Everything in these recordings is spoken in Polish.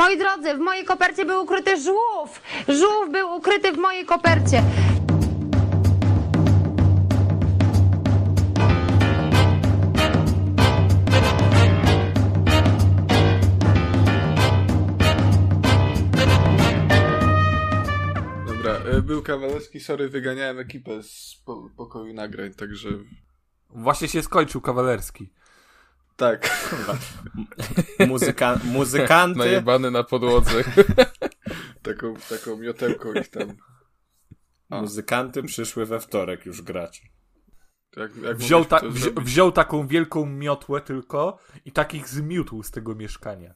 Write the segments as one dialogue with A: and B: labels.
A: Moi drodzy, w mojej kopercie był ukryty żółw. Żółw był ukryty w mojej kopercie.
B: Dobra, e, był Kawalewski, sorry, wyganiałem ekipę z po pokoju nagrań, także
C: Właśnie się skończył kawalerski.
B: Tak.
D: Muzyka muzykanty.
B: Najebany na podłodze. taką, taką miotełką ich tam. A.
D: Muzykanty przyszły we wtorek już grać.
B: Jak, jak
C: Wziął, ta, wzi wziął taką wielką miotłę tylko i takich zmiótł z tego mieszkania.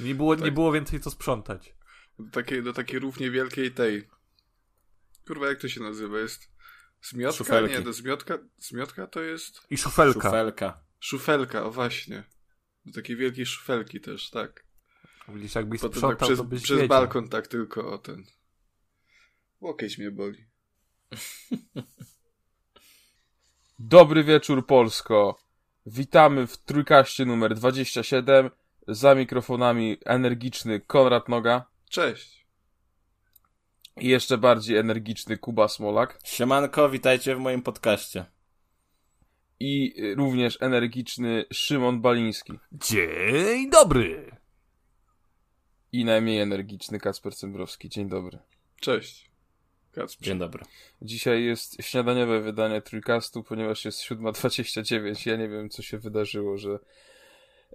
C: Nie było, nie
B: Tak.
C: było więcej co sprzątać.
B: Do takiej, do takiej równie wielkiej tej. Kurwa, jak to się nazywa? Jest zmiotka?
D: Szufelki.
B: Nie, to zmiotka, zmiotka to jest
C: I szufelka.
D: Szufelka.
B: Szufelka, o właśnie. Do takiej wielkiej szufelki też, tak.
C: Widzisz, jakbyś
B: Potem tak
C: sprzątał,
B: przez,
C: to byś
B: przez
C: wiedział.
B: balkon tak tylko o ten. Łokieć mnie boli.
E: Dobry wieczór Polsko. Witamy w trójkaście numer 27. Za mikrofonami energiczny Konrad Noga
B: Cześć.
E: i jeszcze bardziej energiczny Kuba Smolak
D: Siemanko, witajcie w moim podcaście.
E: I również energiczny Szymon Baliński
C: Dzień dobry!
E: i najmniej energiczny Kacper Cembrowski. Dzień dobry.
B: Cześć. Kacper.
D: Dzień dobry.
E: Dzisiaj jest śniadaniowe wydanie trójkastu, ponieważ jest 7.29. Ja nie wiem, co się wydarzyło, że,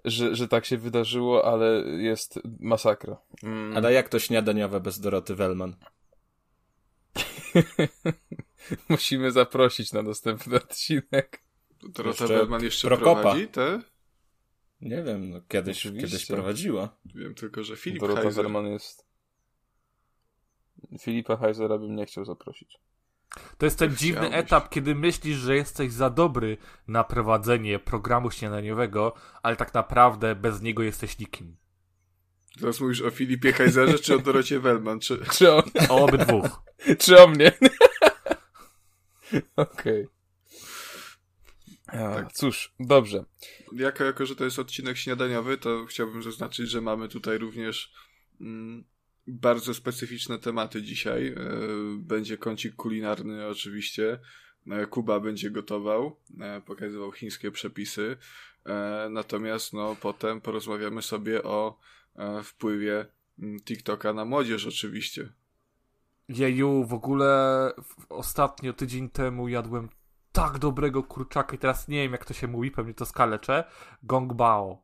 E: że, że tak się wydarzyło, ale jest masakra. Mm.
D: Ale jak to śniadaniowe bez Doroty Wellman?
E: Musimy zaprosić na następny odcinek.
B: Dorota
D: Jeszcze
B: jeszcze
D: Prokopa.
B: prowadzi te?
D: Nie wiem, no kiedyś,
E: Oczywiście.
D: kiedyś prowadziła.
B: Wiem tylko, że Filip
E: Dorota
B: Heiser.
E: Werman jest. Filipa Heisera bym nie chciał zaprosić.
C: To jest ten dziwny etap, kiedy myślisz, że jesteś za dobry na prowadzenie programu śniadaniowego, ale tak naprawdę bez niego jesteś nikim.
B: Teraz mówisz o Filipie Heiserze czy o Dorocie Wellman? Czy...
E: Czy on,
C: O obydwóch.
E: czy o mnie? Okej. A,
B: Tak.
E: Cóż, dobrze.
B: Jako, jako, że to jest odcinek śniadaniowy, to chciałbym zaznaczyć, że mamy tutaj również mm, bardzo specyficzne tematy dzisiaj. E, będzie kącik kulinarny oczywiście. E, Kuba będzie gotował, e, pokazywał chińskie przepisy. Natomiast no, potem porozmawiamy sobie o wpływie mm, TikToka na młodzież oczywiście.
C: Jeju, w ogóle ostatnio, tydzień temu jadłem tak dobrego kurczaka i teraz nie wiem jak to się mówi, pewnie to skaleczę. Gong Bao.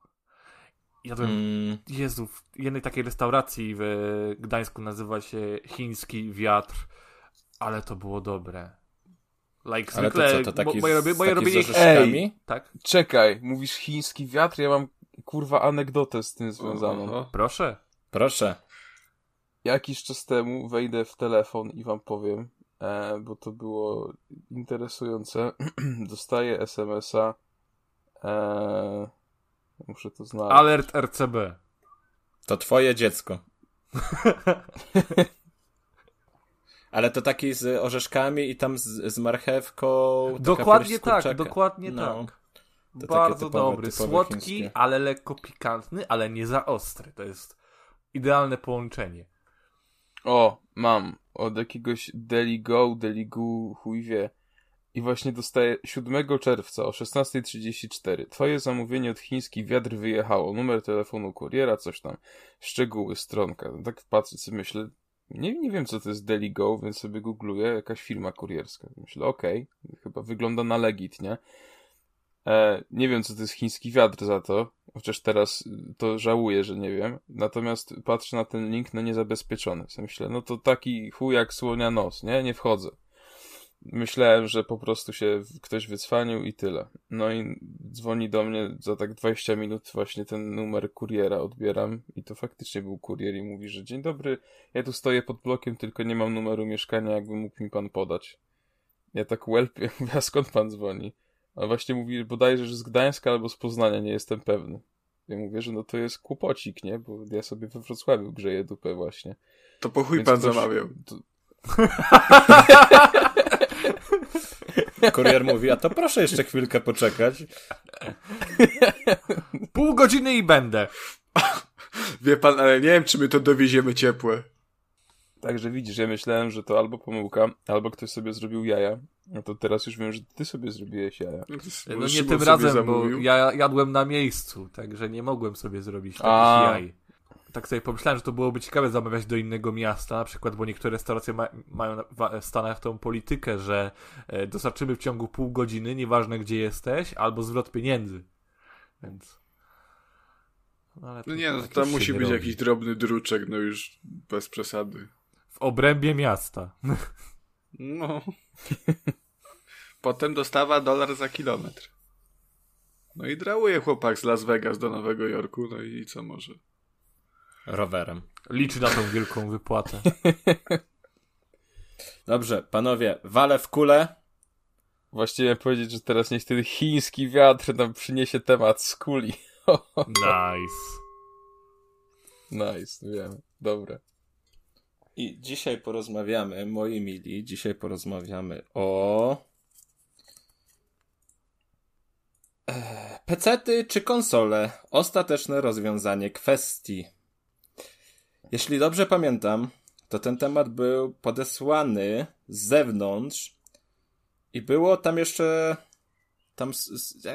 C: Jadłem,
D: Mm,
C: Jezu, w jednej takiej restauracji w Gdańsku nazywa się Chiński Wiatr, ale to było dobre. Like
D: ale to
C: zwykle,
D: co, to taki,
C: mo- moje, robi- moje
D: taki
C: robienie...
D: z orzeszkami?
C: Tak,
E: Czekaj, mówisz chiński wiatr? Ja mam kurwa anegdotę z tym związaną.
B: Oho.
C: proszę.
D: Proszę.
E: Jakiś czas temu wejdę w telefon i wam powiem, bo to było interesujące. Dostaję SMS-a. E, muszę to znaleźć.
C: Alert RCB.
D: To twoje dziecko. Ale to taki z orzeszkami i tam z, z marchewką.
C: Dokładnie tak, dokładnie
D: No.
C: tak.
D: To
C: Bardzo
D: typowe-
C: dobry,
D: typowe
C: słodki,
D: chińskie.
C: ale lekko pikantny, ale nie za ostry. To jest idealne połączenie.
E: O, mam. Od jakiegoś Deligo, Deligu, chuj wie. I właśnie dostaję 7 czerwca o 16.34. Twoje zamówienie od chiński wiatr wyjechało. Numer telefonu kuriera, coś tam. Szczegóły, stronka. No Tak patrzę sobie, myślę, nie, nie wiem co to jest Deligo, więc sobie googluję, jakaś firma kurierska. Myślę, okej, chyba wygląda na legit, nie? E, nie wiem, co to jest chiński wiatr za to, chociaż teraz to żałuję, że nie wiem. Natomiast patrzę na ten link na niezabezpieczony. W myślę, no to taki chuj jak słonia nos, nie? Nie wchodzę. Myślałem, że po prostu się ktoś wycwanił i tyle. No i dzwoni do mnie za tak 20 minut właśnie ten numer kuriera odbieram i to faktycznie był kurier i mówi, że dzień dobry, ja tu stoję pod blokiem, tylko nie mam numeru mieszkania, jakby mógł mi pan podać. Ja tak łelpię, a skąd pan dzwoni? A właśnie mówi, bodajże, że z Gdańska albo z Poznania, nie jestem pewny. Ja mówię, że no to jest kłopocik, nie? Bo ja sobie we Wrocławiu grzeję dupę właśnie.
B: To po chuj
E: Więc
B: pan
E: ktoś-
B: zamawiał.
E: To...
D: Kurier mówi, a to proszę jeszcze chwilkę poczekać.
C: Pół godziny i będę.
B: Wie pan, ale nie wiem, czy my to dowieziemy ciepłe.
E: Także widzisz, ja myślałem, że to albo pomyłka, albo ktoś sobie zrobił jaja. No to teraz już wiem, że ty sobie zrobiłeś jaja.
B: No, to
C: No nie
B: Szymon
C: tym razem, bo
B: zamówił.
C: ja jadłem na miejscu, także nie mogłem sobie zrobić takich
E: A.
C: jaj. Tak sobie pomyślałem, że to byłoby ciekawe zamawiać do innego miasta, na przykład, bo niektóre restauracje ma, mają w Stanach tą politykę, że e, dostarczymy w ciągu pół godziny, nieważne gdzie jesteś, albo zwrot pieniędzy. Więc... No,
B: No
C: to-
B: nie, no
C: tak
B: tam
C: już się
B: musi być
C: robi.
B: jakiś drobny druczek, no już bez przesady.
C: W obrębie miasta.
B: No. Potem dostawa dolar za kilometr. No i drałuje chłopak z Las Vegas do Nowego Jorku, no i co może?
D: Rowerem.
C: Liczy na tą wielką wypłatę.
D: Dobrze, panowie, walę w kulę.
E: Właściwie powiedzieć, że teraz niech ten chiński wiatr nam przyniesie temat z kuli.
C: Nice.
E: nice, wiemy. Dobra.
D: I dzisiaj porozmawiamy, moi mili, dzisiaj porozmawiamy o. Eee, Pecety czy konsole? Ostateczne rozwiązanie kwestii. Jeśli dobrze pamiętam, to ten temat był podesłany z zewnątrz i było tam jeszcze. Tam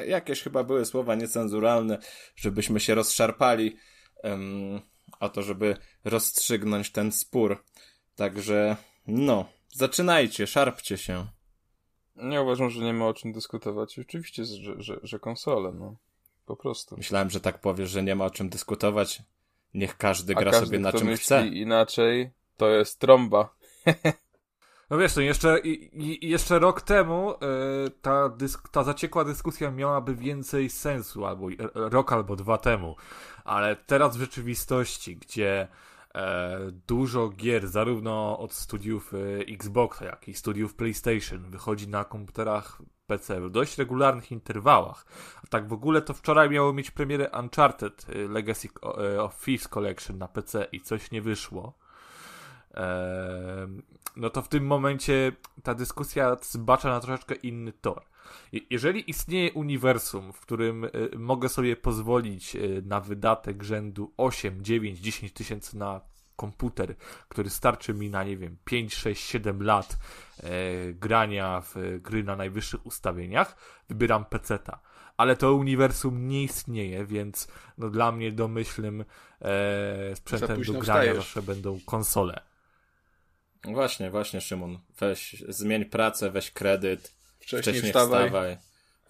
D: jakieś chyba były słowa niecenzuralne, żebyśmy się rozszarpali em, o to, żeby rozstrzygnąć ten spór. Także, no, zaczynajcie, szarpcie się.
E: Nie uważam, że nie ma o czym dyskutować. Oczywiście, że, że, że konsole, no. Po prostu.
D: Myślałem, że tak powiesz, że nie ma o czym dyskutować. Niech każdy gra
E: każdy,
D: sobie na czym chce.
E: inaczej, to jest trąba.
C: No wiesz, to jeszcze, jeszcze rok temu e, ta, dysk, ta zaciekła dyskusja miałaby więcej sensu, albo e, rok albo dwa temu, ale teraz w rzeczywistości, gdzie e, dużo gier, zarówno od studiów e, Xboxa, jak i studiów PlayStation, wychodzi na komputerach PC w dość regularnych interwałach. A tak w ogóle to wczoraj miało mieć premierę Uncharted e, Legacy of Thieves Collection na PC i coś nie wyszło. No to w tym momencie ta dyskusja zbacza na troszeczkę inny tor. Je- Jeżeli istnieje uniwersum, w którym y, mogę sobie pozwolić y, na wydatek rzędu 8, 9, 10 tysięcy na komputer, który starczy mi na, nie wiem, 5, 6, 7 lat e, grania w gry na najwyższych ustawieniach, wybieram peceta. Ale to uniwersum nie istnieje, więc no, dla mnie domyślnym e, sprzętem do grania
B: wstajesz.
C: zawsze będą konsole.
D: Właśnie, właśnie, Szymon. Weź, zmień pracę, weź kredyt.
B: Wcześniej,
D: Wcześniej
B: wstawaj.
D: wstawaj.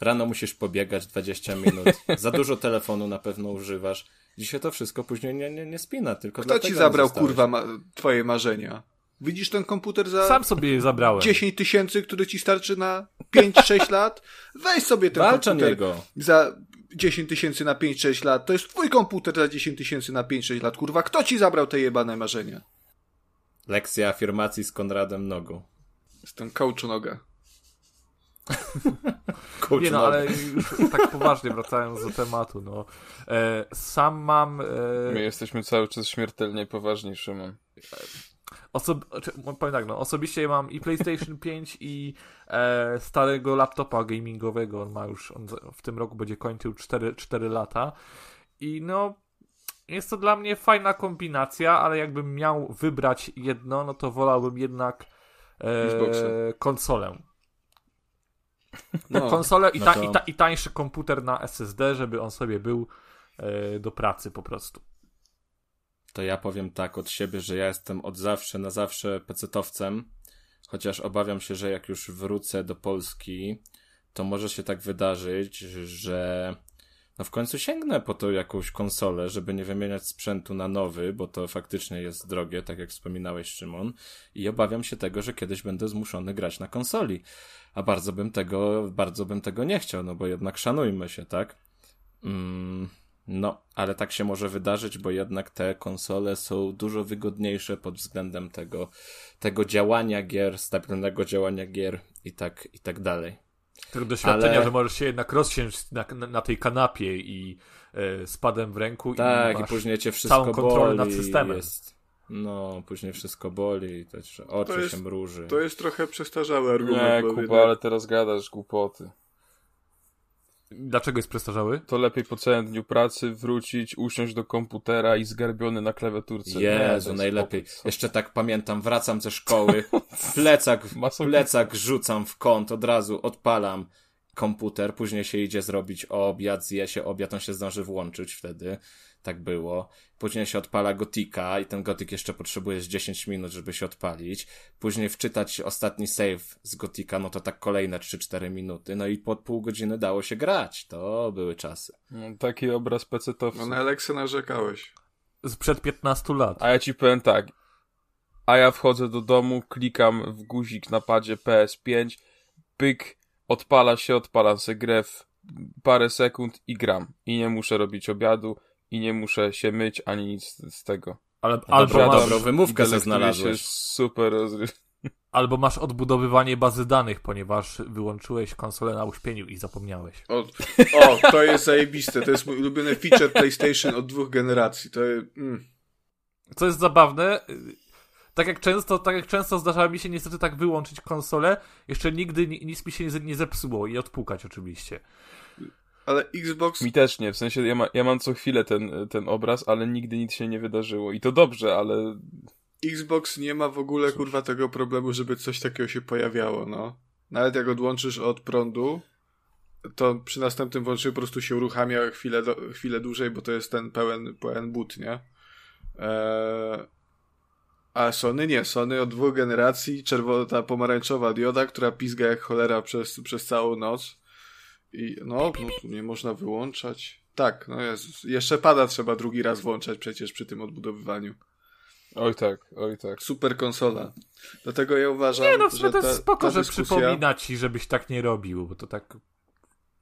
D: Rano musisz pobiegać 20 minut. Za dużo telefonu na pewno używasz. Dzisiaj to wszystko później nie, nie, nie spina, tylko
B: Kto ci zabrał,
D: zostałeś.
B: kurwa, ma twoje marzenia? Widzisz ten komputer za
C: Sam sobie je zabrałem.
B: 10 tysięcy, który ci starczy na 5-6 lat? Weź sobie ten
D: Walcz o
B: komputer
D: niego.
B: za 10 tysięcy na 5-6 lat. To jest twój komputer za 10 tysięcy na 5-6 lat. Kurwa, kto ci zabrał te jebane marzenia?
D: Lekcja afirmacji z Konradem Nogą.
B: Jestem noga.
D: Coach
C: Nie no,
D: Noga.
C: ale już tak poważnie wracając do tematu, no. E, sam mam... E,
E: My jesteśmy cały czas śmiertelnie poważni, Szymon.
C: Osob... Czy, powiem tak, no, osobiście mam i PlayStation 5 i e, starego laptopa gamingowego. On ma już, on w tym roku będzie kończył 4, 4 lata. I no, jest to dla mnie fajna kombinacja, ale jakbym miał wybrać jedno, no to wolałbym jednak e, konsolę.
B: No,
C: Konsolę i,
D: no
C: ta,
D: to-
C: i, ta, i tańszy komputer na SSD, żeby on sobie był e, do pracy po prostu.
D: To ja powiem tak od siebie, że ja jestem od zawsze na zawsze pecetowcem, chociaż obawiam się, że jak już wrócę do Polski, to może się tak wydarzyć, że no w końcu sięgnę po to jakąś konsolę, żeby nie wymieniać sprzętu na nowy, bo to faktycznie jest drogie, tak jak wspominałeś Szymon, i obawiam się tego, że kiedyś będę zmuszony grać na konsoli. A bardzo bym tego, bardzo bym tego nie chciał, no bo jednak szanujmy się, tak? Mm, no, ale tak się może wydarzyć, bo jednak te konsole są dużo wygodniejsze pod względem tego, tego działania gier, stabilnego działania gier i tak, i tak dalej.
C: Tego doświadczenia,
D: Ale-
C: że możesz się jednak rozsiąść na, na, na tej kanapie i e, z padem w ręku
D: Tak,
C: i
D: i
C: masz
D: później cię wszystko
C: całą kontrolę
D: boli.
C: nad systemem.
D: Jest, no, później wszystko boli, to oczy
B: jest-
D: się mruży.
B: to jest trochę przestarzały argument.
E: Nie, Kuba, ale teraz gadasz głupoty.
C: Dlaczego jest przestarzały?
E: To lepiej po całym dniu pracy wrócić, usiąść do komputera i zgarbiony na klawiaturce. Nie, to
D: Jezu, najlepiej.
E: spokój.
D: Jeszcze tak pamiętam, wracam ze szkoły, plecak, plecak rzucam w kąt, od razu odpalam komputer, później się idzie zrobić obiad, zje się obiad, on się zdąży włączyć wtedy. Tak było. Później się odpala gotika i ten gotik jeszcze potrzebuje z 10 minut, żeby się odpalić. Później wczytać ostatni save z gotika, no to tak kolejne 3-4 minuty. No i po pół godziny dało się grać. To były czasy.
E: No, taki obraz pecetowca.
B: No na Aleksę narzekałeś.
C: Sprzed 15 lat.
E: A ja ci powiem tak. A ja wchodzę do domu, klikam w guzik na padzie PS5, pyk, odpala się, odpalam sobie grę w parę sekund i gram. I nie muszę robić obiadu, i nie muszę się myć, ani nic z tego.
C: Ale, albo,
D: dobra.
C: masz,
D: Dobrą wymówkę se znalazłeś.
E: super rozry...
C: albo masz odbudowywanie bazy danych, ponieważ wyłączyłeś konsolę na uśpieniu i zapomniałeś.
B: O, o, to jest zajebiste. To jest mój ulubiony feature PlayStation od dwóch generacji. To jest, mm.
C: Co jest zabawne, y, tak jak często, tak jak często zdarzało mi się niestety tak wyłączyć konsolę, jeszcze nigdy ni- nic mi się nie zepsuło i odpukać oczywiście.
B: Ale Xbox
E: Mi też nie, w sensie ja, ma, ja mam co chwilę ten, ten obraz, ale nigdy nic się nie wydarzyło. I to dobrze, ale
B: Xbox nie ma w ogóle kurwa tego problemu, żeby coś takiego się pojawiało, no. Nawet jak odłączysz od prądu, to przy następnym włączeniu po prostu się uruchamia chwilę, do, chwilę dłużej, bo to jest ten pełen, pełen boot, nie? Eee, a Sony nie. Sony od dwóch generacji, czerwona, ta pomarańczowa dioda, która pizga jak cholera przez, przez całą noc. I no, no tu nie można wyłączać. Tak, no jest. Jeszcze pada trzeba drugi raz włączać przecież przy tym odbudowywaniu.
E: oj tak, oj tak.
B: Super konsola. Dlatego ja uważam,
C: Nie no, w sumie
B: że
C: to
B: ta,
C: jest spoko,
B: ta
C: że
B: dyskusja,
C: przypomina ci, żebyś tak nie robił, bo to tak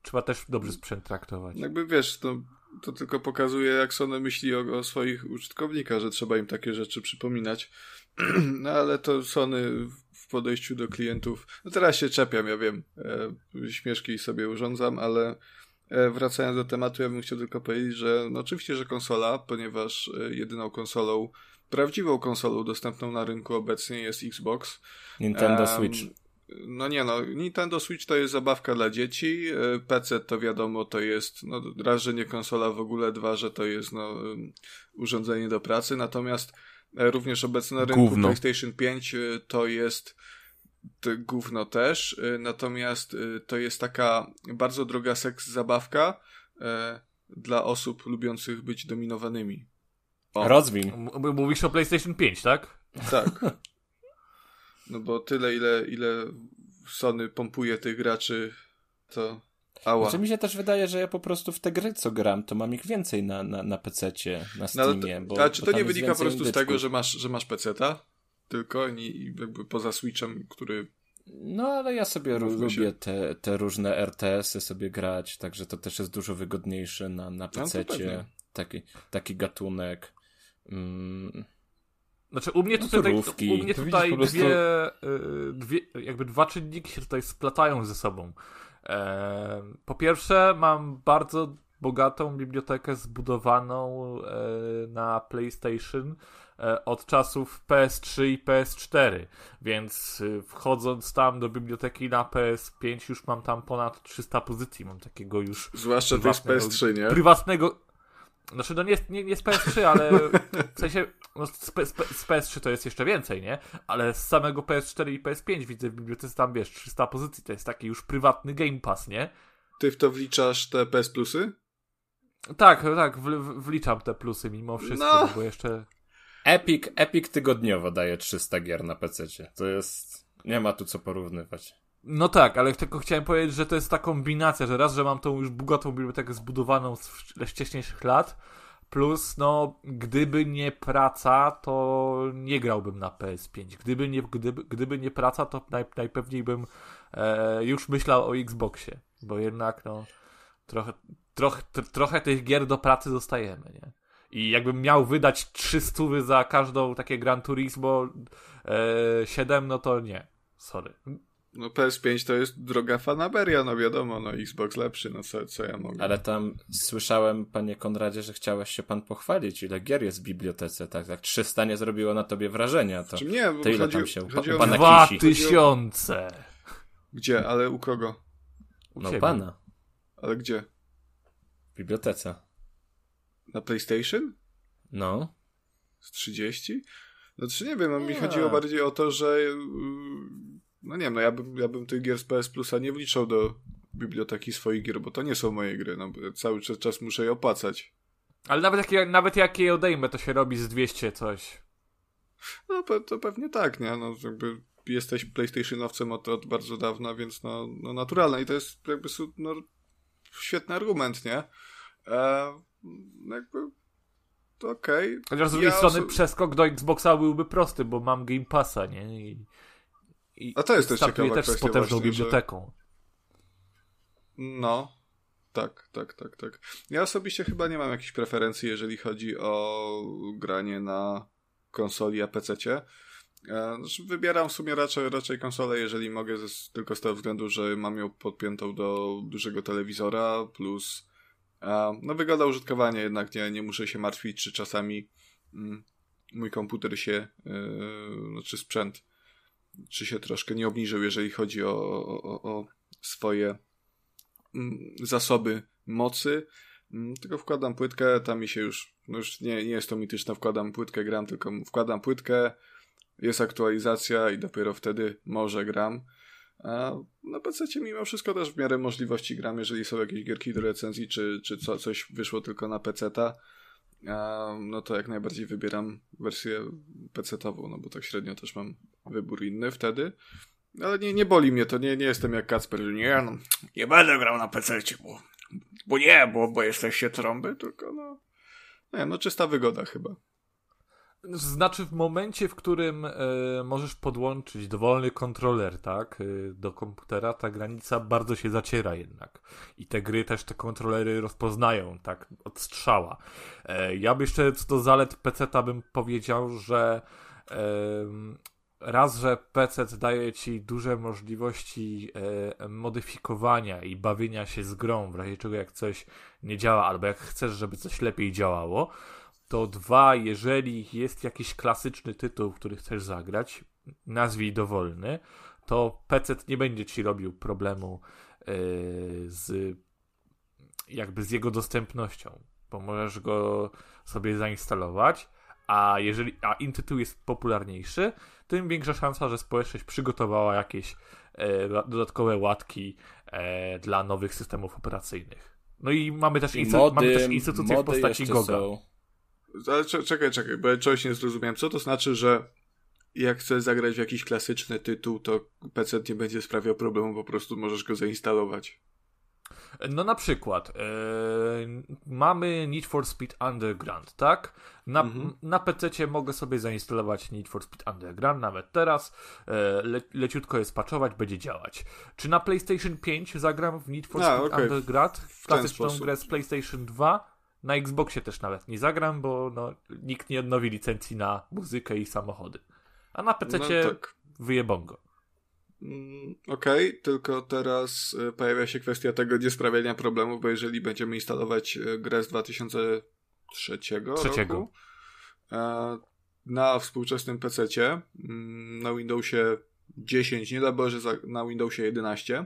C: trzeba też dobrze sprzęt traktować.
B: Jakby wiesz, to, to tylko pokazuje, jak Sony myśli o, o swoich użytkownikach, że trzeba im takie rzeczy przypominać. No ale to Sony w podejściu do klientów. No teraz się czepiam, ja wiem. E, śmieszki sobie urządzam, ale e, wracając do tematu, ja bym chciał tylko powiedzieć, że no oczywiście, że konsola, ponieważ e, jedyną konsolą, prawdziwą konsolą dostępną na rynku obecnie jest Xbox.
D: Nintendo
B: Em,
D: Switch.
B: No nie no, Nintendo Switch to jest zabawka dla dzieci, e, PC to wiadomo to jest, no raz, że nie konsola w ogóle, dwa, że to jest no urządzenie do pracy, natomiast również obecne na rynku
E: Gówno.
B: PlayStation 5 e, to jest to gówno też, e, natomiast e, to jest taka bardzo droga seks zabawka e, dla osób lubiących być dominowanymi. O.
D: Rozwin.
C: Mówisz o PlayStation 5, tak?
B: Tak. No bo tyle, ile, ile Sony pompuje tych graczy, to ała.
D: Znaczy mi się też wydaje, że ja po prostu w te gry, co gram, to mam ich więcej na, na, na PC-cie, na
B: No, ale
D: Steamie.
B: to,
D: bo,
B: czy
D: bo
B: to nie wynika po prostu z
D: indyczków.
B: tego, że masz, że masz peceta? Tylko i jakby poza Switchem, który...
D: No, ale ja sobie
B: Mówmy
D: lubię te, te różne RTS-y sobie grać, także to też jest dużo wygodniejsze na, na
B: No,
D: PC-cie.
B: pewnie.
D: taki, taki gatunek. Mm,
C: Znaczy u mnie
D: No,
C: tutaj,
D: surówki.
C: u mnie tutaj
E: prostu-
C: dwie, y, dwie, jakby dwa czynniki się tutaj splatają ze sobą. Po pierwsze mam bardzo bogatą bibliotekę zbudowaną e, na PlayStation e, od czasów PS3 i PS4, więc y, wchodząc tam do biblioteki na PS5 już mam tam ponad 300 pozycji, mam takiego już
B: Zwłaszcza
C: Prywatnego-
B: PS3, nie?
C: prywatnego. Znaczy, no nie, nie, nie z PS3, ale w sensie no z, z, z PS3 to jest jeszcze więcej, nie? Ale z samego PS4 i PS5 widzę w bibliotece tam, wiesz, 300 pozycji. To jest taki już prywatny Game Pass, nie?
B: Ty w to wliczasz te PS Plusy?
C: Tak, tak, w, w, wliczam te plusy mimo wszystko,
B: No.
C: bo jeszcze.
D: Epic, Epic tygodniowo daje 300 gier na PC-cie. To jest... Nie ma tu co porównywać.
C: No tak, ale tylko chciałem powiedzieć, że to jest ta kombinacja, że raz, że mam tą już bogatą bibliotekę zbudowaną z wcz- wcześniejszych lat, plus, no, gdyby nie praca, to nie grałbym na PS5. Gdyby nie, gdyby, gdyby nie praca, to naj, najpewniej bym e, już myślał o Xboxie, bo jednak, no, trochę, trochę, tr- trochę tych gier do pracy dostajemy, nie? I jakbym miał wydać 300 za każdą takie Gran Turismo e, 7, no to nie. Sorry.
B: No PS5 to jest droga fanaberia, no wiadomo, no Xbox lepszy, no co, co ja mogę.
D: Ale tam słyszałem, panie Konradzie, że chciałeś się pan pochwalić, ile gier jest w bibliotece. Tak, tak 300 nie zrobiło na tobie wrażenia. To,
B: Czy nie, bo
D: to ile
B: chodzi,
D: tam się... u
B: o...
D: pana
C: Dwa
D: kisi.
C: tysiące!
B: Gdzie, ale u kogo?
C: U
D: No
C: ciebie.
D: pana.
B: Ale gdzie?
D: W bibliotece.
B: Na PlayStation?
D: No.
B: Z 30? Znaczy nie wiem, no, mi chodziło bardziej o to, że yy, no nie wiem, no ja bym, ja bym tych gier z PS Plusa nie wliczał do biblioteki swoich gier, bo to nie są moje gry, no cały czas, czas muszę je opłacać.
C: Ale nawet jak, ja- nawet jak je odejmę, to się robi z 200 coś.
B: No pe- to pewnie tak, nie? No jakby jesteś PlayStationowcem od, od bardzo dawna, więc no, no naturalne i to jest jakby no, świetny argument, nie? E, no jakby to okej.
C: Chociaż z drugiej
B: Ja
C: strony przeskok do Xboxa byłby prosty, bo mam Game Passa, nie? I, i
B: A to jest też ciekawa
C: też z potężną
B: właśnie, że-
C: biblioteką.
B: No, tak, tak, tak, tak. Ja osobiście chyba nie mam jakichś preferencji, jeżeli chodzi o granie na konsoli a PC-cie. E, znaczy Wybieram w sumie raczej, raczej konsolę, jeżeli mogę, ze, tylko z tego względu, że mam ją podpiętą do dużego telewizora, plus e, no wygoda użytkowania jednak, nie, nie muszę się martwić, czy czasami mm, mój komputer się, e, znaczy sprzęt, czy się troszkę nie obniżył, jeżeli chodzi o, o, o, swoje mm, zasoby mocy, Mm, tylko wkładam płytkę, tam mi się już, no już nie, nie jest to mityczne, wkładam płytkę, gram, tylko wkładam płytkę, jest aktualizacja i dopiero wtedy może gram. A na PC mimo wszystko też w miarę możliwości gram, jeżeli są jakieś gierki do recenzji, czy, czy co, coś wyszło tylko na PC-ta, no to jak najbardziej wybieram wersję PC-tową, no bo tak średnio też mam wybór inny wtedy. Ale nie, nie boli mnie to, nie, nie jestem jak Kacper, że nie, no, nie będę grał na PC, bo, bo nie, bo, bo jesteście trąby, tylko no, nie, no czysta wygoda chyba.
C: Znaczy w momencie, w którym e, możesz podłączyć dowolny kontroler, tak, e, do komputera, ta granica bardzo się zaciera jednak. I te gry też te kontrolery rozpoznają, tak, od strzała. E, ja bym jeszcze co do zalet PC-ta bym powiedział, że raz, że PC daje ci duże możliwości modyfikowania i bawienia się z grą, w razie czego jak coś nie działa, albo jak chcesz, żeby coś lepiej działało, to dwa, jeżeli jest jakiś klasyczny tytuł, który chcesz zagrać, nazwij dowolny, to PC nie będzie ci robił problemu yy, z jakby z jego dostępnością, bo możesz go sobie zainstalować, a jeżeli a im tytuł jest popularniejszy, tym większa szansa, że społeczność przygotowała jakieś e, dodatkowe łatki e, dla nowych systemów operacyjnych. No i mamy też,
D: I
C: instytu-
D: mody,
C: mamy też instytucje w postaci Goga.
D: są.
B: Ale cze- czekaj, czekaj, bo ja czegoś nie zrozumiałem. Co to znaczy, że jak chcesz zagrać w jakiś klasyczny tytuł, to PC nie będzie sprawiał problemu, po prostu możesz go zainstalować.
C: No na przykład e, mamy Need for Speed Underground, tak? Na,
B: Mhm.
C: na PC mogę sobie zainstalować Need for Speed Underground, nawet teraz. E, le, leciutko je spaczować, będzie działać. Czy na PlayStation 5 zagram w Need for
B: A,
C: Speed
B: okej.
C: Underground?
B: W
C: Klasyczną grę z PlayStation 2? Na Xboxie też nawet nie zagram, bo no, nikt nie odnowi licencji na muzykę i samochody. A na PC
B: No tak.
C: wyjebongo.
B: Mm, Okej, tylko teraz e, pojawia się kwestia tego niesprawiania problemów, bo jeżeli będziemy instalować e, grę z 2003
C: Trzeciego.
B: roku e, na współczesnym PC-cie, mm, na Windowsie 10, nie da Boże na Windowsie 11,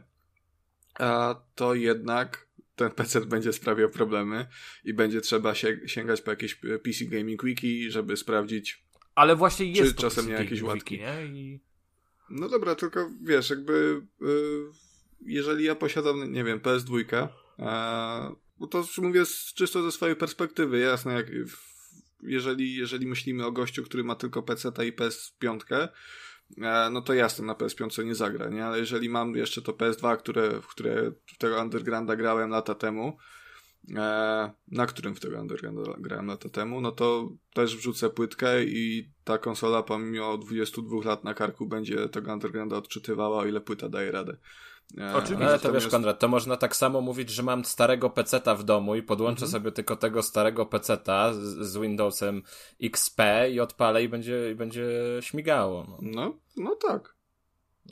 B: a to jednak ten PC będzie sprawiał problemy i będzie trzeba się, sięgać po jakieś PC Gaming Wiki, żeby sprawdzić
C: Ale właśnie jest
B: Czy
C: to
B: czasem
C: PC
B: nie jakieś łatki?
C: Nie? I...
B: No dobra, tylko wiesz, jakby y, jeżeli ja posiadam, nie wiem, PS2, e, bo to mówię z, czysto ze swojej perspektywy, jasne, jak, jeżeli, jeżeli myślimy o gościu, który ma tylko PC i PS5, e, no to jasne, na PS5 nie zagra, nie? Ale jeżeli mam jeszcze to PS2, które, w które w tego Undergrounda grałem lata temu, e, na którym w tego Undergrounda grałem lata temu, no to też wrzucę płytkę i ta konsola pomimo 22 lat na karku będzie tego Undergrounda odczytywała, o ile płyta daje radę. E,
C: Oczywiście.
D: Ale to wiesz,
B: natomiast-
D: Konrad, to można tak samo mówić, że mam starego peceta w domu i podłączę
B: Mhm.
D: sobie tylko tego starego peceta z, z Windowsem XP i odpalę i będzie, i będzie śmigało. No.
B: No, no tak.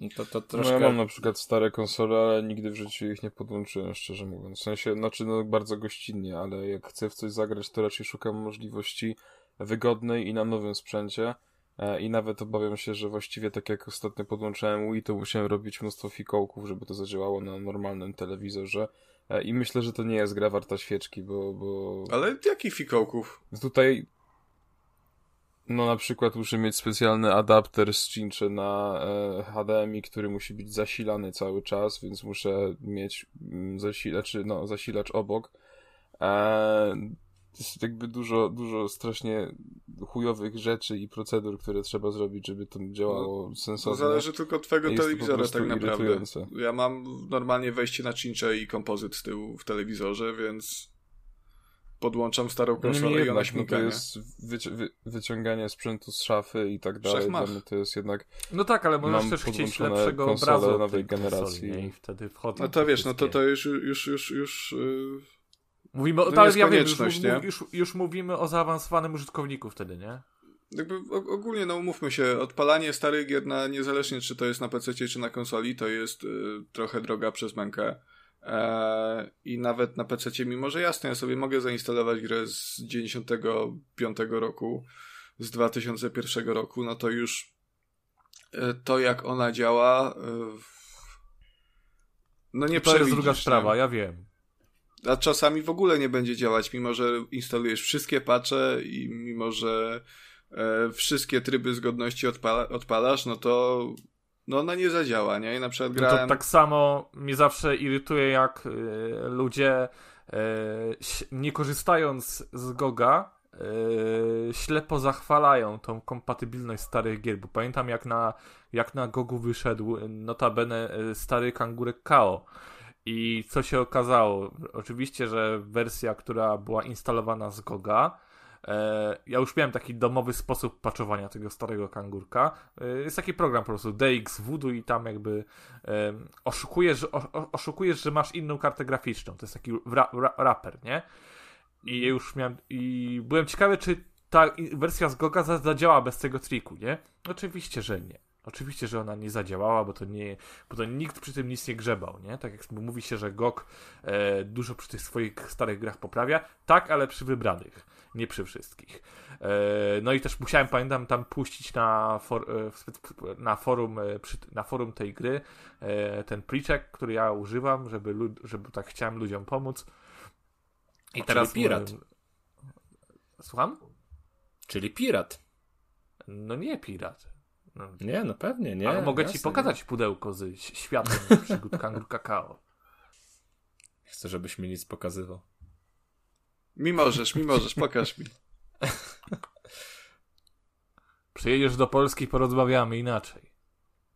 D: No To, to
E: No
D: troszkę...
E: ja mam na przykład stare konsole, ale nigdy w życiu ich nie podłączyłem, szczerze mówiąc. W sensie, znaczy no bardzo gościnnie, ale jak chcę w coś zagrać, to raczej szukam możliwości wygodnej i na nowym sprzęcie. E, I nawet obawiam się, że właściwie tak jak ostatnio podłączałem Wii, to musiałem robić mnóstwo fikołków, żeby to zadziałało na normalnym telewizorze. E, I myślę, że to nie jest gra warta świeczki, bo, bo
B: Ale jakich fikołków?
E: tutaj no na przykład muszę mieć specjalny adapter z Cincze na e, HDMI, który musi być zasilany cały czas, więc muszę mieć mm, zasilacz, no, zasilacz obok. Jest jakby dużo, dużo strasznie chujowych rzeczy i procedur, które trzeba zrobić, żeby to działało
B: To
E: sensownie.
B: zależy tylko od twojego
E: to
B: telewizora tak naprawdę.
E: irytujące.
B: Ja mam normalnie wejście na cincze i kompozyt z tyłu w telewizorze, więc podłączam starą konsolę
E: Niemniej
B: i ona
E: jednak, no to
B: śmiga,
E: jest wyci- wy- wyciąganie sprzętu z szafy i tak dalej. To jest jednak
C: No tak, ale możesz też chcieć lepszego obrazu
E: nowej
C: konsoli,
E: generacji.
C: nie? I wtedy wchodzą
B: No to wiesz, no to to już, już, już, już, yy,
C: Mówimy o, tak,
B: jest
C: ja wiem, już,
B: nie?
C: już, już mówimy o zaawansowanym użytkowniku wtedy, nie?
B: jakby ogólnie, no umówmy się, odpalanie starych gier na, niezależnie czy to jest na PC czy na konsoli, to jest y, trochę droga przez mękę. E, I nawet na PC, mimo że jasne, ja sobie mogę zainstalować grę z 95 roku, z 2001 roku, no to już e, to jak ona działa, e, no nie
C: to jest druga sprawa, ja wiem.
B: A czasami w ogóle nie będzie działać, mimo że instalujesz wszystkie patche i mimo że e, wszystkie tryby zgodności odpala, odpalasz, no to no ona nie zadziała, nie? I na przykład
C: No
B: grałem...
C: to tak samo mnie zawsze irytuje, jak y, ludzie y, nie korzystając z Goga y, ślepo zachwalają tą kompatybilność starych gier, bo pamiętam jak na, jak na Gogu wyszedł notabene stary kangurek KO. I co się okazało? Oczywiście, że wersja, która była instalowana z Goga, e, ja już miałem taki domowy sposób patchowania tego starego kangurka. E, jest taki program po prostu DX Voodoo i tam jakby e, oszukujesz, oszukujesz, że masz inną kartę graficzną. To jest taki ra, ra, raper, nie? I już miałem, i byłem ciekawy, czy ta wersja z Goga za- zadziała bez tego triku, nie? Oczywiście, że nie. Oczywiście, że ona nie zadziałała, bo to nie, bo to nikt przy tym nic nie grzebał, nie? Tak jak mówi się, że GOG e, dużo przy tych swoich starych grach poprawia, tak, ale przy wybranych, nie przy wszystkich. E, no i też musiałem, pamiętam, tam puścić na, for, e, na, forum, e, przy, na forum tej gry e, ten pliczek, który ja używam, żeby, lud, żeby tak chciałem ludziom pomóc. I
D: A,
C: teraz
D: pirat.
C: Słucham?
D: Czyli pirat.
C: No nie pirat. No,
D: Nie, no pewnie, nie.
C: ale mogę
D: jasne,
C: ci pokazać pudełko z ś- światem przygód kangur kakao.
D: Nie chcę, żebyś mi nic pokazywał.
B: Mi możesz, mi możesz, pokaż mi.
C: Przyjedziesz do Polski, porozmawiamy inaczej.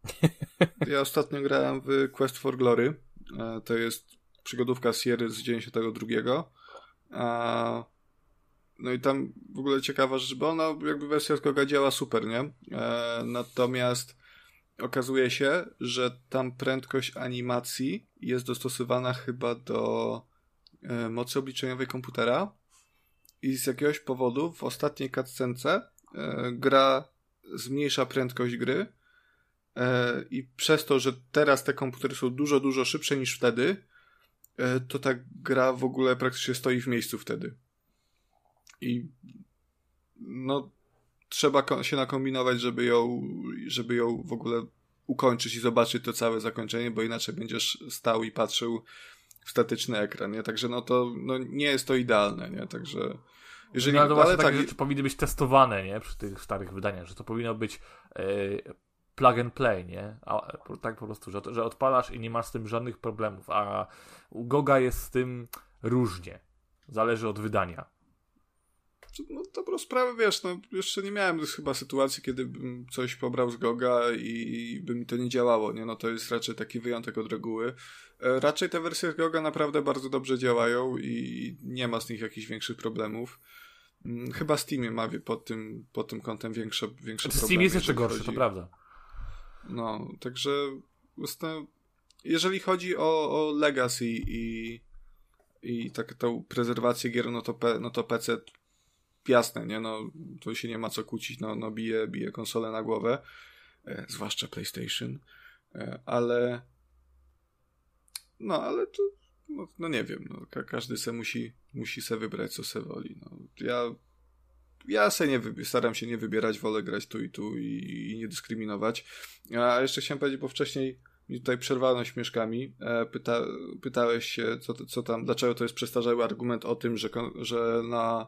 B: Ja ostatnio grałem w Quest for Glory. E, To jest przygodówka Sierry z 92. No i tam w ogóle ciekawa rzecz, bo ona jakby wersja z Goga działa super, nie? E, Natomiast okazuje się, że tam prędkość animacji jest dostosowana chyba do e, mocy obliczeniowej komputera i z jakiegoś powodu w ostatniej cutscence e, gra zmniejsza prędkość gry E, I przez to, że teraz te komputery są dużo, dużo szybsze niż wtedy, e, to ta gra w ogóle praktycznie stoi w miejscu wtedy. I no, trzeba się nakombinować, żeby ją, żeby ją w ogóle ukończyć i zobaczyć to całe zakończenie, bo inaczej będziesz stał i patrzył w statyczny ekran, nie? Także no to no, nie jest to idealne, nie? Także jeżeli,
C: no, to
B: ale
C: takie
B: tak,
C: rzeczy powinny być testowane, nie? Przy tych starych wydaniach, że to powinno być e, plug and play, nie? A, tak po prostu, że, że odpalasz i nie masz z tym żadnych problemów, a u Goga jest z tym różnie. Zależy od wydania.
B: No dobrą sprawę, wiesz, no jeszcze nie miałem chyba sytuacji, kiedy bym coś pobrał z Goga i by mi to nie działało, nie? No to jest raczej taki wyjątek od reguły. E, Raczej te wersje z Goga naprawdę bardzo dobrze działają i nie ma z nich jakichś większych problemów. Mm, Chyba Steam ma pod tym, pod tym kątem większe, większe
C: Steam
B: problemy.
C: jest jeszcze gorszy, to
B: chodzi-
C: prawda.
B: No, także jeżeli chodzi o, o Legacy i, i tak tą prezerwację gier, no to, P, no to PC jasne, nie, no to się nie ma co kłócić, no, no bije, bije konsolę na głowę, e, zwłaszcza PlayStation, e, ale no, ale to no, no nie wiem, no, ka każdy se musi, musi se wybrać, co se woli, no, ja ja se nie staram się nie wybierać, wolę grać tu i tu i, i nie dyskryminować. A jeszcze chciałem powiedzieć, bo wcześniej mi tutaj przerwano śmieszkami. E, pyta, pytałeś się, co, co tam, dlaczego to jest przestarzały argument o tym, że, że na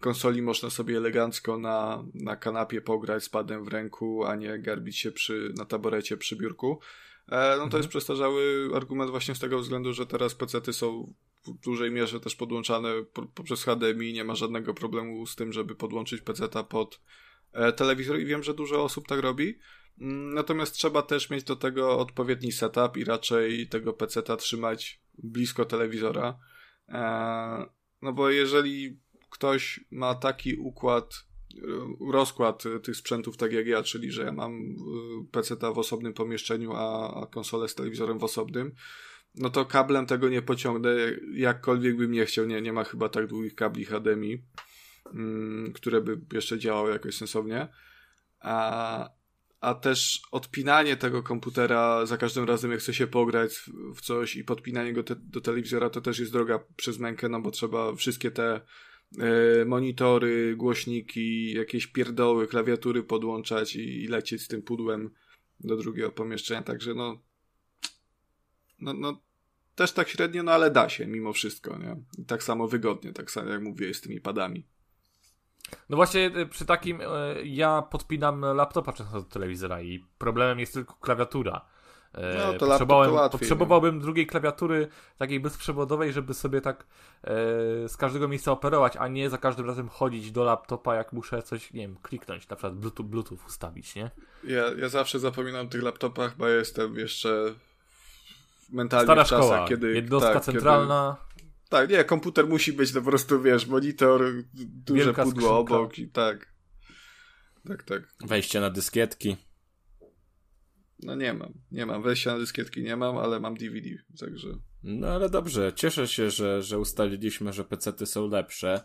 B: konsoli można sobie elegancko na, na kanapie pograć z padem w ręku, a nie garbić się przy, na taborecie przy biurku. E, no to mhm. jest przestarzały argument właśnie z tego względu, że teraz pecety są w dużej mierze też podłączane poprzez HDMI, nie ma żadnego problemu z tym, żeby podłączyć peceta pod e, telewizor i wiem, że dużo osób tak robi. Mm, natomiast trzeba też mieć do tego odpowiedni setup i raczej tego peceta trzymać blisko telewizora. E, no bo jeżeli ktoś ma taki układ, e, rozkład tych sprzętów tak jak ja, czyli że ja mam peceta w osobnym pomieszczeniu, a, konsolę z telewizorem w osobnym, no to kablem tego nie pociągnę, jakkolwiek bym nie chciał. Nie, nie ma chyba tak długich kabli HDMI, mm, które by jeszcze działały jakoś sensownie. A, a też odpinanie tego komputera za każdym razem, jak chce się pograć w coś i podpinanie go te, do telewizora, to też jest droga przez mękę, no bo trzeba wszystkie te e, monitory, głośniki, jakieś pierdoły, klawiatury podłączać i, i lecieć z tym pudłem do drugiego pomieszczenia, także no no, no też tak średnio, no ale da się mimo wszystko, nie? I tak samo wygodnie, tak samo jak mówię z tymi padami.
C: No właśnie y, przy takim y, ja podpinam laptopa często do telewizora i problemem jest tylko klawiatura. No, to Potrzebowałem, to łatwiej, potrzebowałbym no. drugiej klawiatury takiej bezprzewodowej, żeby sobie tak z każdego miejsca operować, a nie za każdym razem chodzić do laptopa, jak muszę coś, nie wiem, kliknąć, na przykład Bluetooth, Bluetooth ustawić, nie?
B: Ja, ja zawsze zapominam o tych laptopach, bo jestem jeszcze mentalnie Stara w czasach, szkoła. kiedy...
C: Jednostka tak, centralna.
B: Kiedy, tak, nie, komputer musi być no po prostu, wiesz, monitor, duże Wielka pudło skrzynka. obok i tak. Tak, tak.
D: Wejście na dyskietki.
B: No nie mam, nie mam. Wejścia na dyskietki nie mam, ale mam DVD, także...
D: No ale dobrze, cieszę się, że, że ustaliliśmy, że pecety są lepsze.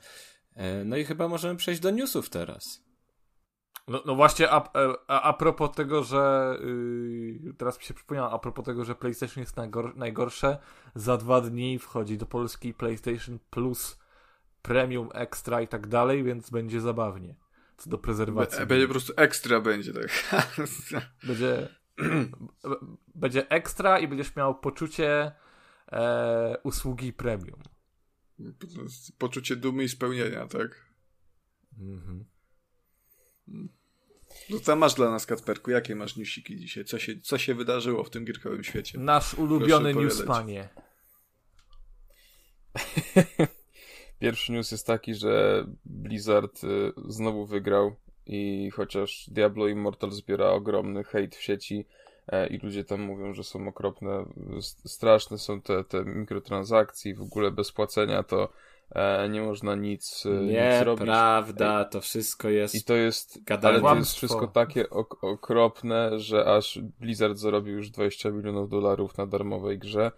D: E, no i chyba możemy przejść do newsów teraz.
C: No, no właśnie, a, e, a, a propos tego, że yy, teraz mi się przypomniało, a propos tego, że PlayStation jest najgor najgorsze, za dwa dni wchodzi do Polski PlayStation Plus Premium Extra i tak dalej, więc będzie zabawnie. Co do prezerwacji.
B: Będzie po prostu ekstra będzie, tak.
C: Będzie, będzie ekstra i będziesz miał poczucie e, usługi premium.
B: Poczucie dumy i spełnienia, tak? Mhm. No co masz dla nas, Kacperku? Jakie masz newsiki dzisiaj? Co się, co się wydarzyło w tym gierkowym świecie?
C: Nasz ulubiony news, panie.
E: Pierwszy news jest taki, że Blizzard y, znowu wygrał i chociaż Diablo Immortal zbiera ogromny hejt w sieci e, i ludzie tam mówią, że są okropne, straszne są te, te mikrotransakcje w ogóle bez płacenia, to e, nie można nic, e, nie, nic robić.
D: prawda, to wszystko jest
E: I to jest, ale to jest wszystko takie ok okropne, że aż Blizzard zarobił już 20 milionów dolarów na darmowej grze.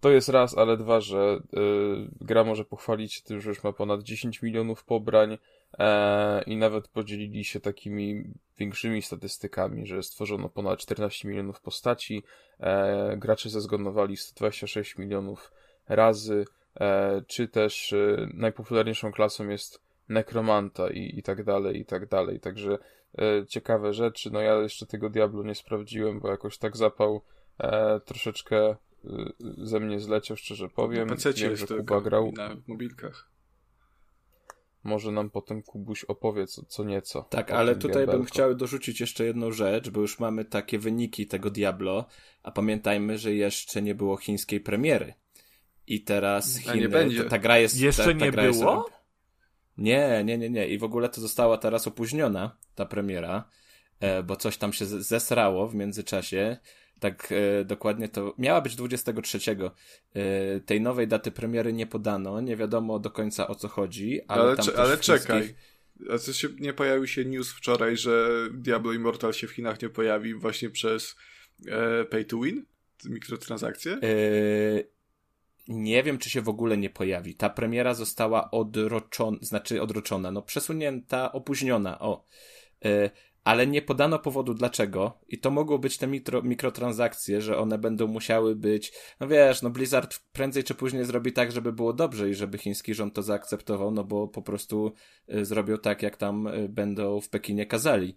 E: To jest raz, ale dwa, że y, gra może pochwalić się tym, że już ma ponad 10 milionów pobrań i nawet podzielili się takimi większymi statystykami, że stworzono ponad 14 milionów postaci, e, gracze zezgonowali 126 milionów razy, E, czy też e, najpopularniejszą klasą jest nekromanta i, i tak dalej, i tak dalej. Także e, ciekawe rzeczy. No ja jeszcze tego Diablo nie sprawdziłem, bo jakoś tak zapał troszeczkę ze mnie zleciał, szczerze powiem.
B: Na Wiem, że Kuba grał na mobilkach.
E: Może nam potem Kubuś opowie co, co nieco.
D: Tak, ale tutaj diabelko. bym chciał dorzucić jeszcze jedną rzecz, bo już mamy takie wyniki tego Diablo, a pamiętajmy, że jeszcze nie było chińskiej premiery. I teraz Chiny, nie będzie. Ta, ta gra jest...
C: Jeszcze
D: ta,
C: ta nie było?
D: Jest... Nie, nie, nie, nie. I w ogóle to została teraz opóźniona, ta premiera, e, bo coś tam się zesrało w międzyczasie. Tak e, dokładnie to miała być 23. E, tej nowej daty premiery nie podano, nie wiadomo do końca o co chodzi, ale, ale, tam ale
B: czekaj. A co się nie pojawił się news wczoraj, że Diablo Immortal się w Chinach nie pojawi właśnie przez e, pay to win? Mikrotransakcje? E,
D: nie wiem, czy się w ogóle nie pojawi. Ta premiera została odroczona, znaczy odroczona, no przesunięta, opóźniona, o. Ale nie podano powodu dlaczego i to mogło być te mikro, mikrotransakcje, że one będą musiały być, no wiesz, no Blizzard prędzej czy później zrobi tak, żeby było dobrze i żeby chiński rząd to zaakceptował, no bo po prostu y, zrobią tak, jak tam y, będą w Pekinie kazali.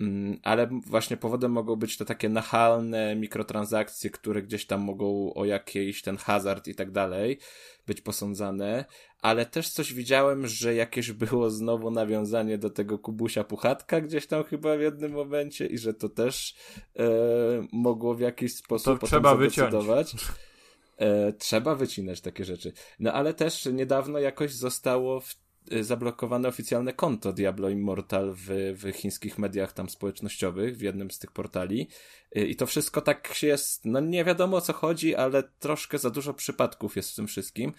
D: Mm, ale właśnie powodem mogą być te takie nachalne mikrotransakcje, które gdzieś tam mogą o jakiejś ten hazard i tak dalej być posądzane, ale też coś widziałem, że jakieś było znowu nawiązanie do tego Kubusia Puchatka gdzieś tam chyba w jednym momencie i że to też e, mogło w jakiś sposób
C: To trzeba wyciąć.
D: E, trzeba wycinać takie rzeczy. No ale też niedawno jakoś zostało w zablokowane oficjalne konto Diablo Immortal w, w chińskich mediach tam społecznościowych, w jednym z tych portali. Y, I to wszystko tak jest, no nie wiadomo o co chodzi, ale troszkę za dużo przypadków jest w tym wszystkim.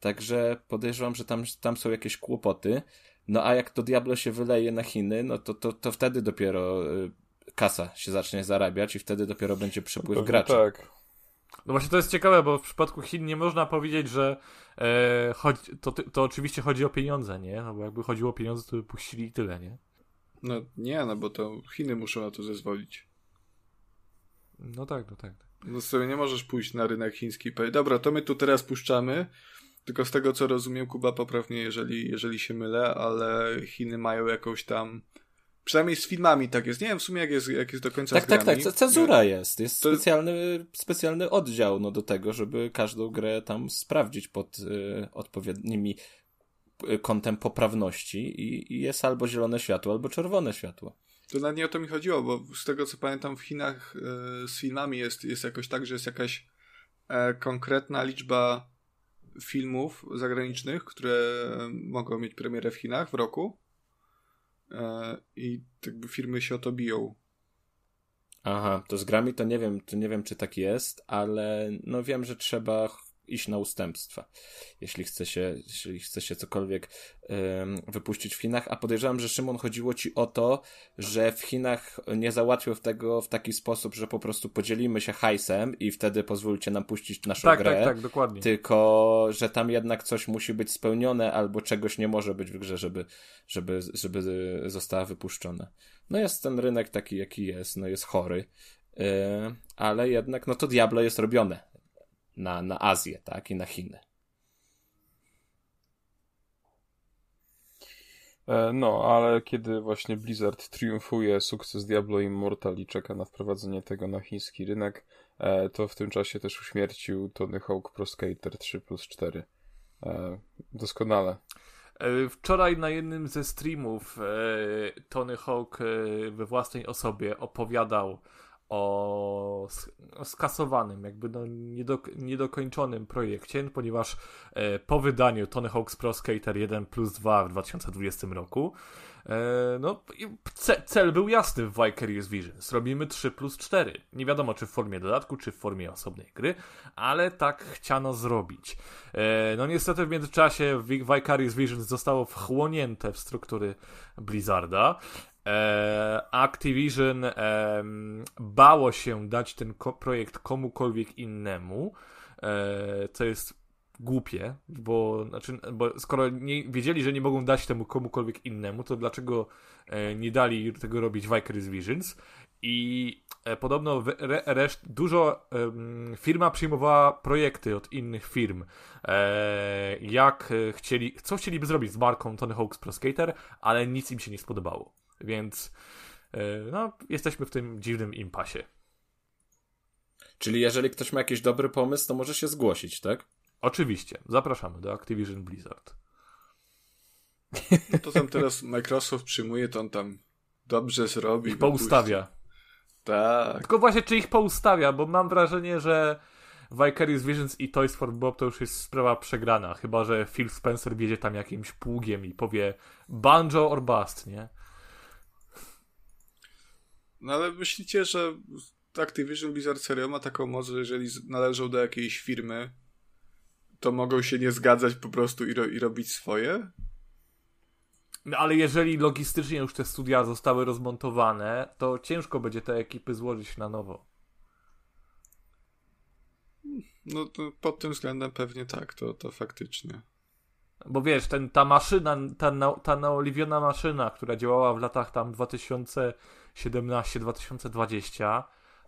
D: Także podejrzewam, że tam, tam są jakieś kłopoty. No a jak to Diablo się wyleje na Chiny, no to, to, to wtedy dopiero y, kasa się zacznie zarabiać i wtedy dopiero będzie przepływ graczy.
E: Tak.
C: No właśnie to jest ciekawe, bo w przypadku Chin nie można powiedzieć, że e, to, to oczywiście chodzi o pieniądze, nie? No bo jakby chodziło o pieniądze, to by puścili i tyle, nie?
B: No nie, no bo to Chiny muszą na to zezwolić.
C: No tak, no tak.
B: No sobie nie możesz pójść na rynek chiński i powiedzieć, dobra, to my tu teraz puszczamy, tylko z tego co rozumiem, Kuba poprawnie, jeżeli, jeżeli się mylę, ale Chiny mają jakąś tam Przynajmniej z filmami tak jest. Nie wiem w sumie jak jest, jak jest do końca
D: tak, Tak, tak, cenzura jest. Jest
B: to...
D: specjalny, specjalny oddział no, do tego, żeby każdą grę tam sprawdzić pod y, odpowiednimi y, kątem poprawności i, i jest albo zielone światło, albo czerwone światło.
B: To nawet nie o to mi chodziło, bo z tego co pamiętam w Chinach y, z filmami jest, jest jakoś tak, że jest jakaś e, konkretna liczba filmów zagranicznych, które mogą mieć premierę w Chinach w roku E, i jakby firmy się o to biją.
D: Aha, to z grami to nie wiem, to nie wiem czy tak jest, ale no wiem, że trzeba iść na ustępstwa, jeśli chce się, jeśli chce się cokolwiek wypuścić w Chinach, a podejrzewam, że Szymon chodziło ci o to, że w Chinach nie załatwił tego w taki sposób, że po prostu podzielimy się hajsem i wtedy pozwólcie nam puścić naszą
C: tak,
D: grę.
C: Tak, tak, dokładnie.
D: Tylko, że tam jednak coś musi być spełnione albo czegoś nie może być w grze, żeby, żeby, żeby została wypuszczona. No jest ten rynek taki, jaki jest, no jest chory. Yy, ale jednak, no to Diablo jest robione na, na Azję, tak, i na Chiny.
E: E, no, ale kiedy właśnie Blizzard triumfuje, sukces Diablo Immortal i czeka na wprowadzenie tego na chiński rynek, e, to w tym czasie też uśmiercił Tony Hawk Pro Skater 3 plus 4. E, doskonale.
C: Wczoraj na jednym ze streamów Tony Hawk we własnej osobie opowiadał o skasowanym, jakby no niedok niedokończonym projekcie, ponieważ e, po wydaniu Tony Hawk's Pro Skater 1 plus 2 w 2020 roku e, no ce cel był jasny w Vicarious Visions. Robimy 3 plus 4. Nie wiadomo czy w formie dodatku, czy w formie osobnej gry, ale tak chciano zrobić. E, no niestety w międzyczasie Vicarious Visions zostało wchłonięte w struktury Blizzarda E, Activision bało się dać ten projekt komukolwiek innemu, e, co jest głupie, bo, znaczy, bo skoro nie, wiedzieli, że nie mogą dać temu komukolwiek innemu, to dlaczego e, nie dali tego robić Vicarious Visions? I podobno re, reszt, dużo firma przyjmowała projekty od innych firm, jak chcieli, co chcieliby zrobić z marką Tony Hawk's Pro Skater, ale nic im się nie spodobało. Więc e, no, jesteśmy w tym dziwnym impasie.
D: Czyli jeżeli ktoś ma jakiś dobry pomysł, to może się zgłosić, tak?
C: Oczywiście. Zapraszamy do Activision Blizzard.
B: No to tam teraz Microsoft przyjmuje, to on tam dobrze zrobi.
C: Ich poustawia.
B: Tak.
C: Tylko właśnie, czy ich poustawia, bo mam wrażenie, że Vicarious Visions i Toys for Bob to już jest sprawa przegrana. Chyba, że Phil Spencer wiedzie tam jakimś pługiem i powie banjo or bust, nie?
B: No ale myślicie, że Activision Blizzard serio ma taką moc, że jeżeli należą do jakiejś firmy, to mogą się nie zgadzać po prostu i, ro i robić swoje?
C: No, ale jeżeli logistycznie już te studia zostały rozmontowane, to ciężko będzie te ekipy złożyć na nowo.
B: No to pod tym względem pewnie tak, to, to faktycznie.
C: Bo wiesz, ten, ta maszyna, ta, ta naoliwiona maszyna, która działała w latach tam 2017-2020,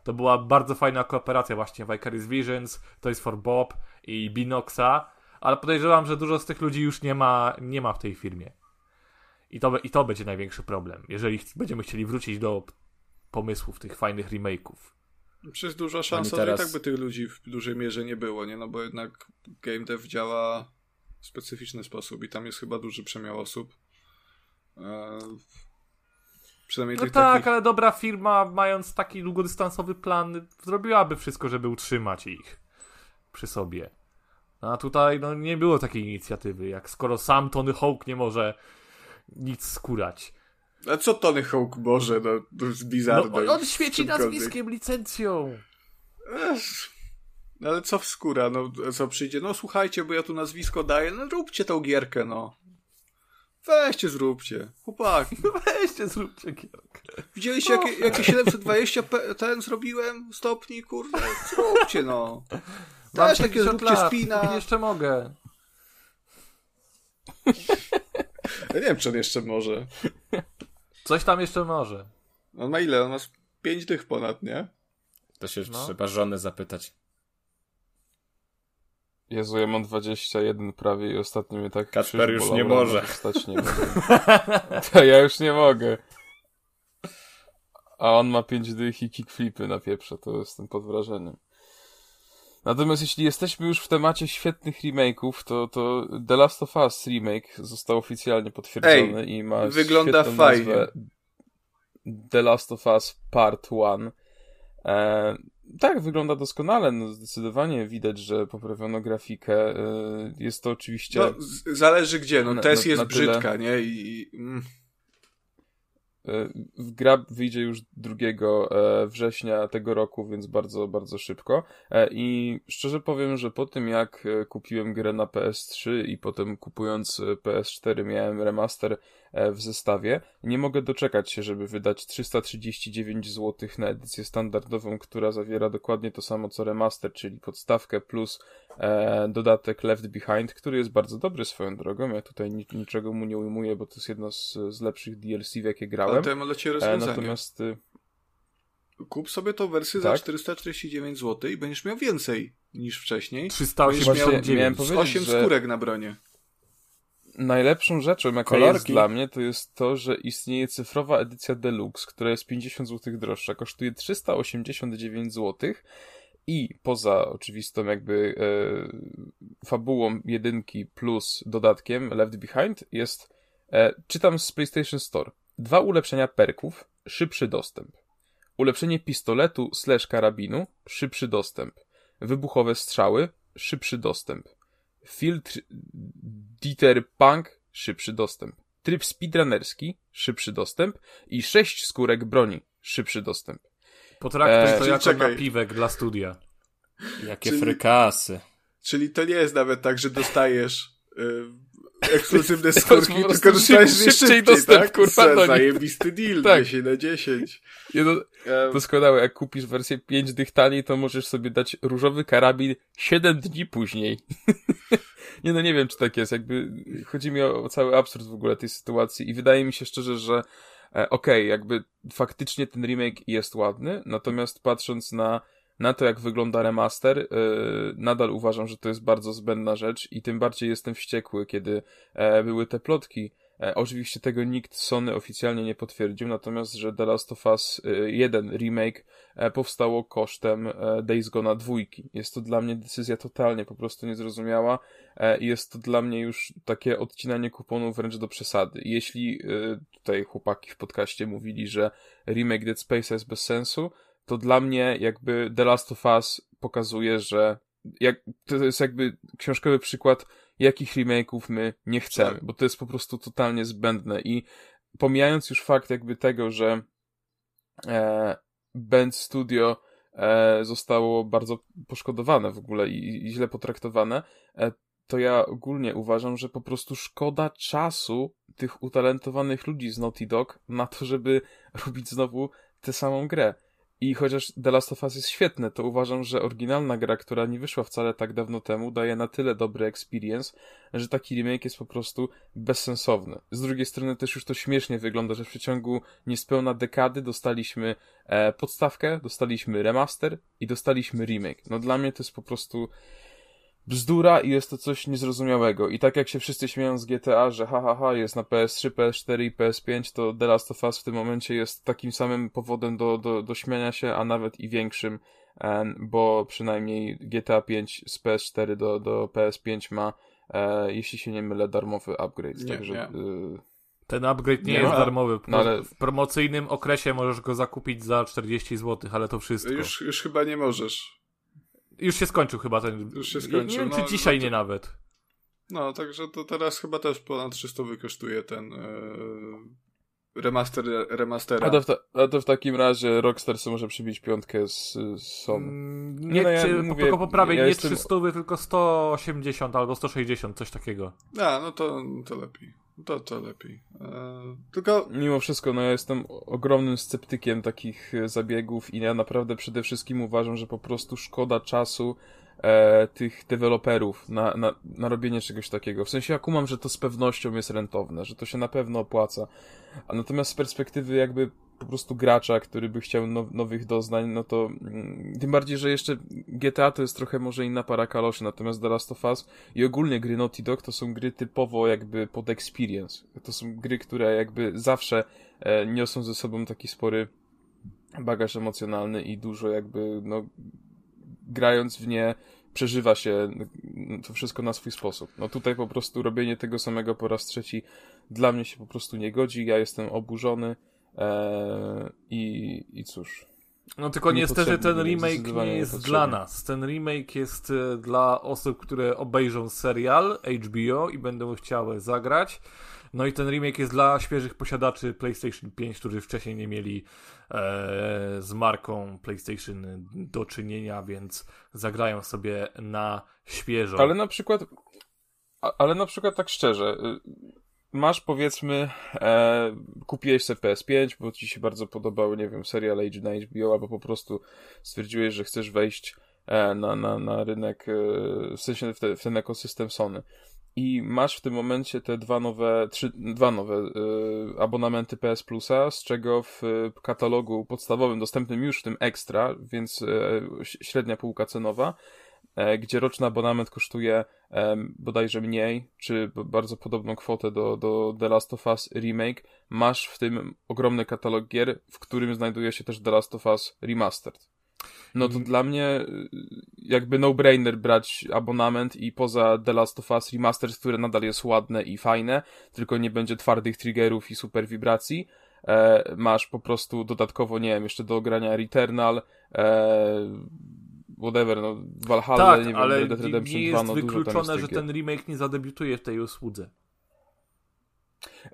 C: to była bardzo fajna kooperacja właśnie Vicarious Visions, Toys for Bob i Binoxa, ale podejrzewam, że dużo z tych ludzi już nie ma, nie ma w tej firmie. I to, I to będzie największy problem, jeżeli będziemy chcieli wrócić do pomysłów tych fajnych remake'ów.
B: Przecież duża szansa,
D: teraz-
B: że i tak by tych ludzi w dużej mierze nie było, nie? No bo jednak game dev działa w specyficzny sposób i tam jest chyba duży przemiał osób. E, przynajmniej
C: No
B: tych
C: tak,
B: takich...
C: ale dobra firma, mając taki długodystansowy plan, zrobiłaby wszystko, żeby utrzymać ich przy sobie. A tutaj no, nie było takiej inicjatywy, jak skoro sam Tony Hawk nie może nic skórać.
B: A co Tony Hawk może, no, to jest
C: No,
B: bizarne.
C: on, on świeci nazwiskiem, licencją.
B: Ech, No ale co w skóra, no co przyjdzie? No słuchajcie, bo ja tu nazwisko daję, no róbcie tą gierkę, no. Weźcie, zróbcie. Chłopaki.
C: Weźcie, zróbcie gierkę.
B: Widzieliście, jakie, jakie 720 p- ten zrobiłem stopni, kurde? Zróbcie, no.
C: Mam
B: Też takie
C: 50
B: zróbcie
C: lat,
B: spina.
C: jeszcze mogę.
B: Ja nie wiem, czy on jeszcze może.
C: Coś tam jeszcze może.
B: On ma ile? On ma z 5 dych ponad, nie?
D: To się
C: No.
D: trzeba żony zapytać.
E: Jezu, ja mam 21 prawie i ostatnio mnie tak krzyż
D: już nie może.
E: że Wstać nie mogę. To ja już nie mogę. A on ma 5 dych i kickflipy na pieprze, to jestem pod wrażeniem. Natomiast jeśli jesteśmy już w temacie świetnych remake'ów, to, to The Last of Us remake został oficjalnie potwierdzony i ma
B: wygląda fajnie.
E: The Last of Us Part 1. E, tak, wygląda doskonale. No, zdecydowanie widać, że poprawiono grafikę. E, jest to oczywiście.
B: No, zależy gdzie, no
E: na-
B: jest
E: na
B: brzydka, nie? I, mm,
E: w gra wyjdzie już 2 e, września tego roku, więc bardzo, bardzo szybko. E, I szczerze powiem, że po tym jak e, kupiłem grę na PS3 i potem kupując e, PS4 miałem remaster w zestawie, nie mogę doczekać się, żeby wydać 339 zł na edycję standardową, która zawiera dokładnie to samo co remaster, czyli podstawkę plus e, dodatek Left Behind, który jest bardzo dobry swoją drogą. Ja tutaj ni- niczego mu nie ujmuję, bo to jest jedno z, z lepszych DLC, w jakie grałem.
B: ale to ja mam dla ciebie
E: E,
B: rozwiązanie.
E: natomiast y,
B: Kup sobie tą wersję za
E: Tak?
B: 449 zł i będziesz miał więcej niż wcześniej.
C: 389.
E: Właśnie miałem powiedzieć,
B: 8
E: że-
B: skórek na bronie.
E: Najlepszą rzeczą, jaka
D: Kolorki.
E: jest dla mnie, to jest to, że istnieje cyfrowa edycja Deluxe, która jest 50 zł droższa, kosztuje 389 zł i poza oczywistą jakby e, fabułą jedynki plus dodatkiem Left Behind jest, e, czytam z PlayStation Store, dwa ulepszenia perków, szybszy dostęp. Ulepszenie pistoletu slash karabinu, szybszy dostęp. Wybuchowe strzały, szybszy dostęp. Filtr Dieter Punk, szybszy dostęp. Tryb speedrunnerski, szybszy dostęp. I sześć skórek broni, szybszy dostęp.
C: Potraktuj
E: E,
C: to jako
B: czekaj.
C: napiwek dla studia.
D: Jakie
B: Czyli-
D: frykasy.
B: Czyli to nie jest nawet tak, że dostajesz y, ekskluzywne skórki, tylko dostajesz
E: szyb-
B: je
E: szybciej
B: szybciej,
E: dostęp,
B: tak?
E: kurwa, do nich.
B: Zajebisty deal,
E: Tak.
B: 10 na 10.
E: Nie no,
B: E,
E: doskonałe, jak kupisz wersję 5 dych taniej, to możesz sobie dać różowy karabin 7 dni później. nie no, nie wiem, czy tak jest. Jakby chodzi mi o, cały absurd w ogóle tej sytuacji i wydaje mi się szczerze, że e, okej, jakby faktycznie ten remake jest ładny, natomiast patrząc na, na to, jak wygląda remaster, e, nadal uważam, że to jest bardzo zbędna rzecz i tym bardziej jestem wściekły, kiedy e, były te plotki. E, oczywiście tego nikt Sony oficjalnie nie potwierdził, natomiast, że The Last of Us e, 1 remake e, powstało kosztem e, Days Gone'a dwójki. Jest to dla mnie decyzja totalnie po prostu niezrozumiała e, i jest to dla mnie już takie odcinanie kuponów wręcz do przesady. Jeśli e, tutaj chłopaki w podcaście mówili, że remake Dead Space jest bez sensu, to dla mnie jakby The Last of Us pokazuje, że jak, to jest jakby książkowy przykład, jakich remake'ów my nie chcemy,
B: Tak.
E: bo to jest po prostu totalnie zbędne i pomijając już fakt jakby tego, że e, Band Studio e, zostało bardzo poszkodowane w ogóle i, i źle potraktowane, e, to ja ogólnie uważam, że po prostu szkoda czasu tych utalentowanych ludzi z Naughty Dog na to, żeby robić znowu tę samą grę. I chociaż The Last of Us jest świetne, to uważam, że oryginalna gra, która nie wyszła wcale tak dawno temu, daje na tyle dobry experience, że taki remake jest po prostu bezsensowny. Z drugiej strony też już to śmiesznie wygląda, że w przeciągu niespełna dekady dostaliśmy e, podstawkę, dostaliśmy remaster i dostaliśmy remake. No dla mnie to jest po prostu bzdura i jest to coś niezrozumiałego. I tak jak się wszyscy śmieją z GTA, że ha, ha, ha jest na PS3, PS4 i PS5, to The Last of Us w tym momencie jest takim samym powodem do, do, do śmiania się, a nawet i większym, bo przynajmniej GTA 5 z PS4 do, do PS5 ma, e, jeśli się nie mylę, darmowy upgrade.
B: Nie,
E: Także,
B: nie.
E: y,
C: Ten upgrade nie,
E: Nie
C: jest
E: ma.
C: darmowy.
E: No ale-
C: W promocyjnym okresie możesz go zakupić za 40 zł, ale to wszystko. Już,
B: już chyba nie możesz.
C: Się skończył chyba ten.
B: Już się
C: Nie- Nie
B: skończył,
C: wiem,
B: no,
C: czy dzisiaj
B: no to-
C: nie nawet.
B: No, także to teraz chyba też ponad 300 kosztuje ten e, remaster, remastera.
E: a, to w ta, a to w takim razie Rockstar sobie może przybić piątkę z, z Sony.
C: Mm,
E: Nie,
C: Nie,
E: no ja
C: czy,
E: mówię,
C: tylko poprawię,
E: ja
C: nie
E: jestem-
C: 300, tylko 180 albo 160, coś takiego.
B: A, no to, to lepiej. To, to lepiej. E, tylko
E: Mimo wszystko, no ja jestem ogromnym sceptykiem takich e, zabiegów i ja naprawdę przede wszystkim uważam, że po prostu szkoda czasu e, tych deweloperów na, na, na robienie czegoś takiego. W sensie ja kumam, że to z pewnością jest rentowne, że to się na pewno opłaca. A natomiast z perspektywy jakby po prostu gracza, który by chciał now, nowych doznań, no to mm, tym bardziej, że jeszcze GTA to jest trochę może inna para kaloszy, natomiast The Last of Us i ogólnie gry Naughty Dog to są gry typowo jakby pod experience. To są gry, które jakby zawsze e, niosą ze sobą taki spory bagaż emocjonalny i dużo jakby, no, grając w nie przeżywa się mm, to wszystko na swój sposób. No tutaj po prostu robienie tego samego po raz trzeci dla mnie się po prostu nie godzi, ja jestem oburzony e, i, i cóż.
C: No tylko niestety ten remake nie jest dla nas. Ten remake jest e, dla osób, które obejrzą serial HBO i będą chciały zagrać. No i ten remake jest dla świeżych posiadaczy PlayStation 5, którzy wcześniej nie mieli e, z marką PlayStation do czynienia, więc zagrają sobie na świeżo.
E: Ale na przykład, ale na przykład tak szczerze, y, masz powiedzmy, e, kupiłeś sobie PS5, bo ci się bardzo podobały, nie wiem, serial Age na HBO, albo po prostu stwierdziłeś, że chcesz wejść e, na, na, na rynek, e, w sensie w, te, w ten ekosystem Sony. I masz w tym momencie te dwa nowe, trzy, dwa nowe e, abonamenty PS Plusa, z czego w e, katalogu podstawowym, dostępnym już w tym Extra, więc e, średnia półka cenowa, gdzie roczny abonament kosztuje bodajże mniej, czy bardzo podobną kwotę do, do The Last of Us Remake, masz w tym ogromny katalog gier, w którym znajduje się też The Last of Us Remastered. No to
C: Mm.
E: dla mnie y, jakby no-brainer brać abonament i poza The Last of Us Remastered, które nadal jest ładne i fajne, tylko nie będzie twardych triggerów i super wibracji, e, masz po prostu dodatkowo, nie wiem, jeszcze do ogrania Returnal, e, whatever, no Valhalla,
C: tak,
E: nie wiem,
C: ale
E: Red Dead
C: nie
E: Redemption
C: nie
E: 2,
C: jest
E: no jest
C: wykluczone,
E: tych
C: że ten remake nie zadebiutuje w tej usłudze.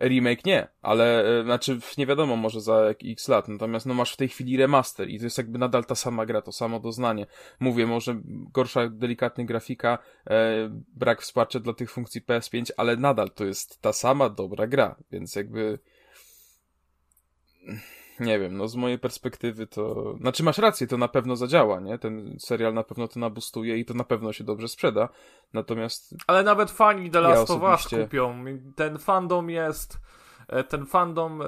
E: Remake nie, ale e, znaczy nie wiadomo może za x lat, natomiast no masz w tej chwili remaster i to jest jakby nadal ta sama gra, to samo doznanie. Mówię, może gorsza delikatnie grafika, e, brak wsparcia dla tych funkcji PS5, ale nadal to jest ta sama dobra gra, więc jakby nie wiem, no z mojej perspektywy to... Znaczy masz rację, to na pewno zadziała, nie? Ten serial na pewno to nabustuje i to na pewno się dobrze sprzeda, natomiast
C: Ale nawet fani The Last of Us
E: osobiście-
C: kupią. Ten fandom jest. e, Ten fandom e,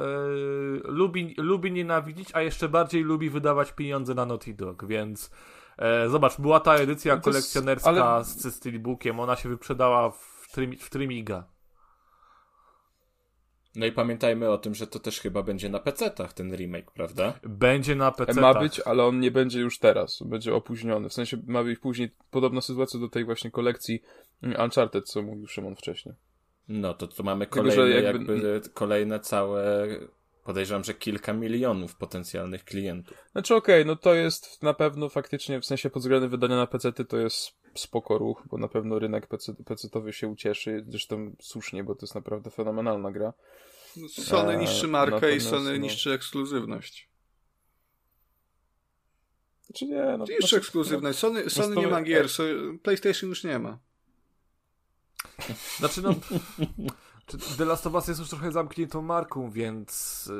C: lubi, lubi nienawidzić, a jeszcze bardziej lubi wydawać pieniądze na Naughty Dog, więc e, zobacz, była ta edycja
E: No jest-
C: kolekcjonerska
E: ale-
C: z, ze Steelbookiem, ona się wyprzedała w, trymi, w Trymiga.
D: No i pamiętajmy o tym, że to też chyba będzie na PC-tach ten remake, prawda?
C: Będzie na PC.
E: Ma być, ale on nie będzie już teraz. Będzie opóźniony. W sensie ma być później podobna sytuacja do tej właśnie kolekcji Uncharted, co mówił Szymon wcześniej.
D: No to tu mamy
E: Tylko,
D: kolejne,
E: jakby-
D: jakby... kolejne całe, podejrzewam, że kilka milionów potencjalnych klientów.
E: Znaczy okej, no to jest na pewno faktycznie, w sensie pod względem wydania na PC to jest spoko ruch, bo na pewno rynek PC, PC-towy się ucieszy. Zresztą słusznie, bo to jest naprawdę fenomenalna gra.
B: Sony
E: Eee,
B: niszczy markę i Sony
E: no.
B: niszczy ekskluzywność.
E: Znaczy nie, no...
B: Niszczy
E: znaczy,
B: ekskluzywność. Sony, Sony
E: to-
B: nie ma gier, so, PlayStation już nie ma.
C: Znaczy no. czy The Last of Us jest już trochę zamkniętą marką, więc e,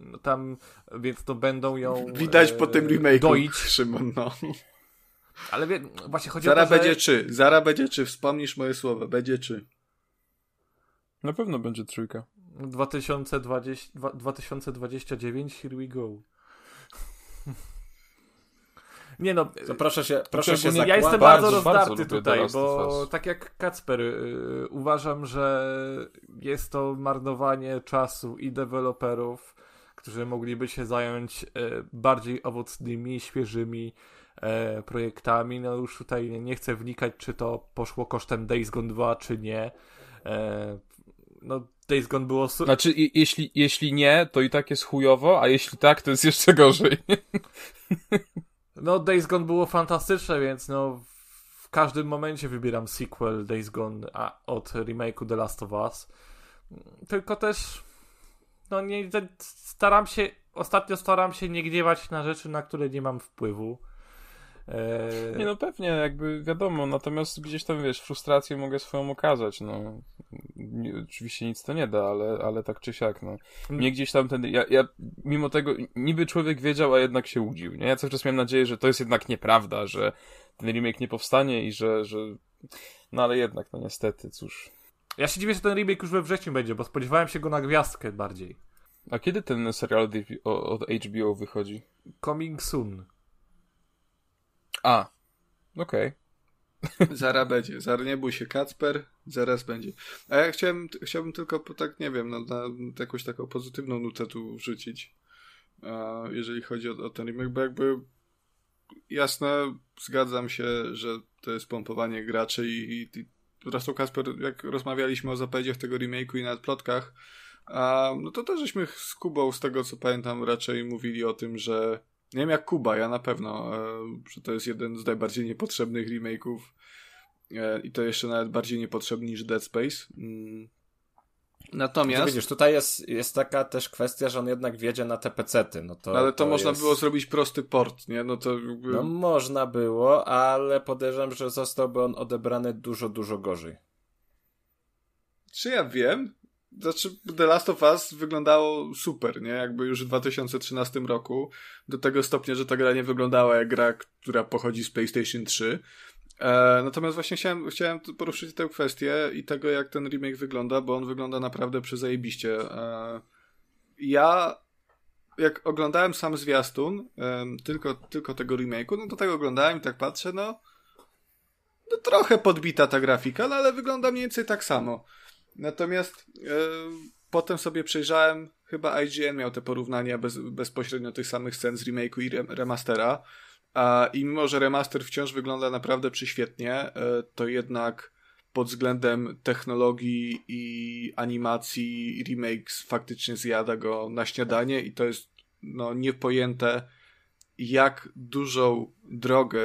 C: no tam, więc to będą ją
B: Widać
C: e,
B: po tym remake'u,
C: doić.
B: Szymon, no.
C: Ale wie, właśnie chodzi
B: Zara
C: o to, że...
B: będzie czy, Zara będzie czy, wspomnisz moje słowa, będzie czy.
E: Na pewno będzie trójka.
C: 2020, dwa- 2029, here we go. Nie no,
D: To proszę się, proszę się
E: ogólnie
C: ja jestem
E: bardzo,
C: bardzo,
E: bardzo
C: rozdarty
E: lubię
C: tutaj, bo tak jak Kacper, y, uważam, że jest to marnowanie czasu i deweloperów, którzy mogliby się zająć y, bardziej owocnymi, świeżymi projektami. No już tutaj nie chcę wnikać, czy to poszło kosztem Days Gone 2, czy nie. E, no Days Gone było su-
E: Znaczy, i, jeśli, jeśli nie, to i tak jest chujowo, a jeśli tak, to jest jeszcze gorzej.
C: No, Days Gone było fantastyczne, więc no w każdym momencie wybieram sequel Days Gone a, od remake'u The Last of Us. Tylko też no nie staram się ostatnio staram się nie gniewać na rzeczy, na które nie mam wpływu. Eee,
E: Nie no pewnie, jakby wiadomo, natomiast gdzieś tam, wiesz, frustrację mogę swoją okazać, no. Nie, oczywiście nic to nie da, ale, ale tak czy siak, no. Mnie gdzieś tam ten, ja, ja mimo tego, niby człowiek wiedział, a jednak się łudził, nie? Ja cały czas miałem nadzieję, że to jest jednak nieprawda, że ten remake nie powstanie i że, że... No ale jednak, no niestety, cóż.
C: Ja się dziwię, że ten remake już we wrześniu będzie, bo spodziewałem się go na gwiazdkę bardziej.
E: A kiedy ten serial od, od HBO wychodzi?
C: Coming soon.
E: A, okej.
B: Zara będzie. Zara nie bój się, Kacper, zaraz będzie. A ja chciałem, chciałbym tylko, po tak nie wiem, no, na jakąś taką pozytywną nutę tu wrzucić, a, jeżeli chodzi o, o ten remake, bo jakby jasne, zgadzam się, że to jest pompowanie graczy i, i, i zresztą Kasper, jak rozmawialiśmy o zapowiedziach tego remake'u i na plotkach, a, no to też żeśmy z Kubą, z tego co pamiętam, raczej mówili o tym, że nie wiem jak Kuba, ja na pewno, e, że to jest jeden z najbardziej niepotrzebnych remake'ów e, i to jeszcze nawet bardziej niepotrzebny niż Dead Space. Mm. Natomiast...
D: No widzisz, tutaj jest, jest taka też kwestia, że on jednak wiedzie na te pecety. No to,
B: ale to,
D: to
B: można
D: jest...
B: było zrobić prosty port, nie? No to jakby...
D: No można było, ale podejrzewam, że zostałby on odebrany dużo, dużo gorzej.
B: Czy ja wiem? Znaczy, The Last of Us wyglądało super, nie? Jakby już w 2013 roku, do tego stopnia, że ta gra nie wyglądała jak gra, która pochodzi z PlayStation 3. E, natomiast właśnie chciałem, chciałem poruszyć tę kwestię i tego, jak ten remake wygląda, bo on wygląda naprawdę przezajebiście. E, ja, jak oglądałem sam zwiastun, e, tylko, tylko tego remake'u, no to tak oglądałem i tak patrzę, no, no trochę podbita ta grafika, no ale wygląda mniej więcej tak samo. Natomiast e, potem sobie przejrzałem, chyba IGN miał te porównania bez, bezpośrednio tych samych scen z remake'u i rem, remastera. A, I mimo, że remaster wciąż wygląda naprawdę przyświetnie, e, to jednak pod względem technologii i animacji remake faktycznie zjada go na śniadanie i to jest no, niepojęte jak dużą drogę,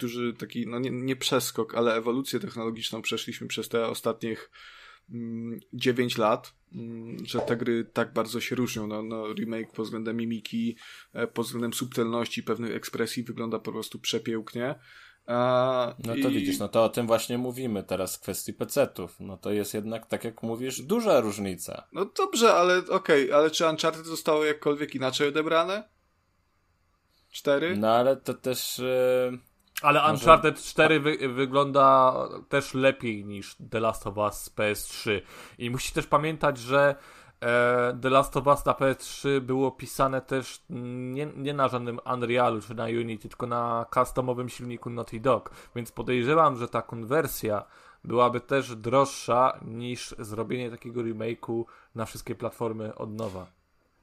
B: duży taki, no nie, nie przeskok, ale ewolucję technologiczną przeszliśmy przez te ostatnich 9 lat, że te gry tak bardzo się różnią. No, no, remake pod względem mimiki, pod względem subtelności pewnych ekspresji wygląda po prostu przepięknie. A,
D: no to i... widzisz, no to o tym właśnie mówimy teraz w kwestii PC-ów. No to jest jednak, tak jak mówisz, duża różnica.
B: No dobrze, ale okej, okay, ale czy Uncharted zostało jakkolwiek inaczej odebrane? Cztery?
D: No ale to też... Yy...
C: Ale Może... Uncharted 4 wy wygląda też lepiej niż The Last of Us z PS3. I musisz też pamiętać, że e, The Last of Us na PS3 było pisane też nie, nie na żadnym Unrealu czy na Unity, tylko na customowym silniku Naughty Dog. Więc podejrzewam, że ta konwersja byłaby też droższa niż zrobienie takiego remake'u na wszystkie platformy od nowa.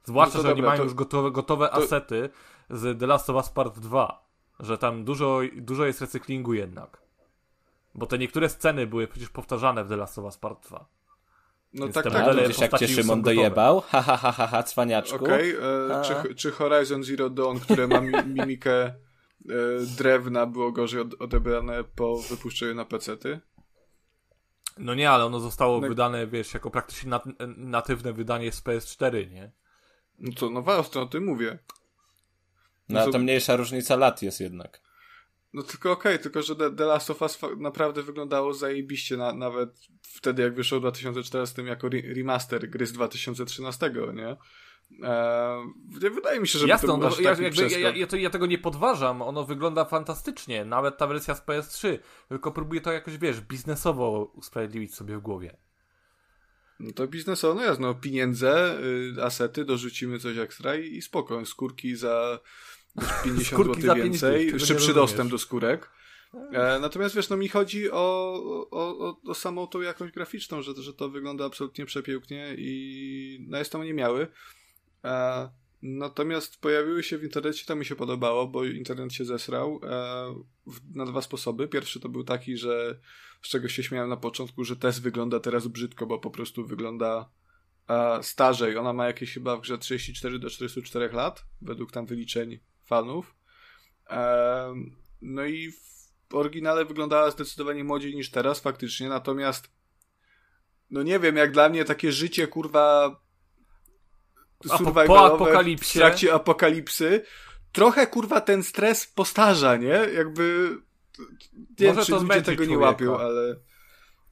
C: Zwłaszcza, no że dobra, oni mają to... już gotowe, gotowe to... asety z The Last of Us Part 2 że tam dużo, dużo jest recyklingu jednak. Bo te niektóre sceny były przecież powtarzane w The Last of Us Part 2.
B: No
D: Więc
B: tak, tak.
D: Ale wiesz, jak cię Szymon dojebał? Ha, ha, ha, ha, ha cwaniaczku.
B: Okej, okay, e, czy, czy Horizon Zero Dawn, które ma mi, mimikę e, drewna, było gorzej od, odebrane po wypuszczeniu na pecety?
C: No nie, ale ono zostało no. wydane, wiesz, jako praktycznie nat natywne wydanie z PS4, nie?
B: No to no właśnie, o tym mówię.
D: No, no to mniejsza różnica lat jest jednak.
B: No tylko okej, okay, tylko że The, Last of Us naprawdę wyglądało zajebiście, na, nawet wtedy jak wyszło w 2014 jako re remaster gry z 2013, nie? Eee, wydaje mi się, że to
C: no, ja,
B: jakby,
C: ja, ja, to, ja, tego nie podważam, ono wygląda fantastycznie, nawet ta wersja z PS3, tylko próbuję to jakoś, wiesz, biznesowo usprawiedliwić sobie w głowie.
B: No to biznesowo, no jasno, no, pieniądze, y, asety, dorzucimy coś ekstra i, i spoko, skórki za 50
C: Skórki
B: zł więcej, szybszy dostęp do skórek. E, natomiast wiesz, no mi chodzi o, o, o, o samą tą jakąś graficzną, że, że to wygląda absolutnie przepięknie i no jest to nie miały. E, natomiast pojawiły się w internecie, to mi się podobało, bo internet się zesrał e, w, na dwa sposoby. Pierwszy to był taki, że z czego się śmiałem na początku, że test wygląda teraz brzydko, bo po prostu wygląda e, starzej. Ona ma jakieś chyba w grze 34 do 44 lat, według tam wyliczeń fanów. No i w oryginale wyglądała zdecydowanie młodziej niż teraz, faktycznie, natomiast no nie wiem, jak dla mnie takie życie, kurwa
C: po- apokalipsie?
B: w trakcie apokalipsy trochę, kurwa, ten stres postarza, nie? Jakby nie
C: Może
B: wiem, czy
C: to
B: ludzie tego nie
C: człowieka.
B: łapią, ale...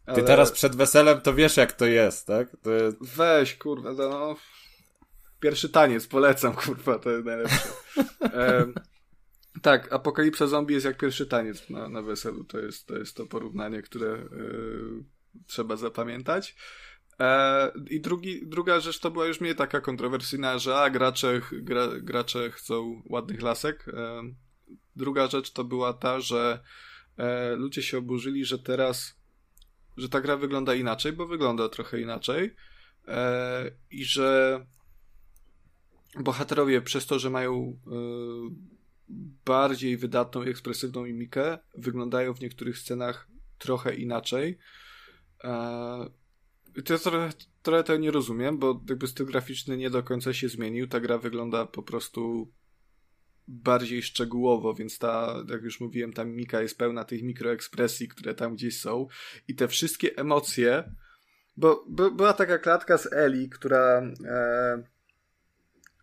D: Ty
B: ale...
D: teraz przed weselem to wiesz jak to jest, tak? To jest...
B: Weź, kurwa, no... Pierwszy taniec, polecam, kurwa, to jest najlepsze. Em, tak, Apokalipsa Zombie jest jak pierwszy taniec na, na weselu. To jest, to jest to porównanie, które e, trzeba zapamiętać. E, I drugi, druga rzecz to była już mniej taka kontrowersyjna, że a, gracze, gra, gracze chcą ładnych lasek. E, druga rzecz to była ta, że e, ludzie się oburzyli, że teraz, że ta gra wygląda inaczej, bo wygląda trochę inaczej. E, I że bohaterowie przez to, że mają e, bardziej wydatną i ekspresywną mimikę, wyglądają w niektórych scenach trochę inaczej. E, i to trochę, trochę tego nie rozumiem, bo jakby styl graficzny nie do końca się zmienił. Ta gra wygląda po prostu bardziej szczegółowo, więc ta, jak już mówiłem, ta mimika jest pełna tych mikroekspresji, które tam gdzieś są i te wszystkie emocje, bo, bo była taka klatka z Eli, która e,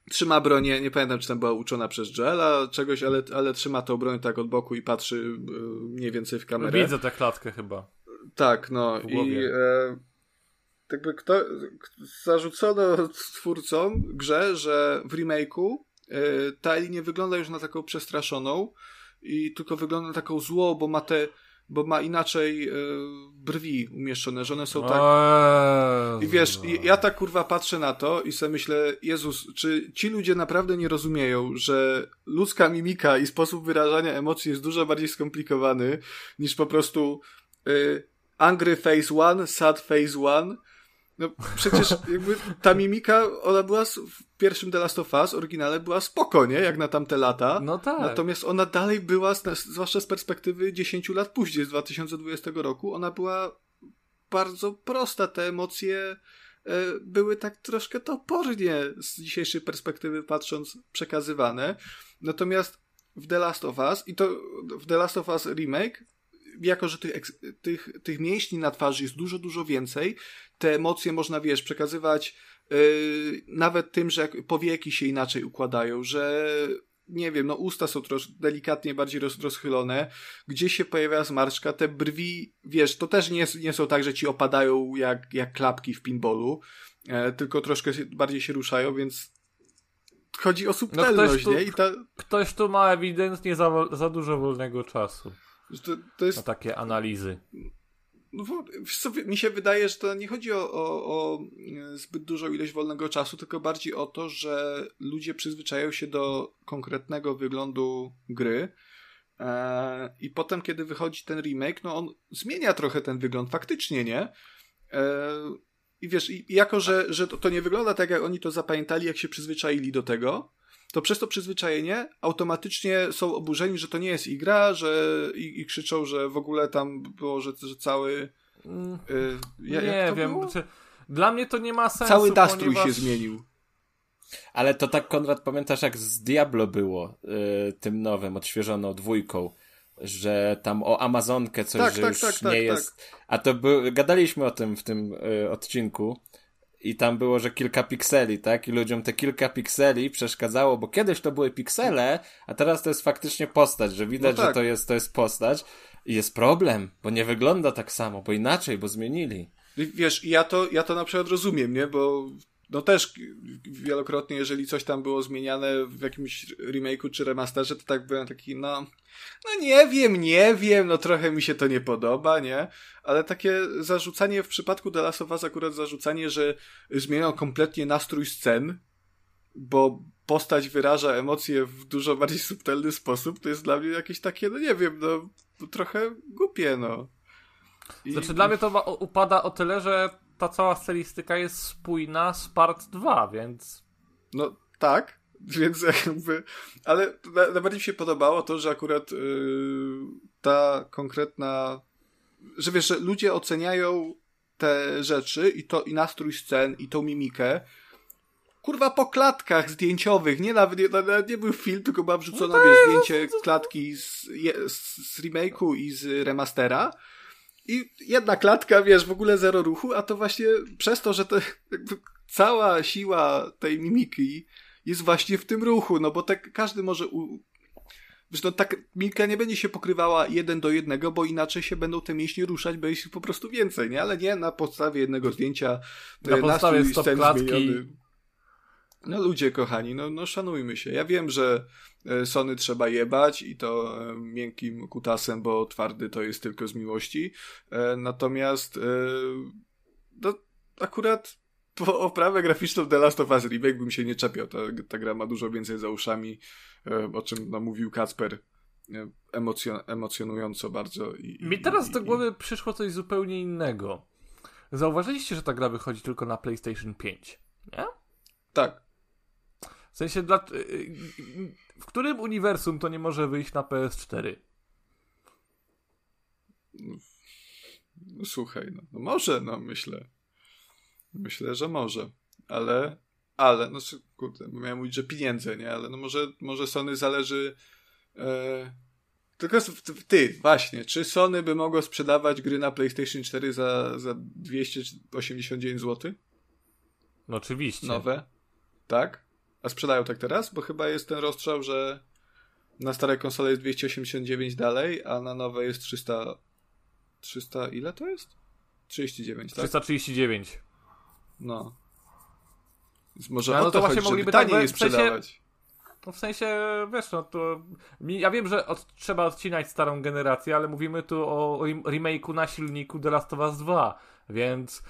B: trzyma bronię, nie pamiętam, czy tam była uczona przez Joela czegoś, ale, ale trzyma tą broń tak od boku i patrzy e, mniej więcej w kamerę.
C: Widzę tę klatkę chyba.
B: Tak, no i e, jakby kto, zarzucono twórcom grze, że w remake'u e, ta Eli nie wygląda już na taką przestraszoną i tylko wygląda na taką złą, bo ma te, bo ma inaczej e, brwi umieszczone, że one są tak
C: Eee,
B: i wiesz, ja tak kurwa patrzę na to i sobie myślę, Jezus, czy ci ludzie naprawdę nie rozumieją, że ludzka mimika i sposób wyrażania emocji jest dużo bardziej skomplikowany niż po prostu y, angry face one, sad face one. No przecież jakby ta mimika, ona była w pierwszym The Last of Us, oryginale była spoko, nie? Jak na tamte lata.
C: No tak.
B: Natomiast ona dalej była, zwłaszcza z perspektywy 10 lat później, z 2020 roku, ona była bardzo prosta. Te emocje e, były tak troszkę topornie z dzisiejszej perspektywy patrząc przekazywane. Natomiast w The Last of Us i to w The Last of Us remake jako, że tych, tych, tych mięśni na twarzy jest dużo, dużo więcej, te emocje można, wiesz, przekazywać yy, nawet tym, że powieki się inaczej układają, że nie wiem, no usta są troszkę delikatnie bardziej roz, rozchylone, gdzie się pojawia zmarszczka, te brwi, wiesz, to też nie, nie są tak, że ci opadają jak, jak klapki w pinballu, e, tylko troszkę się, bardziej się ruszają, więc chodzi o subtelność,
C: tu-
B: nie? I ta,
C: Ktoś tu ma ewidentnie za, za dużo wolnego czasu
B: to, to jest
C: na takie analizy.
B: No, co, mi się wydaje, że to nie chodzi o, o, o zbyt dużą ilość wolnego czasu, tylko bardziej o to, że ludzie przyzwyczajają się do konkretnego wyglądu gry e, i potem, kiedy wychodzi ten remake, no on zmienia trochę ten wygląd, faktycznie, nie? E, I wiesz, i jako, że, że to, to nie wygląda tak, jak oni to zapamiętali, jak się przyzwyczaili do tego, to przez to przyzwyczajenie automatycznie są oburzeni, że to nie jest ich gra, że i, i krzyczą, że w ogóle tam było, że, że cały.
C: Mm,
B: y, ja-
C: nie
B: jak to
C: wiem.
B: było?
C: Czy, dla mnie to nie ma sensu.
B: Cały nastrój
C: ponieważ...
B: się zmienił.
D: Ale to tak, Konrad, pamiętasz jak z Diablo było, y, tym nowym, odświeżoną dwójką, że tam o Amazonkę coś,
B: Tak,
D: że
B: tak,
D: już
B: tak, tak,
D: nie jest... A to był, gadaliśmy o tym w tym y, odcinku i tam było, że kilka pikseli, tak? I ludziom te kilka pikseli przeszkadzało, bo kiedyś to były piksele, a teraz to jest faktycznie postać, że widać,
B: No tak.
D: że to jest, to jest postać. I jest problem, bo nie wygląda tak samo, bo inaczej, bo zmienili.
B: Wiesz, ja to, ja to na przykład rozumiem, nie? Bo no też wielokrotnie, jeżeli coś tam było zmieniane w jakimś remake'u czy remasterze, to tak byłem taki, no, no nie wiem, nie wiem, no trochę mi się to nie podoba, nie? Ale takie zarzucanie w przypadku The Last of Us akurat zarzucanie, że zmienią kompletnie nastrój scen, bo postać wyraża emocje w dużo bardziej subtelny sposób, to jest dla mnie jakieś takie, no nie wiem, no trochę głupie, no.
C: I... Znaczy dla mnie to upada o tyle, że ta cała stylistyka jest spójna z part 2, więc...
B: No tak, więc jakby... Ale najbardziej mi się podobało to, że akurat yy, ta konkretna... Że wiesz, że ludzie oceniają te rzeczy i to i nastrój scen i tą mimikę kurwa po klatkach zdjęciowych, nie nawet, nie, nawet nie był film, tylko była wrzucona no wiesz, zdjęcie klatki z, z remake'u i z remastera i jedna klatka, wiesz, w ogóle zero ruchu, a to właśnie przez to, że jakby cała siła tej mimiki jest właśnie w tym ruchu, no bo tak każdy może u... Wiesz, no tak mimika nie będzie się pokrywała jeden do jednego, bo inaczej się będą te mięśnie ruszać, bo jest po prostu więcej, nie? Ale nie na podstawie jednego zdjęcia,
C: na podstawie stop klatki. Zmieniony.
B: No ludzie kochani, no, no szanujmy się. Ja wiem, że e, Sony trzeba jebać i to e, miękkim kutasem, bo twardy to jest tylko z miłości. E, natomiast no, akurat po oprawę graficzną The Last of Us Remake bym się nie czepiał. Ta, ta gra ma dużo więcej za uszami, o czym no, mówił Kacper emocjon emocjonująco bardzo. I,
C: Mi teraz i, do głowy i... przyszło coś zupełnie innego. Zauważyliście, że ta gra wychodzi tylko na PlayStation 5, nie?
B: Tak.
C: W sensie, dla, y, y, w którym uniwersum to nie może wyjść na PS4?
B: No, słuchaj, no, no może, no myślę. Myślę, że może, ale, ale, no kurde, miałem mówić, że pieniądze, nie, ale no może, może Sony zależy, e, tylko ty, właśnie, czy Sony by mogło sprzedawać gry na PlayStation 4 za, za 289 zł?
C: No oczywiście.
B: Nowe? Tak? A sprzedają tak teraz? Bo chyba jest ten rozstrzał, że na stare konsole jest 289 dalej, a na nowe jest 300. 300 ile to jest? 39, tak?
C: 339.
B: No. Więc może
C: no,
B: no, to,
C: to właśnie
B: mogliby taniej tak,
C: je
B: sprzedawać.
C: W sensie, no w sensie, wiesz, no to. Ja wiem, że od, trzeba odcinać starą generację, ale mówimy tu o remake'u na silniku The Last of Us 2, więc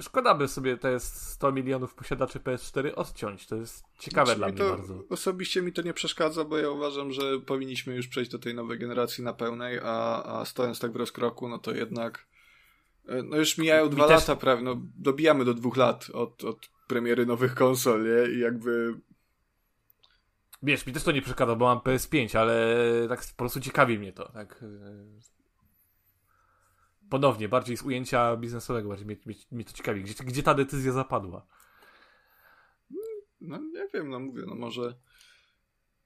C: szkoda by sobie te 100 milionów posiadaczy PS4 odciąć. To jest ciekawe znaczy, dla mnie bardzo.
B: Osobiście mi to nie przeszkadza, bo ja uważam, że powinniśmy już przejść do tej nowej generacji na pełnej, a, a stojąc tak w rozkroku, no to jednak e, no już mijają mi dwa też... lata prawie, no dobijamy do dwóch lat od, od premiery nowych konsol, nie? I jakby
C: Wiesz, mi też to nie przeszkadza, bo mam PS5, ale tak po prostu ciekawi mnie to, tak e, ponownie, bardziej z ujęcia biznesowego, bardziej mnie, mnie, mnie to ciekawi. Gdzie, gdzie ta decyzja zapadła?
B: No nie wiem, no mówię, no może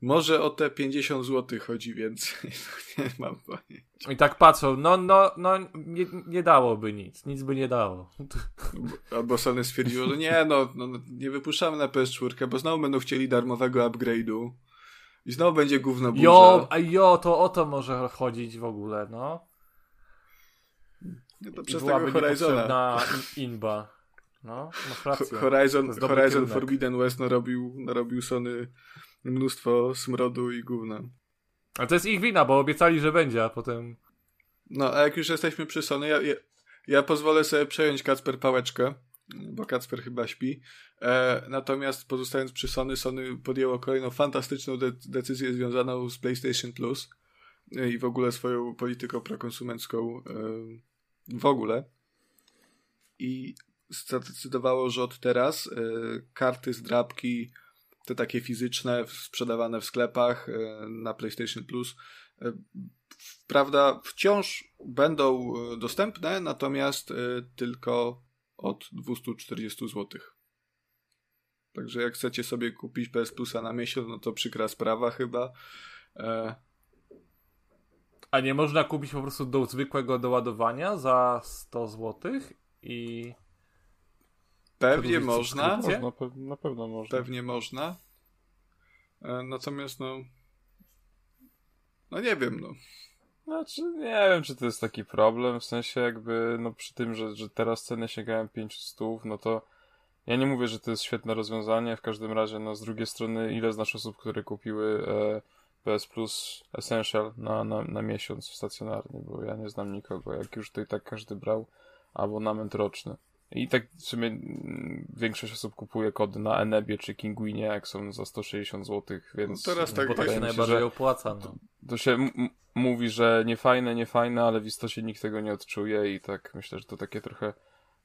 B: może o te 50 zł chodzi więcej. No, nie mam pojęcia.
C: I tak patrzą, no, no, no, nie, nie dałoby nic, nic by nie dało.
B: Albo Sony stwierdziło, że nie, no, no, nie wypuszczamy na PS4, bo znowu będą chcieli darmowego upgrade'u. I znowu będzie gówno burza.
C: Jo, a jo, to o to może chodzić w ogóle, no.
B: No to przez tego Horizona.
C: inba. No, masz rację.
B: Horizon, Horizon Forbidden West narobił, narobił Sony mnóstwo smrodu i gówna.
C: Ale to jest ich wina, bo obiecali, że będzie, a potem...
B: No, a jak już jesteśmy przy Sony, ja, ja, ja pozwolę sobie przejąć Kacper pałeczkę, bo Kacper chyba śpi. E, natomiast pozostając przy Sony, Sony podjęło kolejną fantastyczną de decyzję związaną z PlayStation Plus e, i w ogóle swoją polityką prokonsumencką e, w ogóle. I zdecydowało, że od teraz y, karty z te takie fizyczne, sprzedawane w sklepach y, na PlayStation Plus, y, prawda, wciąż będą dostępne, natomiast tylko od 240 zł. Także jak chcecie sobie kupić PS Plusa na miesiąc, no to przykra sprawa chyba.
C: A nie można kupić po prostu do zwykłego doładowania za 100 zł i.
B: Pewnie można.
E: można. Na pewno można.
B: Pewnie można. E, natomiast no. No nie wiem, no.
E: Znaczy, nie wiem, czy to jest taki problem, w sensie jakby, no przy tym, że, że teraz ceny sięgają 500, no to ja nie mówię, że to jest świetne rozwiązanie, w każdym razie, no z drugiej strony, ile znasz osób, które kupiły e, PS Plus Essential na, na, na miesiąc stacjonarnie, bo ja nie znam nikogo. Jak już to i tak każdy brał abonament roczny. I tak w sumie mm, większość osób kupuje kody na Enebie czy Kinguinie, jak są za 160 zł, więc
B: No teraz tak,
C: Bo tak się najbardziej
E: że
C: opłaca. No.
E: to się m- mówi, że nie fajne, nie fajne, ale w istocie nikt tego nie odczuje i tak myślę, że to takie trochę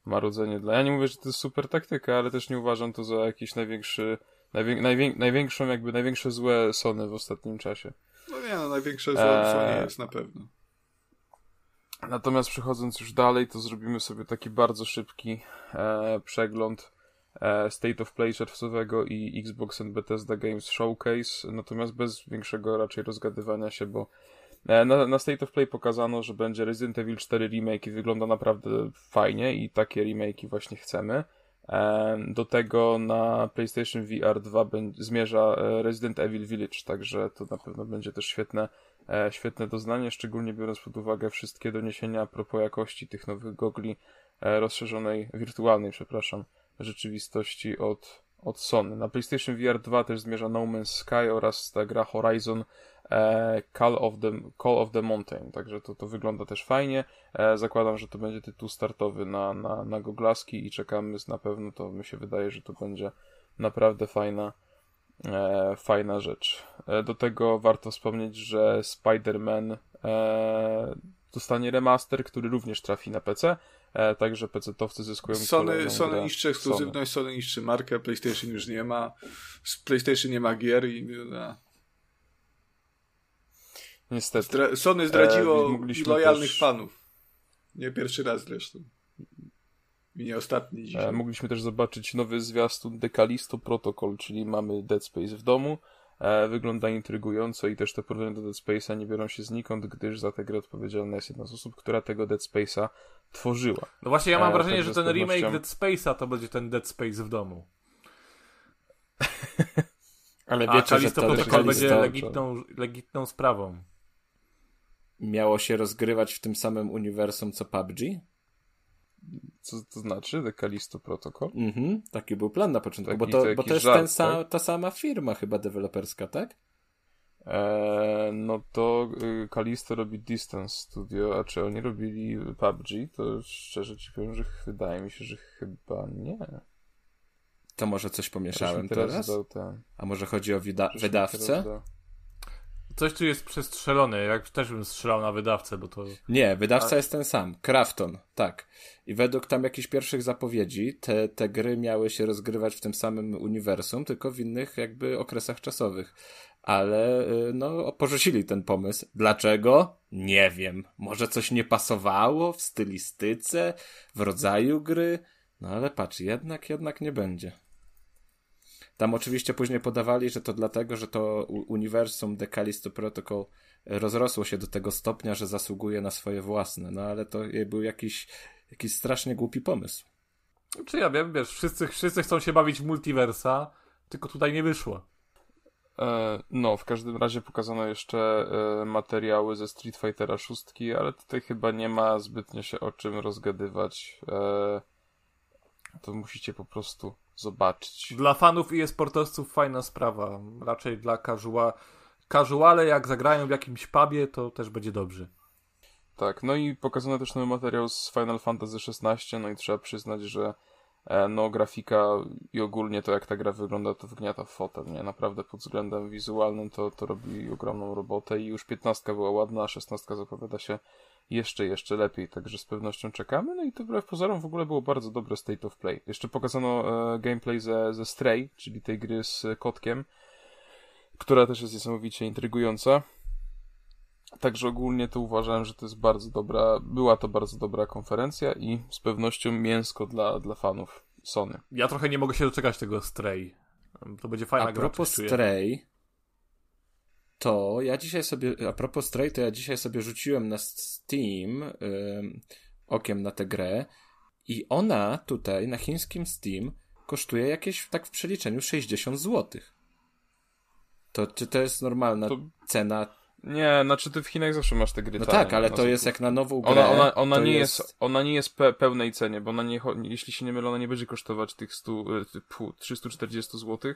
E: marudzenie dla... Ja nie mówię, że to jest super taktyka, ale też nie uważam to za jakiś największy, najwię... Najwię... największą, jakby największe złe Sony w ostatnim czasie.
B: No nie, no największe zło
E: Eee.
B: nie jest na pewno.
E: Natomiast przechodząc już dalej, to zrobimy sobie taki bardzo szybki e, przegląd e, State of Play czerwcowego i Xbox and Bethesda Games Showcase, natomiast bez większego raczej rozgadywania się, bo e, na, na State of Play pokazano, że będzie Resident Evil 4 remake i wygląda naprawdę fajnie i takie remake'i właśnie chcemy. Do tego na PlayStation VR 2 będzie, zmierza e, Resident Evil Village, także to na pewno będzie też świetne e, świetne doznanie, szczególnie biorąc pod uwagę wszystkie doniesienia a propos jakości tych nowych gogli e, rozszerzonej, wirtualnej, przepraszam, rzeczywistości od, od Sony. Na PlayStation VR 2 też zmierza No Man's Sky oraz ta gra Horizon Call, of the, Call of the Mountain, także to, to wygląda też fajnie. E, zakładam, że to będzie tytuł startowy na, na, na goglaski i czekamy na pewno, to mi się wydaje, że to będzie naprawdę fajna e, fajna rzecz. E, do tego warto wspomnieć, że Spider-Man e, dostanie remaster, który również trafi na PC, e, także PC-towcy zyskują
B: Sony, Sony niszczy ekskluzywność, Sony niszczy markę, PlayStation już nie ma, z PlayStation nie ma gier i no,
E: Niestety.
B: zdra Sony zdradziło
E: E,
B: lojalnych
E: też-
B: fanów. Nie pierwszy raz zresztą. I nie ostatni
E: E,
B: dzisiaj.
E: mogliśmy też zobaczyć nowy zwiastun Decalisto Protocol, czyli mamy Dead Space w domu. E, wygląda intrygująco i też te porównania do Dead Space'a nie biorą się znikąd, gdyż za tę grę odpowiedzialna jest jedna z osób, która tego Dead Space'a tworzyła.
C: no właśnie, ja mam
E: E,
C: wrażenie, że ten remake
E: pewnością-
C: Dead Space'a to będzie ten Dead Space w domu.
D: Ale
C: A
D: wiecie, że
C: Kalisto
D: to
C: Protocol będzie legitną, legitną sprawą.
D: Miało się rozgrywać w tym samym uniwersum co PUBG?
E: Co to znaczy Decalisto Protocol?
D: Mhm, taki był plan na początku,
E: Taki-
D: bo to,
E: to
D: bo jest
E: żart,
D: ten
E: tak?
D: ta sama firma chyba deweloperska, tak?
E: Eee, no to y, Kalisto robi Distance Studio, a czy oni robili PUBG? To szczerze ci powiem, że wydaje mi się, że chyba nie.
D: To może coś pomieszałem
E: mi
D: teraz?
E: dał ten-
D: A może chodzi o
E: mi
D: wydawcę?
C: Coś tu jest przestrzelone, jak też bym strzelał na wydawcę, bo to...
D: Nie, wydawca jest ten sam. Krafton, tak. I według tam jakichś pierwszych zapowiedzi te, te gry miały się rozgrywać w tym samym uniwersum, tylko w innych jakby okresach czasowych. Ale y, no, porzucili ten pomysł. Dlaczego? Nie wiem. Może coś nie pasowało w stylistyce, w rodzaju gry? No ale patrz, jednak, jednak nie będzie. Tam oczywiście później podawali, że to dlatego, że to uniwersum The Callisto Protocol rozrosło się do tego stopnia, że zasługuje na swoje własne. No ale to był jakiś, jakiś strasznie głupi pomysł.
C: Czy ja wiem, wiesz, wszyscy, wszyscy chcą się bawić w multiversa, tylko tutaj nie wyszło.
E: E, no, w każdym razie pokazano jeszcze e, materiały ze Street Fightera 6, ale tutaj chyba nie ma zbytnio się o czym rozgadywać. E, to musicie po prostu zobaczyć.
C: Dla fanów i e-sportowców fajna sprawa. Raczej dla casual... casuale, jak zagrają w jakimś pubie, to też będzie dobrze.
E: Tak, no i pokazano też nowy materiał z Final Fantasy XVI, no i trzeba przyznać, że e, no grafika i ogólnie to jak ta gra wygląda, to wgniata w fotel, nie? Naprawdę pod względem wizualnym to, to robi ogromną robotę i już 15 była ładna, a 16 zapowiada się jeszcze, jeszcze lepiej, także z pewnością czekamy, no i to wbrew pozorom w ogóle było bardzo dobre state of play. Jeszcze pokazano e, gameplay ze, ze Stray, czyli tej gry z kotkiem, która też jest niesamowicie intrygująca. Także ogólnie to uważałem, że to jest bardzo dobra, była to bardzo dobra konferencja i z pewnością mięsko dla, dla fanów Sony.
C: Ja trochę nie mogę się doczekać tego Stray. To będzie fajna
D: A
C: gra.
D: propos
C: coś czuję.
D: Stray, to ja dzisiaj sobie, a propos Stray, to ja dzisiaj sobie rzuciłem na Steam okiem na tę grę i ona tutaj na chińskim Steam kosztuje jakieś tak w przeliczeniu 60 zł. To czy to jest normalna
E: To-
D: cena?
E: Nie, znaczy ty w Chinach zawsze masz te gry
D: No
E: tanie,
D: tak, ale
E: na
D: to jest jak na nową grę.
E: Ona, ona, ona nie jest, ona nie jest pe pełnej cenie, bo ona nie, jeśli się nie mylę, ona nie będzie kosztować tych 100, e, ty- pu, 340 zł, e,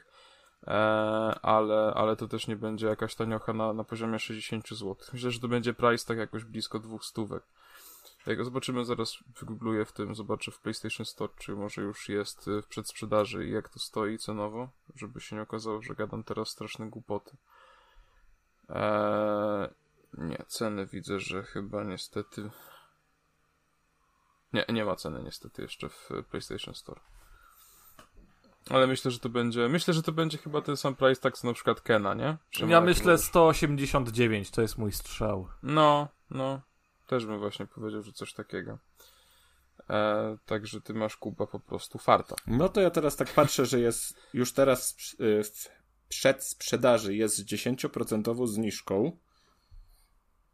E: ale, ale to też nie będzie jakaś taniocha na, na poziomie 60 zł. Myślę, że to będzie price tak jakoś blisko dwóch stówek. Jak zobaczymy, zaraz wygoogluję w tym, zobaczę w PlayStation Store, czy może już jest y, w przedsprzedaży i jak to stoi cenowo, żeby się nie okazało, że gadam teraz straszne głupoty. Eee, nie, ceny widzę, że chyba niestety... Nie, nie ma ceny niestety jeszcze w PlayStation Store. Ale myślę, że to będzie. Myślę, że to będzie chyba ten sam price tak co na przykład Kena, nie? Ma
C: Ja myślę
E: możesz-
C: 189, to jest mój strzał.
E: No, no. Też bym właśnie powiedział, że coś takiego. E, także ty masz Kuba po prostu farta.
D: No to ja teraz tak patrzę, że jest już teraz w, w przedsprzedaży jest z 10% zniżką.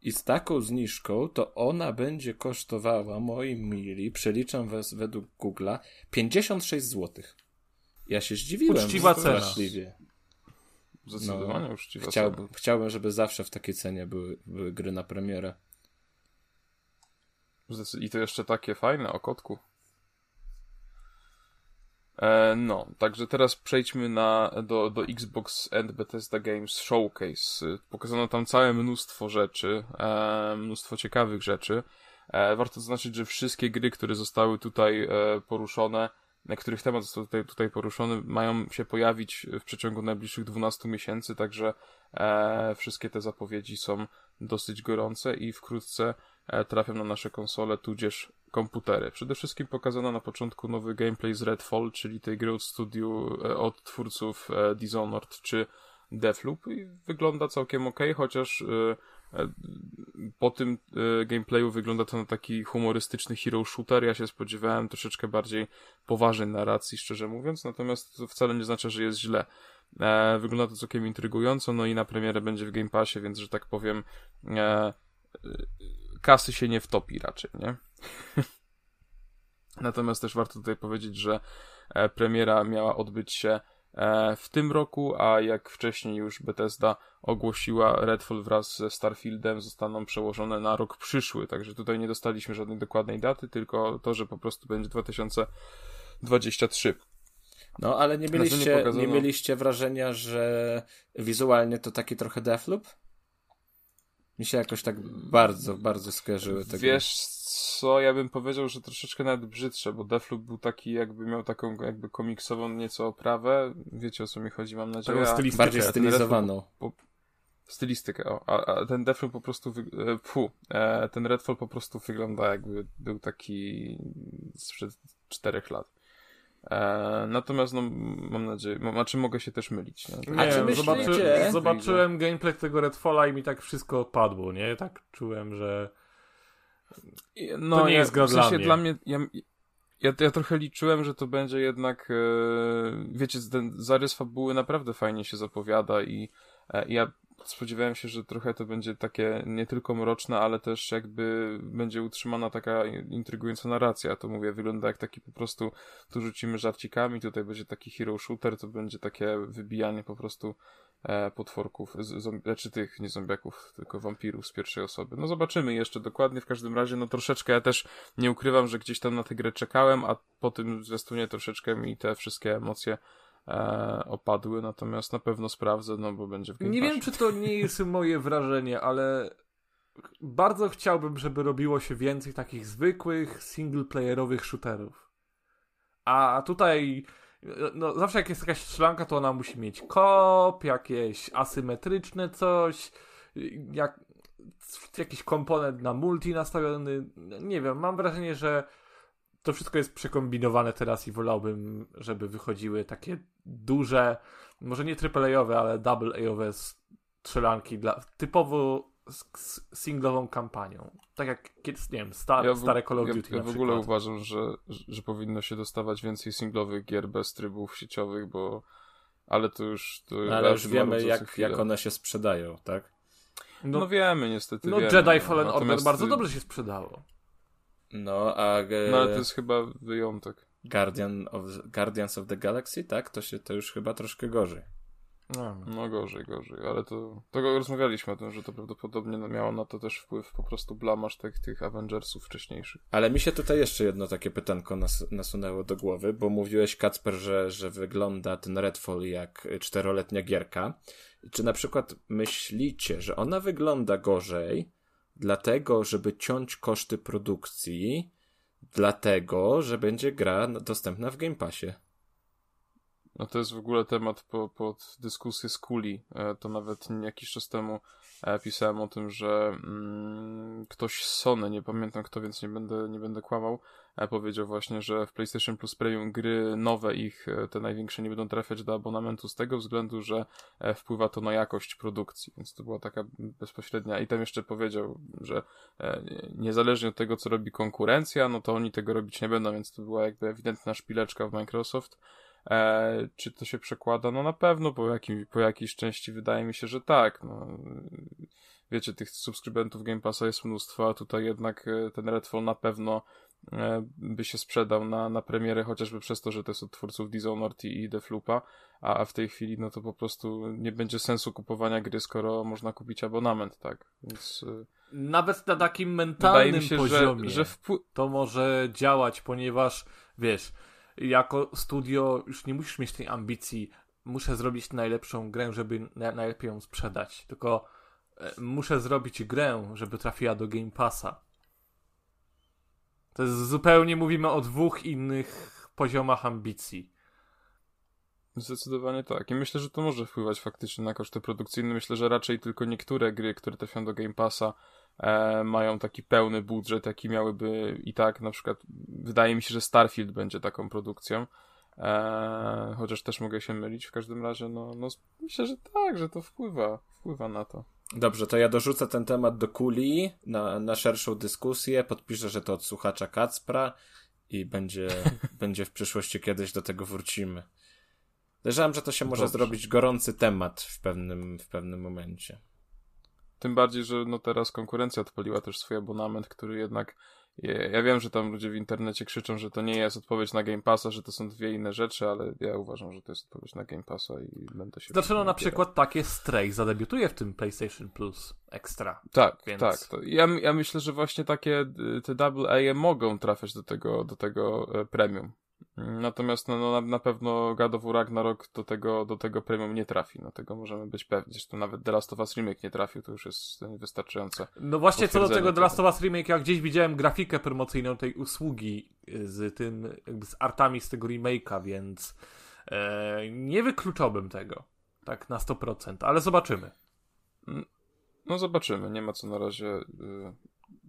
D: I z taką zniżką to ona będzie kosztowała, moi mili, przeliczam was według Google'a, 56 zł. Ja się zdziwiłem.
C: Uczciwa cena.
D: straszliwie.
E: Zdecydowanie
D: No,
E: uczciwa
D: Chciałbym, chciałbym, żeby zawsze w takiej cenie były, były gry na premierę.
E: cena. I to jeszcze takie fajne, o kotku. E, no, także teraz przejdźmy na, do, do Xbox and Bethesda Games Showcase. Pokazano tam całe mnóstwo rzeczy, e, mnóstwo ciekawych rzeczy. E, warto zaznaczyć, że wszystkie gry, które zostały tutaj e, poruszone, na których temat został tutaj, tutaj poruszony, mają się pojawić w przeciągu najbliższych 12 miesięcy, także e, wszystkie te zapowiedzi są dosyć gorące i wkrótce e, trafią na nasze konsole, tudzież komputery. Przede wszystkim pokazano na początku nowy gameplay z Redfall, czyli tej gry od studiu, e, od twórców e, Dishonored czy Deathloop i wygląda całkiem ok, chociaż e, po tym e, gameplayu wygląda to na taki humorystyczny hero shooter. Ja się spodziewałem troszeczkę bardziej poważnej narracji, szczerze mówiąc, natomiast to wcale nie znaczy, że jest źle. E, wygląda to całkiem intrygująco, no i na premierę będzie w Game Passie, więc, że tak powiem, e, e, kasy się nie wtopi raczej, nie? Natomiast też warto tutaj powiedzieć, że e, premiera miała odbyć się e, w tym roku, a jak wcześniej już Bethesda ogłosiła, Redfall wraz ze Starfieldem zostaną przełożone na rok przyszły, także tutaj nie dostaliśmy żadnej dokładnej daty, tylko to, że po prostu będzie 2023.
D: No, ale nie
E: Na co nie
D: mieliście, nie,
E: pokazano?
D: mieliście wrażenia, że wizualnie to taki trochę Deathloop? Mi się jakoś tak bardzo, bardzo skojarzyły te.
E: Wiesz co, ja bym powiedział, że troszeczkę nawet brzydsze, bo Deathloop był taki jakby miał taką jakby komiksową nieco oprawę, wiecie o co mi chodzi, mam nadzieję.
C: Taką stylistykę.
D: Bardziej stylizowaną.
E: stylistykę, o, a, a ten Deathloop po prostu, wy, e, fu, e, ten Redfall po prostu wygląda jakby był taki sprzed czterech lat. E, natomiast no, mam nadzieję, ma, znaczy mogę się też mylić. Nie?
D: A
C: Nie
D: czy
C: wiem,
D: myślicie-
C: zobaczy, zobaczyłem gameplay tego Redfalla i mi tak wszystko odpadło, nie? Tak czułem, że...
E: No,
C: To nie
E: ja,
C: jest gra
E: w sensie
C: dla mnie.
E: dla mnie. Ja, ja, ja trochę liczyłem, że to będzie jednak. E, wiecie, ten zarys fabuły naprawdę fajnie się zapowiada i e, ja spodziewałem się, że trochę to będzie takie nie tylko mroczne, ale też jakby będzie utrzymana taka intrygująca narracja. To mówię, wygląda jak taki po prostu tu rzucimy żarcikami, tutaj będzie taki hero shooter, to będzie takie wybijanie po prostu e, potworków, z, znaczy tych, nie zombiaków, tylko wampirów z pierwszej osoby. No zobaczymy jeszcze dokładnie, w każdym razie, no troszeczkę ja też nie ukrywam, że gdzieś tam na tę grę czekałem, a po tym zwiastunie troszeczkę mi te wszystkie emocje e, opadły, natomiast na pewno sprawdzę, no bo będzie w Game
C: Nie wiem, czy to nie jest moje wrażenie, ale bardzo chciałbym, żeby robiło się więcej takich zwykłych, singleplayerowych shooterów. A tutaj, no zawsze jak jest jakaś strzelanka, to ona musi mieć kop, jakieś asymetryczne coś, jak, jakiś komponent na multi nastawiony. Nie wiem, mam wrażenie, że to wszystko jest przekombinowane teraz i wolałbym, żeby wychodziły takie duże, może nie AAA-owe, ale double-A-owe strzelanki dla typowo singlową kampanią. Tak jak kiedyś, nie wiem, sta,
E: Ja w-
C: stare Call of
E: ja,
C: Duty
E: ja
C: na
E: w ogóle uważam, że, że, powinno się dostawać więcej singlowych gier bez trybów sieciowych, bo ale to już to
D: No, ale
E: ja
D: już wiemy, jak,
E: chwilę.
D: jak one się sprzedają, tak?
E: No,
C: No,
E: wiemy, niestety
C: no
E: wiemy.
C: Jedi Fallen Order
E: Natomiast,
C: bardzo
E: y,
C: dobrze się sprzedało.
D: No, a e,
E: No ale to jest chyba wyjątek.
D: Guardian of, Guardians of the Galaxy, tak? To się to już chyba troszkę gorzej.
E: No gorzej, gorzej, ale to, to rozmawialiśmy o tym, że to prawdopodobnie miało na to też wpływ po prostu blamaż tych, tych Avengersów wcześniejszych.
D: Ale mi się tutaj jeszcze jedno takie pytanko nas, nasunęło do głowy, bo mówiłeś, Kacper, że, że wygląda ten Redfall jak czteroletnia gierka. Czy na przykład myślicie, że ona wygląda gorzej dlatego, żeby ciąć koszty produkcji, dlatego, że będzie gra dostępna w Game Passie.
E: No to jest w ogóle temat po, pod dyskusję z Kuli. E, to nawet jakiś czas temu e, pisałem o tym, że mm, ktoś z Sony, nie pamiętam kto, więc nie będę, nie będę kłamał, powiedział właśnie, że w PlayStation Plus Premium gry nowe ich, te największe, nie będą trafiać do abonamentu z tego względu, że wpływa to na jakość produkcji, więc to była taka bezpośrednia. I tam jeszcze powiedział, że niezależnie od tego, co robi konkurencja, no to oni tego robić nie będą, więc to była jakby ewidentna szpileczka w Microsoft. E, czy to się przekłada? No na pewno po, jakim, po jakiejś części wydaje mi się, że tak. No, wiecie, tych subskrybentów Game Passa jest mnóstwo, a tutaj jednak e, ten Redfall na pewno e, by się sprzedał na, na premierę, chociażby przez to, że to jest od twórców Dishonored i, i Defloopa, a, a w tej chwili no to po prostu nie będzie sensu kupowania gry, skoro można kupić abonament, tak? Więc... E,
C: Nawet na takim mentalnym
E: się,
C: poziomie
E: że, że wpł-
C: to może działać, ponieważ wiesz, jako studio już nie musisz mieć tej ambicji, muszę zrobić najlepszą grę, żeby na, najlepiej ją sprzedać, tylko e, muszę zrobić grę, żeby trafiła do Game Passa. To jest zupełnie, mówimy o dwóch innych poziomach ambicji.
E: Zdecydowanie tak. I myślę, że to może wpływać faktycznie na koszty produkcyjne. Myślę, że raczej tylko niektóre gry, które trafią do Game Passa, e, mają taki pełny budżet, jaki miałyby i tak, na przykład, wydaje mi się, że Starfield będzie taką produkcją. E, chociaż też mogę się mylić, w każdym razie, no, no myślę, że tak, że to wpływa, wpływa na to.
D: Dobrze, to ja dorzucę ten temat do kuli na, na szerszą dyskusję, podpiszę, że to od słuchacza Kacpra i będzie, będzie w przyszłości kiedyś do tego wrócimy. Podejrzewam, że to się może Dobrze. zrobić gorący temat w pewnym, w pewnym momencie.
E: Tym bardziej, że no teraz konkurencja odpaliła też swój abonament, który jednak ja wiem, że tam ludzie w internecie krzyczą, że to nie jest odpowiedź na Game Passa, że to są dwie inne rzeczy, ale ja uważam, że to jest odpowiedź na Game Passa i będę się...
C: Zaczęło na przykład takie Stray zadebiutuje w tym PlayStation Plus Extra.
E: Tak, więc... tak. To ja, ja myślę, że właśnie takie y, te double A mogą trafiać do tego, do tego e, premium. Natomiast no, no, na, na pewno God of War Ragnarok do tego, do tego premium nie trafi. No tego możemy być pewni. Zresztą nawet The Last of Us Remake nie trafił, to już jest wystarczające.
C: No właśnie co do tego The Last of Us Remake, jak gdzieś widziałem grafikę promocyjną tej usługi z tym, z artami z tego remake'a, więc e, nie wykluczałbym tego. Tak na 100%, ale zobaczymy.
E: No zobaczymy, nie ma co na razie y,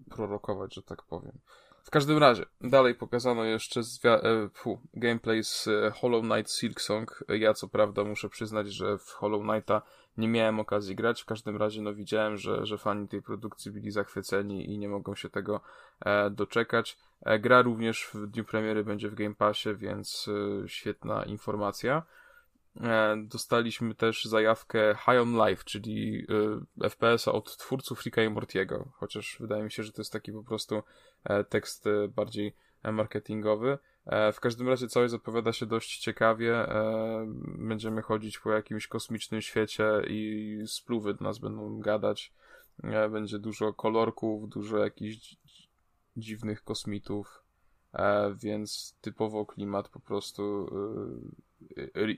E: prorokować, że tak powiem. W każdym razie, dalej pokazano jeszcze zwia- e, fu, gameplay z e, Hollow Knight Silksong. Ja co prawda muszę przyznać, że w Hollow Knighta nie miałem okazji grać. W każdym razie no widziałem, że, że fani tej produkcji byli zachwyceni i nie mogą się tego e, doczekać. E, gra również w dniu premiery będzie w Game Passie, więc e, świetna informacja. E, dostaliśmy też zajawkę High on Life, czyli e, FPS-a od twórców Ricka i Mortiego, chociaż wydaje mi się, że to jest taki po prostu e, tekst bardziej marketingowy. W każdym razie całość zapowiada się dość ciekawie. Będziemy chodzić po jakimś kosmicznym świecie i spluwy do nas będą gadać. Będzie dużo kolorków, dużo jakichś dziwnych kosmitów, więc typowo klimat po prostu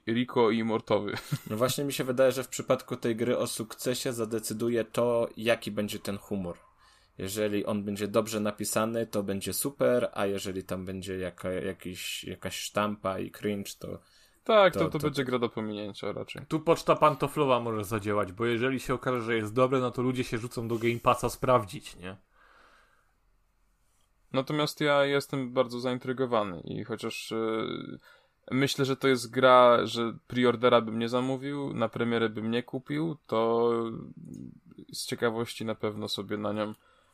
E: Rico i Mortowy.
D: No właśnie mi się wydaje, że w przypadku tej gry o sukcesie zadecyduje to, jaki będzie ten humor. Jeżeli on będzie dobrze napisany, to będzie super, a jeżeli tam będzie jaka, jakiś, jakaś sztampa i cringe, to.
E: Tak, to, to, to, to będzie gra do pominięcia raczej.
C: Tu poczta pantoflowa może zadziałać, bo jeżeli się okaże, że jest dobre, no to ludzie się rzucą do Game Passa sprawdzić, nie?
E: Natomiast ja jestem bardzo zaintrygowany i chociaż. Yy Myślę, że to jest gra, że preordera bym nie zamówił, na premierę bym nie kupił, to z ciekawości na pewno sobie na nią,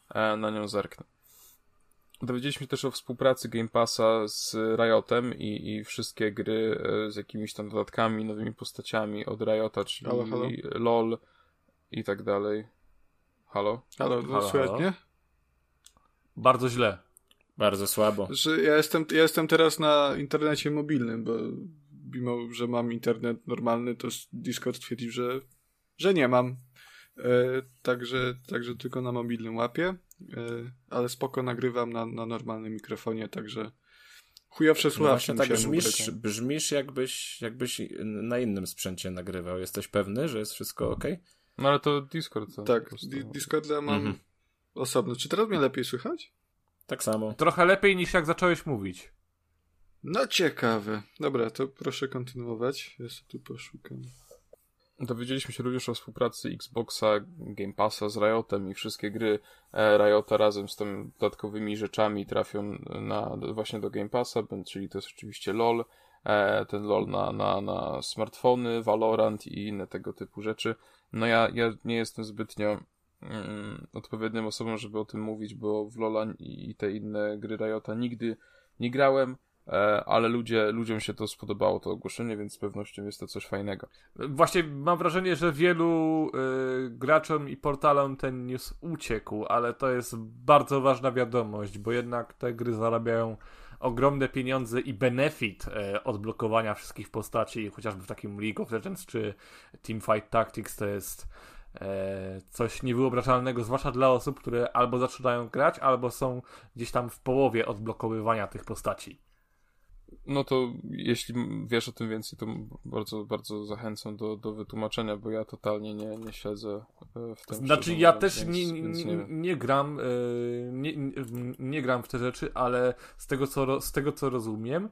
E: e, na nią zerknę. Dowiedzieliśmy się też o współpracy Game Passa z Riotem i, i wszystkie gry e, z jakimiś tam dodatkami, nowymi postaciami od Riota, czyli halo, halo. LOL i tak dalej. Halo?
B: Halo, halo, halo. nie?
C: Bardzo źle.
D: Bardzo słabo.
B: Że ja jestem, ja jestem teraz na internecie mobilnym, bo mimo, że mam internet normalny, to Discord twierdził, że, że nie mam. E, także, także tylko na mobilnym łapie, e, ale spoko nagrywam na, na normalnym mikrofonie, także chujowsze słuchawki
D: no tak brzmisz, brzmisz jakbyś, jakbyś na innym sprzęcie nagrywał. Jesteś pewny, że jest wszystko ok?
E: No ale to Discord.
B: Tak, Discorda mam mhm osobno. Czy teraz mnie lepiej słychać?
D: Tak samo.
C: Trochę lepiej niż jak zacząłeś mówić.
B: No ciekawe. Dobra, to proszę kontynuować. Ja sobie tu poszukam.
E: Dowiedzieliśmy się również o współpracy Xboxa, Game Passa z Riotem i wszystkie gry e, Riota razem z tym dodatkowymi rzeczami trafią na, właśnie do Game Passa, czyli to jest oczywiście LOL, e, ten LOL na, na, na smartfony, Valorant i inne tego typu rzeczy. No ja, ja nie jestem zbytnio mm, odpowiednią osobą, żeby o tym mówić, bo w LOLa i te inne gry Riota nigdy nie grałem, e, ale ludzie, ludziom się to spodobało, to ogłoszenie, więc z pewnością jest to coś fajnego.
C: Właśnie mam wrażenie, że wielu y, graczom i portalom ten news uciekł, ale to jest bardzo ważna wiadomość, bo jednak te gry zarabiają ogromne pieniądze i benefit e, od blokowania wszystkich postaci, chociażby w takim League of Legends czy Teamfight Tactics to jest coś niewyobrażalnego, zwłaszcza dla osób, które albo zaczynają grać, albo są gdzieś tam w połowie odblokowywania tych postaci.
E: No to jeśli wiesz o tym więcej, to bardzo, bardzo zachęcam do, do wytłumaczenia, bo ja totalnie nie, nie siedzę e, w tym.
C: Znaczy ja
E: mówiąc,
C: też nie,
E: więc
C: nie,
E: nie
C: nie gram, e, nie, nie, nie gram w te rzeczy, ale z tego co, z tego, co rozumiem,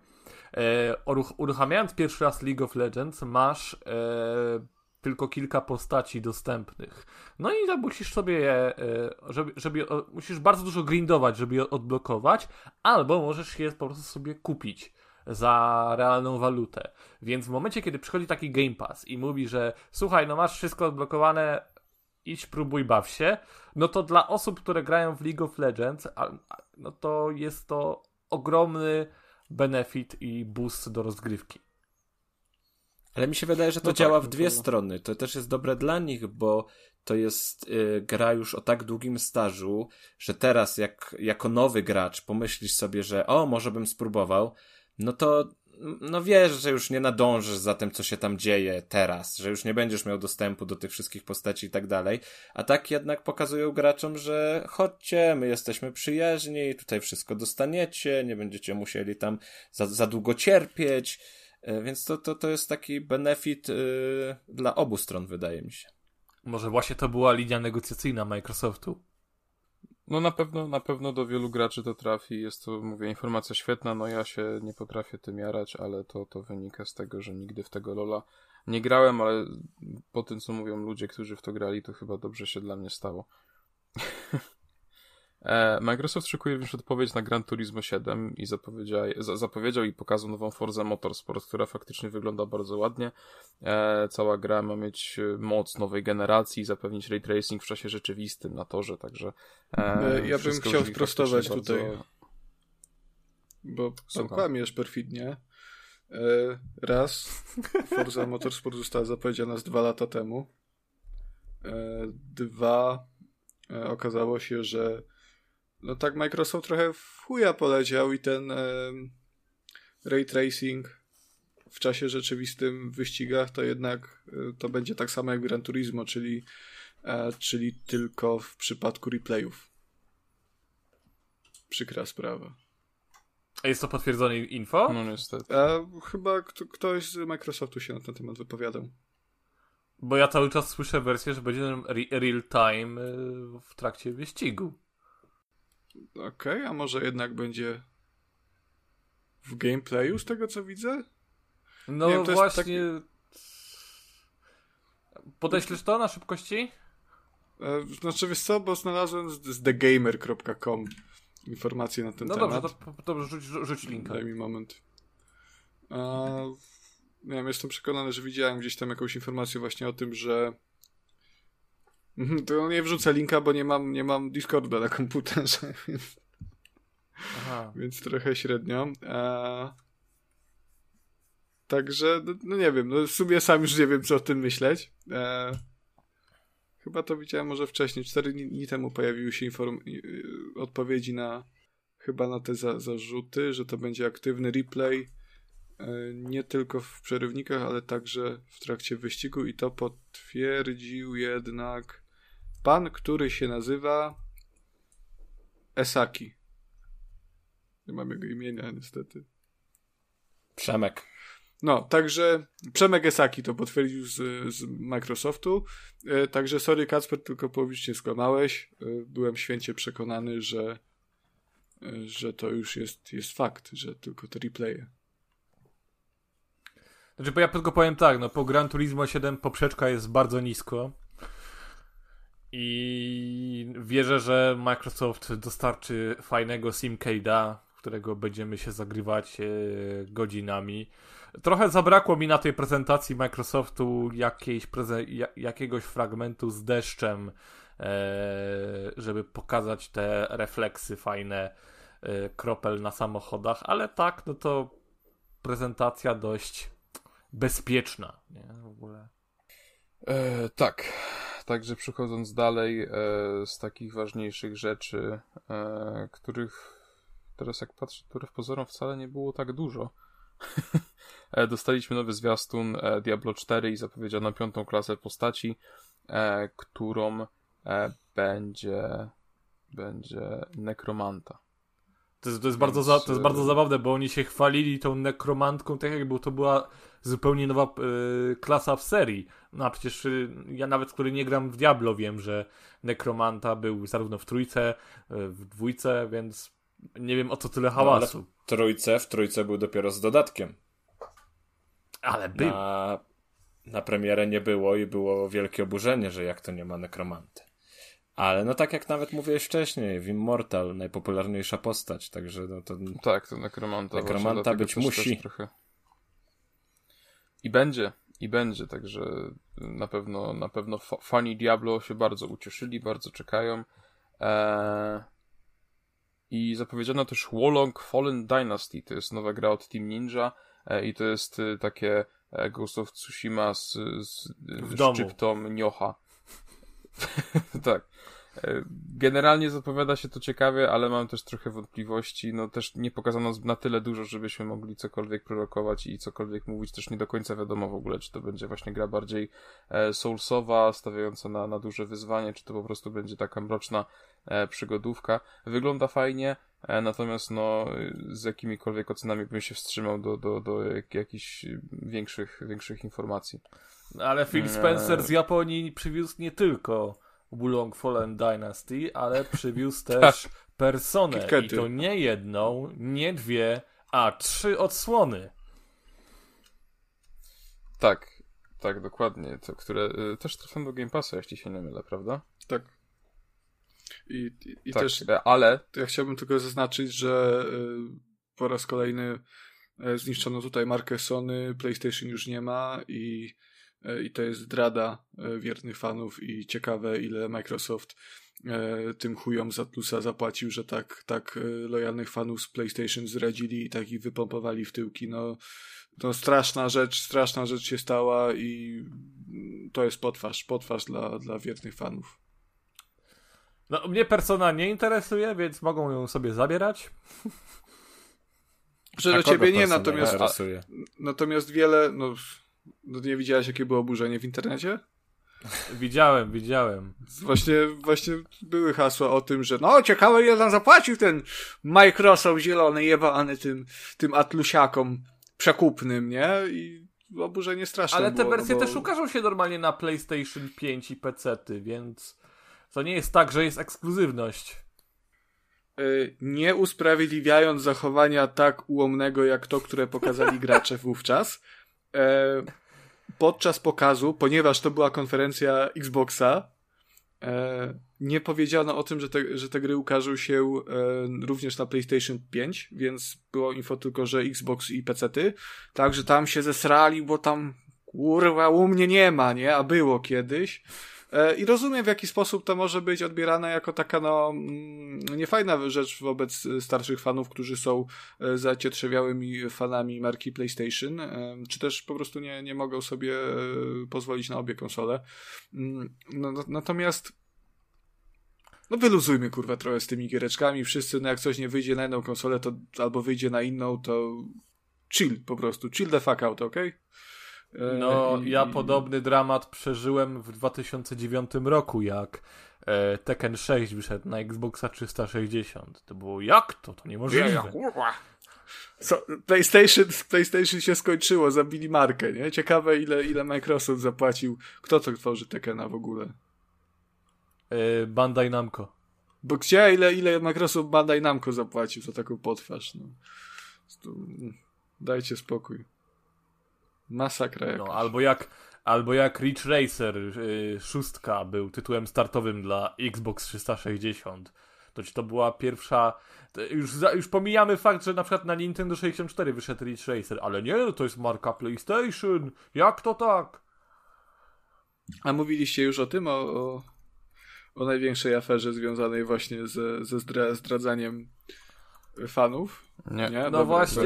C: e, uruch- uruchamiając pierwszy raz League of Legends, masz e, tylko kilka postaci dostępnych. No i musisz sobie je, e, żeby, żeby, musisz bardzo dużo grindować, żeby je odblokować, albo możesz je po prostu sobie kupić za realną walutę. Więc w momencie, kiedy przychodzi taki Game Pass i mówi, że słuchaj, no masz wszystko odblokowane, idź próbuj, baw się, no to dla osób, które grają w League of Legends, no to jest to ogromny benefit i boost do rozgrywki.
D: Ale mi się wydaje, że to
E: No tak,
D: działa w
E: no
D: dwie strony. To też jest dobre dla nich, bo to jest y, gra już o tak długim stażu, że teraz jak jako nowy gracz pomyślisz sobie, że o, może bym spróbował, no to no wiesz, że już nie nadążysz za tym, co się tam dzieje teraz, że już nie będziesz miał dostępu do tych wszystkich postaci i tak dalej. A tak jednak pokazują graczom, że chodźcie, my jesteśmy przyjaźni, tutaj wszystko dostaniecie, nie będziecie musieli tam za, za długo cierpieć. E, Więc to, to, to jest taki benefit y, dla obu stron, wydaje mi się.
C: Może właśnie to była linia negocjacyjna Microsoftu.
E: No na pewno, na pewno do wielu graczy to trafi. Jest to, mówię, informacja świetna. No ja się nie potrafię tym jarać, ale to, to wynika z tego, że nigdy w tego Lola nie grałem, ale po tym, co mówią ludzie, którzy w to grali, to chyba dobrze się dla mnie stało. E, Microsoft szykuje również odpowiedź na Gran Turismo 7 i zapowiedział, za- zapowiedział i pokazał nową Forza Motorsport, która faktycznie wygląda bardzo ładnie. E, cała gra ma mieć e, moc nowej generacji i zapewnić ray tracing w czasie rzeczywistym na torze, także
B: ja bym chciał sprostować tutaj.
E: bardzo-
B: Bo
E: Słucham.
B: kłamiesz perfidnie. Raz, Forza Motorsport została zapowiedziana z dwa lata temu. Dwa, okazało się, że no tak Microsoft trochę w chuja poleciał i ten e, ray tracing w czasie rzeczywistym w wyścigach to jednak e, to będzie tak samo jak Gran Turismo, czyli, e, czyli tylko w przypadku replayów. Przykra sprawa.
C: A jest to potwierdzone info?
E: No niestety.
B: A chyba kto, ktoś z Microsoftu się na ten temat wypowiadał.
C: Bo ja cały czas słyszę wersję, że będzie re- real time y, w trakcie wyścigu.
B: Okej, a może jednak będzie w gameplayu z tego co widzę?
C: No
B: wiem,
C: właśnie. Podeślesz to na szybkości?
B: E, znaczy wiesz co, bo znalazłem z, thegamer.com informacje na ten
C: No
B: temat.
C: dobrze, to, to rzuć, rzuć linka.
B: Daj mi moment. A, nie wiem, jestem przekonany, że widziałem gdzieś tam jakąś informację właśnie o tym, że to nie wrzucę linka, bo nie mam, nie mam Discorda na komputerze, więc
C: Aha.
B: więc trochę średnio. E... Także, no, no nie wiem, no w sumie sam już nie wiem, co o tym myśleć. E... Chyba to widziałem może wcześniej, cztery dni, temu pojawiły się inform... y, odpowiedzi na chyba na te za zarzuty, że to będzie aktywny replay e, nie tylko w przerywnikach, ale także w trakcie wyścigu i to potwierdził jednak pan, który się nazywa Esaki. Nie mam jego imienia, niestety.
D: Przemek.
B: No, także Przemek Esaki to potwierdził z, z Microsoftu. E, także sorry Kacper, tylko publicznie skłamałeś. E, byłem święcie przekonany, że, e, że to już jest, jest fakt, że tylko te replaye.
C: Znaczy, bo ja tylko powiem tak, no po Gran Turismo 7 poprzeczka jest bardzo nisko. I wierzę, że Microsoft dostarczy fajnego simcade'a, w którego będziemy się zagrywać e, godzinami. Trochę zabrakło mi na tej prezentacji Microsoftu jakiegoś fragmentu z deszczem, e, żeby pokazać te refleksy fajne e, kropel na samochodach, ale tak, no to prezentacja dość bezpieczna, nie? W ogóle.
E: E, tak. Także przechodząc dalej e, z takich ważniejszych rzeczy, e, których teraz jak patrzę, których pozorom wcale nie było tak dużo. e, dostaliśmy nowy zwiastun e, Diablo 4 i zapowiedziano piątą klasę postaci, e, którą będzie będzie nekromanta.
C: To jest, to, jest bardzo za, to jest
E: e,
C: bardzo zabawne, bo oni się chwalili tą nekromantką, tak jakby to była zupełnie nowa e, klasa w serii. No a przecież e, ja nawet, który nie gram w Diablo, wiem, że nekromanta był zarówno w trójce, e, w dwójce, więc nie wiem o co tyle
D: No,
C: hałasu.
D: w trójce, w trójce był dopiero z dodatkiem.
C: ale był.
D: Na, na premierę nie było i było wielkie oburzenie, że jak to nie ma nekromanty. Ale no tak jak nawet mówiłeś wcześniej, w Immortal najpopularniejsza postać, także no to
E: Tak, to nekromanta.
D: Nekromanta
E: właśnie,
D: być
E: też-
D: musi.
E: Też trochę... I będzie, i będzie, także na pewno, na pewno fa- fani Diablo się bardzo ucieszyli, bardzo czekają. Eee... I zapowiedziano też Wolong Fallen Dynasty, to jest nowa gra od Team Ninja e, i to jest e, takie e, Ghost of Tsushima z, z
C: domu.
E: szczyptą Niocha. tak. E, Generalnie zapowiada się to ciekawie, ale mam też trochę wątpliwości. No też nie pokazano na tyle dużo, żebyśmy mogli cokolwiek prorokować i cokolwiek mówić. Też nie do końca wiadomo w ogóle, czy to będzie właśnie gra bardziej e, soulsowa, stawiająca na, na duże wyzwanie, czy to po prostu będzie taka mroczna e, przygodówka. Wygląda fajnie, natomiast no z jakimikolwiek ocenami bym się wstrzymał do, do, do jak, jakichś większych, większych informacji.
C: Ale Phil
E: Nie.
C: Spencer z Japonii przywiózł nie tylko Wulong Fallen Dynasty, ale przywiózł też personę. I
B: KitKaty.
C: to nie jedną, nie dwie, a trzy odsłony.
E: Tak, tak, dokładnie. To, które y, też trafią do Game Passa, jeśli się nie mylę, prawda?
B: Tak. I, i, i
E: tak,
B: też
E: e, ale
B: ja chciałbym tylko zaznaczyć, że y, po raz kolejny y, zniszczono tutaj markę Sony, PlayStation już nie ma i, y, i to jest zdrada y, wiernych fanów i ciekawe ile Microsoft tym chujom za plusa zapłacił, że tak, tak lojalnych fanów z PlayStation zradzili i tak ich wypompowali w tyłki. No, no straszna rzecz, straszna rzecz się stała i to jest potwarz, potwarz dla, dla wiernych fanów.
C: No, mnie persona nie interesuje, więc mogą ją sobie zabierać.
B: Że
D: A
B: do ciebie nie, natomiast
D: interesuje?
B: Natomiast wiele, no, no nie widziałeś jakie było oburzenie w internecie?
C: Widziałem, widziałem.
B: Właśnie, właśnie były hasła o tym, że no ciekawe ile nam zapłacił ten Microsoft zielony jebany tym, tym atlusiakom przekupnym, nie? I oburzenie straszne
C: Ale te
B: było,
C: wersje
B: no bo...
C: też ukażą się normalnie na PlayStation 5 i PC-ty, więc to nie jest tak, że jest ekskluzywność.
B: y, nie usprawiedliwiając zachowania tak ułomnego jak to, które pokazali gracze wówczas. E, podczas pokazu, ponieważ to była konferencja Xboxa, e, nie powiedziano o tym, że te, że te gry ukażą się również na PlayStation 5, więc było info tylko, że Xbox i PC-ty. Także tam się zesrali, bo tam kurwa u mnie nie ma, nie? A było kiedyś. E, I rozumiem, w jaki sposób to może być odbierane jako taka, no, mm, niefajna rzecz wobec starszych fanów, którzy są e, zacietrzewiałymi fanami marki PlayStation, e, czy też po prostu nie, nie mogą sobie pozwolić na obie konsole. Mm, No, no, natomiast no wyluzujmy kurwa trochę z tymi giereczkami. Wszyscy, no jak coś nie wyjdzie na jedną konsolę, to albo wyjdzie na inną, to chill po prostu. Chill the fuck out, okej? E,
C: No,
B: i-
C: ja
B: i-
C: podobny dramat przeżyłem w 2009 roku, jak e, Tekken 6 wyszedł na Xboxa 360. To było jak to? To niemożliwe.
B: kurwa. Co, PlayStation, PlayStation się skończyło, zabili markę, nie? Ciekawe ile, ile Microsoft zapłacił. Kto to tworzy Tekena w ogóle?
C: Yy, Bandai Namco.
B: Bo gdzie, ile, ile Microsoft Bandai Namco zapłacił za taką potwarz, no. Dajcie spokój. Masakra jakaś.
C: No, albo jak, albo jak Ridge Racer yy, szóstka był tytułem startowym dla Xbox 360. To czy to była pierwsza. Już, za, już pomijamy fakt, że na przykład na Nintendo 64 wyszedł Ridge Racer, ale nie, no to jest marka PlayStation. Jak to tak?
B: A mówiliście już o tym, o, o, o największej aferze związanej właśnie ze, ze zdra, zdradzaniem fanów?
E: Nie.
B: Nie?
C: No
B: Dobra,
C: właśnie,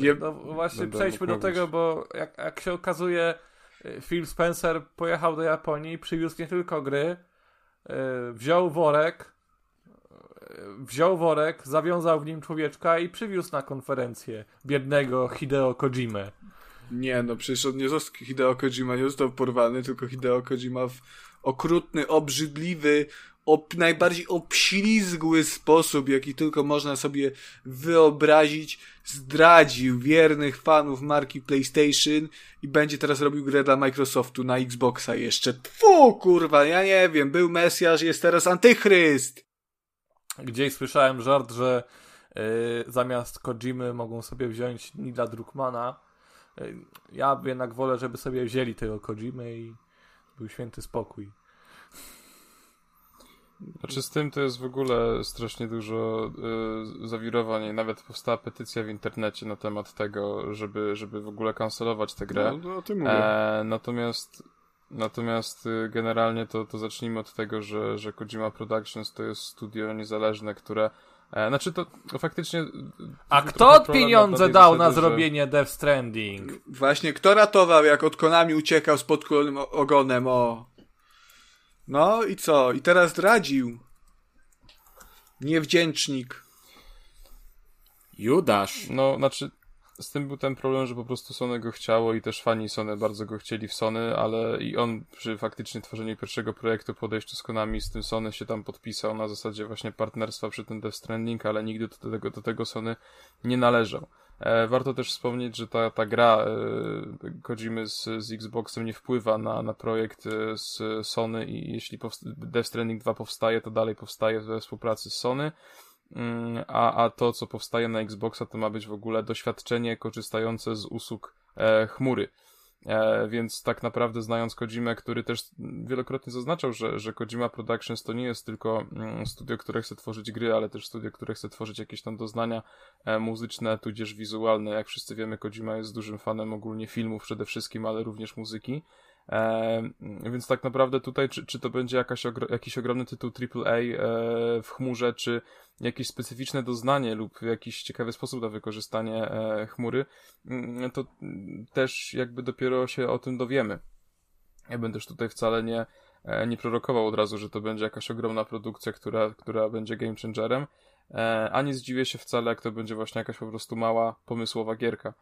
B: Nie-
C: no właśnie przejdźmy do tego, bo jak, jak się okazuje, y, Phil Spencer pojechał do Japonii, przywiózł nie tylko gry, y, wziął worek, y, wziął worek, zawiązał w nim człowieczka i przywiózł na konferencję biednego Hideo Kojimę.
B: Nie, no przecież on nie został, Hideo Kojima nie został porwany, tylko Hideo Kojima w okrutny, obrzydliwy, ob, najbardziej obślizgły sposób, jaki tylko można sobie wyobrazić, zdradził wiernych fanów marki PlayStation i będzie teraz robił grę dla Microsoftu na Xboxa jeszcze. Fu, kurwa, ja nie wiem, był Mesjasz, jest teraz Antychryst.
C: Gdzieś słyszałem żart, że y, zamiast Kojimy mogą sobie wziąć Nila Druckmana. Y, ja jednak wolę, żeby sobie wzięli tego Kojimy i był święty spokój.
E: Znaczy z tym to jest w ogóle strasznie dużo y, zawirowań i nawet powstała petycja w internecie na temat tego, żeby, żeby w ogóle kancelować tę grę.
B: No, no o tym mówię.
E: E, natomiast natomiast y, generalnie to, to zacznijmy od tego, że, że Kojima Productions to jest studio niezależne, które e, znaczy to, to faktycznie
C: A kto pieniądze dał na
E: zasady, że-
C: zrobienie Death Stranding?
B: Właśnie, kto ratował, jak od Konami uciekał z o- ogonem, o. No i co? I teraz zdradził. Niewdzięcznik.
D: Judasz.
E: No, znaczy, z tym był ten problem, że po prostu Sony go chciało i też fani Sony bardzo go chcieli w Sony, ale i on przy faktycznie tworzeniu pierwszego projektu, podejściu z Konami, z tym Sony się tam podpisał na zasadzie właśnie partnerstwa przy tym Death Stranding, ale nigdy do tego, do tego Sony nie należał. E, warto też wspomnieć, że ta, ta gra e, Kojimy z, z Xboxem nie wpływa na, na projekt e, z Sony i jeśli Death Stranding 2 powstaje, to dalej powstaje we współpracy z Sony. Mm, a, a to, co powstaje na Xboxa, to ma być w ogóle doświadczenie korzystające z usług chmury. E, więc tak naprawdę znając Kojimę, który też wielokrotnie zaznaczał, że, że Kojima Productions to nie jest tylko mm, studio, które chce tworzyć gry, ale też studio, które chce tworzyć jakieś tam doznania e, muzyczne, tudzież wizualne. Jak wszyscy wiemy, Kojima jest dużym fanem ogólnie filmów przede wszystkim, ale również muzyki. E, więc tak naprawdę tutaj, czy, czy to będzie jakaś ogro, jakiś ogromny tytuł AAA e, w chmurze, czy jakieś specyficzne doznanie lub jakiś ciekawy sposób na wykorzystanie e, chmury, mm, to też jakby dopiero się o tym dowiemy. Ja bym też tutaj wcale nie, e, nie prorokował od razu, że to będzie jakaś ogromna produkcja, która, która będzie game changerem, e, a nie zdziwię się wcale, jak to będzie właśnie jakaś po prostu mała, pomysłowa gierka.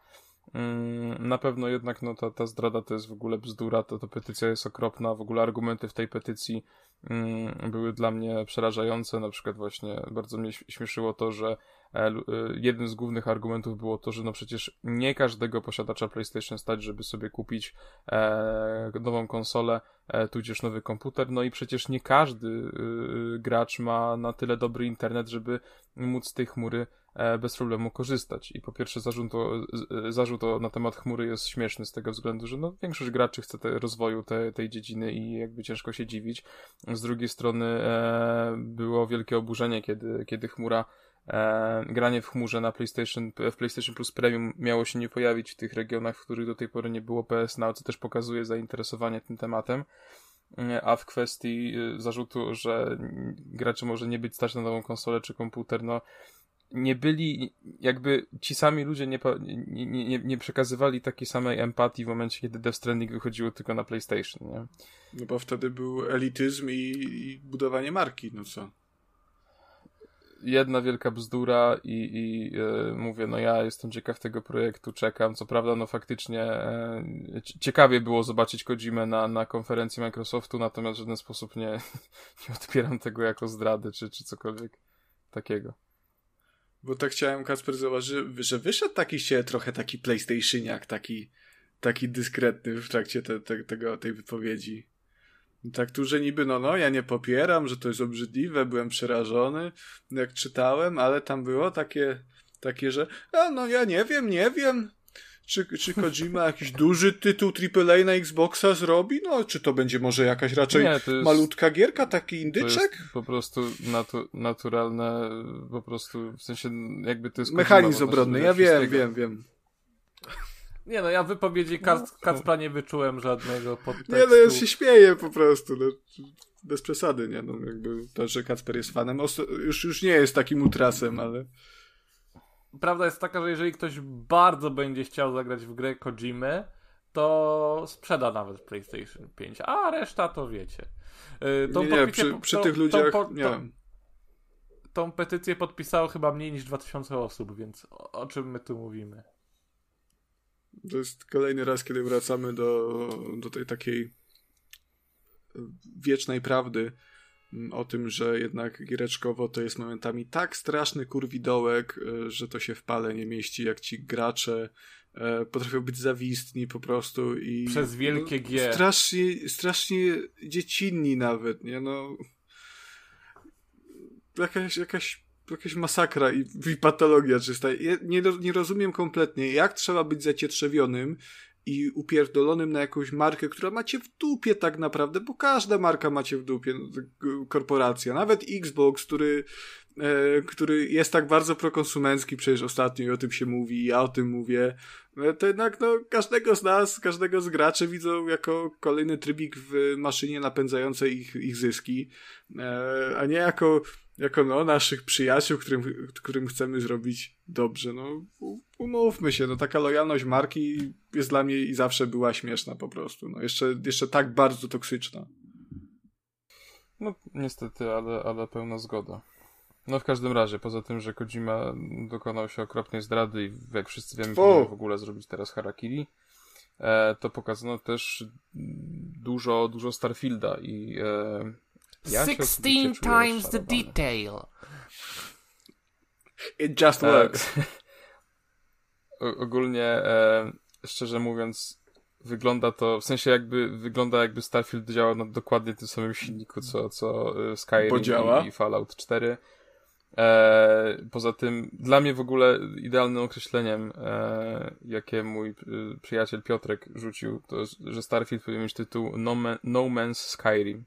E: Mm, Na pewno jednak no, ta, ta zdrada to jest w ogóle bzdura, to, to petycja jest okropna, w ogóle argumenty w tej petycji mm, były dla mnie przerażające, na przykład właśnie bardzo mnie śmieszyło to, że e, e, jednym z głównych argumentów było to, że no przecież nie każdego posiadacza PlayStation stać, żeby sobie kupić e, nową konsolę, e, tudzież nowy komputer, no i przecież nie każdy y, gracz ma na tyle dobry internet, żeby móc tej chmury bez problemu korzystać. I po pierwsze zarzut, o, z- zarzut o, na temat chmury jest śmieszny z tego względu, że no, większość graczy chce te, rozwoju te, tej dziedziny i jakby ciężko się dziwić. Z drugiej strony e, było wielkie oburzenie, kiedy, kiedy chmura e, granie w chmurze na PlayStation, w PlayStation Plus Premium miało się nie pojawić w tych regionach, w których do tej pory nie było PS Now, co też pokazuje zainteresowanie tym tematem. E, A w kwestii e, zarzutu, że graczy może nie być stać na nową konsolę czy komputer, no nie byli, jakby ci sami ludzie nie, nie, nie, nie przekazywali takiej samej empatii w momencie, kiedy Death Stranding wychodziło tylko na PlayStation, nie?
B: No bo wtedy był elityzm i, i budowanie marki, no co?
E: jedna wielka bzdura i, i e, mówię, no ja jestem ciekaw tego projektu, czekam. Co prawda, no faktycznie e, ci- ciekawie było zobaczyć Kojimę na, na konferencji Microsoftu, natomiast w żaden sposób nie, nie odbieram tego jako zdrady czy, czy cokolwiek takiego.
B: Bo tak chciałem, Kasper, zauważyć, że wyszedł taki się trochę taki PlayStationiak, taki, taki dyskretny w trakcie te, te, tego, tej wypowiedzi. Tak tu, że niby, no, no, ja nie popieram, że to jest obrzydliwe, byłem przerażony, jak czytałem, ale tam było takie, takie, że, a no, ja nie wiem, nie wiem, czy, czy Kojima jakiś duży tytuł AAA na Xboxa zrobi? No, czy to będzie może jakaś raczej
E: Nie, jest-
B: malutka gierka, taki
E: To
B: indyczek?
E: jest po prostu natu, naturalne, po prostu, w sensie jakby to jest...
B: Mechanizm
E: Kojima,
B: obronny, ja wiem,
E: wszystkiego.
B: wiem, wiem.
C: Nie no, ja w wypowiedzi Kac, Kacpra nie wyczułem żadnego podtekstu.
B: Nie, no ja się śmieję po prostu, no. Bez przesady, nie? No, jakby to, że Kacper jest fanem, już, już nie jest takim ultrasem, ale...
C: Prawda jest taka, że jeżeli ktoś bardzo będzie chciał zagrać w grę Kojimy, to sprzeda nawet PlayStation 5, a reszta to wiecie. Yy, tą
B: Nie, nie, przy, przy
C: tą-
B: tych
C: tą
B: ludziach,
C: po-
B: nie
C: tą-. Tą petycję podpisało chyba mniej niż 2000 osób, więc o, o czym my tu mówimy?
B: To jest kolejny raz, kiedy wracamy do, do tej takiej wiecznej prawdy o tym, że jednak giereczkowo to jest momentami tak straszny kurwidołek, e, że to się w pale nie mieści, jak ci gracze e, potrafią być zawistni po prostu i...
C: Przez wielkie
B: no,
C: G.
B: Strasznie, strasznie dziecinni nawet, nie no... Jakaś, jakaś jakaś masakra i, i patologia czysta. Ja nie, nie rozumiem kompletnie, jak trzeba być zacietrzewionym i upierdolonym na jakąś markę, która macie w dupie tak naprawdę, bo każda marka macie w dupie, no, tak, g- korporacja. Nawet Xbox, który, e, który jest tak bardzo prokonsumencki, przecież ostatnio i o tym się mówi, ja o tym mówię, e, to jednak no, każdego z nas, każdego z graczy widzą jako kolejny trybik w maszynie napędzającej ich, ich zyski, e, a nie jako jako no, naszych przyjaciół, którym, którym chcemy zrobić dobrze. No, umówmy się, no taka lojalność marki jest dla mnie i zawsze była śmieszna po prostu. No, jeszcze, jeszcze tak bardzo toksyczna.
E: No niestety, ale, ale pełna zgoda. No w każdym razie, poza tym, że Kojima dokonał się okropnej zdrady i jak wszyscy wiemy, powinien w ogóle zrobić teraz Harakiri, e, to pokazano też dużo, dużo Starfielda i e, ja się
F: 16
E: osobiście czuję
F: times the detail.
B: It just
E: E,
B: works.
E: o- ogólnie, e, szczerze mówiąc, wygląda to, w sensie jakby, wygląda jakby Starfield działał na dokładnie tym samym silniku, co, co e, Skyrim
B: działa.
E: i, i Fallout 4. E, poza tym, dla mnie w ogóle idealnym określeniem, e, jakie mój e, przyjaciel Piotrek rzucił, to jest, że Starfield powinien mieć tytuł No, Man, no Man's Skyrim.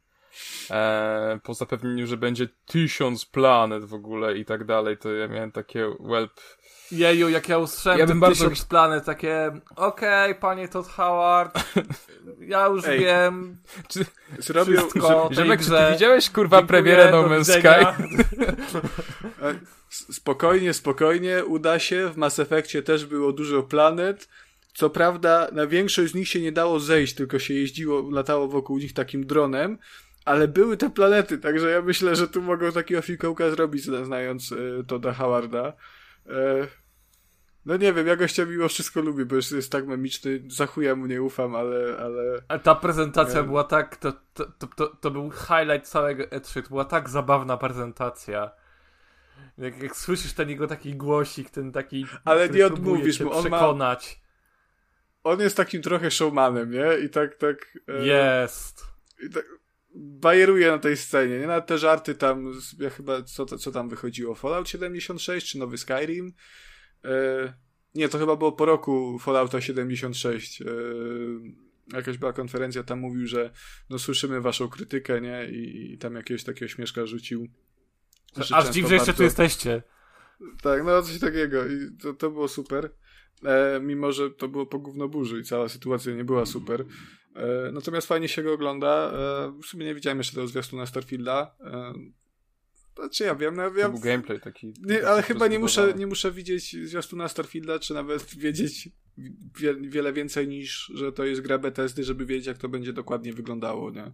E: E, po zapewnieniu, że będzie tysiąc planet w ogóle i tak dalej, to ja miałem takie whelp.
C: Jeju, jak ja usłyszałem
E: Ja
C: ten
E: bardzo
C: tysiąc planet, takie okej, panie Todd Howard, ja już
B: Ej.
C: wiem
B: Zrobią,
C: wszystko o tej
E: Ziomek, czy ty widziałeś kurwa
C: Dziękuję,
E: premierę No Man's. Sky?
B: E, Spokojnie, spokojnie, uda się. W Mass Effectie też było dużo planet. Co prawda, na większość z nich się nie dało zejść, tylko się jeździło, latało wokół nich takim dronem, ale były te planety, także ja myślę, że tu mogą takiego fikołka zrobić, zna- znając e, Toda Howarda. E, no nie wiem, ja gościa mimo wszystko lubię, bo jest, jest tak memiczny, za chuja mu nie ufam, ale, ale
C: A ta prezentacja
B: Nie.
C: była tak, to, to, to, to, był highlight całego E3, to była tak zabawna prezentacja. Jak, jak słyszysz ten jego taki głosik, ten taki...
B: Ale nie odmówisz mu, on ma-
C: przekonać.
B: on jest takim trochę showmanem, nie? I tak, tak... e,
C: Jest.
B: I tak bajeruje na tej scenie, nie? Na te żarty tam, ja chyba, co, co tam wychodziło? Fallout 76 czy nowy Skyrim? E, nie, to chyba było po roku Fallouta 76. E, jakaś była konferencja, tam mówił, że no słyszymy waszą krytykę, nie? I, i tam jakiegoś takiego śmieszka rzucił.
C: Aż dziw, że jeszcze tu jesteście.
B: tak, no coś takiego i to, to było super. E, mimo, że to było po gównoburzy i cała sytuacja nie była super. E, natomiast fajnie się go ogląda. E, w sumie nie widziałem jeszcze tego zwiastuna Starfielda. E, znaczy ja wiem, no, ja,
E: był gameplay taki.
B: nie, ale chyba nie muszę, nie muszę widzieć zwiastuna Starfielda, czy nawet wiedzieć wie, wiele więcej niż, że to jest gra Bethesdy, żeby wiedzieć, jak to będzie dokładnie wyglądało, nie?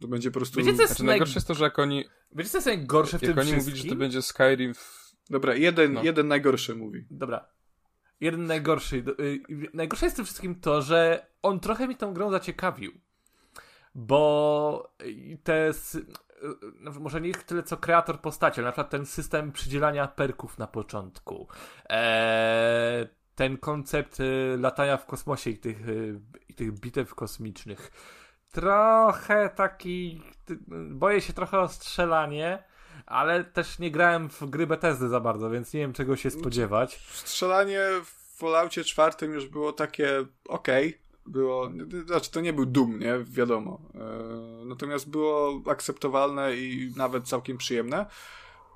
B: To będzie po prostu...
C: Wiecie, co jest
E: Znaczy,
C: naj...
E: najgorsze jest to, że jak oni,
C: Wiecie, co jest najgorsze w
E: jak
C: tym
E: oni
C: wszystkim?
E: mówili, że to będzie Skyrim w...
B: Dobra, jeden,
E: No.
B: jeden najgorszy mówi.
C: Dobra. Jeden najgorszy. Y, y, Najgorsze jest w tym wszystkim to, że on trochę mi tą grą zaciekawił. Bo y, te. s- no, może nie tyle co kreator postaci, ale na przykład ten system przydzielania perków na początku. Eee, ten koncept y, latania w kosmosie i tych, y, i tych bitew kosmicznych. Trochę taki. Boję się trochę o strzelanie, ale też nie grałem w gry Bethesdy za bardzo, więc nie wiem czego się spodziewać.
B: Strzelanie w Falloutie czwartym już było takie okej. Było, znaczy to nie był dum, nie? Wiadomo. E, natomiast było akceptowalne i nawet całkiem przyjemne.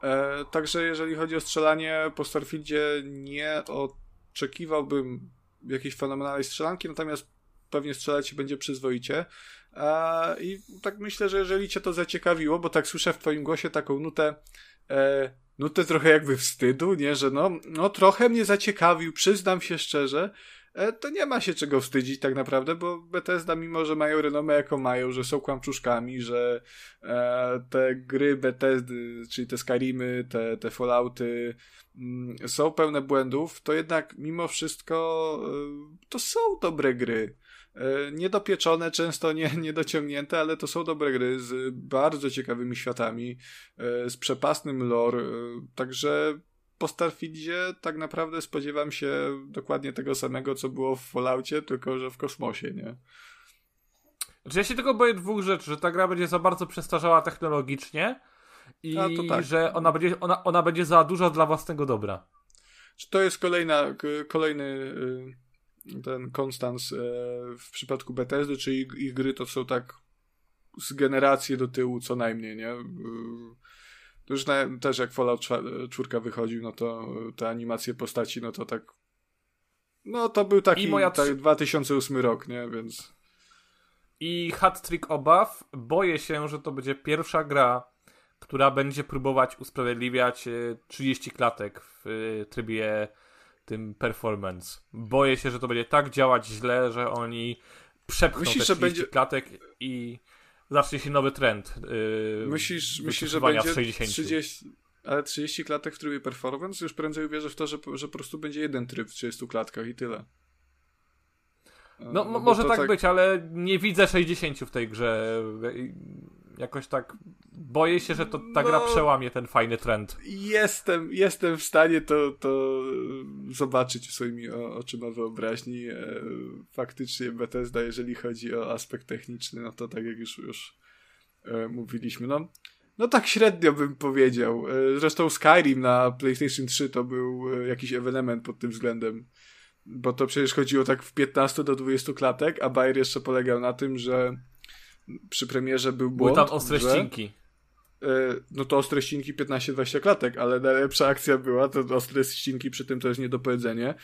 B: E, także jeżeli chodzi o strzelanie po Starfieldzie nie oczekiwałbym jakiejś fenomenalnej strzelanki, natomiast pewnie strzelać się będzie przyzwoicie. I tak myślę, że jeżeli cię to zaciekawiło, bo tak słyszę w twoim głosie taką nutę e, nutę trochę jakby wstydu, nie? Że no, no trochę mnie zaciekawił, przyznam się szczerze, e, to nie ma się czego wstydzić tak naprawdę, bo Bethesda, mimo że mają renomę jaką mają, że są kłamczuszkami, że e, te gry Bethesdy, czyli te Skyrimy, te, te Fallouty mm, są pełne błędów, to jednak mimo wszystko to są dobre gry. E, Niedopieczone, często nie, niedociągnięte, ale to są dobre gry z bardzo ciekawymi światami, e, z przepasnym lore, e, także po Starfieldzie tak naprawdę spodziewam się dokładnie tego samego, co było w Falloutie, tylko że w kosmosie, nie?
C: Znaczy ja się tylko boję dwóch rzeczy, że ta gra będzie za bardzo przestarzała technologicznie i
B: tak.
C: że ona będzie, ona, ona będzie za duża dla własnego dobra.
B: Czy to jest kolejna, kolejny y, ten konstans e, w przypadku Bethesdy, czy ich, ich gry to są tak z generacji do tyłu co najmniej, nie? Y, To już na, też jak Fallout 4 wychodził, no to y, te animacje postaci, no to tak no to był taki
C: I moja
B: tak,
C: trzy-
B: 2008 rok, nie? Więc
C: I hat trick obaw, boję się, że to będzie pierwsza gra, która będzie próbować usprawiedliwiać e, 30 klatek w e, trybie tym performance. Boję się, że to będzie tak działać źle, że oni przepchną
B: Myślisz,
C: te
B: że
C: 30
B: będzie-
C: klatek i zacznie się nowy trend. e,
B: Myślisz, myślisz że będzie
C: z 60.
B: 30, ale 30 klatek w trybie performance? Już prędzej uwierzę w to, że, że po prostu będzie jeden tryb w 30 klatkach i tyle.
C: No,
B: bo
C: mo- może
B: to
C: tak, być, ale nie widzę 60 w tej grze. Jakoś tak boję się, że to ta gra
B: No.
C: przełamie ten fajny trend.
B: Jestem, jestem w stanie to, to zobaczyć swoimi oczyma wyobraźni. E, Faktycznie Bethesda, jeżeli chodzi o aspekt techniczny, no to tak jak już, już e, mówiliśmy, no, no tak średnio bym powiedział. E, Zresztą Skyrim na PlayStation 3 to był jakiś ewenement pod tym względem. Bo to przecież chodziło tak w 15 do 20 klatek, a Bayer jeszcze polegał na tym, że przy premierze był
C: Były
B: błąd,
C: tam ostre
B: że...
C: ścinki.
B: E, no to ostre ścinki 15-20 klatek, ale najlepsza akcja była, to ostre ścinki przy tym to jest niedopowiedzenie,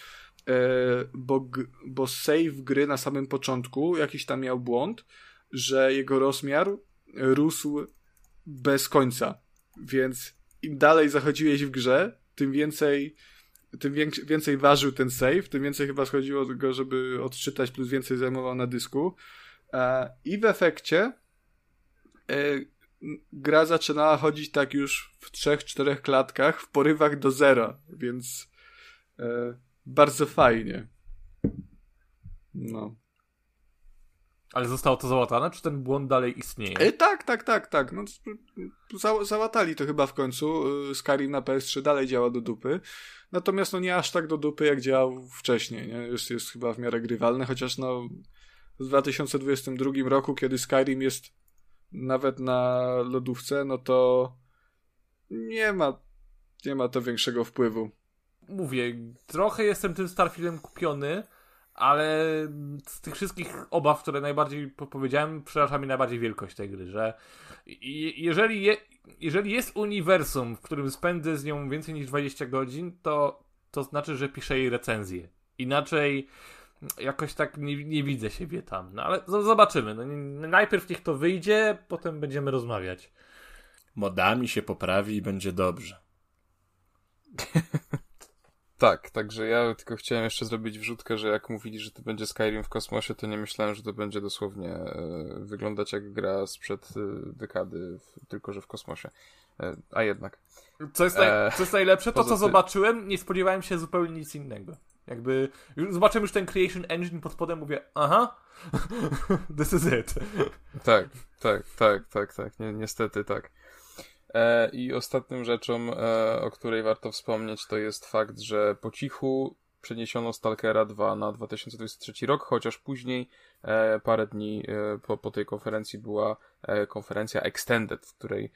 B: e, bo, bo save gry na samym początku jakiś tam miał błąd, że jego rozmiar rósł bez końca, więc im dalej zachodziłeś w grze, tym więcej tym więcej ważył ten save, tym więcej chyba schodziło go, żeby odczytać, plus więcej zajmował na dysku. E, I w efekcie e, gra zaczynała chodzić tak już w trzech, czterech klatkach, w porywach do zera, więc e, bardzo fajnie. No.
C: Ale zostało to załatane, czy ten błąd dalej istnieje?
B: E, tak, tak, tak, tak. No, za, załatali to chyba w końcu. Skyrim na PS3 dalej działa do dupy. Natomiast no nie aż tak do dupy, jak działał wcześniej. Nie? Jest, jest chyba w miarę grywalny, chociaż no w 2022 roku, kiedy Skyrim jest nawet na lodówce, no to nie ma, nie ma to większego wpływu.
C: Mówię, trochę jestem tym Starfieldem kupiony, ale z tych wszystkich obaw, które najbardziej po- powiedziałem, przeraża mnie najbardziej wielkość tej gry, że jeżeli, je, jeżeli jest uniwersum, w którym spędzę z nią więcej niż 20 godzin, to, to znaczy, że piszę jej recenzję. Inaczej jakoś tak nie, nie widzę siebie tam. No ale zobaczymy. No, najpierw niech to wyjdzie, potem będziemy rozmawiać.
D: Modami się poprawi i będzie dobrze.
E: Tak, także ja tylko chciałem jeszcze zrobić wrzutkę, że jak mówili, że to będzie Skyrim w kosmosie, to nie myślałem, że to będzie dosłownie e, wyglądać jak gra sprzed e, dekady, w, tylko że w kosmosie. E, a jednak.
C: Co jest, naj, co jest najlepsze, to co zobaczyłem, nie spodziewałem się zupełnie nic innego. Jakby, już zobaczyłem już ten Creation Engine pod spodem, mówię, aha, this is it.
E: Tak, tak, tak, tak, tak. Ni niestety tak. E, I ostatnią rzeczą, e, o której warto wspomnieć, to jest fakt, że po cichu przeniesiono Stalkera 2 na 2023 rok, chociaż później, e, parę dni e, po, po tej konferencji była e, konferencja Extended, w której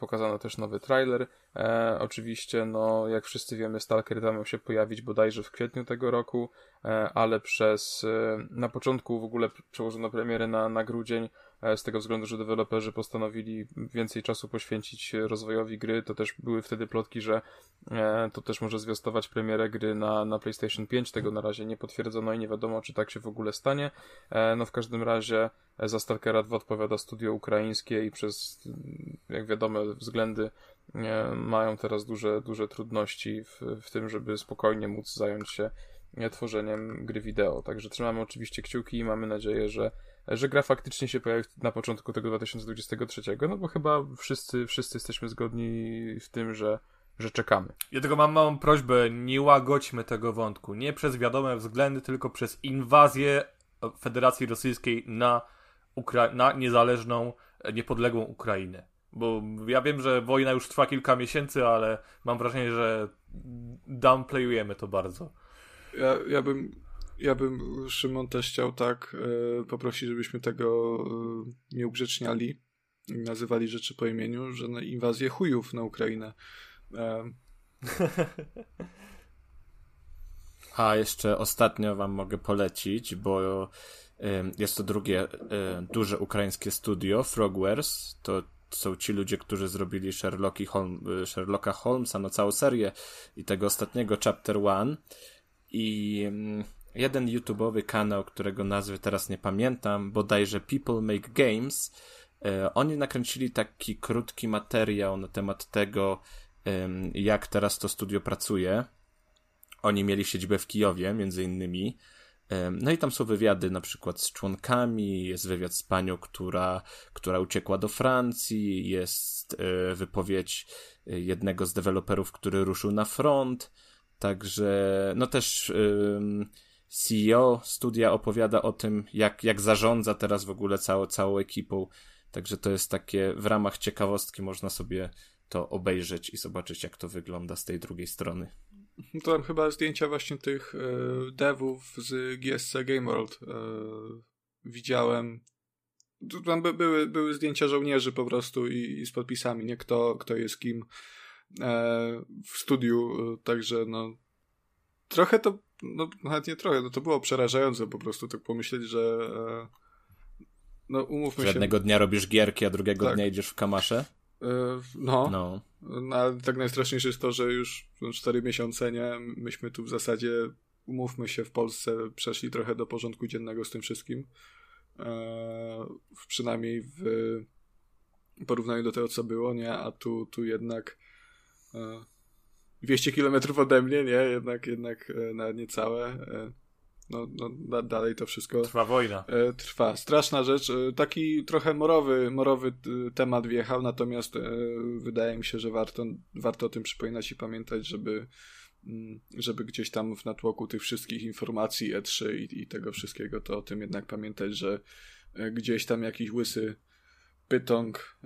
E: pokazano też nowy trailer. E, oczywiście, no, jak wszyscy wiemy, Stalker 2 miał się pojawić bodajże w kwietniu tego roku, e, ale przez, e, na początku w ogóle przełożono premierę na, na grudzień, z tego względu, że deweloperzy postanowili więcej czasu poświęcić rozwojowi gry, to też były wtedy plotki, że e, to też może zwiastować premierę gry na, na PlayStation 5, tego na razie nie potwierdzono i nie wiadomo, czy tak się w ogóle stanie. E, no w każdym razie e, za Stalkera 2 odpowiada studio ukraińskie i przez, mm, jak wiadomo, względy e, mają teraz duże, duże trudności w, w tym, żeby spokojnie móc zająć się e, tworzeniem gry wideo. Także trzymamy oczywiście kciuki i mamy nadzieję, że że gra faktycznie się pojawi na początku tego 2023, no bo chyba wszyscy, wszyscy jesteśmy zgodni w tym, że, że czekamy.
C: Ja tylko mam małą prośbę, nie łagodźmy tego wątku. Nie przez wiadome względy, tylko przez inwazję Federacji Rosyjskiej na, Ukra- na niezależną, niepodległą Ukrainę. Bo ja wiem, że wojna już trwa kilka miesięcy, ale mam wrażenie, że downplayujemy to bardzo.
B: Ja, ja bym ja bym, Szymon, też chciał tak e, poprosić, żebyśmy tego e, nie ugrzeczniali i nazywali rzeczy po imieniu, że na inwazję chujów na Ukrainę. E,
D: A jeszcze ostatnio wam mogę polecić, bo ym, jest to drugie y, duże ukraińskie studio, Frogwares. To są ci ludzie, którzy zrobili Sherlocki Holm, y, Sherlocka Holmesa, no całą serię i tego ostatniego Chapter One. I ym, jeden YouTubeowy kanał, którego nazwy teraz nie pamiętam, bodajże People Make Games, y, oni nakręcili taki krótki materiał na temat tego, jak teraz to studio pracuje. Oni mieli siedzibę w Kijowie, między innymi. Ym, No i tam są wywiady na przykład z członkami, jest wywiad z panią, która, która uciekła do Francji, jest y, wypowiedź y, jednego z deweloperów, który ruszył na front. Także, no też ym, CEO studia opowiada o tym, jak, jak zarządza teraz w ogóle całą, całą ekipą. Także to jest takie, w ramach ciekawostki można sobie to obejrzeć i zobaczyć, jak to wygląda z tej drugiej strony.
B: to tam chyba zdjęcia właśnie tych e, devów z GSC Game World e, widziałem. Tam by, były, były zdjęcia żołnierzy po prostu i, i z podpisami, nie kto, kto jest kim e, w studiu, e, także no trochę to, no nawet nie trochę, no to było przerażające po prostu tak pomyśleć, że e, no umówmy
D: Że
B: się.
D: jednego dnia robisz gierki, a drugiego
B: Tak.
D: dnia idziesz w kamasze?
B: E, no,
D: No.
B: No, ale tak najstraszniejsze jest to, że już cztery miesiące, nie? Myśmy tu w zasadzie, umówmy się, w Polsce przeszli trochę do porządku dziennego z tym wszystkim. W- przynajmniej w porównaniu do tego, co było, nie? A tu, tu jednak e, 200 kilometrów ode mnie, nie? Jednak, jednak e, nawet niecałe. E, no, no da, dalej to wszystko
C: Trwa wojna.
B: E, trwa. Straszna rzecz. Taki trochę morowy, morowy temat wjechał, natomiast wydaje mi się, że warto, warto o tym przypominać i pamiętać, żeby, mm, żeby gdzieś tam w natłoku tych wszystkich informacji E3 i, i tego wszystkiego, to o tym jednak pamiętać, że gdzieś tam jakiś łysy pytąg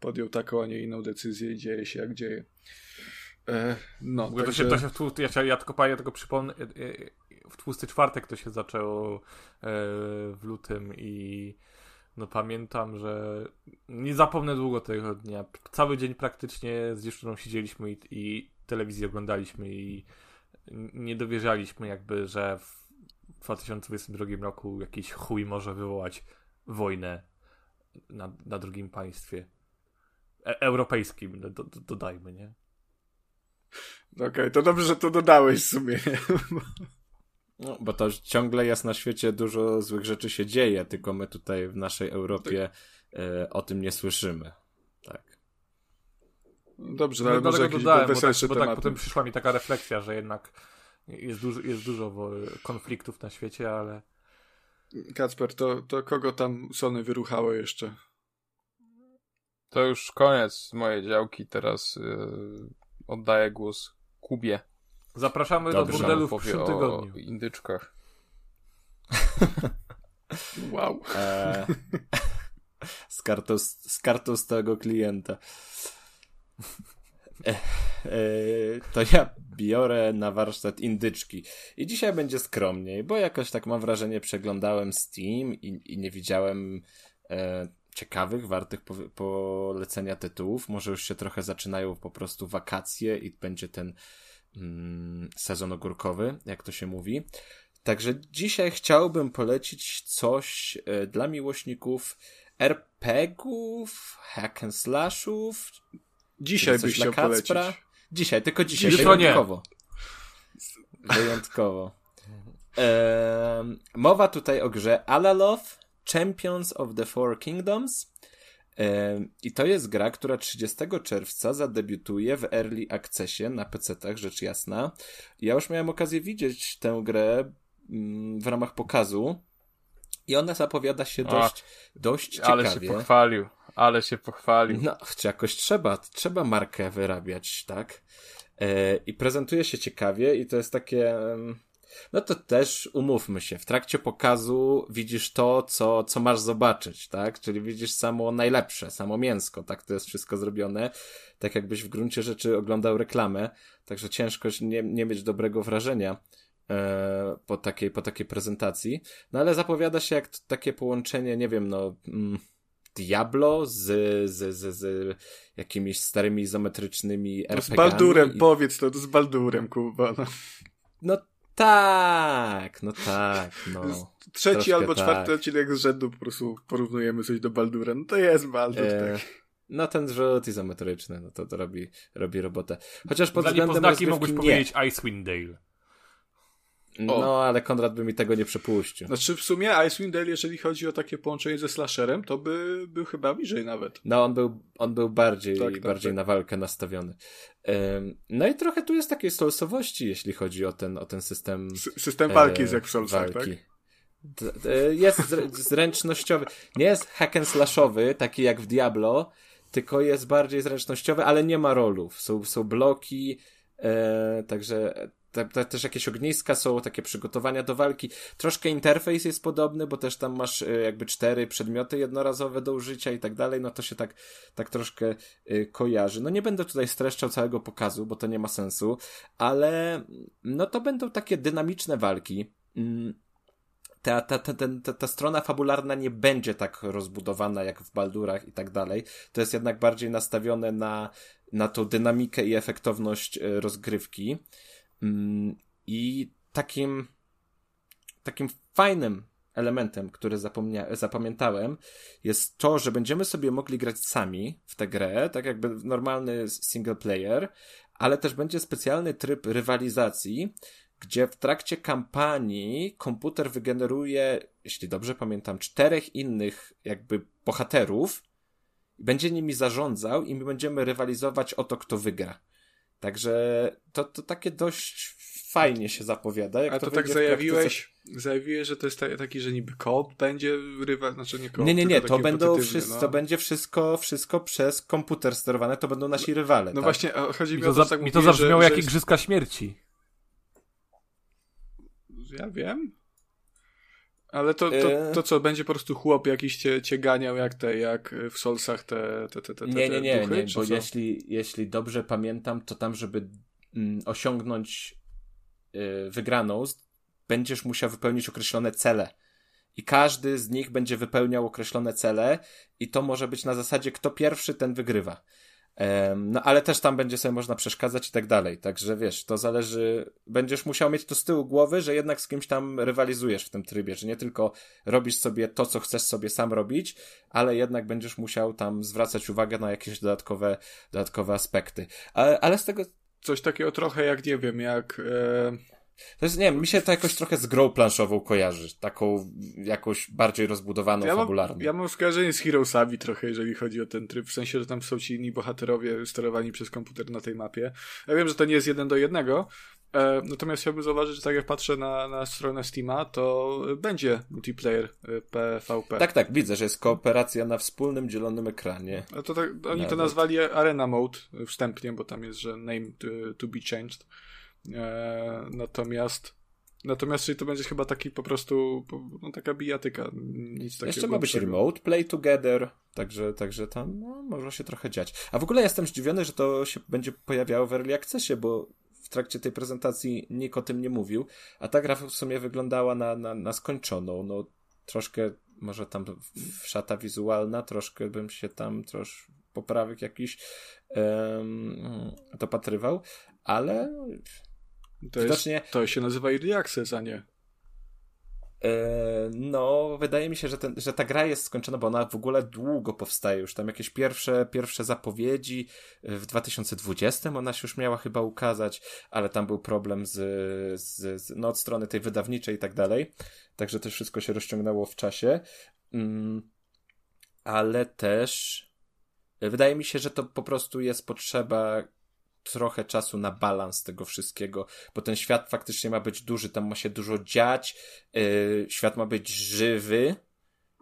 B: podjął taką, a nie inną decyzję i dzieje się jak dzieje. E, No,
C: W ogóle to
B: także...
C: się, to się ja, ja tylko panie tylko przypomnę, e, e, w tłusty czwartek to się zaczęło w lutym i no pamiętam, że nie zapomnę długo tego dnia. Cały dzień praktycznie z dziewczyną siedzieliśmy i, i telewizję oglądaliśmy i nie dowierzaliśmy jakby, że w 2022 roku jakiś chuj może wywołać wojnę na, na drugim państwie. E, europejskim, do, do, dodajmy, nie?
B: Okej, to dobrze, że to dodałeś w sumie. nie?
D: No, bo to ciągle jest na świecie dużo złych rzeczy się dzieje, tylko my tutaj w naszej Europie e, o tym nie słyszymy. Tak.
B: Dobrze, no,
C: No,
B: ale może jakieś
C: dodałem, bo tak, bo tak potem przyszła mi taka refleksja, że jednak jest dużo, jest dużo konfliktów na świecie, ale
B: Kacper, to, to kogo tam Sony wyruchało jeszcze?
E: To już koniec mojej działki, teraz yy, oddaję głos Kubie.
C: Zapraszamy
D: Dobrze.
C: do burdelu w przyszłym
E: o
C: tygodniu.
E: indyczkach.
B: Wow.
D: E, z, kartą, z kartą stałego klienta. E, e, to ja biorę na warsztat indyczki. I dzisiaj będzie skromniej, bo jakoś tak mam wrażenie, przeglądałem Steam i, i nie widziałem e, ciekawych, wartych po, polecenia tytułów. Może już się trochę zaczynają po prostu wakacje i będzie ten mm, sezon ogórkowy, jak to się mówi. Także dzisiaj chciałbym polecić coś e, dla miłośników RPGów, hack and slashów.
B: Dzisiaj
D: coś
B: byś chciał polecić.
D: Dzisiaj, tylko dzisiaj.
C: Jutro nie.
D: wyjątkowo. Wyjątkowo. Em, mowa tutaj o grze Alaloth Champions of the Four Kingdoms. Em, I to jest gra, która 30 czerwca zadebiutuje w Early Accessie na PC-tach, rzecz jasna. Ja już miałem okazję widzieć tę grę mm, w ramach pokazu i ona zapowiada się
E: A,
D: dość, dość ciekawie.
E: Ale się pochwalił. Ale się pochwalił.
D: No, czy jakoś trzeba, trzeba markę wyrabiać, tak? E, I prezentuje się ciekawie i to jest takie, no to też umówmy się, w trakcie pokazu widzisz to, co, co masz zobaczyć, tak? Czyli widzisz samo najlepsze, samo mięsko, tak to jest wszystko zrobione, tak jakbyś w gruncie rzeczy oglądał reklamę, także ciężko nie, nie mieć dobrego wrażenia e, po takiej, po takiej prezentacji, no ale zapowiada się jak takie połączenie, nie wiem, no... Mm, Diablo z, z, z, z jakimiś starymi izometrycznymi
B: To z
D: RPG-ami.
B: Baldurem,
D: i-
B: powiedz to, to z Baldurem, Kuba. No.
D: No tak, no tak, no.
B: Trzeci
D: Troszkę
B: albo
D: tak.
B: czwarty odcinek z rzędu po prostu porównujemy coś do Baldura. No to jest Baldur,
D: E,
B: tak.
D: no ten rzut izometryczny, no to, to robi, robi robotę. Chociaż pod
C: Dla
D: względem rozgrywki
C: mógłbyś
D: nie.
C: powiedzieć Icewind Dale.
D: No, ale Konrad by mi tego nie przepuścił.
B: Znaczy w sumie Icewind Dale, jeżeli chodzi o takie połączenie ze slasherem, to by był chyba bliżej nawet.
D: No, on był, on był bardziej,
B: Tak, tak,
D: bardziej
B: tak.
D: na walkę nastawiony. Ym, no i trochę tu jest takiej stolsowości, jeśli chodzi o ten, o ten system
B: S- system walki
D: e,
B: jest jak w Soulsach, tak?
D: walki. Jest zręcznościowy. Nie jest hack and slashowy, taki jak w Diablo, tylko jest bardziej zręcznościowy, ale nie ma rolów. Są, są bloki, e, także te, te, też jakieś ogniska są, takie przygotowania do walki. Troszkę interfejs jest podobny, bo też tam masz e, jakby cztery przedmioty jednorazowe do użycia i tak dalej, no to się tak, tak troszkę e, kojarzy. No nie będę tutaj streszczał całego pokazu, bo to nie ma sensu, ale no to będą takie dynamiczne walki. Mm, ta, ta, ta, ta, ta strona fabularna nie będzie tak rozbudowana jak w Baldurach i tak dalej. To jest jednak bardziej nastawione na, na tą dynamikę i efektowność e, rozgrywki. Mm, I takim, takim fajnym elementem, który zapomnia- zapamiętałem, jest to, że będziemy sobie mogli grać sami w tę grę, tak jakby normalny single player, ale też będzie specjalny tryb rywalizacji, gdzie w trakcie kampanii komputer wygeneruje, jeśli dobrze pamiętam, czterech innych jakby bohaterów, będzie nimi zarządzał i my będziemy rywalizować o to, kto wygra. Także to, to takie dość fajnie się zapowiada. Jak
B: A
D: to,
B: to tak
D: w praktyce-
B: zajawiłeś, zajawiłeś, że to jest ta- taki, że niby koop będzie rywal, znaczy nie koop,
D: Nie, nie, nie, to będą wszyscy,
B: no.
D: to będzie wszystko, wszystko przez komputer sterowane, to będą nasi rywale.
B: No
D: tak?
B: właśnie, a chodzi
C: Mi
B: mi
C: to,
B: o to,
C: za,
B: tak
C: mi to
B: mówiłeś,
C: zabrzmiało
B: że,
C: jak
B: że jest-
C: Igrzyska Śmierci.
B: Ja wiem. Ale to, to,
D: E.
B: to co, będzie po prostu chłop jakiś cię, cię ganiał jak te, jak w Solsach te, te, te, te,
D: Nie, nie, nie,
B: duchy,
D: nie bo
B: co?
D: jeśli, jeśli dobrze pamiętam, to tam, żeby mm, osiągnąć y, wygraną, będziesz musiał wypełnić określone cele. I każdy z nich będzie wypełniał określone cele, i to może być na zasadzie, kto pierwszy, ten wygrywa. No ale też tam będzie sobie można przeszkadzać i tak dalej. Także wiesz, to zależy. Będziesz musiał mieć to z tyłu głowy, że jednak z kimś tam rywalizujesz w tym trybie, że nie tylko robisz sobie to, co chcesz sobie sam robić, ale jednak będziesz musiał tam zwracać uwagę na jakieś dodatkowe, dodatkowe aspekty. Ale, ale z tego.
B: Coś takiego trochę jak, nie wiem, jak... E...
D: To jest, nie wiem, mi się to jakoś trochę z grą planszową kojarzy. Taką jakąś bardziej rozbudowaną,
B: Ja mam,
D: fabularną.
B: ja mam skojarzenie z Heroesami trochę, jeżeli chodzi o ten tryb, w sensie, że tam są ci inni bohaterowie sterowani przez komputer na tej mapie. Ja wiem, że to nie jest jeden do jednego, e, natomiast chciałbym zauważyć, że tak jak patrzę na, na stronę Steama, to będzie multiplayer e, PvP.
D: Tak, tak, widzę, że jest kooperacja na wspólnym, dzielonym ekranie.
B: A to tak, oni to
D: Nawet.
B: nazwali Arena Mode wstępnie, bo tam jest, że name to, to be changed. E, natomiast Natomiast czyli to będzie chyba taki po prostu no, taka bijatyka. Nic takiego
D: Jeszcze ma być remote play together, także, także tam no, może się trochę dziać. A w ogóle jestem zdziwiony, że to się będzie pojawiało w Early Accessie, bo w trakcie tej prezentacji nikt o tym nie mówił, a ta gra w sumie wyglądała na, na, na skończoną. No troszkę może tam szata wizualna, troszkę bym się tam trosz poprawek jakiś um, dopatrywał, ale
B: to, Widocznie... jest, to się nazywa Early Access, a nie.
D: E, no, wydaje mi się, że, ten, że ta gra jest skończona, bo ona w ogóle długo powstaje. Już tam jakieś pierwsze, pierwsze zapowiedzi w 2020 ona się już miała chyba ukazać, ale tam był problem z, z, z no, od strony tej wydawniczej i tak dalej. Także to wszystko się rozciągnęło w czasie. Mm, ale też wydaje mi się, że to po prostu jest potrzeba trochę czasu na balans tego wszystkiego, bo ten świat faktycznie ma być duży, tam ma się dużo dziać, yy, świat ma być żywy,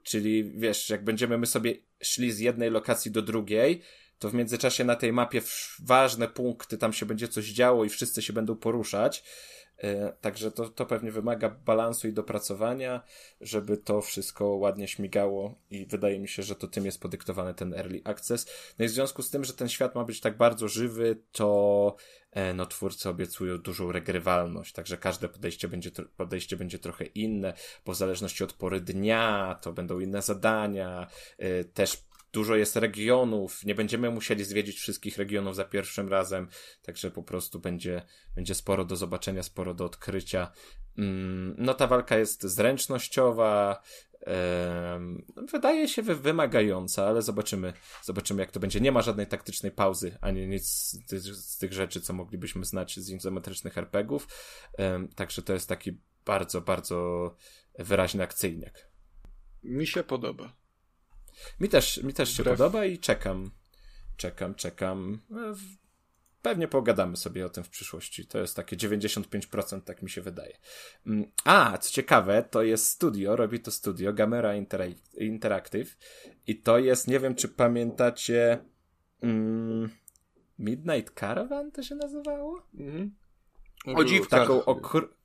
D: czyli wiesz, jak będziemy my sobie szli z jednej lokacji do drugiej, to w międzyczasie na tej mapie ważne punkty, tam się będzie coś działo i wszyscy się będą poruszać. E, także to, to pewnie wymaga balansu i dopracowania, żeby to wszystko ładnie śmigało i wydaje mi się, że to tym jest podyktowany ten early access. No i w związku z tym, że ten świat ma być tak bardzo żywy, to e, no twórcy obiecują dużą regrywalność, także każde podejście będzie, podejście będzie trochę inne, bo w zależności od pory dnia to będą inne zadania, e, też dużo jest regionów, nie będziemy musieli zwiedzić wszystkich regionów za pierwszym razem, także po prostu będzie, będzie sporo do zobaczenia, sporo do odkrycia. Mm, no ta walka jest zręcznościowa, wydaje się wymagająca, ale zobaczymy, zobaczymy jak to będzie. Nie ma żadnej taktycznej pauzy, ani nic z tych, rzeczy, co moglibyśmy znać z izometrycznych RPGów, także to jest taki bardzo, bardzo wyraźny akcyjniak.
B: Mi się podoba.
D: Mi też, mi też się podoba i czekam. Czekam, czekam. No, pewnie pogadamy sobie o tym w przyszłości. To jest takie 95%, tak mi się wydaje. Mm, a, co ciekawe, to jest studio, robi to studio Gamera Interactive i to jest, nie wiem czy pamiętacie mm, Midnight Caravan to się nazywało? Mhm.
B: O dziwkach.
D: Taką okr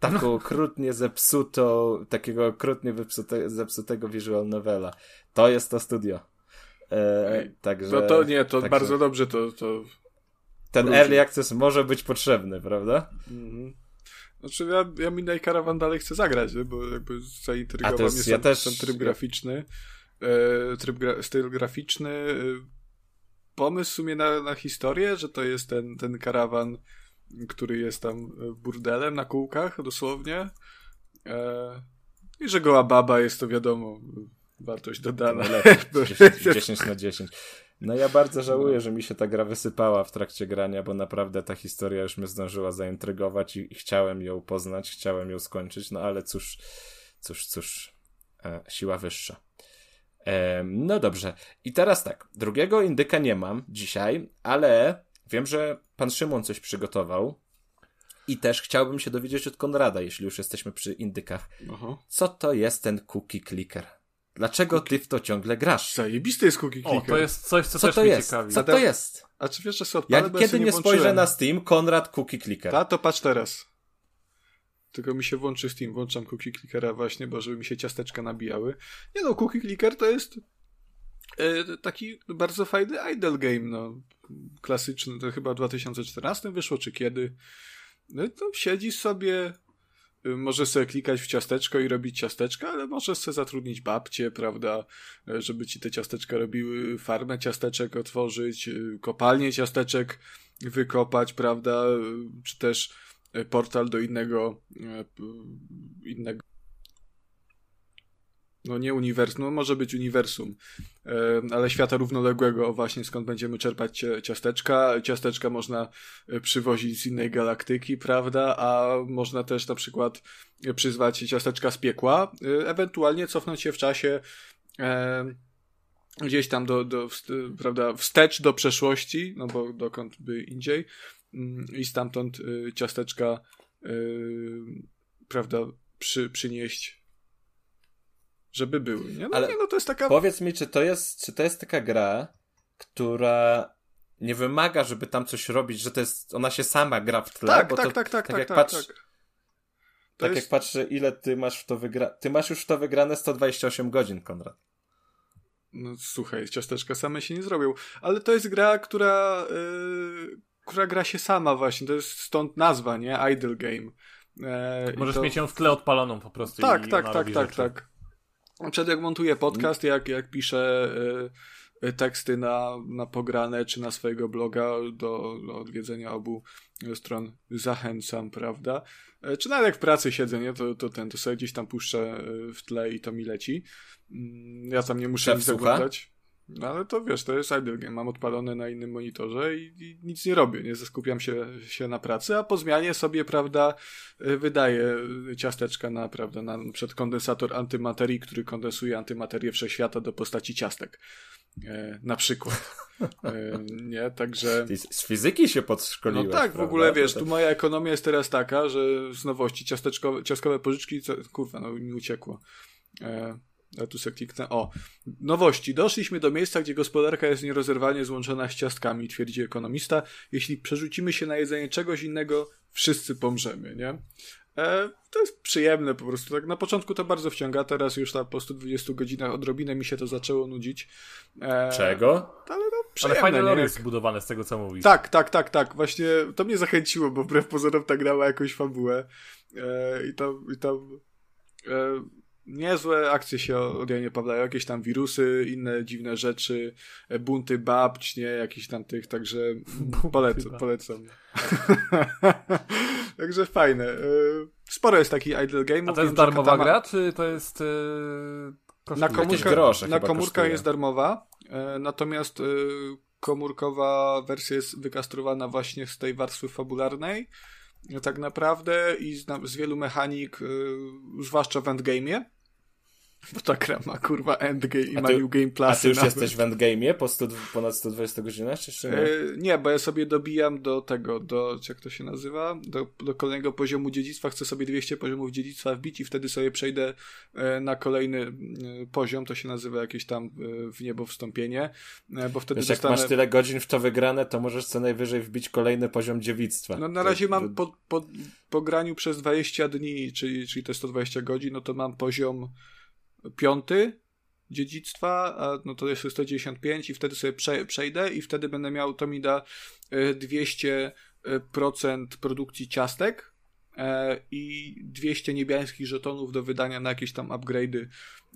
D: taką no. okrutnie zepsutą, takiego okrutnie zepsute, zepsutego visual novela. To jest to studio. E, także,
B: no to nie, to także, bardzo dobrze to... to
D: ten ludzi. early access może być potrzebny, prawda? Mhm.
B: Znaczy ja, ja Midnight Caravan dalej chcę zagrać, bo jakby zaintrygował mnie ja też, ten tryb graficzny. E, tryb gra, styl graficzny. E, pomysł w sumie na, na historię, że to jest ten, ten karawan który jest tam e, burdelem na kółkach, dosłownie. E, I że goła baba jest to wiadomo, wartość dodana.
D: 10, 10 na 10. No ja bardzo żałuję, że mi się ta gra wysypała w trakcie grania, bo naprawdę ta historia już mnie zdążyła zaintrygować i, i chciałem ją poznać, chciałem ją skończyć, no ale cóż, cóż, cóż, e, siła wyższa. E, no dobrze. I teraz tak, drugiego indyka nie mam dzisiaj, ale Wiem, że pan Szymon coś przygotował. I też chciałbym się dowiedzieć od Konrada, jeśli już jesteśmy przy indykach. Aha. Co to jest ten cookie clicker? Dlaczego cookie... ty w to ciągle grasz?
B: Zajebisty jest cookie clicker. O,
C: to jest coś, co,
D: co
C: też
D: to
C: mnie
D: jest?
C: ciekawi.
D: Co to jest?
B: A czy wiesz, że sobie odpalę,
D: Jak kiedy nie, nie spojrzę na Steam, Konrad cookie clicker.
B: Ta, to patrz teraz. Tylko mi się włączy Steam, włączam cookie clickera właśnie, bo żeby mi się ciasteczka nabijały. Nie no, cookie clicker to jest e, taki bardzo fajny idle game, no klasyczny, to chyba w 2014 wyszło, czy kiedy. No to siedzi sobie, y, może sobie klikać w ciasteczko i robić ciasteczka, ale może sobie zatrudnić babcię, prawda, y, żeby ci te ciasteczka robiły, farmę ciasteczek otworzyć, y, kopalnię ciasteczek wykopać, prawda, czy też portal do innego innego no nie uniwersum, no może być uniwersum, ale świata równoległego właśnie skąd będziemy czerpać ciasteczka. Ciasteczka można e, przywozić z innej galaktyki, prawda, a można też na przykład przyzwać ciasteczka z piekła, e, ewentualnie cofnąć się w czasie gdzieś tam do, do prawda, wstecz do przeszłości, no bo dokąd by indziej mm, i stamtąd e, ciasteczka prawda, przy, przynieść żeby były. Nie? No,
D: Ale
B: nie, no to jest taka.
D: Powiedz mi, czy to jest, czy to jest taka gra, która nie wymaga, żeby tam coś robić, że to jest, ona się sama gra w tle,
B: Tak,
D: bo
B: tak,
D: to,
B: tak, tak, tak,
D: jak
B: tak,
D: patrz,
B: tak.
D: Tak
B: jest-
D: jak patrzę, ile ty masz w to wygra... Ty masz już w to wygrane 128 godzin, Konrad.
B: No słuchaj, ciasteczka same się nie zrobią. Ale to jest gra, która, yy, która gra się sama właśnie. To jest stąd nazwa, nie? Idle Game. E,
C: Możesz
B: to...
C: mieć ją w tle odpaloną po prostu.
B: Tak,
C: i
B: tak,
C: ona
B: tak,
C: robi
B: tak,
C: rzeczy.
B: tak. Przykład jak montuję podcast, jak, jak piszę y, y, teksty na, na pograne czy na swojego bloga do, do odwiedzenia obu stron zachęcam, prawda? E, Czy nawet jak w pracy siedzę, nie? To, to ten, to sobie gdzieś tam puszczę y, w tle i to mi leci. Mm, Ja tam nie muszę
D: Szef
B: zaglądać. No ale to wiesz, to jest idle game. Mam odpalone na innym monitorze i, i nic nie robię, nie zaskupiam się, się na pracy, a po zmianie sobie, prawda, y, wydaję ciasteczka na, prawda, na przed kondensator antymaterii, który kondensuje antymaterię wszechświata do postaci ciastek. E, na przykład. E, nie, także...
D: Ty z fizyki się
B: No
D: podszkoliłeś,
B: tak, w
D: prawda?
B: ogóle wiesz, tu moja ekonomia jest teraz taka, że z nowości ciasteczkowe, ciastkowe pożyczki, co, kurwa, no mi uciekło. E, ja tu sobie kliknę. O, nowości. Doszliśmy do miejsca, gdzie gospodarka jest nierozerwalnie złączona z ciastkami, twierdzi ekonomista. Jeśli przerzucimy się na jedzenie czegoś innego, wszyscy pomrzemy, nie? E, to jest przyjemne po prostu. Tak na początku to bardzo wciąga, teraz już tam po 120 godzinach odrobinę mi się to zaczęło nudzić. E,
D: Czego?
B: Ale no,
C: Ale fajne lore jest zbudowane z tego, co mówisz.
B: tak, tak, tak, tak. Właśnie to mnie zachęciło, bo wbrew pozorom ta grała jakąś fabułę. E, I tam, i tam e, niezłe akcje się od Janie Pawła, jakieś tam wirusy, inne dziwne rzeczy, e, bunty babć, nie, jakichś tam tych, także polecam. polecam. także fajne. E, sporo jest takich idle game'ów.
C: A to jest darmowa
B: Katama-
C: gra, czy to jest... Yy,
B: na komórkach,
D: grosze
B: na
D: kosztuje.
B: jest darmowa, e, natomiast e, komórkowa wersja jest wykastrowana właśnie z tej warstwy fabularnej, tak naprawdę i z, z wielu mechanik, e, zwłaszcza w endgame'ie, bo ta gra ma kurwa endgame i
D: A
B: ma
D: ty-
B: new game
D: A
B: plusy
D: ty już
B: nawet.
D: jesteś w endgame'ie po 100, ponad 120 godzinach, czy jeszcze nie?
B: E, nie, bo ja sobie dobijam do tego, do, jak to się nazywa, do, do kolejnego poziomu dziedzictwa, chcę sobie 200 poziomów dziedzictwa wbić i wtedy sobie przejdę e, na kolejny e, poziom, to się nazywa jakieś tam w niebo wstąpienie, bo wtedy
D: Wiesz, jak
B: dostanę...
D: masz tyle godzin w to wygrane, to możesz co najwyżej wbić kolejny poziom dziewictwa.
B: No na razie
D: to-
B: mam po, po, po graniu przez 20 dni, czyli, czyli te 120 godzin, no to mam poziom piąty dziedzictwa, a no to jest 195 i wtedy sobie prze, przejdę i wtedy będę miał, to mi da e, 200% produkcji ciastek e, i 200 niebiańskich żetonów do wydania na jakieś tam upgrade'y.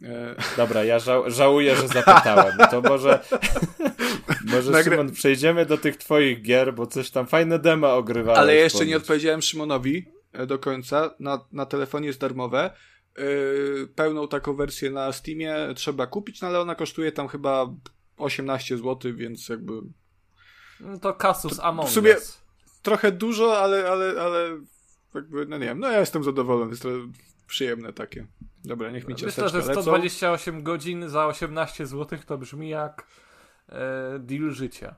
B: E,
D: Dobra, ja żał, żałuję, że zapytałem. To może, może
B: Nagra-
D: Szymon, przejdziemy do tych twoich gier, bo coś tam fajne dema ogrywałeś.
B: Ale jeszcze nie odpowiedziałem Szymonowi e, do końca. Na, na telefonie jest darmowe. Yy, pełną taką wersję na Steamie trzeba kupić, no ale ona kosztuje tam chyba 18 zł, więc jakby
C: No to Casus Among
B: w sumie- trochę dużo, ale, ale, ale jakby, no nie wiem, no ja jestem zadowolony, jest to przyjemne takie. Dobra, niech mi
C: Myślę,
B: ciasteczka
C: że
B: lecą.
C: 128 godzin za 18 zł to brzmi jak e, deal życia.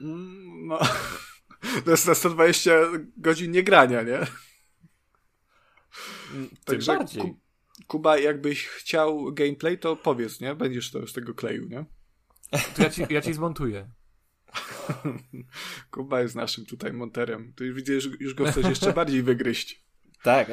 B: Mm, No, to jest na 120 godzin niegrania, nie?
C: Tym
B: Także
C: bardziej.
B: Ku, Kuba, jakbyś chciał gameplay, to powiedz, nie? Będziesz to z tego kleił, nie?
C: To ja ci, ja ci zmontuję.
B: Kuba jest naszym tutaj monterem. Ty widzę, że już go chcesz jeszcze bardziej wygryźć.
D: Tak,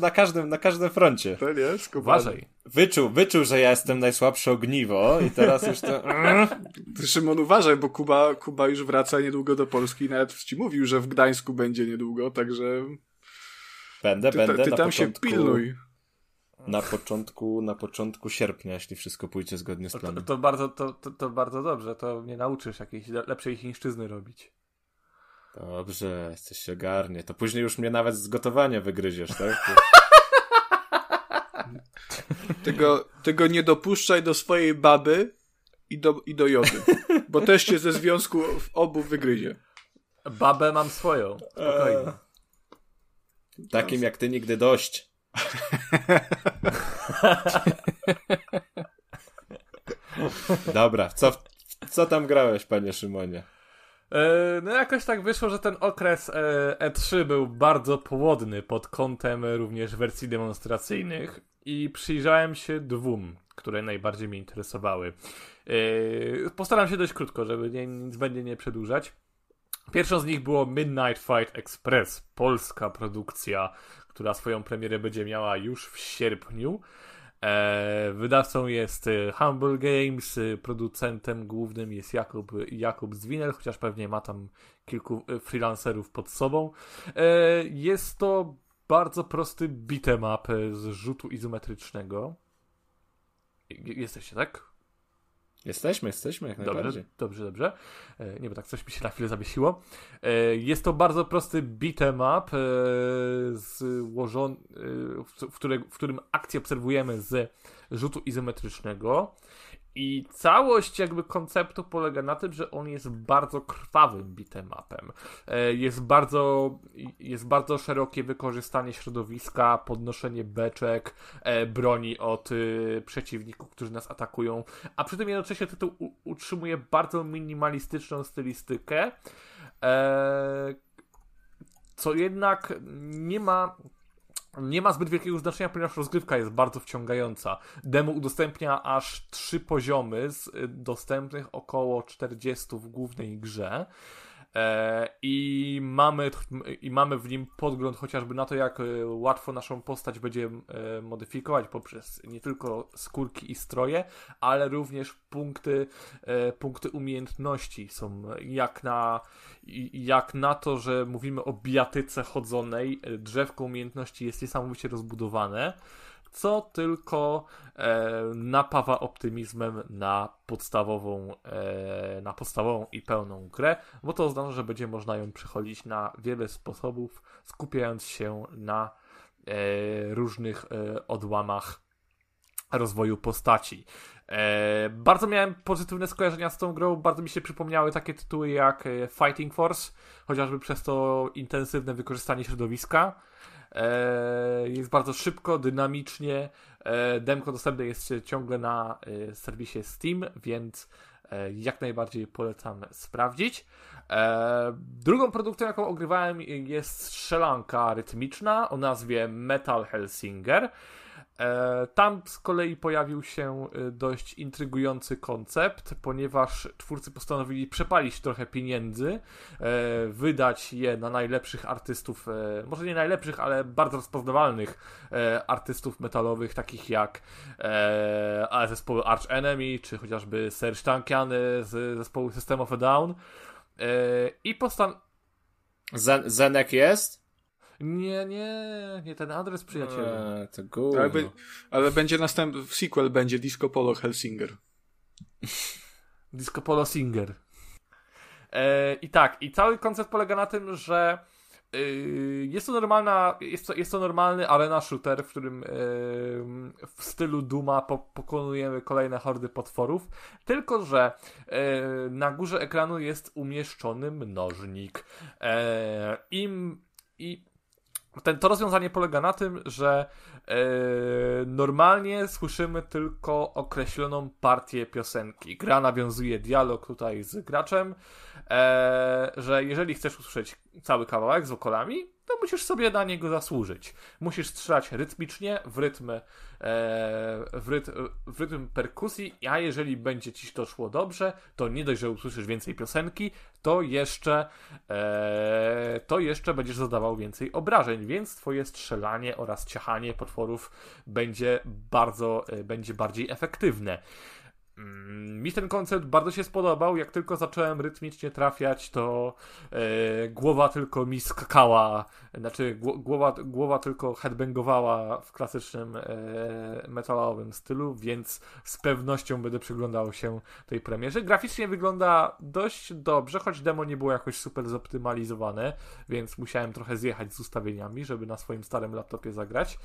D: na, każdym, na każdym froncie.
B: To nie?
C: Uważaj.
D: Wyczuł, wyczuł, że ja jestem najsłabsze ogniwo i teraz już to...
B: Ty, Szymon, uważaj, bo Kuba, Kuba już wraca niedługo do Polski. Nawet ci mówił, że w Gdańsku będzie niedługo, także
D: Będę,
B: ty,
D: będę
B: ty
D: na
B: tam się pilnuj.
D: Na początku, na początku sierpnia, jeśli wszystko pójdzie zgodnie z
C: To,
D: planem.
C: to, bardzo, to, to, to bardzo dobrze, to mnie nauczysz jakiejś le- lepszej chińszczyzny robić.
D: Dobrze, jesteś się ogarnie. To później już mnie nawet z gotowania wygryziesz, tak?
B: Tego, tego nie dopuszczaj do swojej baby i do, i do jody. Bo też cię ze związku w obu wygryzie.
C: Babę mam swoją. Spokojnie.
D: Takim jak ty nigdy dość. Dobra, co, co tam grałeś, panie Szymonie?
C: E, No jakoś tak wyszło, że ten okres e, E3 był bardzo płodny pod kątem również wersji demonstracyjnych i przyjrzałem się dwóm, które najbardziej mnie interesowały. Yy, postaram się dość krótko, żeby nie, nic będzie nie przedłużać. Pierwszą z nich było Midnight Fight Express, polska produkcja, która swoją premierę będzie miała już w sierpniu. E, wydawcą jest e, Humble Games, e, producentem głównym jest Jakub, Jakub Zwinel, chociaż pewnie ma tam kilku freelancerów pod sobą. Jest to bardzo prosty beat'em up z rzutu izometrycznego. Jesteście, tak?
D: Jesteśmy, jesteśmy jak
C: Dobrze,
D: najbardziej.
C: dobrze, dobrze. E, Nie, bo tak coś mi się na chwilę zawiesiło. E, Jest to bardzo prosty beat'em up, e, złożony, w, w którym akcję obserwujemy z rzutu izometrycznego. I całość jakby konceptu polega na tym, że on jest bardzo krwawym beat'em upem. E, Jest bardzo, jest bardzo szerokie wykorzystanie środowiska, podnoszenie beczek, e, broni od y, przeciwników, którzy nas atakują, a przy tym jednocześnie tytuł utrzymuje bardzo minimalistyczną stylistykę, e, co jednak nie ma nie ma zbyt wielkiego znaczenia, ponieważ rozgrywka jest bardzo wciągająca. Demo udostępnia aż trzy poziomy z y, dostępnych około 40 w głównej grze. E, I mamy, I mamy w nim podgląd chociażby na to, jak e, łatwo naszą postać będzie e, modyfikować poprzez nie tylko skórki i stroje, ale również punkty, punkty umiejętności są jak na, jak na to, że mówimy o bijatyce chodzonej, drzewko umiejętności jest niesamowicie rozbudowane, co tylko e, napawa optymizmem na podstawową, e, na podstawową i pełną grę, bo to oznacza, że będzie można ją przechodzić na wiele sposobów, skupiając się na e, różnych e, odłamach rozwoju postaci. E, bardzo miałem pozytywne skojarzenia z tą grą, bardzo mi się przypomniały takie tytuły jak e, Fighting Force, chociażby przez to intensywne wykorzystanie środowiska. E, jest bardzo szybko, dynamicznie. E, demko dostępne jest ciągle na e, serwisie Steam, więc jak najbardziej polecam sprawdzić. Drugą produkcją, jaką ogrywałem, jest strzelanka rytmiczna o nazwie Metal Hellsinger. E, Tam z kolei pojawił się e, dość intrygujący koncept, ponieważ twórcy postanowili przepalić trochę pieniędzy, e, wydać je na najlepszych artystów, może nie najlepszych, ale bardzo rozpoznawalnych artystów metalowych, takich jak zespoły Arch Enemy, czy chociażby Serge Tankiany z zespołu System of a Down. I postan...
D: Zen- Zenek jest?
C: Nie, nie, nie ten adres, przyjacielu.
D: Eee, to gówno.
B: Ale, ale będzie następny, sequel będzie Disco Polo Helsinger.
C: Disco Polo Singer. E, I tak, i cały koncept polega na tym, że y, jest to normalna, jest to, jest to normalny arena shooter, w którym y, w stylu Duma po, pokonujemy kolejne hordy potworów, tylko że y, na górze ekranu jest umieszczony mnożnik. E, im, I ten, to rozwiązanie polega na tym, że e, normalnie słyszymy tylko określoną partię piosenki. Gra nawiązuje dialog tutaj z graczem, e, że jeżeli chcesz usłyszeć cały kawałek z wokalami, to musisz sobie na niego zasłużyć. Musisz strzelać rytmicznie, w rytm, e, w, rytm, w rytm perkusji, a jeżeli będzie ci to szło dobrze, to nie dość, że usłyszysz więcej piosenki, to jeszcze, e, to jeszcze będziesz zadawał więcej obrażeń, więc twoje strzelanie oraz ciachanie potworów będzie bardzo, e, będzie bardziej efektywne. Mm, Mi ten koncept bardzo się spodobał. Jak tylko zacząłem rytmicznie trafiać, to e, głowa tylko mi skakała, znaczy gło, głowa, głowa tylko headbangowała w klasycznym e, metalowym stylu, więc z pewnością będę przyglądał się tej premierze. Graficznie wygląda dość dobrze, choć demo nie było jakoś super zoptymalizowane, więc musiałem trochę zjechać z ustawieniami, żeby na swoim starym laptopie zagrać.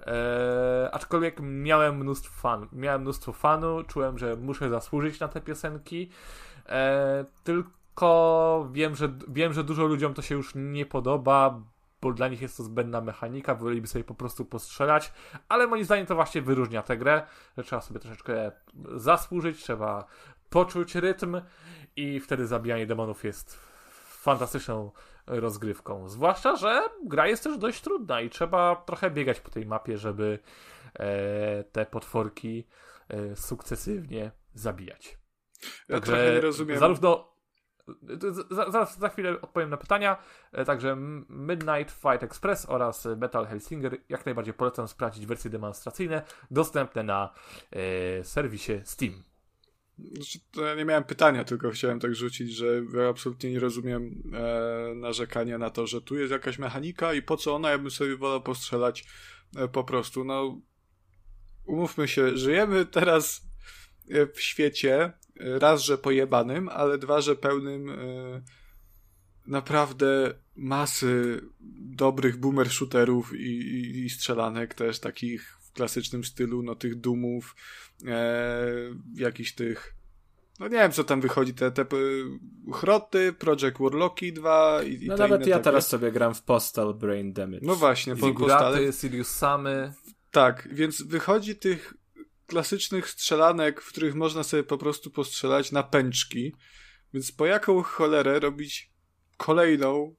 C: E, aczkolwiek miałem mnóstwo fan, miałem mnóstwo fanu, czułem, że muszę zasłużyć na te piosenki. E, tylko wiem, że wiem, że dużo ludziom to się już nie podoba, bo dla nich jest to zbędna mechanika, woleliby sobie po prostu postrzelać, ale moim zdaniem to właśnie wyróżnia tę grę, że trzeba sobie troszeczkę zasłużyć, trzeba poczuć rytm i wtedy zabijanie demonów jest fantastyczną rozgrywką. Zwłaszcza, że gra jest też dość trudna i trzeba trochę biegać po tej mapie, żeby e, te potworki e, sukcesywnie zabijać.
B: Ja trochę nie rozumiem.
C: Zarówno. za- Zaraz za chwilę odpowiem na pytania. E, Także Midnight Fight Express oraz Metal Hellsinger jak najbardziej polecam sprawdzić wersje demonstracyjne dostępne na e, serwisie Steam.
B: Znaczy, ja nie miałem pytania, tylko chciałem tak rzucić, że ja absolutnie nie rozumiem e, narzekania na to, że tu jest jakaś mechanika i po co ona, ja bym sobie wolał postrzelać e, po prostu. No, umówmy się, żyjemy teraz e, w świecie, e, raz, że pojebanym, ale dwa, że pełnym e, naprawdę masy dobrych boomer shooterów i, i, i strzelanek też takich w klasycznym stylu, no tych dumów, e, jakichś tych no nie wiem, co tam wychodzi, te, te p- Chroty, Project Warlocki 2 i, i
D: No
B: te
D: nawet
B: inne
D: ja
B: takie.
D: teraz sobie gram w Postal Brain Damage.
B: No właśnie, po.
C: Figuraty, Sirius Samy.
B: Tak, więc wychodzi tych klasycznych strzelanek, w których można sobie po prostu postrzelać na pęczki, więc po jaką cholerę robić kolejną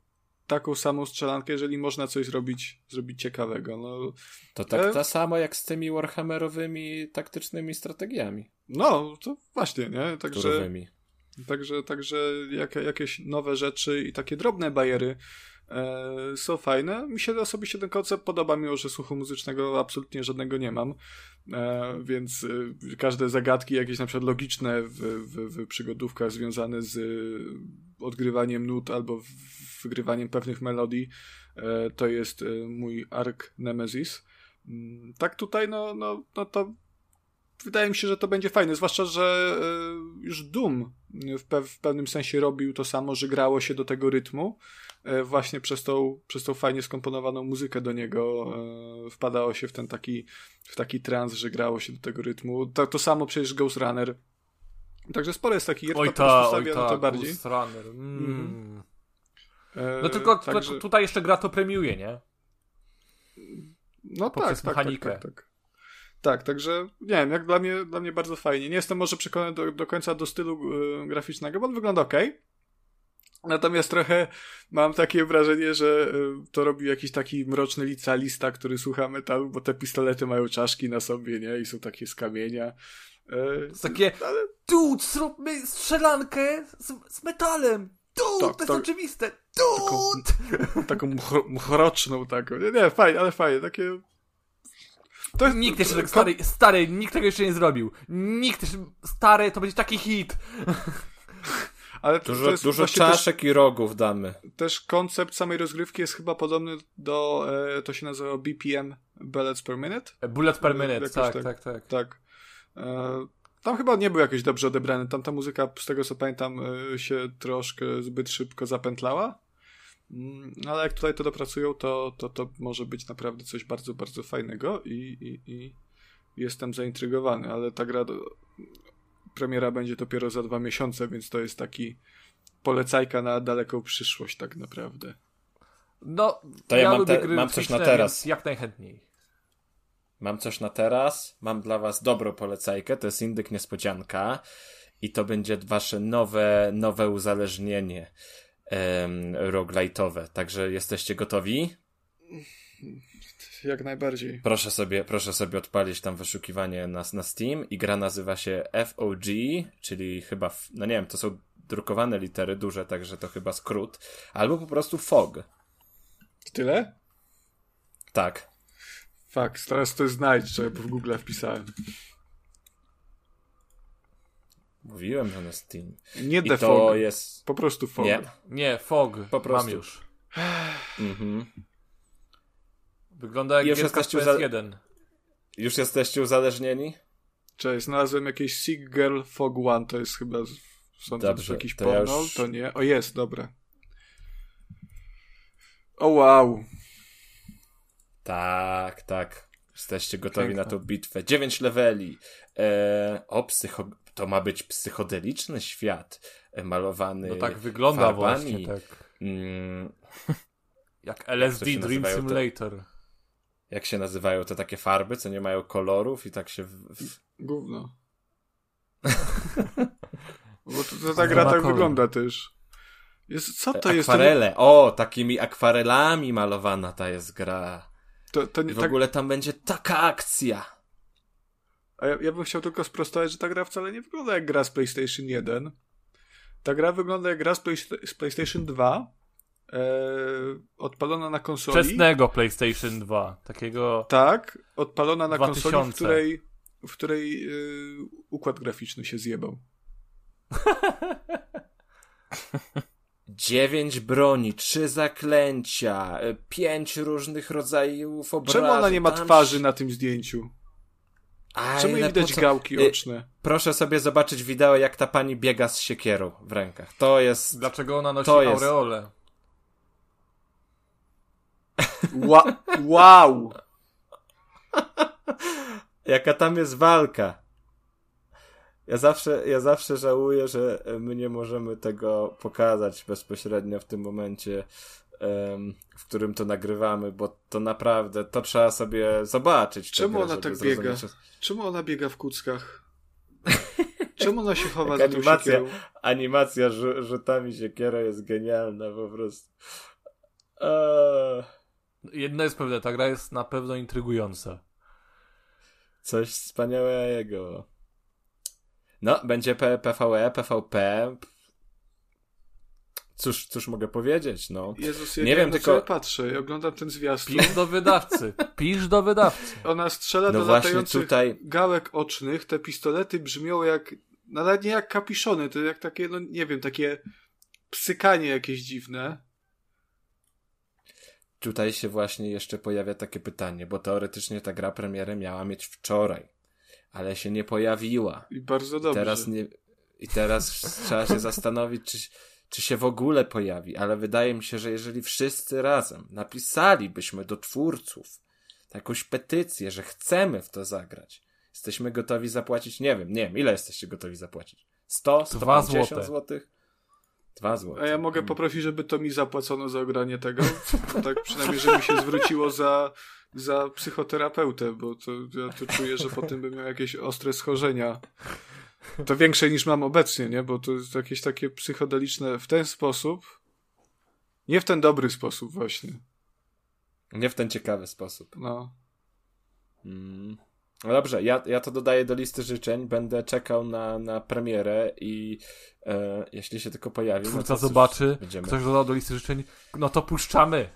B: taką samą strzelankę, jeżeli można coś zrobić, zrobić ciekawego. No,
D: To tak
B: E?
D: to samo jak z tymi Warhammerowymi taktycznymi strategiami.
B: no to właśnie, nie? Także...
D: Turowymi.
B: Także, także jak, jakieś nowe rzeczy i takie drobne bariery e, są fajne. Mi się osobiście ten koncept podoba, mimo że słuchu muzycznego absolutnie żadnego nie mam. E, więc e, każde zagadki, jakieś na przykład logiczne w, w, w przygodówkach związane z odgrywaniem nut albo wygrywaniem pewnych melodii, e, to jest e, mój ark Nemesis. Mm, Tak tutaj, no, no, no to wydaje mi się, że to będzie fajne, zwłaszcza, że e, już Doom w, pe w pewnym sensie robił to samo, że grało się do tego rytmu, właśnie przez tą, przez tą fajnie skomponowaną muzykę do niego e, wpadało się w ten taki, w taki trans, że grało się do tego rytmu. To, to samo przecież Ghost Runner. Także sporo jest takich gier,
C: Oj
B: to
C: ta, oj
B: na
C: ta,
B: to bardziej.
C: Mm.
B: Mhm. E,
C: No tylko
B: także-
C: tu- tutaj jeszcze gra to premiuje, nie?
B: No tak, tak, tak, tak, tak. Tak, także nie wiem, jak dla mnie, dla mnie bardzo fajnie. Nie jestem może przekonany do, do końca do stylu e, graficznego, bo on wygląda ok. Natomiast trochę mam takie wrażenie, że e, to robi jakiś taki mroczny licealista, który słucha metalu, bo te pistolety mają czaszki na sobie, nie? I są takie z kamienia. E,
C: To jest takie,
B: ale
C: dude, zróbmy strzelankę z, z metalem. Dude,
B: Tak,
C: to jest
B: tak.
C: oczywiste.
B: Taką-
C: Dude!
B: taką mchro, mchroczną taką. Nie, nie, fajnie, ale fajnie, takie... To jest,
C: Nikt jeszcze tak stary, stary, nikt tego jeszcze nie zrobił. Nikt jeszcze, stary, to będzie taki hit.
B: ale to, to
D: Dużo,
B: jest
D: dużo
B: właśnie też-
D: czaszek i rogów damy.
B: też koncept samej rozgrywki jest chyba podobny do, e, to się nazywa BPM, Bullets per Minute.
C: Bullet per minute,
B: Jakoś
C: tak,
B: tak.
C: tak, tak.
B: Tak. E, tam chyba nie był jakoś dobrze odebrany. Tam ta muzyka, z tego co pamiętam, e, się troszkę zbyt szybko zapętlała. Mm, Ale jak tutaj to dopracują, to, to, to może być naprawdę coś bardzo, bardzo fajnego i, i, i jestem zaintrygowany, ale ta gra, premiera będzie dopiero za dwa miesiące, więc to jest taki polecajka na daleką przyszłość tak naprawdę.
C: No,
D: To ja mam
C: lubię
D: te-
C: gry
D: mam coś na teraz.
C: Jak najchętniej.
D: Mam coś na teraz, mam dla was dobrą polecajkę, to jest Indyk Niespodzianka i to będzie wasze nowe, nowe uzależnienie um, roguelite'owe. Także jesteście gotowi?
B: Jak najbardziej.
D: Proszę sobie, proszę sobie odpalić tam wyszukiwanie na, na Steam i gra nazywa się FOG, czyli chyba, no nie wiem, to są drukowane litery duże, także to chyba skrót, albo po prostu FOG.
B: Tyle?
D: Tak.
B: Fakt, teraz to znajdź, że w Google wpisałem. Mówiłem,
D: że na Steam.
B: Nie
D: I
B: The
D: to
B: Fog,
D: jest...
B: po prostu Fog.
D: Nie.
C: Nie, Fog,
D: Po prostu.
C: mam już.
D: Mhm.
C: Wygląda jak
D: Już jesteście za-
C: PS1.
D: Już jesteście uzależnieni?
B: Cześć, znalazłem jakieś Sick Girl Fog One, to jest chyba, sądzę,
D: Dobrze,
B: że jakiś
D: to ja
B: porno,
D: już-
B: to nie. O, jest, dobra. O, wow.
D: Tak, tak. Jesteście gotowi
B: Piękne.
D: na tą bitwę. Dziewięć leveli. E, o, psycho... to ma być psychodeliczny świat. E, malowany
C: No tak wygląda
D: farbami.
C: właśnie, tak.
D: Mm,
C: Jak LSD
D: się
C: Dream
D: nazywają te-
C: Simulator.
D: jak się nazywają te takie farby, co nie mają kolorów i tak się... W.
B: Gówno. Bo to, to ta gra tak
C: kolor.
B: wygląda też. Jest, co to jest? To, nie-
D: Akwarele. O, takimi akwarelami malowana ta jest gra.
B: To, to
D: I
B: nie,
D: w
B: tak,
D: ogóle tam będzie taka akcja.
B: A ja, ja bym chciał tylko sprostować, że ta gra wcale nie wygląda jak gra z PlayStation 1. Ta gra wygląda jak gra z, Play, z PlayStation 2, e, odpalona na konsoli.
C: Wczesnego PlayStation 2. Takiego.
B: Tak, odpalona na
C: 2000.
B: konsoli, w której, w której y, układ graficzny się zjebał.
D: Dziewięć broni, trzy zaklęcia, y, pięć różnych rodzajów obrazów.
B: Czemu ona nie ma twarzy na tym zdjęciu?
D: Aj,
B: Czemu nie
D: ale
B: widać
D: co-
B: gałki
D: Y,
B: oczne?
D: Proszę sobie zobaczyć wideo, jak ta pani biega z siekierą w rękach. To jest...
C: Dlaczego ona nosi
D: To jest-
C: aureolę?
B: Ła- wow!
D: Jaka tam jest walka. Ja zawsze, ja zawsze żałuję, że my nie możemy tego pokazać bezpośrednio w tym momencie, w którym to nagrywamy, bo to naprawdę, to trzeba sobie zobaczyć.
B: Czemu ona tak
D: zrozumieć,
B: biega? Czemu ona biega w kuckach? Czemu ona się chowa za tą
D: animacja.
B: siekierą?
D: Animacja rzu- rzutami siekiera jest genialna po prostu. Eee,
C: Jedno jest pewne, ta gra jest na pewno intrygująca.
D: coś wspaniałego. No, będzie P- PvE, PvP. Cóż, cóż mogę powiedzieć, no.
B: Jezus, ja
D: Nie
B: nie,
D: wiem, tylko-
B: patrzę. Ja oglądam ten zwiastun.
C: Pisz do wydawcy. Pisz do wydawcy.
B: Ona strzela
D: No
B: do latających
D: tutaj-
B: gałek ocznych. Te pistolety brzmią jak... No nawet nie jak kapiszony, to jak takie, no nie wiem, takie psykanie jakieś dziwne.
D: Tutaj się właśnie jeszcze pojawia takie pytanie, bo teoretycznie ta gra premierę miała mieć wczoraj, ale się nie pojawiła.
B: I bardzo
D: I
B: dobrze.
D: teraz, nie, I teraz trzeba się zastanowić, czy, czy się w ogóle pojawi, ale wydaje mi się, że jeżeli wszyscy razem napisalibyśmy do twórców jakąś petycję, że chcemy w to zagrać, jesteśmy gotowi zapłacić, nie wiem, nie wiem, ile jesteście gotowi zapłacić? 100,
C: Dwa
D: 150
C: złote.
D: złotych? Dwa złote.
B: A ja mogę
D: Mm.
B: poprosić, żeby to mi zapłacono za ogranie tego? tak przynajmniej, żeby mi się zwróciło za, za psychoterapeutę, bo to ja to czuję, że potem bym miał jakieś ostre schorzenia. To większe niż mam obecnie, nie? Bo to jest jakieś takie psychodeliczne w ten sposób. Nie w ten dobry sposób właśnie.
D: Nie w ten ciekawy sposób.
B: No.
D: Mm. No dobrze, ja, ja to dodaję do listy życzeń. Będę czekał na, na premierę i e, jeśli się tylko pojawi. no
C: Twórca
D: to cóż,
C: zobaczy,
D: będziemy.
C: ktoś dodał do listy życzeń, no to puszczamy.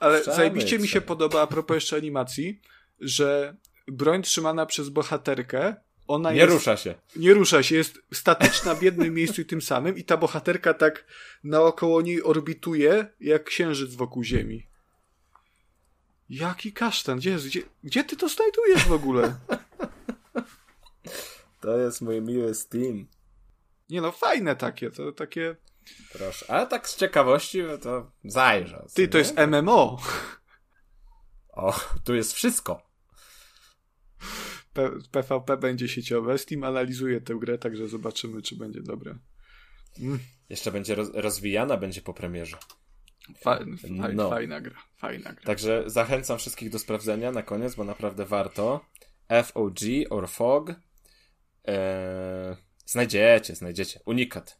B: Ale
D: Puszczamy,
B: zajebiście mi się podoba a propos jeszcze animacji, że broń trzymana przez bohaterkę, ona
D: Nie
B: jest...
D: rusza się.
B: nie rusza się, jest statyczna w jednym miejscu i tym samym i ta bohaterka tak naokoło niej orbituje jak księżyc wokół Ziemi. Jaki kasztan? Gdzie, gdzie, gdzie ty to znajdujesz w ogóle?
D: To jest mój miły Steam.
B: Nie no, fajne takie, to takie...
D: Proszę. Ale tak z ciekawości to zajrzę.
B: Ty,
D: nie?
B: to jest MMO.
D: O, tu jest wszystko.
B: P- PvP będzie sieciowe. Steam analizuje tę grę, także zobaczymy, czy będzie dobre. Mm,
D: Jeszcze będzie roz, rozwijana, będzie po premierze.
B: fa- fa-
D: No.
B: Fajna gra, fajna gra.
D: Także zachęcam wszystkich do sprawdzenia na koniec, bo naprawdę warto. FOG or FOG. Eee, znajdziecie, znajdziecie. Unikat.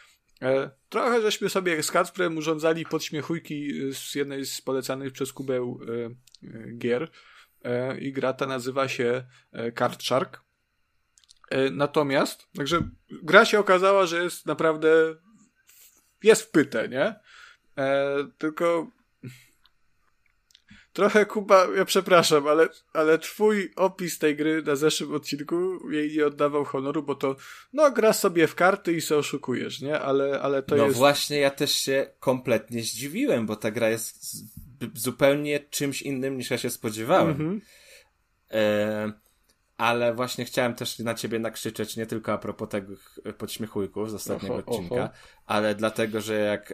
B: trochę żeśmy sobie z Kacprem urządzali podśmiechujki y, z jednej z polecanych przez Kubę y, y, gier e, i gra ta nazywa się e, Card Shark. E, Natomiast, także gra się okazała, że jest naprawdę jest wpyte, nie? E, tylko trochę Kuba, ja przepraszam, ale, ale twój opis tej gry na zeszłym odcinku jej nie oddawał honoru, bo to no gra sobie w karty i se oszukujesz, nie? Ale, ale to
D: no
B: jest...
D: właśnie, ja też się kompletnie zdziwiłem, bo ta gra jest zupełnie czymś innym niż ja się spodziewałem.
B: Mhm.
D: E, ale właśnie chciałem też na ciebie nakrzyczeć nie tylko a propos tych podśmiechujków z ostatniego
B: Oho,
D: odcinka,
B: oho.
D: ale dlatego, że jak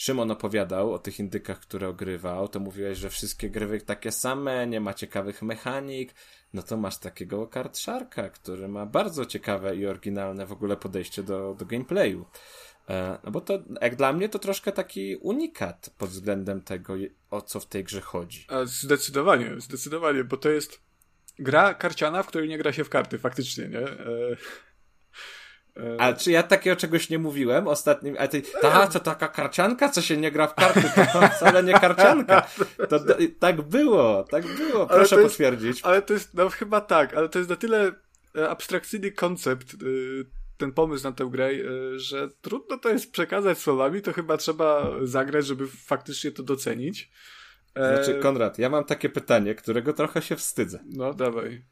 D: Szymon opowiadał o tych indykach, które ogrywał, to mówiłeś, że wszystkie gry takie same, nie ma ciekawych mechanik, no to masz takiego Kart Sharka, który ma bardzo ciekawe i oryginalne w ogóle podejście do, do gameplayu. E, no bo to, jak dla mnie, to troszkę taki unikat pod względem tego, o co w tej grze chodzi.
B: A zdecydowanie, zdecydowanie, bo to jest gra karciana, w której nie gra się w karty, faktycznie, nie? E...
D: E, a czy ja takiego czegoś nie mówiłem ostatnim? A ty, ta, to taka karcianka, co się nie gra w karty, to wcale nie karcianka. To, to, tak było, tak było, proszę
B: ale jest,
D: potwierdzić.
B: Ale to jest, no chyba tak, ale to jest na tyle e, abstrakcyjny koncept, e, ten pomysł na tę grę, że trudno to jest przekazać słowami, to chyba trzeba zagrać, żeby faktycznie to docenić.
D: Znaczy, Konrad, ja mam takie pytanie, którego trochę się wstydzę.
B: No, dawaj.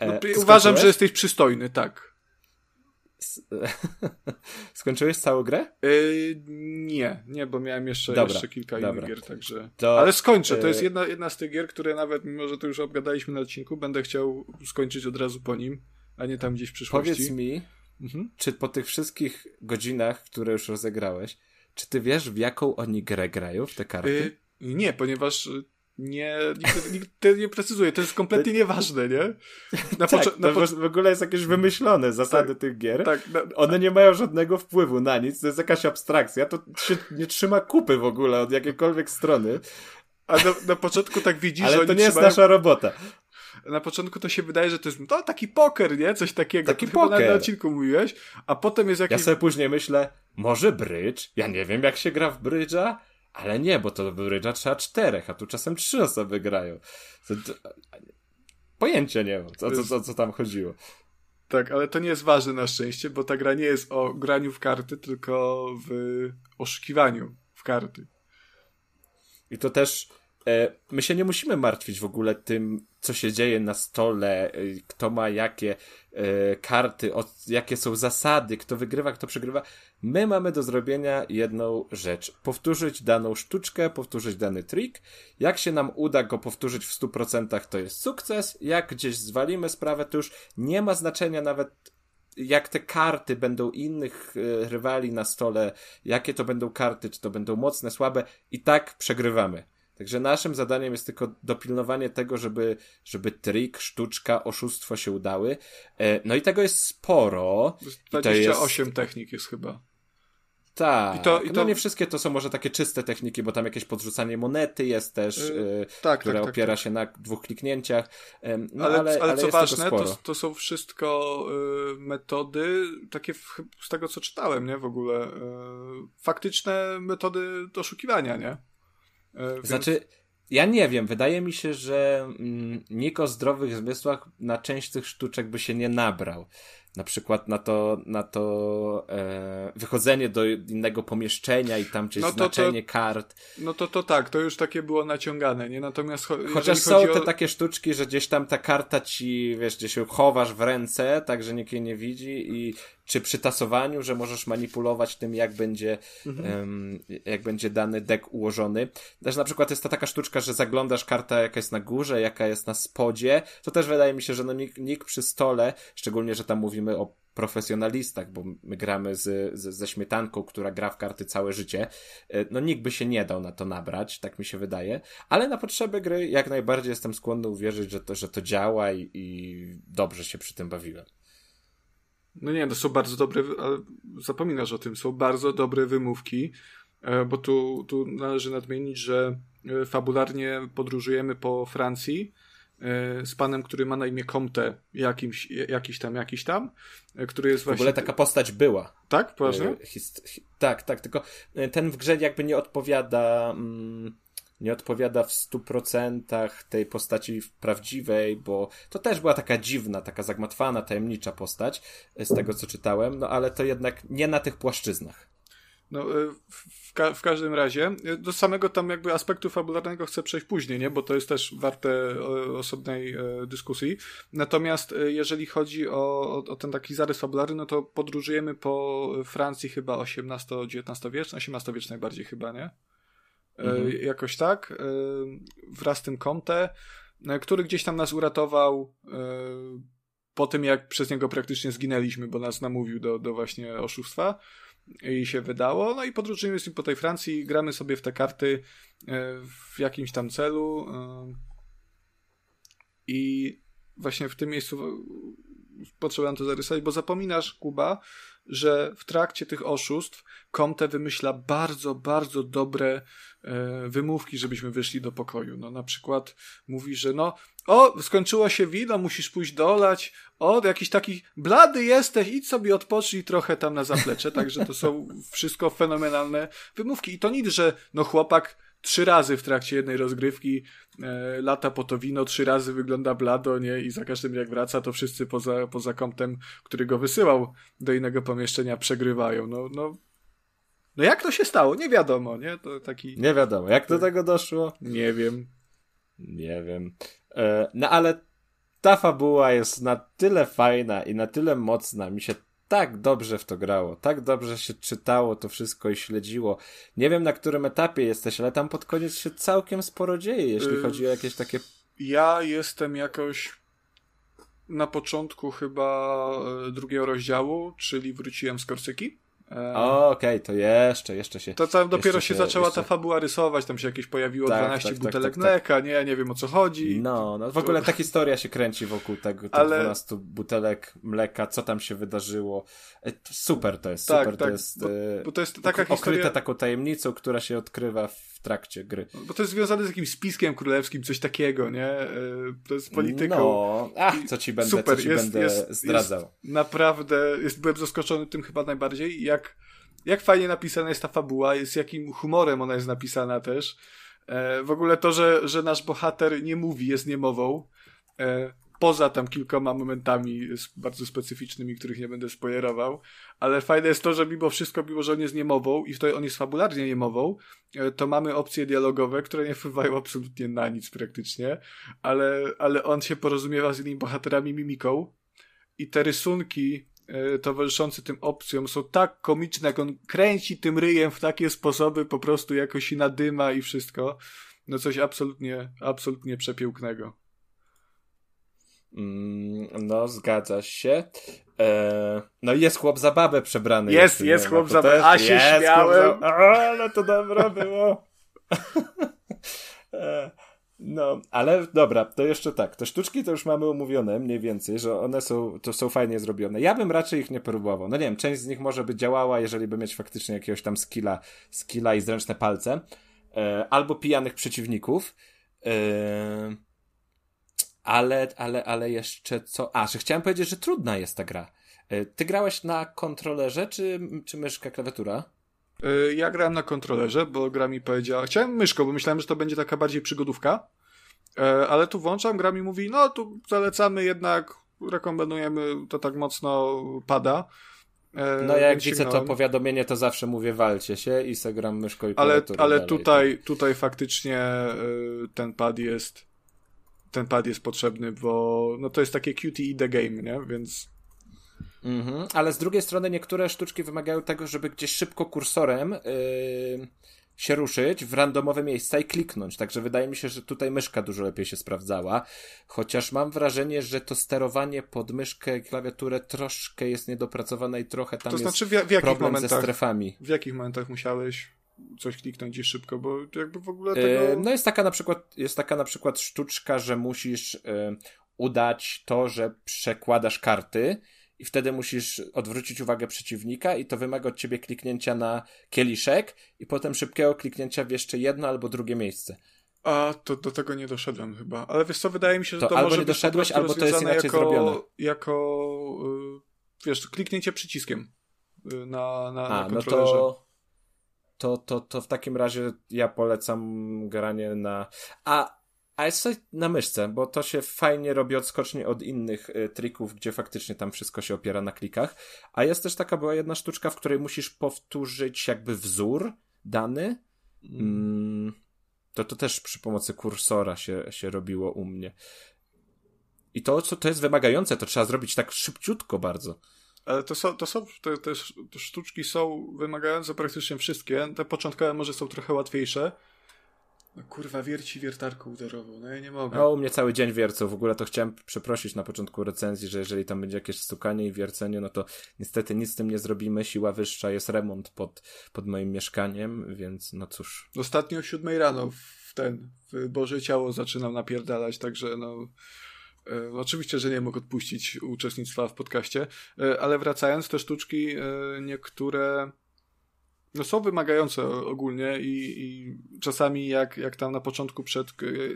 B: No, e, uważam, że jesteś przystojny, tak.
D: Skończyłeś całą grę?
B: Yy, nie, nie, bo miałem jeszcze, dobra, jeszcze kilka dobra. innych gier, także. To, Ale skończę. To jest y- jedna, jedna z tych gier, które nawet, mimo że to już obgadaliśmy na odcinku, będę chciał skończyć od razu po nim, a nie tam gdzieś w przyszłości.
D: Powiedz mi, mhm. czy po tych wszystkich godzinach, które już rozegrałeś, czy ty wiesz, w jaką oni grę grają, w te karty?
B: Yy, nie, ponieważ nie, nikt, nikt nie precyzuje, to jest kompletnie nieważne, nie?
D: Na tak, na w ogóle jest jakieś wymyślone zasady tak, tych gier. Tak, na, One nie mają żadnego wpływu na nic, to jest jakaś abstrakcja, to się nie trzyma kupy w ogóle od jakiejkolwiek strony.
B: A na, na początku tak widzisz,
D: Ale
B: że
D: to nie jest nasza robota.
B: Na początku to się wydaje, że to jest to taki poker, nie? Coś takiego.
D: Taki to poker.
B: na odcinku mówiłeś, a potem jest jakiś...
D: Ja sobie później myślę, może brydż? Ja nie wiem, jak się gra w brydża, ale nie, bo to brydża trzeba czterech, a tu czasem trzy osoby grają. To, to, pojęcia nie mam, o co, co, co tam chodziło.
B: Tak, ale to nie jest ważne na szczęście, bo ta gra nie jest o graniu w karty, tylko w oszukiwaniu w karty.
D: I to też my się nie musimy martwić w ogóle tym, co się dzieje na stole, e, kto ma jakie e, karty, jakie są zasady, kto wygrywa, kto przegrywa. My mamy do zrobienia jedną rzecz. Powtórzyć daną sztuczkę, powtórzyć dany trik. Jak się nam uda go powtórzyć w 100% to jest sukces. Jak gdzieś zwalimy sprawę, to już nie ma znaczenia nawet jak te karty będą innych e, rywali na stole, jakie to będą karty, czy to będą mocne, słabe, i tak przegrywamy. Także naszym zadaniem jest tylko dopilnowanie tego, żeby, żeby trik, sztuczka, oszustwo się udały. E, no i tego jest sporo.
B: 28 jest... technik jest chyba.
D: Tak, I to, i no to... no nie wszystkie to są może takie czyste techniki, bo tam jakieś podrzucanie monety jest też, yy, tak, które tak, tak, opiera tak. się na dwóch kliknięciach. No, ale, ale, ale, co ważne,
B: to, to, są wszystko y, metody, takie w, z tego co czytałem, nie, w ogóle, y, faktyczne metody oszukiwania, nie?
D: E, więc... Znaczy, ja nie wiem, wydaje mi się, że mm, nikt o zdrowych zmysłach na część tych sztuczek by się nie nabrał na przykład na to, na to e, wychodzenie do innego pomieszczenia i tam gdzieś no to, znaczenie
B: to,
D: kart.
B: No to to tak, to już takie było naciągane, nie? Natomiast cho
D: Chociaż są te takie sztuczki, że gdzieś tam ta karta ci, wiesz, gdzieś się chowasz w ręce, tak, że nikt jej nie widzi i czy przy tasowaniu, że możesz manipulować tym, jak będzie, mhm. um, jak będzie dany deck ułożony. Też na przykład jest ta taka sztuczka, że zaglądasz karta, jaka jest na górze, jaka jest na spodzie. To też wydaje mi się, że no nikt, nikt przy stole, szczególnie, że tam mówimy o profesjonalistach, bo my gramy z, z, ze śmietanką, która gra w karty całe życie, e, no nikt by się nie dał na to nabrać, tak mi się wydaje, ale na potrzeby gry jak najbardziej jestem skłonny uwierzyć, że to, że to działa i, i dobrze się przy tym bawiłem.
B: No nie, to są bardzo dobre, ale zapominasz o tym, są bardzo dobre wymówki, e, bo tu, tu należy nadmienić, że e, fabularnie podróżujemy po Francji e, z panem, który ma na imię Comte, jakimś, jakiś tam, jakiś tam, który jest właśnie...
D: W ogóle taka postać była.
B: Tak? Poważnie?
D: Tak, tak, tylko ten w grze jakby nie odpowiada... Mm nie odpowiada w 100% tej postaci prawdziwej, bo to też była taka dziwna, taka zagmatwana, tajemnicza postać, z tego co czytałem, no ale to jednak nie na tych płaszczyznach.
B: No, e, w, ka w, każdym razie, e, do samego tam jakby aspektu fabularnego chcę przejść później, nie? Bo to jest też warte osobnej e, dyskusji. Natomiast jeżeli chodzi o, o, ten taki zarys fabularny, no to podróżujemy po Francji chyba XVIII-XIX wiecznej, XVIII wiecznej najbardziej chyba, nie? E, mhm. jakoś tak, e, wraz z tym Comte, e, który gdzieś tam nas uratował po tym, jak przez niego praktycznie zginęliśmy, bo nas namówił do, do właśnie oszustwa. i się wydało. No i podróżujemy z nim po tej Francji, gramy sobie w te karty w jakimś tam celu. I właśnie w tym miejscu potrzebowałem to zarysować, bo zapominasz, Kuba, że w trakcie tych oszustw Comte wymyśla bardzo, bardzo dobre e, wymówki, żebyśmy wyszli do pokoju. No na przykład mówi, że no o, skończyło się wino, musisz pójść dolać, o, jakiś taki blady jesteś, idź sobie odpocznij trochę tam na zaplecze, także to są wszystko fenomenalne wymówki. I to nic, że no chłopak trzy razy w trakcie jednej rozgrywki e, lata po to wino, trzy razy wygląda blado, nie? I za każdym jak wraca, to wszyscy poza, poza kątem, który go wysyłał do innego pomieszczenia, przegrywają. No, no, no jak to się stało? Nie wiadomo, nie? To taki...
D: Nie wiadomo, jak do tego doszło?
B: Nie wiem.
D: Nie wiem. E, no ale ta fabuła jest na tyle fajna i na tyle mocna, mi się tak dobrze w to grało, tak dobrze się czytało to wszystko i śledziło. Nie wiem na którym etapie jesteś, ale tam pod koniec się całkiem sporo dzieje, jeśli
B: Y,
D: chodzi o jakieś takie...
B: Ja jestem jakoś na początku chyba e, drugiego rozdziału, czyli wróciłem z Korsyki. E,
D: O, Okej, to jeszcze, jeszcze się...
B: To tam dopiero
D: jeszcze
B: się zaczęła
D: jeszcze-
B: ta fabuła rysować, tam się jakieś pojawiło
D: Tak,
B: 12
D: tak, tak,
B: butelek
D: tak, tak.
B: mleka, nie, ja nie wiem o co chodzi.
D: No, no w ogóle ta historia się kręci wokół tego, tych
B: Ale-
D: 12 butelek mleka, co tam się wydarzyło. E, Super to jest,
B: Tak,
D: super
B: tak,
D: to jest...
B: bo-
D: e,
B: Bo to jest taka
D: okryte
B: historia,
D: taką tajemnicą, która się odkrywa w trakcie gry.
B: bo to jest związane z jakimś spiskiem królewskim, coś takiego, nie? E, To jest polityką.
D: No, ach, co ci będę,
B: super,
D: co ci
B: jest-
D: będę
B: jest-
D: zdradzał.
B: Jest naprawdę, jest, byłem zaskoczony tym chyba najbardziej, jak, jak fajnie napisana jest ta fabuła, jest jakim humorem ona jest napisana też. E, w ogóle to, że, że nasz bohater nie mówi, jest niemową, e, poza tam kilkoma momentami bardzo specyficznymi, których nie będę spoilerował, ale fajne jest to, że mimo wszystko, mimo że on jest niemową i tutaj on jest fabularnie niemową, e, to mamy opcje dialogowe, które nie wpływają absolutnie na nic praktycznie, ale, ale on się porozumiewa z innymi bohaterami mimiką i te rysunki e, towarzyszące tym opcjom są tak komiczne, jak on kręci tym ryjem w takie sposoby, po prostu jakoś się nadyma i wszystko. No coś absolutnie, absolutnie przepięknego.
D: Mm, no, zgadza się. E, no i jest chłop za babę przebrany.
B: Jest,
D: jeszcze,
B: jest
D: nie?
B: chłop
D: No to
B: za babę.
D: też
B: A, się
D: jest chłop
B: śmiałem.
D: Ale to dobre było. E, No, ale dobra, to jeszcze tak. Te sztuczki to już mamy umówione mniej więcej, że one są, to są fajnie zrobione. Ja bym raczej ich nie próbował. No nie wiem, część z nich może by działała, jeżeli by mieć faktycznie jakiegoś tam skilla, skilla i zręczne palce. E, albo pijanych przeciwników. E, ale, ale, ale jeszcze co? A, że chciałem powiedzieć, że trudna jest ta gra. E, Ty grałeś na kontrolerze, czy, czy myszka, klawiatura?
B: E, Ja grałem na kontrolerze, bo gra mi powiedziała. Chciałem myszką, bo myślałem, że to będzie taka bardziej przygodówka. E, Ale tu włączam, gra mi mówi, no tu zalecamy jednak, rekomendujemy, to tak mocno pada.
D: No ja jak widzę to powiadomienie, to zawsze mówię walcie się i se gram myszką i
B: Ale, ale tutaj, tutaj faktycznie ten pad jest ten pad jest potrzebny, bo no to jest takie QTE the game, nie? Więc
D: Mhm, ale z drugiej strony niektóre sztuczki wymagają tego, żeby gdzieś szybko kursorem yy, się ruszyć w randomowe miejsca i kliknąć. Także wydaje mi się, że tutaj myszka dużo lepiej się sprawdzała. Chociaż mam wrażenie, że to sterowanie pod myszkę i klawiaturę troszkę jest niedopracowane i trochę tam
B: to
D: jest
B: znaczy w, ja- w jakich
D: problem ze
B: momentach
D: strefami.
B: w jakich momentach musiałeś coś kliknąć i szybko, bo jakby w ogóle tego...
D: Yy, no jest taka na przykład, jest taka na przykład sztuczka, że musisz yy, udać to, że przekładasz karty i wtedy musisz odwrócić uwagę przeciwnika i to wymaga od ciebie kliknięcia na kieliszek i potem szybkiego kliknięcia w jeszcze jedno albo drugie miejsce.
B: A, to do tego nie doszedłem chyba. Ale wiesz co, wydaje mi się, że to,
D: To albo
B: może
D: nie
B: być
D: doszedłeś,
B: prostu
D: albo to jest inaczej
B: jako,
D: zrobione.
B: jako y, wiesz, kliknięcie przyciskiem y, na, na, na
D: A, no
B: kontrolerze.
D: to, to, to, to w takim razie ja polecam granie na... A, a jest coś na myszce, bo to się fajnie robi odskocznie od innych y, trików, gdzie faktycznie tam wszystko się opiera na klikach. A jest też taka była jedna sztuczka, w której musisz powtórzyć jakby wzór dany. Mm, to to też przy pomocy kursora się, się robiło u mnie. I to, co to jest wymagające, to trzeba zrobić tak szybciutko bardzo.
B: Ale to są, to są te, te, sz- te sztuczki są wymagające praktycznie wszystkie. Te początkowe może są trochę łatwiejsze. No, kurwa, wierci wiertarką uderową, no ja nie mogę.
D: No, u mnie cały dzień wiercą. W ogóle to chciałem przeprosić na początku recenzji, że jeżeli tam będzie jakieś stukanie i wiercenie, no to niestety nic z tym nie zrobimy. Siła wyższa jest remont pod, pod moim mieszkaniem, więc no cóż.
B: Ostatnio o siódmej rano w ten, w Boże Ciało zaczynam napierdalać, także no... E, oczywiście, że nie mógł odpuścić uczestnictwa w podcaście, e, ale wracając, te sztuczki e, niektóre no są wymagające ogólnie i, i czasami jak, jak tam na początku przed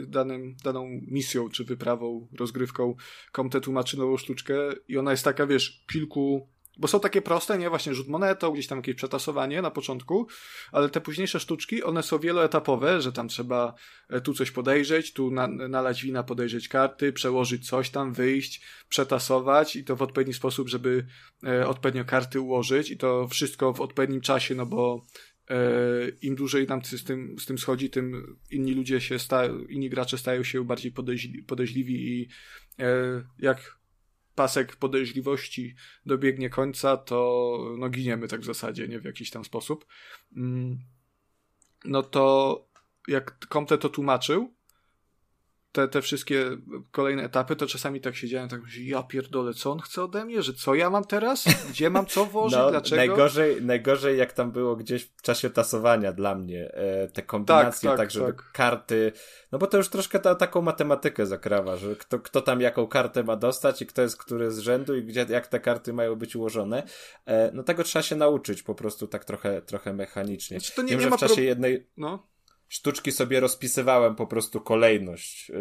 B: danym, daną misją czy wyprawą, rozgrywką komte tłumaczy nową sztuczkę i ona jest taka, wiesz, kilku bo są takie proste, nie? Właśnie rzut monetą, gdzieś tam jakieś przetasowanie na początku, ale te późniejsze sztuczki, one są wieloetapowe, że tam trzeba e, tu coś podejrzeć, tu na, nalać wina, podejrzeć karty, przełożyć coś tam, wyjść, przetasować i to w odpowiedni sposób, żeby e, odpowiednio karty ułożyć i to wszystko w odpowiednim czasie, no bo e, im dłużej nam z tym, z tym schodzi, tym inni ludzie się stają, inni gracze stają się bardziej podejrzli, podejrzliwi i e, jak pasek podejrzliwości dobiegnie końca, to no giniemy tak w zasadzie, nie w jakiś tam sposób. Mm, no to jak Comte to tłumaczył, te, te wszystkie kolejne etapy, to czasami tak siedziałem, tak myślałem, ja pierdolę, co on chce ode mnie, że co ja mam teraz? Gdzie mam co włożyć?
D: No,
B: Dlaczego?
D: Najgorzej, najgorzej jak tam było gdzieś w czasie tasowania dla mnie, e, te kombinacje,
B: Tak,
D: tak,
B: tak,
D: żeby
B: tak.
D: karty, no bo to już troszkę ta, taką matematykę zakrawa, że kto, kto tam jaką kartę ma dostać i kto jest który z rzędu i gdzie, jak te karty mają być ułożone, e, no tego trzeba się nauczyć po prostu tak trochę, trochę mechanicznie.
B: Znaczy, to nie-
D: Wiem,
B: nie
D: że w czasie
B: pro-
D: jednej,
B: No,
D: sztuczki sobie rozpisywałem po prostu kolejność, yy,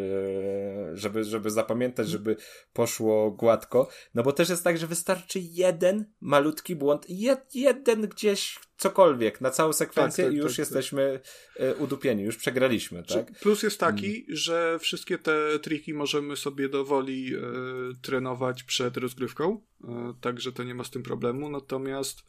D: żeby, żeby zapamiętać, żeby poszło gładko. No bo też jest tak, że wystarczy jeden malutki błąd, jed, jeden gdzieś cokolwiek na całą sekwencję
B: Tak, tak,
D: i już
B: tak,
D: jesteśmy yy, udupieni, już przegraliśmy, tak?
B: Plus jest taki, że wszystkie te triki możemy sobie do woli e, trenować przed rozgrywką, e, także to nie ma z tym problemu. Natomiast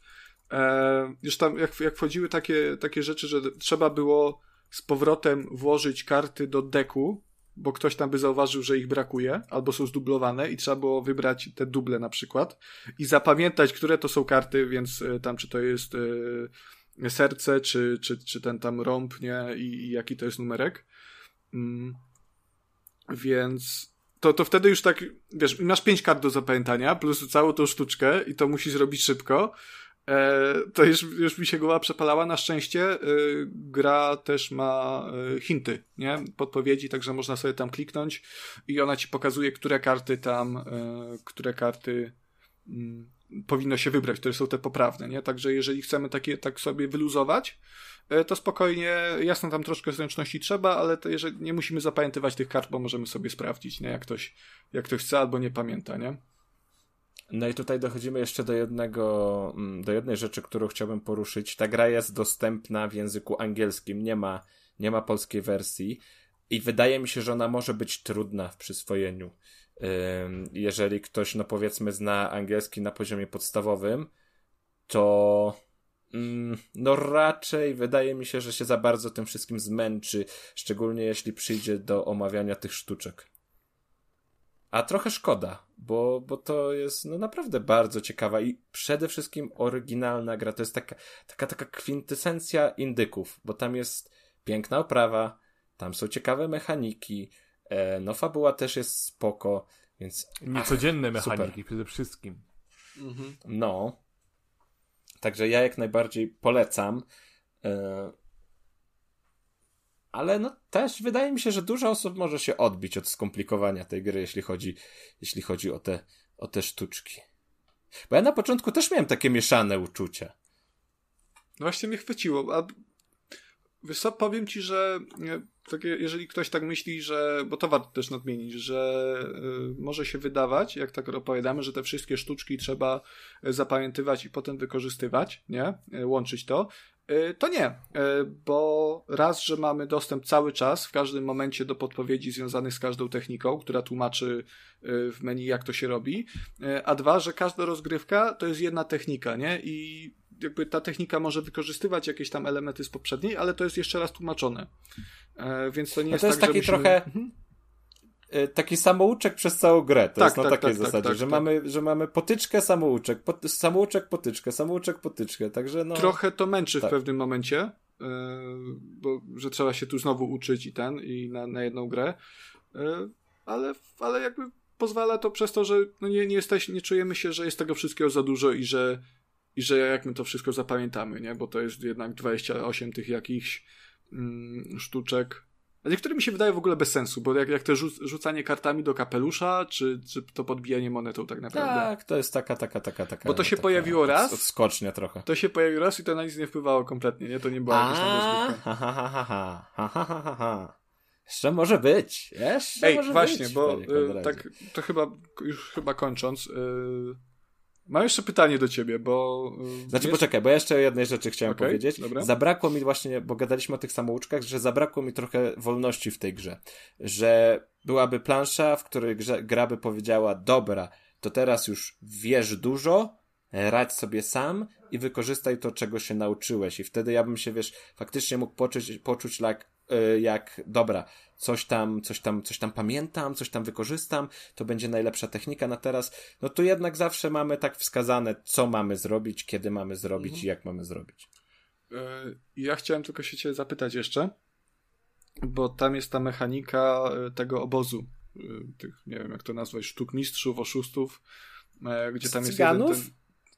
B: e, już tam, jak, jak wchodziły takie, takie rzeczy, że trzeba było z powrotem włożyć karty do deku, bo ktoś tam by zauważył, że ich brakuje, albo są zdublowane i trzeba było wybrać te duble na przykład i zapamiętać, które to są karty, więc e, tam czy to jest e, serce, czy, czy, czy ten tam rąb, nie, i, i jaki to jest numerek. Mm. Więc to, to wtedy już tak, wiesz, masz pięć kart do zapamiętania, plus całą tą sztuczkę i to musisz zrobić szybko. E, to już, już mi się głowa przepalała. Na szczęście e, gra też ma e, hinty, nie? Podpowiedzi, także można sobie tam kliknąć i ona ci pokazuje, które karty tam, które karty mm, powinno się wybrać, które są te poprawne, nie? Także jeżeli chcemy takie, tak sobie wyluzować, to spokojnie, jasno tam troszkę zręczności trzeba, ale to jeżeli nie musimy zapamiętywać tych kart, bo możemy sobie sprawdzić, nie? Jak ktoś, jak ktoś chce albo nie pamięta, nie?
D: No i tutaj dochodzimy jeszcze do jednego, mm, do jednej rzeczy, którą chciałbym poruszyć. Ta gra jest dostępna w języku angielskim, nie ma, nie ma polskiej wersji i wydaje mi się, że ona może być trudna w przyswojeniu. Jeżeli ktoś, no powiedzmy, zna angielski na poziomie podstawowym, to mm, no raczej wydaje mi się, że się za bardzo tym wszystkim zmęczy, szczególnie jeśli przyjdzie do omawiania tych sztuczek. A trochę szkoda, bo, bo to jest no naprawdę bardzo ciekawa i przede wszystkim oryginalna gra. To jest taka, taka, taka kwintesencja indyków, bo tam jest piękna oprawa, tam są ciekawe mechaniki, e, no fabuła też jest spoko, więc
C: Niecodzienne
D: Ach,
C: mechaniki
D: super.
C: przede wszystkim.
D: no. Także ja jak najbardziej polecam. E, ale no też wydaje mi się, że dużo osób może się odbić od skomplikowania tej gry, jeśli chodzi, jeśli chodzi o, te, o te sztuczki. Bo ja na początku też miałem takie mieszane uczucia.
B: No właśnie mnie chwyciło. A wiesz co, powiem ci, że nie, takie, jeżeli ktoś tak myśli, że, bo to warto też nadmienić, że y, może się wydawać, jak tak opowiadamy, że te wszystkie sztuczki trzeba y, zapamiętywać i potem wykorzystywać, nie? Łączyć to. Y, To nie, y, bo raz, że mamy dostęp cały czas, w każdym momencie do podpowiedzi związanych z każdą techniką, która tłumaczy w menu, jak to się robi, a dwa, że każda rozgrywka to jest jedna technika, nie? I jakby ta technika może wykorzystywać jakieś tam elementy z poprzedniej, ale to jest jeszcze raz tłumaczone. E, więc to nie jest
D: to jest
B: tak,
D: taki
B: że musimy...
D: trochę
B: Mhm.
D: e, taki samouczek przez całą grę. To
B: Tak,
D: jest na
B: tak,
D: takiej
B: tak, tak,
D: zasadzie,
B: tak,
D: że,
B: tak.
D: Mamy, że mamy potyczkę, samouczek, pot, samouczek, potyczkę, samouczek, potyczkę. Także no.
B: Trochę to męczy w pewnym momencie, yy, bo że trzeba się tu znowu uczyć i ten, i na, na jedną grę, yy, ale, ale jakby pozwala to przez to, że no nie, nie, jesteś, nie czujemy się, że jest tego wszystkiego za dużo i że, i że jak my to wszystko zapamiętamy, nie? Bo to jest jednak 28 tych jakichś mm, sztuczek. A niektóre mi się wydaje w ogóle bez sensu, bo jak, jak to rzucanie kartami do kapelusza, czy, czy to podbijanie monetą tak naprawdę.
D: Tak, to jest taka, taka, taka, taka.
B: Bo to się
D: taka,
B: pojawiło raz.
D: Odskocznia trochę.
B: To się pojawiło raz i to na nic nie wpływało kompletnie, nie? To nie była jakaś tam.
D: Ha, ha, ha, ha, ha, ha, ha, ha. Jeszcze może być, jeszcze
B: Ej,
D: może
B: właśnie,
D: być,
B: bo y, tak, to chyba, już chyba kończąc, y, mam jeszcze pytanie do ciebie, bo... y,
D: Znaczy,
B: wiesz-
D: poczekaj, bo jeszcze o jednej rzeczy chciałem
B: Okej,
D: powiedzieć.
B: dobra.
D: Zabrakło mi właśnie, bo gadaliśmy o tych samouczkach, że zabrakło mi trochę wolności w tej grze. Że byłaby plansza, w której grze, gra by powiedziała, dobra, to teraz już wiesz dużo, radź sobie sam i wykorzystaj to, czego się nauczyłeś. I wtedy ja bym się, wiesz, faktycznie mógł poczuć, poczuć jak, y, jak dobra, coś tam, coś tam, coś tam pamiętam, coś tam wykorzystam, to będzie najlepsza technika na teraz. No tu jednak zawsze mamy tak wskazane, co mamy zrobić, kiedy mamy zrobić
B: Mhm.
D: i jak mamy zrobić.
B: Y, Ja chciałem tylko się cię zapytać jeszcze, bo tam jest ta mechanika y, tego obozu, y, tych, nie wiem jak to nazwać, sztuk mistrzów, oszustów, gdzie tam jest
D: Cyganów?
B: jeden ten...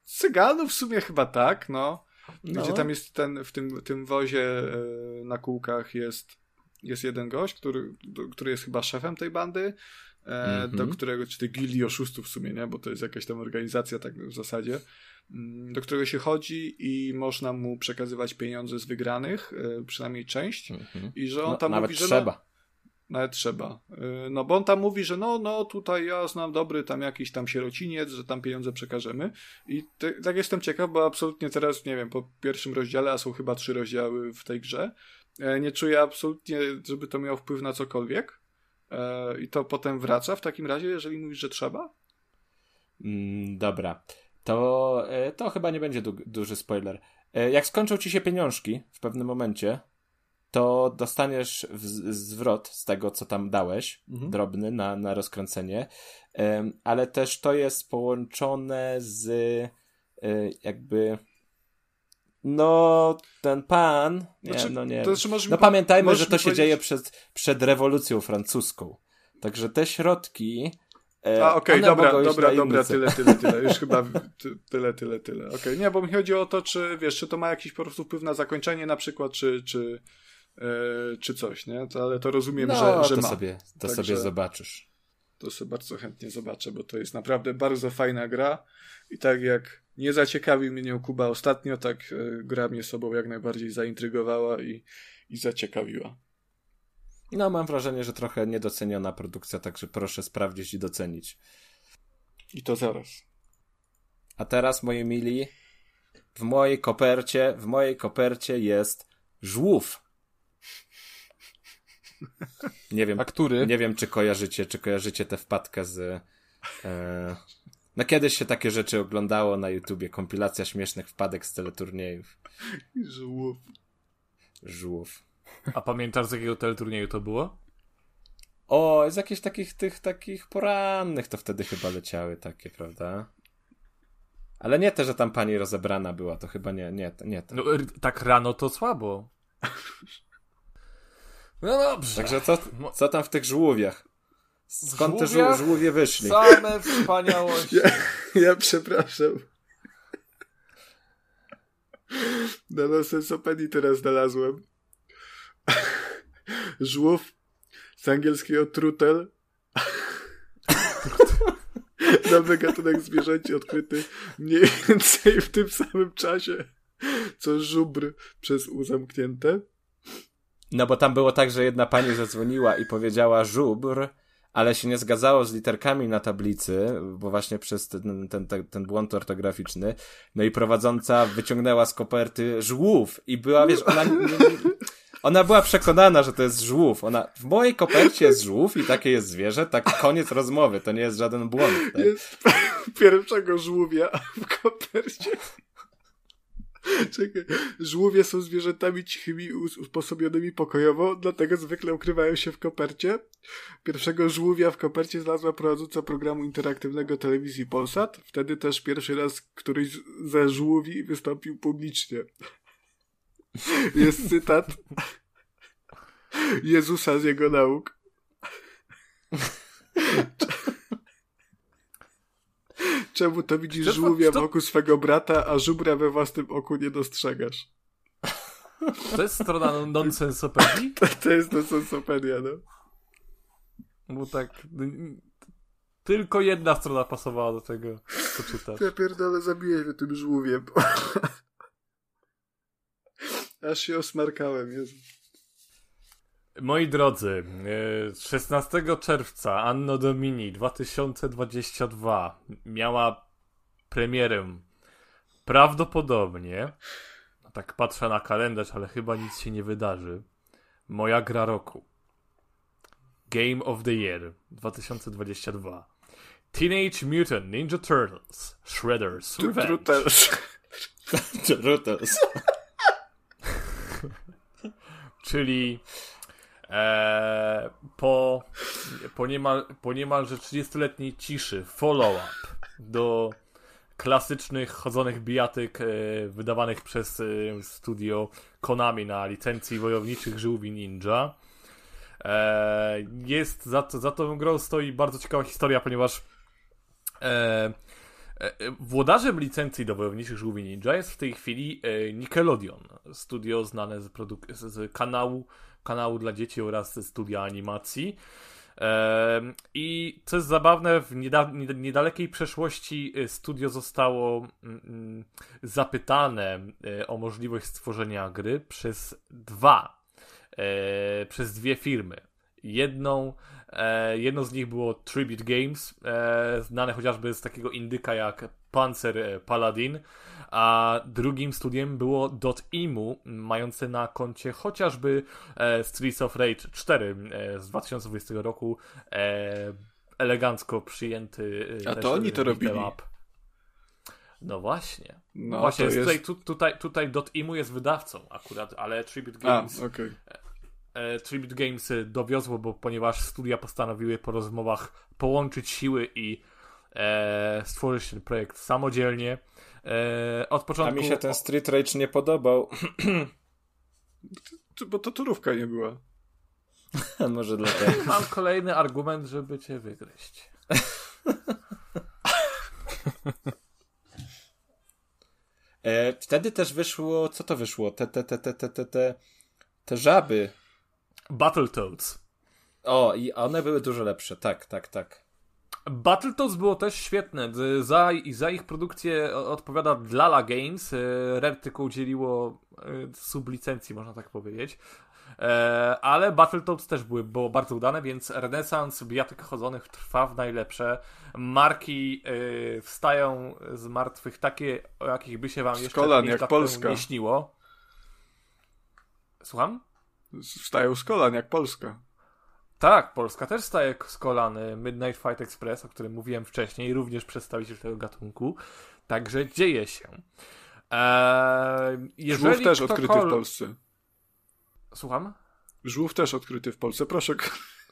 B: Cyganów w sumie chyba tak, no.
D: No.
B: Gdzie tam jest ten, w tym, tym wozie e, na kółkach jest, jest jeden gość, który, który jest chyba szefem tej bandy, e,
D: Mhm.
B: do którego, czy tej gildii oszustów w sumie, nie? Bo to jest jakaś tam organizacja tak w zasadzie, mm, do którego się chodzi i można mu przekazywać pieniądze z wygranych, e, przynajmniej część,
D: Mhm.
B: i że on
D: No,
B: tam
D: nawet
B: mówi, że
D: trzeba.
B: Nawet trzeba. Yy, No bo on tam mówi, że no, no tutaj ja znam dobry tam jakiś tam sierociniec, że tam pieniądze przekażemy. I te, tak jestem ciekaw, bo absolutnie teraz, nie wiem, po pierwszym rozdziale, a są chyba trzy rozdziały w tej grze, e, nie czuję absolutnie, żeby to miało wpływ na cokolwiek. E, I to potem wraca w takim razie, jeżeli mówisz, że trzeba?
D: Mm, dobra. To, e, to chyba nie będzie du duży spoiler. Jak skończą ci się pieniążki w pewnym momencie, to dostaniesz zwrot z tego, co tam dałeś,
B: Mhm.
D: drobny na, na rozkręcenie, Em, ale też to jest połączone z e, jakby no, ten pan, nie,
B: Znaczy,
D: no nie.
B: Znaczy,
D: No pamiętajmy, że to się
B: powiedzieć-
D: dzieje przed, przed rewolucją francuską. Także te środki. e,
B: A, okej,
D: one
B: dobra, dobra, dobra, tyle, tyle, tyle. Już chyba ty, tyle, tyle, tyle. Okej, nie, bo mi chodzi o to, czy wiesz, czy to ma jakiś po prostu wpływ na zakończenie na przykład, czy, czy, czy coś, nie? To, ale to rozumiem,
D: No,
B: że, że
D: to
B: ma.
D: sobie, to
B: Także-
D: sobie zobaczysz.
B: To sobie bardzo chętnie zobaczę, bo to jest naprawdę bardzo fajna gra i tak jak nie zaciekawił mnie nią Kuba ostatnio, tak e, gra mnie sobą jak najbardziej zaintrygowała i, i zaciekawiła.
D: No, mam wrażenie, że trochę niedoceniona produkcja, także proszę sprawdzić i docenić.
B: I to zaraz.
D: A teraz, moi mili, w mojej kopercie, w mojej kopercie jest żółw. Nie wiem,
E: A który?
D: nie wiem, czy kojarzycie, czy kojarzycie tę wpadkę z... E... No kiedyś się takie rzeczy oglądało na YouTubie, kompilacja śmiesznych wpadek z teleturniejów.
B: Żółw.
D: Żółw.
C: A pamiętasz z jakiego teleturnieju to było?
D: O, z jakichś takich tych takich porannych to wtedy chyba leciały takie, prawda? Ale nie te, że tam pani rozebrana była, to chyba nie, nie, nie to.
C: No, tak rano to słabo. No dobrze.
D: Także co, co tam w tych żółwiach? Skąd te żół,
C: żółwiach?
D: żółwie wyszli?
C: Same wspaniałości.
B: Ja, ja przepraszam. Na Nonsensopedii teraz znalazłem. Żółw z angielskiego trutel. Nowy gatunek zwierzęci odkryty mniej więcej w tym samym czasie co żubr przez U zamknięte.
D: No bo tam było tak, że jedna pani zadzwoniła i powiedziała żubr, ale się nie zgadzało z literkami na tablicy, bo właśnie przez ten, ten, ten, ten błąd ortograficzny. No i prowadząca wyciągnęła z koperty żółw i była, wiesz, ona, nie, nie, ona była przekonana, że to jest żółw. Ona, w mojej kopercie jest żółw i takie jest zwierzę, tak koniec rozmowy, to nie jest żaden błąd. Tak?
B: Jest pierwszego żółwia w kopercie. Czekaj, żółwie są zwierzętami cichymi, us- usposobionymi pokojowo, dlatego zwykle ukrywają się w kopercie. Pierwszego żółwia w kopercie znalazła prowadząca programu interaktywnego telewizji Polsat. Wtedy też pierwszy raz któryś ze żółwi wystąpił publicznie. jest cytat Jezusa z jego nauk. Czemu to widzisz
C: Czy to-
B: żółwia
C: czy to-
B: wokół swego brata, a żubra we własnym oku nie dostrzegasz?
C: To jest strona non- nonsensopedii?
B: To, to jest to sensopedia, no.
C: Bo tak... Tylko jedna strona pasowała do tego, co czytasz.
B: Ja pierdolę, zabiję mnie tym żółwiem. Aż się osmarkałem, Jezu.
C: Moi drodzy, e, 16 czerwca Anno Domini 2022 miała premierę prawdopodobnie, tak patrzę na kalendarz, ale chyba nic się nie wydarzy, moja gra roku. Game of the Year 2022. Teenage Mutant Ninja Turtles Shredder's Revenge.
D: Rutels.
C: czyli e, po, po, niemal, po niemalże 30-letniej ciszy follow-up do klasycznych chodzonych bijatyk e, wydawanych przez e, studio Konami na licencji wojowniczych żółwi ninja. E, jest za, za tą grą stoi bardzo ciekawa historia, ponieważ e, e, Włodarzem licencji do wojowniczych żółwi ninja jest w tej chwili e, Nickelodeon, studio znane z, z kanału, kanału dla dzieci oraz studia animacji. I co jest zabawne, w nieda- nied- niedalekiej przeszłości e, studio zostało mm, mm, zapytane e, o możliwość stworzenia gry przez dwa, e, przez dwie firmy. Jedną, e, jedną z nich było Tribute Games, e, znane chociażby z takiego indyka jak Panzer Paladin, a drugim studiem było Dot.imu, mające na koncie chociażby e, Streets of Rage 4 e, z 2020 roku, e, elegancko przyjęty e,
B: A to oni
C: e,
B: to robili.
C: up. No właśnie.
B: No,
C: właśnie,
B: jest...
C: tutaj, tu, tutaj, tutaj Dot.imu jest wydawcą akurat, ale Tribute
B: A,
C: Games
B: okej.
C: e, Tribute Games e, dowiozło, bo ponieważ studia postanowiły po rozmowach połączyć siły i e, stworzyć ten projekt samodzielnie. E, od
D: A
C: początku.
D: mi się ten Street Rage nie podobał.
B: Bo to turówka nie była.
D: Może dlatego.
C: Mam kolejny argument, żeby cię wygryźć.
D: E, wtedy też wyszło, co to wyszło? Te, te, te, te, te, te, te, te żaby.
C: Battletoads.
D: O, i one były dużo lepsze, tak, tak, tak.
C: Battletoads było też świetne. Z- Za, za ich produkcję odpowiada Dlala Games. E, Rare tylko udzieliło e, sublicencji, można tak powiedzieć. E, Ale Battletoads też były, było bardzo udane, więc renesans bijatyk chodzonych trwa w najlepsze. Marki wstają z martwych takie, o jakich by się wam
B: Z
C: jeszcze
B: kolan, jak
C: temu
B: Polska.
C: nie śniło. Słucham?
B: Wstają z kolan, jak Polska.
C: Tak, Polska też staje z kolany Midnight Fight Express, o którym mówiłem wcześniej, również przedstawiciel tego gatunku. Także dzieje się. Eee, jeżeli
B: Żółw też odkryty w
C: ktokolwiek-
B: Polsce.
C: Słucham?
B: Żółw też odkryty w Polsce. Proszę.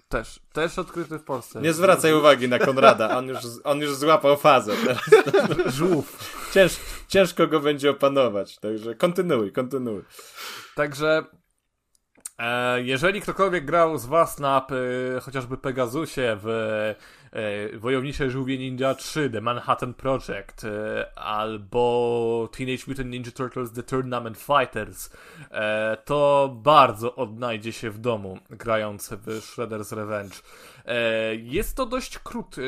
C: Też, też odkryty w Polsce.
D: Nie zwracaj uwagi na Konrada, on już, on już złapał fazę. Teraz
C: Żółw.
D: Cięż, ciężko go będzie opanować, także kontynuuj, kontynuuj.
C: Także jeżeli ktokolwiek grał z was na e, chociażby Pegasusie w e, Wojownicze Żółwie Ninja 3, The Manhattan Project e, albo Teenage Mutant Ninja Turtles The Tournament Fighters, e, to bardzo odnajdzie się w domu grając w Shredder's Revenge. E, jest to dość krót, e,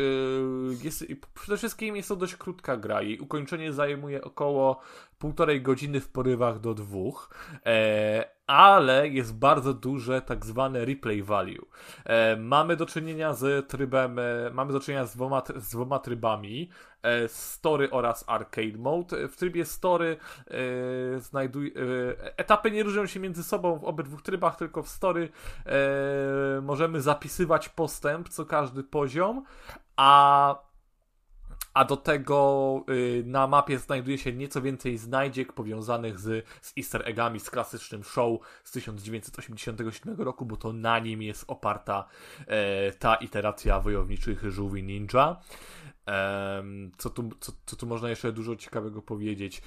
C: jest, przede wszystkim jest to dość krótka gra. Jej ukończenie zajmuje około półtorej godziny w porywach do dwóch, e, ale jest bardzo duże tak zwane replay value. E, mamy do czynienia z trybem, e, mamy do czynienia z dwoma, z dwoma trybami, story oraz arcade mode. W trybie story e, znajduj, e, etapy nie różnią się między sobą w obydwu trybach, tylko w story e, możemy zapisywać postęp co każdy poziom, a a do tego y, na mapie znajduje się nieco więcej znajdziek powiązanych z, z easter eggami, z klasycznym show z 1987 roku, bo to na nim jest oparta e, ta iteracja wojowniczych żółwi ninja. Co, tu, co, co tu można jeszcze dużo ciekawego powiedzieć?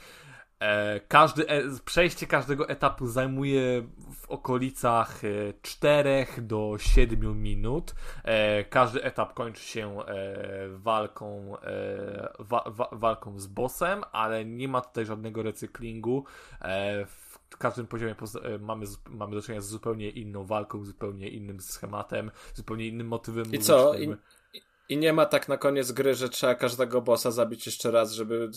C: E, każdy, e, przejście każdego etapu zajmuje w okolicach e, 4 do 7 minut. E, każdy etap kończy się e, walką, e, wa, wa, walką z bossem, ale nie ma tutaj żadnego recyklingu. E, w każdym poziomie poz- e, mamy, mamy do czynienia z zupełnie inną walką, zupełnie innym schematem, zupełnie innym motywem
D: I co? I. I nie ma tak na koniec gry, że trzeba każdego bossa zabić jeszcze raz, żeby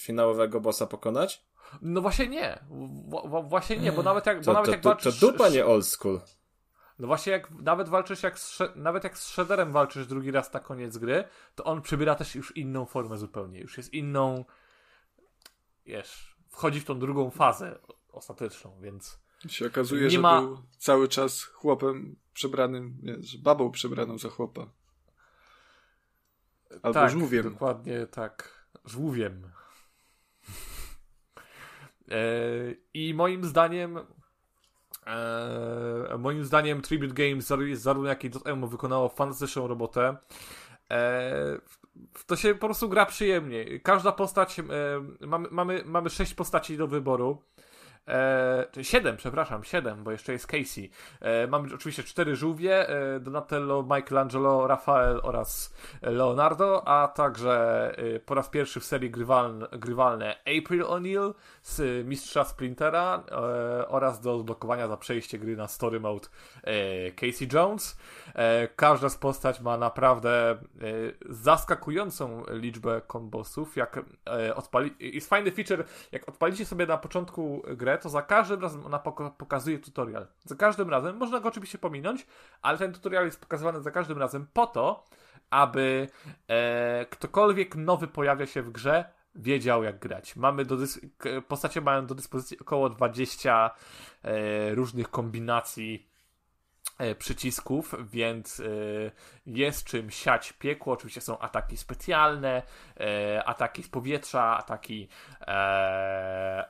D: finałowego bossa pokonać?
C: No właśnie nie. W, właśnie nie, bo nawet jak, bo
D: To,
C: nawet
D: to,
C: jak
D: to, to
C: walczysz...
D: dupa nie old school.
C: No właśnie jak nawet walczysz jak z, nawet jak z Shredderem walczysz drugi raz na koniec gry, to on przybiera też już inną formę zupełnie. Już jest inną wiesz, wchodzi w tą drugą fazę ostateczną, więc
B: się okazuje,
C: Nie
B: że
C: ma-
B: był cały czas chłopem przebranym, nie, że babą przebraną za chłopa. Albo
C: tak,
B: żółwiem.
C: Dokładnie tak. Żółwiem. E, I moim zdaniem e, moim zdaniem Tribute Games zar- zarówno jak i Dotemu wykonało fantastyczną robotę. E, to się po prostu gra przyjemnie. Każda postać, mamy, mamy, mamy sześć postaci do wyboru. E, czy siedem, przepraszam, siedem, bo jeszcze jest Casey. E, mamy oczywiście cztery żółwie, e, Donatello, Michelangelo, Rafael oraz Leonardo, a także e, po raz pierwszy w serii grywalne, grywalne April O'Neil z Mistrza Sprintera e, oraz do odblokowania za przejście gry na Story Mode e, Casey Jones. E, każda z postać ma naprawdę zaskakującą liczbę kombosów. Jak odpali... Jest fajny feature, jak odpalicie sobie na początku grę, to za każdym razem ona pokazuje tutorial. Za każdym razem, można go oczywiście pominąć, ale ten tutorial jest pokazywany za każdym razem po to, aby e, ktokolwiek nowy pojawia się w grze, wiedział jak grać. Mamy do dys- postacie mają do dyspozycji około 20 e, różnych kombinacji przycisków, więc e, jest czym siać piekło. Oczywiście są ataki specjalne, e, ataki z powietrza, ataki, e,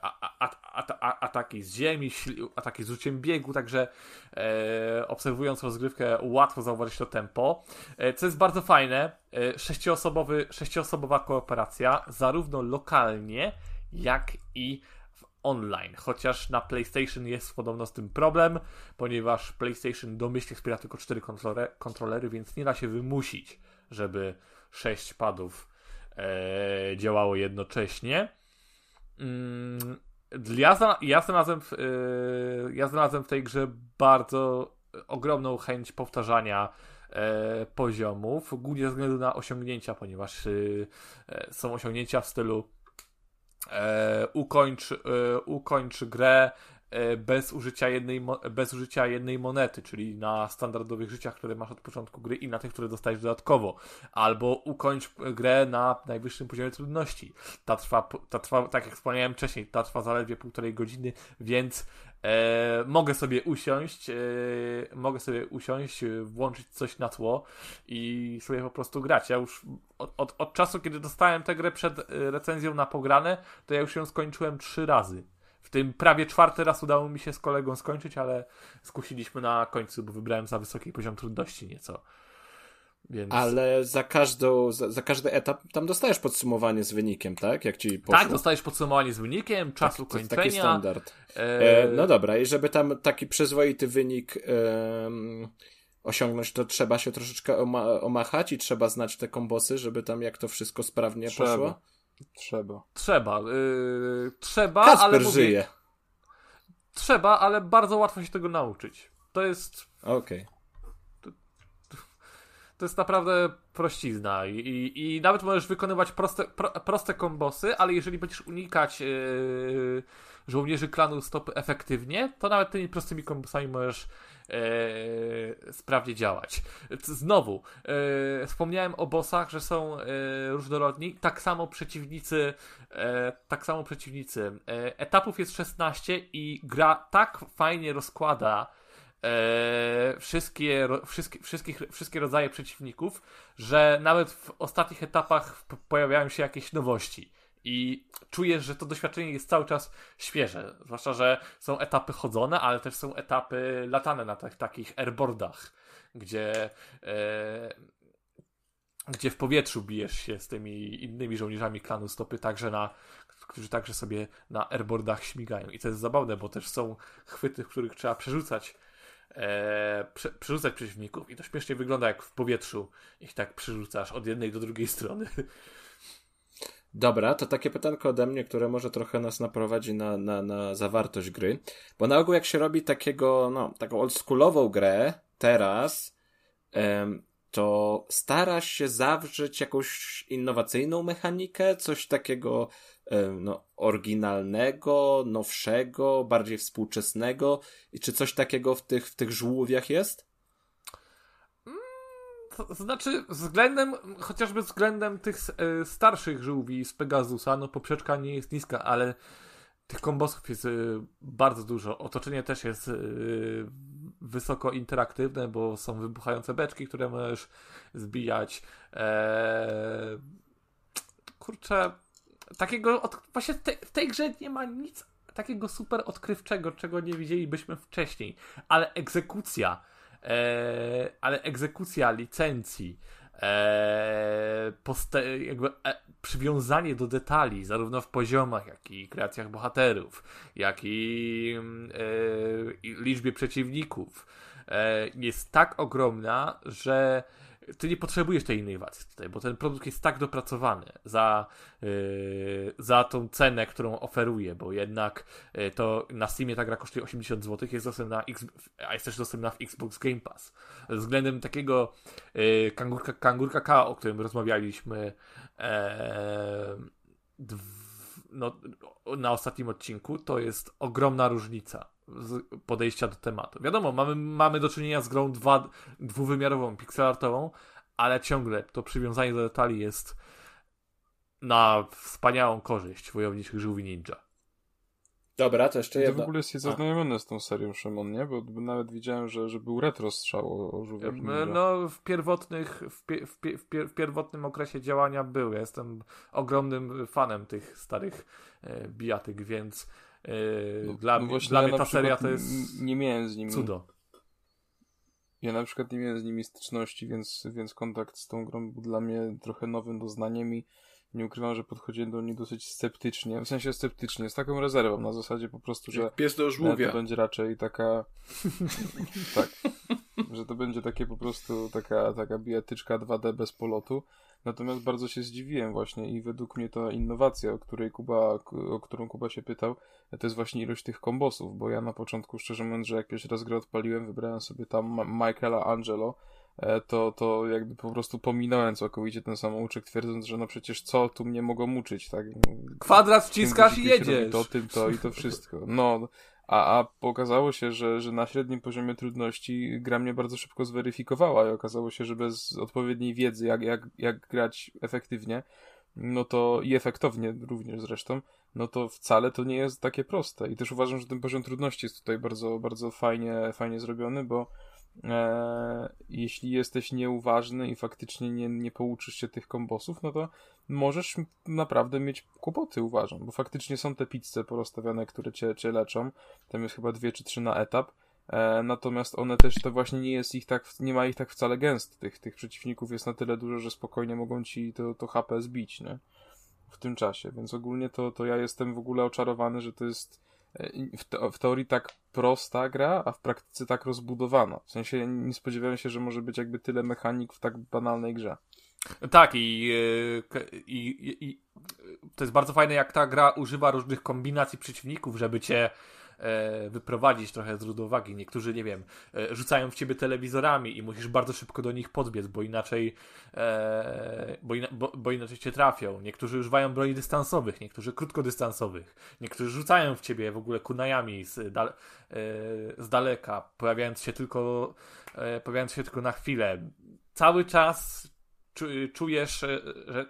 C: ataki z ziemi, ataki z rzuciem biegu, także e, obserwując rozgrywkę łatwo zauważyć to tempo. E, co jest bardzo fajne, e, sześcioosobowy, sześcioosobowa kooperacja, zarówno lokalnie, jak i online. Chociaż na PlayStation jest podobno z tym problem, ponieważ PlayStation domyślnie wspiera tylko cztery kontrole, kontrolery, więc nie da się wymusić, żeby sześć padów e, działało jednocześnie. Mm, ja, ja, znalazłem w, e, ja znalazłem w tej grze bardzo ogromną chęć powtarzania e, poziomów, głównie ze względu na osiągnięcia, ponieważ e, są osiągnięcia w stylu e, ukończ, e, ukończ grę e, bez użycia, jednej, bez użycia jednej monety, czyli na standardowych życiach, które masz od początku gry i na tych, które dostajesz dodatkowo. Albo ukończ grę na najwyższym poziomie trudności. Ta trwa, ta trwa tak jak wspomniałem wcześniej, ta trwa zaledwie półtorej godziny, więc e, mogę sobie usiąść, e, mogę sobie usiąść, e, włączyć coś na tło i sobie po prostu grać. Ja już od, od, od czasu, kiedy dostałem tę grę przed e, recenzją na pograne, to ja już ją skończyłem trzy razy. W tym prawie czwarty raz udało mi się z kolegą skończyć, ale skusiliśmy na końcu, bo wybrałem za wysoki poziom trudności nieco. Więc...
D: Ale za, każdą, za, za każdy etap tam dostajesz podsumowanie z wynikiem, tak? Jak ci poszło.
C: Tak, dostajesz podsumowanie z wynikiem, czas
D: To jest
C: ukończenia.
D: taki standard.
C: e,
D: E, no dobra, i żeby tam taki przyzwoity wynik em, osiągnąć, to trzeba się troszeczkę oma- omachać i trzeba znać te kombosy, żeby tam jak to wszystko sprawnie
E: Trzeba.
D: poszło.
E: Trzeba.
C: Trzeba, yy, trzeba,
D: Kasper
C: ale mówię,
D: żyje.
C: trzeba, ale bardzo łatwo się tego nauczyć. To jest
D: Okej.
C: To jest naprawdę prościzna i, i, i nawet możesz wykonywać proste, pro, proste kombosy, ale jeżeli będziesz unikać yy, żołnierzy klanu stopy efektywnie, to nawet tymi prostymi kombosami możesz yy, sprawnie działać. Znowu, yy, wspomniałem o bossach, że są yy, różnorodni, tak samo przeciwnicy, yy, tak samo przeciwnicy. Yy, etapów jest 16 i gra tak fajnie rozkłada wszystkie, ro, wszystkie, wszystkich, wszystkie rodzaje przeciwników, że nawet w ostatnich etapach pojawiają się jakieś nowości. I czujesz, że to doświadczenie jest cały czas świeże. Zwłaszcza, że są etapy chodzone, ale też są etapy latane na tak, takich airboardach, gdzie e, gdzie w powietrzu bijesz się z tymi innymi żołnierzami klanu stopy, także na, którzy także sobie na airboardach śmigają. I to jest zabawne, bo też są chwyty, w których trzeba przerzucać e, prze, przerzucać przeciwników i to śmiesznie wygląda, jak w powietrzu ich tak przerzucasz od jednej do drugiej strony.
D: Dobra, to takie pytanko ode mnie, które może trochę nas naprowadzi na, na, na zawartość gry. Bo na ogół jak się robi takiego, no, taką oldschoolową grę teraz, em, to starasz się zawrzeć jakąś innowacyjną mechanikę, coś takiego em, no, oryginalnego, nowszego, bardziej współczesnego. I czy coś takiego w tych, w tych żółwiach jest?
C: To znaczy, względem, chociażby względem tych e, starszych żółwi z Pegasusa, no poprzeczka nie jest niska, ale tych kombosów jest e, bardzo dużo. Otoczenie też jest e, wysoko interaktywne, bo są wybuchające beczki, które możesz zbijać. Eee, kurczę, takiego, od, właśnie w, te, w tej grze nie ma nic takiego super odkrywczego, czego nie widzielibyśmy wcześniej, ale egzekucja e, ale egzekucja licencji, e, poste, jakby e, przywiązanie do detali, zarówno w poziomach, jak i kreacjach bohaterów, jak i, mm, e, i liczbie przeciwników, e, jest tak ogromna, że ty nie potrzebujesz tej innowacji tutaj, bo ten produkt jest tak dopracowany za, yy, za tą cenę, którą oferuje, bo jednak yy, to na Steamie ta gra kosztuje 80 zł, jest dostępna, X, a jest też dostępna w Xbox Game Pass. Względem takiego yy, kangurka, kangurka K, o którym rozmawialiśmy e, no, na ostatnim odcinku, to jest ogromna różnica podejścia do tematu. Wiadomo, mamy, mamy do czynienia z grą dwa, dwuwymiarową, pixelartową, ale ciągle to przywiązanie do detali jest na wspaniałą korzyść wojowniczych żółwi ninja.
D: Dobra, to jeszcze jedno.
E: Ty w ogóle jesteś zaznajomiony z tą serią, Szymon, nie? Bo, nawet widziałem, że, że był retro strzał o, o żółwiach ninja.
C: No, w pierwotnych, w, pie, w, pie, w, pie, w, pierwotnym okresie działania był. Ja jestem ogromnym fanem tych starych e, bijatyk, więc Yy, dla, no dla ja mnie ta seria to jest.
E: Nie miałem z nimi.
C: Cudo.
E: Ja na przykład nie miałem z nimi styczności, więc, więc kontakt z tą grą był dla mnie trochę nowym doznaniem i nie ukrywam, że podchodziłem do niej dosyć sceptycznie. W sensie sceptycznie, z taką rezerwą, na zasadzie po prostu, że.
B: Jak pies do żółwia.
E: To będzie raczej taka. tak. Że to będzie takie po prostu taka, taka bijatyczka 2D bez polotu. Natomiast bardzo się zdziwiłem właśnie i według mnie ta innowacja, o której Kuba, o którą Kuba się pytał, to jest właśnie ilość tych kombosów, bo ja na początku, szczerze mówiąc, że jak pierwszy raz grę odpaliłem, wybrałem sobie tam Michaela Angelo, e, to, to jakby po prostu pominąłem całkowicie ten samouczek, twierdząc, że no przecież co tu mnie mogą uczyć, tak?
C: Kwadrat wciskasz i jedziesz.
E: To, tym, to i to wszystko. No, a, a okazało się, że, że na średnim poziomie trudności gra mnie bardzo szybko zweryfikowała i okazało się, że bez odpowiedniej wiedzy, jak, jak, jak grać efektywnie, no to i efektownie również zresztą, no to wcale to nie jest takie proste. I też uważam, że ten poziom trudności jest tutaj bardzo, bardzo fajnie, fajnie zrobiony, bo e, jeśli jesteś nieuważny i faktycznie nie, nie pouczysz się tych kombosów, no to możesz naprawdę mieć kłopoty, uważam, bo faktycznie są te pizze porozstawiane, które cię, cię leczą. Tam jest chyba dwie czy trzy na etap. E, natomiast one też to właśnie nie jest ich tak, nie ma ich tak wcale gęsto. Tych, tych przeciwników jest na tyle dużo, że spokojnie mogą ci to, to HP zbić, nie? W tym czasie. Więc ogólnie to, to ja jestem w ogóle oczarowany, że to jest w, te, w teorii tak prosta gra, a w praktyce tak rozbudowana. W sensie nie spodziewałem się, że może być jakby tyle mechanik w tak banalnej grze.
C: Tak, i, i, i, i, to jest bardzo fajne, jak ta gra używa różnych kombinacji przeciwników, żeby cię e, wyprowadzić trochę z równowagi. Niektórzy, nie wiem, e, rzucają w ciebie telewizorami i musisz bardzo szybko do nich podbiec, bo inaczej, e, bo, bo, bo, inaczej cię trafią. Niektórzy używają broni dystansowych, niektórzy krótkodystansowych, niektórzy rzucają w ciebie w ogóle kunajami z, dal, e, z daleka, pojawiając się tylko, e, pojawiając się tylko na chwilę. Cały czas czujesz, że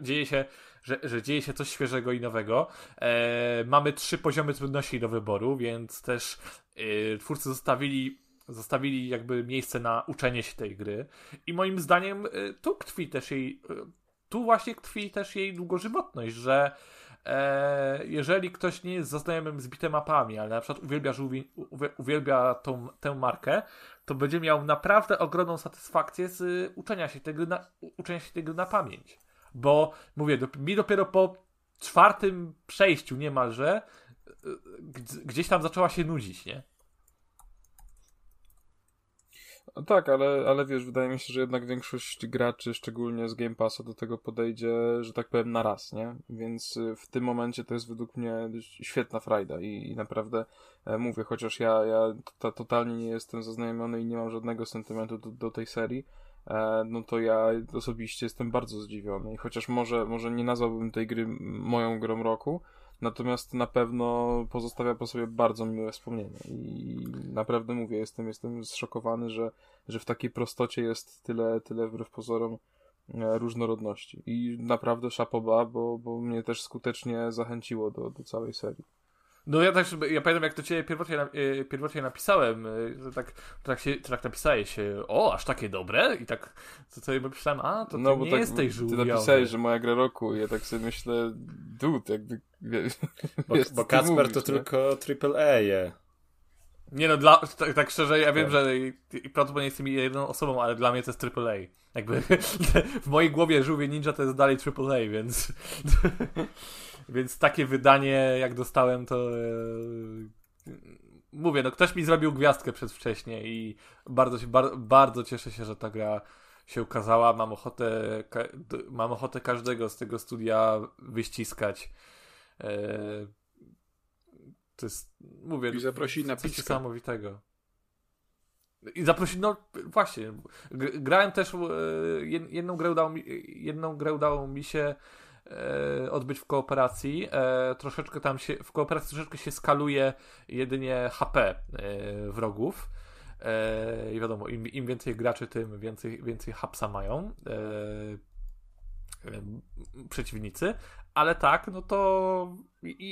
C: dzieje się, że, że dzieje się coś świeżego i nowego. E, mamy trzy poziomy trudności do wyboru, więc też e, twórcy zostawili, zostawili jakby miejsce na uczenie się tej gry. I moim zdaniem e, tu tkwi też jej, e, tu właśnie tkwi też jej długożywotność, że e, jeżeli ktoś nie jest zaznajomym z bitemapami, ale na przykład uwielbia, żółwi, uwie- uwielbia tą, tę markę, to będzie miał naprawdę ogromną satysfakcję z uczenia się tego na, u- uczenia się tego na pamięć. Bo mówię, dop- mi dopiero po czwartym przejściu niemalże gdz- gdzieś tam zaczęła się nudzić, nie?
E: No tak, ale, ale wiesz, wydaje mi się, że jednak większość graczy, szczególnie z Game Passa, do tego podejdzie, że tak powiem, na raz, nie? Więc y, w tym momencie to jest według mnie świetna frajda i, i naprawdę e, mówię, chociaż ja, ja to, totalnie nie jestem zaznajomiony i nie mam żadnego sentymentu do, do tej serii, e, no to ja osobiście jestem bardzo zdziwiony i chociaż może, może nie nazwałbym tej gry moją grą roku, Natomiast na pewno pozostawia po sobie bardzo miłe wspomnienie i naprawdę mówię, jestem, jestem zszokowany, że, że w takiej prostocie jest tyle, tyle wbrew pozorom e, różnorodności. I naprawdę szapoba, bo, bo mnie też skutecznie zachęciło do, do całej serii.
C: No ja też, ja pamiętam jak to cię pierwotnie, y, pierwotnie napisałem, y, że tak, tak, się, tak napisałeś, y, o, aż takie dobre? I tak to sobie myślałem, a, to ty nie jesteś
E: ty
C: żółwiowy.
E: napisałeś, że moja gra roku i ja tak sobie myślę, dude, jakby wiesz,
D: Bo,
E: wiesz, co
D: bo
E: ty
D: Kacper
E: mówisz,
D: to
E: nie?
D: tylko AAA je.
C: Nie no, dla, tak, tak szczerze, ja wiem,
D: Tak.
C: że i, i prawdopodobnie jestem jedyną osobą, ale dla mnie to jest AAA. Jakby w mojej głowie Żółwie Ninja to jest dalej AAA, więc więc takie wydanie jak dostałem to e, mówię, no ktoś mi zrobił gwiazdkę przedwcześnie i bardzo się, bar, bardzo cieszę się, że ta gra się ukazała. Mam ochotę, ka, mam ochotę każdego z tego studia wyściskać. E, to jest, mówię,
B: I zaprosić na
C: coś
B: pizzkę.
C: niesamowitego. I zaprosić, no właśnie, grałem też, e, jed- jedną grę udało mi, jedną grę udało mi się e, odbyć w kooperacji. E, troszeczkę tam się, w kooperacji troszeczkę się skaluje jedynie HP e, wrogów. E, I wiadomo, im, im więcej graczy, tym więcej, więcej hapsa mają przeciwnicy. Ale tak, no to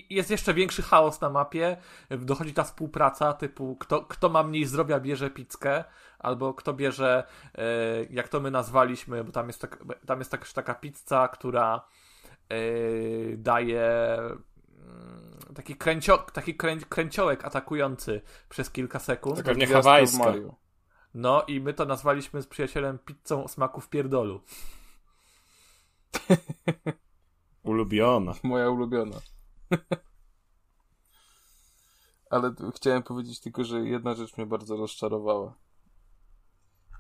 C: jest jeszcze większy chaos na mapie. Dochodzi ta współpraca typu kto, kto ma mniej zdrowia bierze pizzkę, albo kto bierze, jak to my nazwaliśmy, bo tam jest, tak, tam jest też taka pizza, która daje mm, taki, kręcio, taki krę, kręciołek atakujący przez kilka sekund.
D: Taka Pewnie hawajska.
E: Mario.
C: No i my to nazwaliśmy z przyjacielem pizzą o smaku w pierdolu.
D: Ulubiona.
E: Moja ulubiona. Ale chciałem powiedzieć tylko, że jedna rzecz mnie bardzo rozczarowała.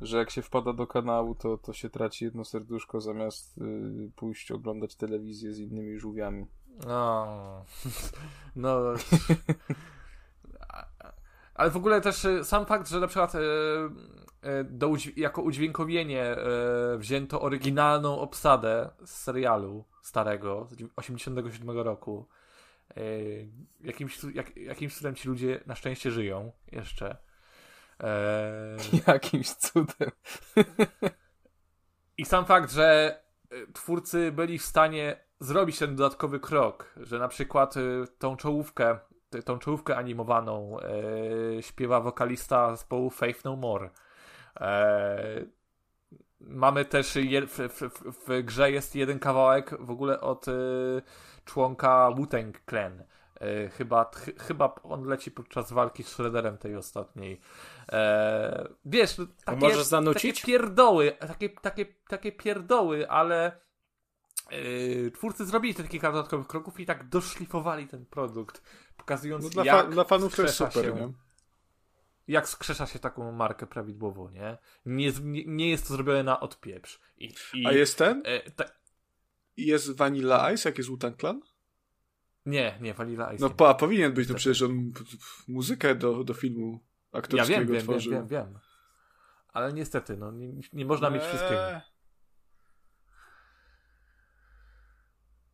E: Że jak się wpada do kanału, to, to się traci jedno serduszko zamiast y, pójść oglądać telewizję z innymi żółwiami.
C: No. No. Ale w ogóle też e, sam fakt, że na przykład e, e, do, jako udźwiękowienie wzięto oryginalną obsadę z serialu starego z 87 roku. Jakimś, jak, jakimś cudem ci ludzie na szczęście żyją jeszcze. E,
E: Jakimś cudem.
C: I sam fakt, że y, twórcy byli w stanie zrobić ten dodatkowy krok, że na przykład y, tą czołówkę, tą czołówkę animowaną y, śpiewa wokalista zespołu Faith No More. E, mamy też je, w, w, w, grze jest jeden kawałek w ogóle od y, członka Wu-Tang Clan. E, chyba, ch, chyba on leci podczas walki z Shredderem tej ostatniej. E, wiesz, takie,
D: możesz zanucić?
C: takie pierdoły, takie, takie, takie pierdoły, ale yy, twórcy zrobili te kilka dodatkowych kroków i tak doszlifowali ten produkt, pokazując
B: No dla,
C: jak
B: fa- dla fanów to jest super,
C: się,
B: nie?
C: jak skrzesza się taką markę prawidłowo, nie? Nie, nie, jest to zrobione na odpieprz. I, i,
B: A jest ten?
C: E, ta,
B: Jest Vanilla Ice, jak jest Wu-Tang Clan?
C: nie, nie, Vanilla Ice.
B: No pa, powinien być, no przecież on muzykę do, do filmu aktorskiego
C: wiem, wiem, wiem,
B: tworzył.
C: wiem, wiem. Ale niestety, no, nie, nie można mieć wszystkiego.
B: Eee.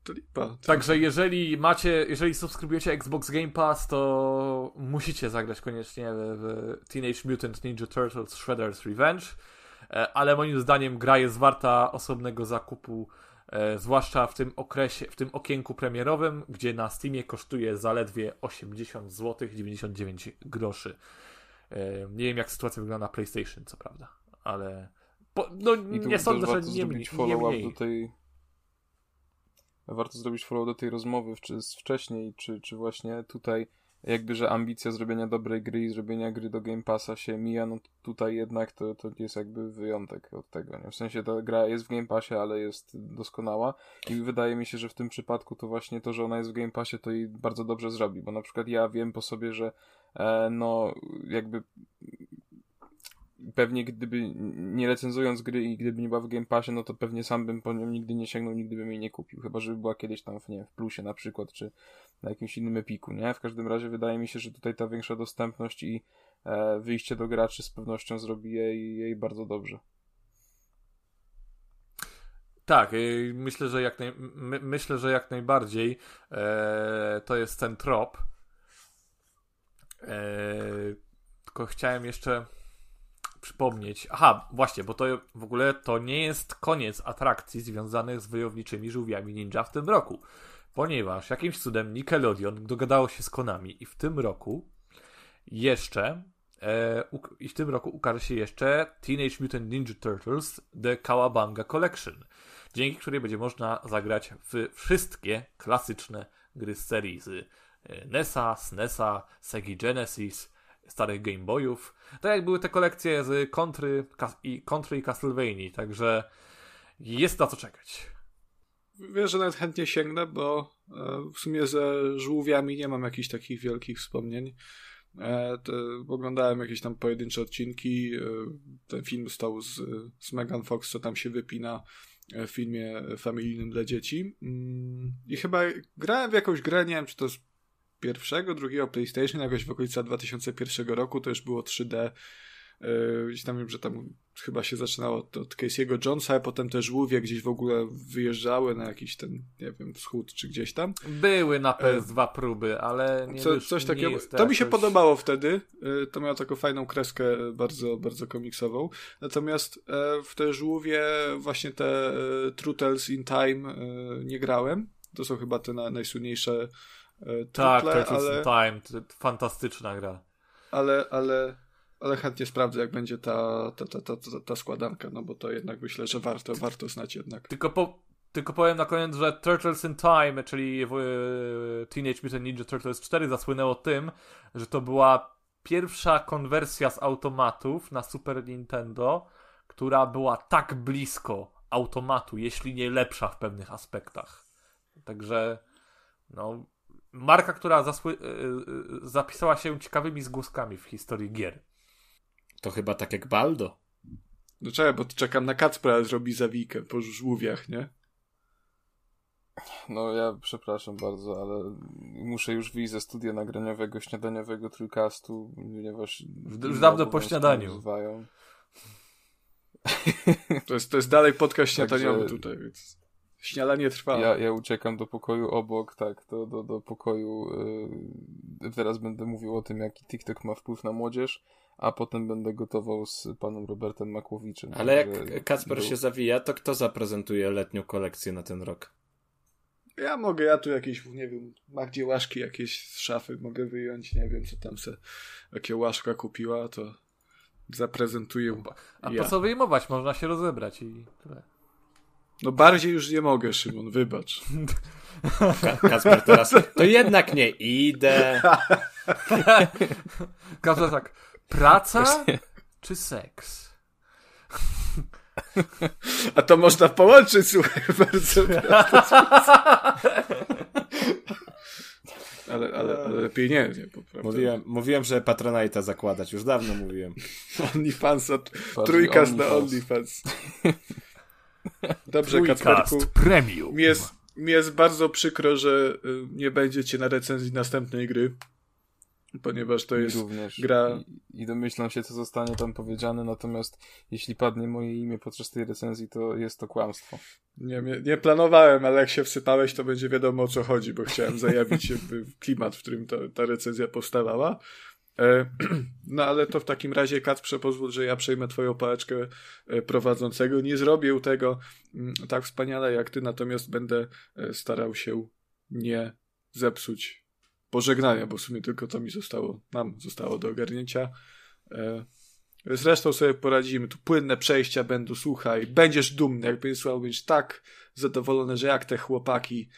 B: To lipa.
C: Także jeżeli macie, jeżeli subskrybujecie Xbox Game Pass, to musicie zagrać koniecznie w, w Teenage Mutant Ninja Turtles Shredder's Revenge. E, Ale moim zdaniem gra jest warta osobnego zakupu, e, zwłaszcza w tym okresie, w tym okienku premierowym, gdzie na Steamie kosztuje zaledwie 80 zł 99 groszy. Nie wiem jak sytuacja wygląda na PlayStation, co prawda, ale po, no, nie sądzę, że nie, mniej-
E: zrobić
C: nie
E: follow-up
C: mniej.
E: do tej warto zrobić follow do tej rozmowy, czy z wcześniej, czy, czy właśnie tutaj jakby, że ambicja zrobienia dobrej gry i zrobienia gry do Game Passa się mija, no tutaj jednak to, to jest jakby wyjątek od tego, nie? W sensie ta gra jest w Game Passie, ale jest doskonała i wydaje mi się, że w tym przypadku to właśnie to, że ona jest w Game Passie, to jej bardzo dobrze zrobi, bo na przykład ja wiem po sobie, że no jakby pewnie gdyby nie recenzując gry i gdyby nie była w Game Passie, no to pewnie sam bym po nią nigdy nie sięgnął, nigdy bym jej nie kupił. Chyba, żeby była kiedyś tam w, nie, w plusie na przykład, czy na jakimś innym epiku, nie? W każdym razie wydaje mi się, że tutaj ta większa dostępność i e, wyjście do graczy z pewnością zrobi jej, jej bardzo dobrze.
C: Tak, myślę, że jak, naj, my, myślę, że jak najbardziej e, to jest ten trop. E, tylko chciałem jeszcze przypomnieć. Aha, właśnie, bo to w ogóle to nie jest koniec atrakcji związanych z wojowniczymi żółwiami ninja w tym roku. Ponieważ jakimś cudem Nickelodeon dogadało się z Konami i w tym roku jeszcze e, i w tym roku ukaże się jeszcze Teenage Mutant Ninja Turtles The Kawabanga Collection, dzięki której będzie można zagrać w wszystkie klasyczne gry z serii z NESa, SNESa, Sega Genesis, starych Game Boyów. Tak jak były te kolekcje z Kontry i, Kontry i Castlevania, także jest na co czekać.
B: Wiesz, że nawet chętnie sięgnę, bo e, w sumie ze żółwiami nie mam jakichś takich wielkich wspomnień. E, oglądałem jakieś tam pojedyncze odcinki. E, ten film stał z, z Megan Fox, co tam się wypina w filmie familijnym dla dzieci. Mm, I chyba grałem w jakąś grę, nie wiem czy to z pierwszego, drugiego PlayStation, jakoś w okolicach 2001 roku, to już było 3D. Gdzieś tam wiem, że tam chyba się zaczynało od, od Casey'ego Jonesa, a potem te żółwie gdzieś w ogóle wyjeżdżały na jakiś ten, nie wiem, wschód czy gdzieś tam.
C: Były na PS2 próby, ale nie
B: Co, Coś takiego. To, mi się podobało wtedy. To miało taką fajną kreskę, bardzo, bardzo komiksową. Natomiast w te żółwie, właśnie te Trutels in Time nie grałem. To są chyba te najsłynniejsze
C: tak, Turtles ale... in Time, fantastyczna gra.
B: Ale, ale ale chętnie sprawdzę, jak będzie ta, ta, ta, ta, ta, składanka, no bo to jednak myślę, że warto, warto znać jednak.
C: Tylko, po, tylko powiem na koniec, że Turtles in Time, czyli Teenage Mutant Ninja Turtles 4 zasłynęło tym, że to była pierwsza konwersja z automatów na Super Nintendo, która była tak blisko automatu, jeśli nie lepsza w pewnych aspektach. Także, no, marka, która zasły- zapisała się ciekawymi zgłoskami w historii gier.
D: To chyba tak jak Baldo.
B: No czekaj, bo czekam na Kacpra, zrobi zawijkę po żółwiach, nie?
E: No ja przepraszam bardzo, ale muszę już wyjść ze studia nagraniowego, śniadaniowego trójkastu, ponieważ...
C: Już dawno po śniadaniu.
B: To jest, to jest dalej podcast śniadaniowy Także... tutaj, więc śniadanie trwa.
E: Ja, ja uciekam do pokoju obok, tak, do, do, do pokoju... Yy... Teraz będę mówił o tym, jaki TikTok ma wpływ na młodzież a potem będę gotował z panem Robertem Makłowiczem.
D: Ale jak Kacper był... się zawija, to kto zaprezentuje letnią kolekcję na ten rok?
B: Ja mogę, ja tu jakieś, nie wiem, Magdzie łaszki jakieś z szafy mogę wyjąć, nie wiem, co tam se, jakie łaszka kupiła, to zaprezentuję.
C: A ja. po co wyjmować? Można się rozebrać i tyle.
B: No bardziej już nie mogę, Szymon, wybacz.
D: Kasper teraz, to jednak nie idę.
C: Kasper tak, Praca czy seks?
B: A to można połączyć, słuchaj, bardzo ale, ale, ale lepiej nie, nie
D: mówiłem, mówiłem, że Patronite'a zakładać, już dawno mówiłem.
B: OnlyFans, od, trójkast na OnlyFans. Dobrze, Kacperku.
C: Premium.
B: Mi jest, mi jest bardzo przykro, że y, nie będziecie na recenzji następnej gry ponieważ to jest również. gra...
E: I, I domyślam się, co zostanie tam powiedziane, natomiast jeśli padnie moje imię podczas tej recenzji, to jest to kłamstwo.
B: Nie, nie, nie planowałem, ale jak się wsypałeś, to będzie wiadomo o co chodzi, bo chciałem zajawić klimat, w którym to, ta recenzja powstawała. E, no ale to w takim razie, Kacprze, pozwól, że ja przejmę twoją pałeczkę e, prowadzącego. Nie zrobię tego mm, tak wspaniale jak ty, natomiast będę e, starał się nie zepsuć pożegnania, bo w sumie tylko to mi zostało, nam zostało do ogarnięcia. Zresztą sobie poradzimy, tu płynne przejścia będą, słuchaj, będziesz dumny, jak będziesz słuchał, będziesz tak zadowolony, że jak te chłopaki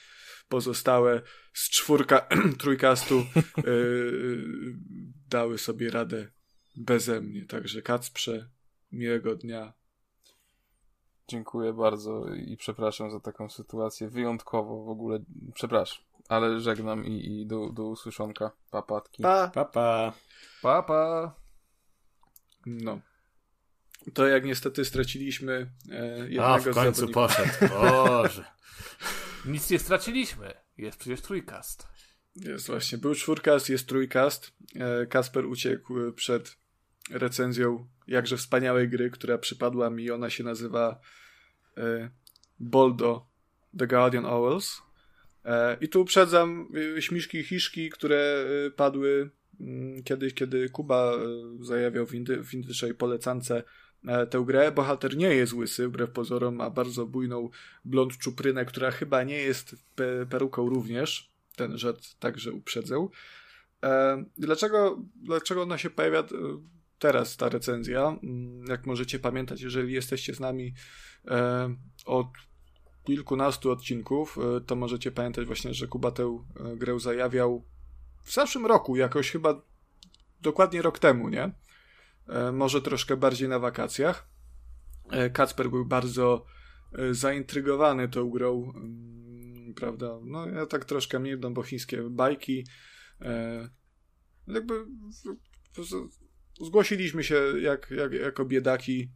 B: pozostałe z czwórka trójkastu yy, dały sobie radę beze mnie. Także Kacprze, miłego dnia.
E: Dziękuję bardzo i przepraszam za taką sytuację. Wyjątkowo w ogóle, przepraszam, ale żegnam i, i do, do usłyszonka. Papatki.
B: Pa!
D: Papa.
C: Papa.
B: No. To jak niestety straciliśmy e, jednego
C: A, w końcu
B: zawodników.
C: poszedł. Boże. Nic nie straciliśmy. Jest przecież trójkast.
B: Jest właśnie, był czwórkast, jest trójkast. E, Kasper uciekł przed recenzją jakże wspaniałej gry, która przypadła mi. Ona się nazywa e, Boldo The Guardian Owls. E, I tu uprzedzam e, śmiszki hiszki, które e, padły mm, kiedyś, kiedy Kuba e, zajawiał w, indy, w indyczej polecance e, tę grę. Bohater nie jest łysy, wbrew pozorom ma bardzo bujną blond czuprynę, która chyba nie jest pe peruką również. Ten rzecz także uprzedzę. E, dlaczego, dlaczego ona się pojawia e, teraz, ta recenzja? Mm, Jak możecie pamiętać, jeżeli jesteście z nami e, od kilkunastu odcinków, e, to możecie pamiętać właśnie, że Kuba tę e, grę zajawiał w zeszłym roku, jakoś chyba dokładnie rok temu, nie? E, Może troszkę bardziej na wakacjach. E, Kacper był bardzo e, zaintrygowany tą grą, mm, prawda? No ja tak troszkę mniej, no bo chińskie bajki. Jakby zgłosiliśmy się jak, jak, jako biedaki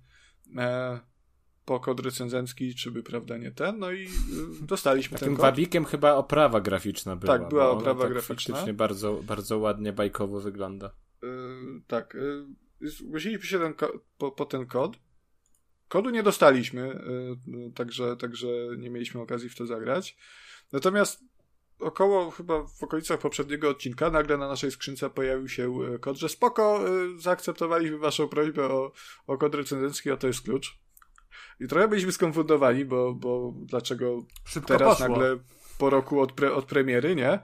B: po kod recenzencki, czy by prawda nie ten, no i dostaliśmy
D: Takim
B: ten kod.
D: wabikiem chyba oprawa graficzna była.
B: Tak, była oprawa
D: tak
B: graficzna.
D: Faktycznie bardzo, bardzo ładnie, bajkowo wygląda.
B: Y, tak, y, zgłosiliśmy się ten po, po ten kod. Kodu nie dostaliśmy, y, y, także, także nie mieliśmy okazji w to zagrać. Natomiast około chyba w okolicach poprzedniego odcinka nagle na naszej skrzynce pojawił się y, kod, że spoko, zaakceptowaliśmy waszą prośbę o, o kod recenzencki, a to jest klucz. I trochę byliśmy skonfundowani, bo, bo dlaczego
C: Szybko
B: teraz
C: poszło.
B: nagle po roku od, pre, od premiery, nie?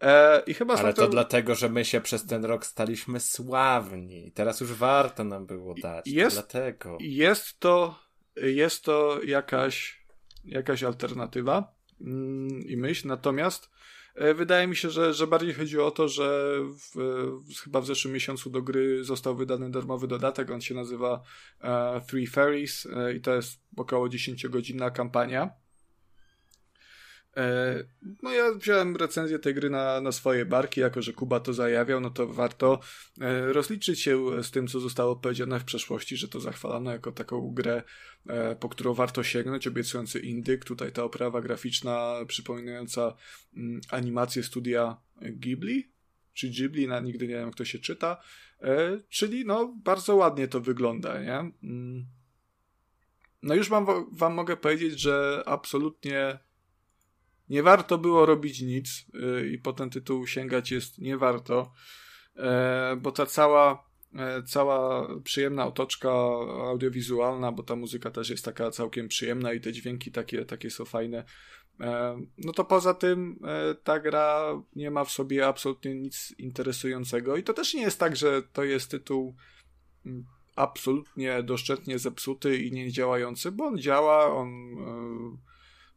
B: E, I chyba
D: Ale to dlatego, że my się przez ten rok staliśmy sławni. Teraz już warto nam było dać. To
B: Jest-
D: Dlatego.
B: Jest to, jest to jakaś, jakaś alternatywa mm, i myśl, natomiast e, wydaje mi się, że, że bardziej chodzi o to, że w, chyba w zeszłym miesiącu do gry został wydany darmowy dodatek, on się nazywa e, Three Fairies e, i to jest około 10-godzinna kampania. E, No ja wziąłem recenzję tej gry na, na swoje barki, jako że Kuba to zajawiał, no to warto e, rozliczyć się z tym, co zostało powiedziane w przeszłości, że to zachwalano jako taką grę, e, po którą warto sięgnąć, obiecujący indyk. Tutaj ta oprawa graficzna przypominająca mm, animację studia Ghibli, czy Ghibli, na, nigdy nie wiem, jak to się czyta, czyli no bardzo ładnie to wygląda, nie? Mm. No już wam, wam mogę powiedzieć, że absolutnie nie warto było robić nic y, i po ten tytuł sięgać jest nie warto, e, bo ta cała, e, cała przyjemna otoczka audiowizualna, bo ta muzyka też jest taka całkiem przyjemna i te dźwięki takie, takie są fajne. E, No to poza tym ta gra nie ma w sobie absolutnie nic interesującego i to też nie jest tak, że to jest tytuł mm, absolutnie doszczętnie zepsuty i nie działający, bo on działa, on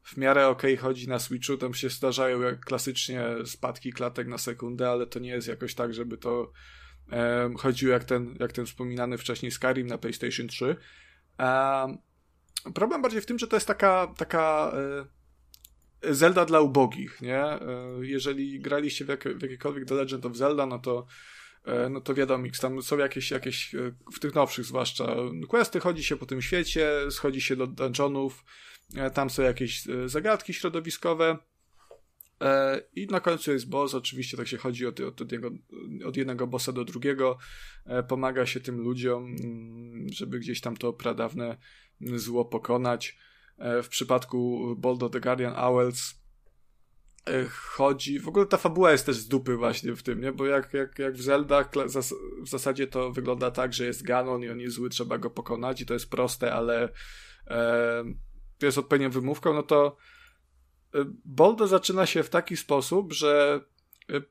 B: w miarę okej chodzi na Switchu, tam się zdarzają jak klasycznie spadki klatek na sekundę, ale to nie jest jakoś tak, żeby to e, chodziło jak ten, jak ten wspominany wcześniej Skyrim na PlayStation 3. E, problem bardziej w tym, że to jest taka, taka e, Zelda dla ubogich, nie? E, jeżeli graliście w, jak, w jakiekolwiek The Legend of Zelda, no to e, no to wiadomo, tam są jakieś, jakieś w tych nowszych zwłaszcza questy, chodzi się po tym świecie, schodzi się do dungeonów, tam są jakieś e, zagadki środowiskowe e, i na końcu jest boss, oczywiście tak się chodzi od, od, jednego, od jednego bossa do drugiego, e, pomaga się tym ludziom, mm, żeby gdzieś tam to pradawne zło pokonać. E, W przypadku Boldo the Guardian Owls e, chodzi, w ogóle ta fabuła jest też z dupy właśnie w tym, nie? Bo jak, jak, jak w Zelda kla- zas- w zasadzie to wygląda tak, że jest Ganon i on jest zły, trzeba go pokonać i to jest proste, ale e, jest odpowiednią wymówką, no to e, Boldo zaczyna się w taki sposób, że e,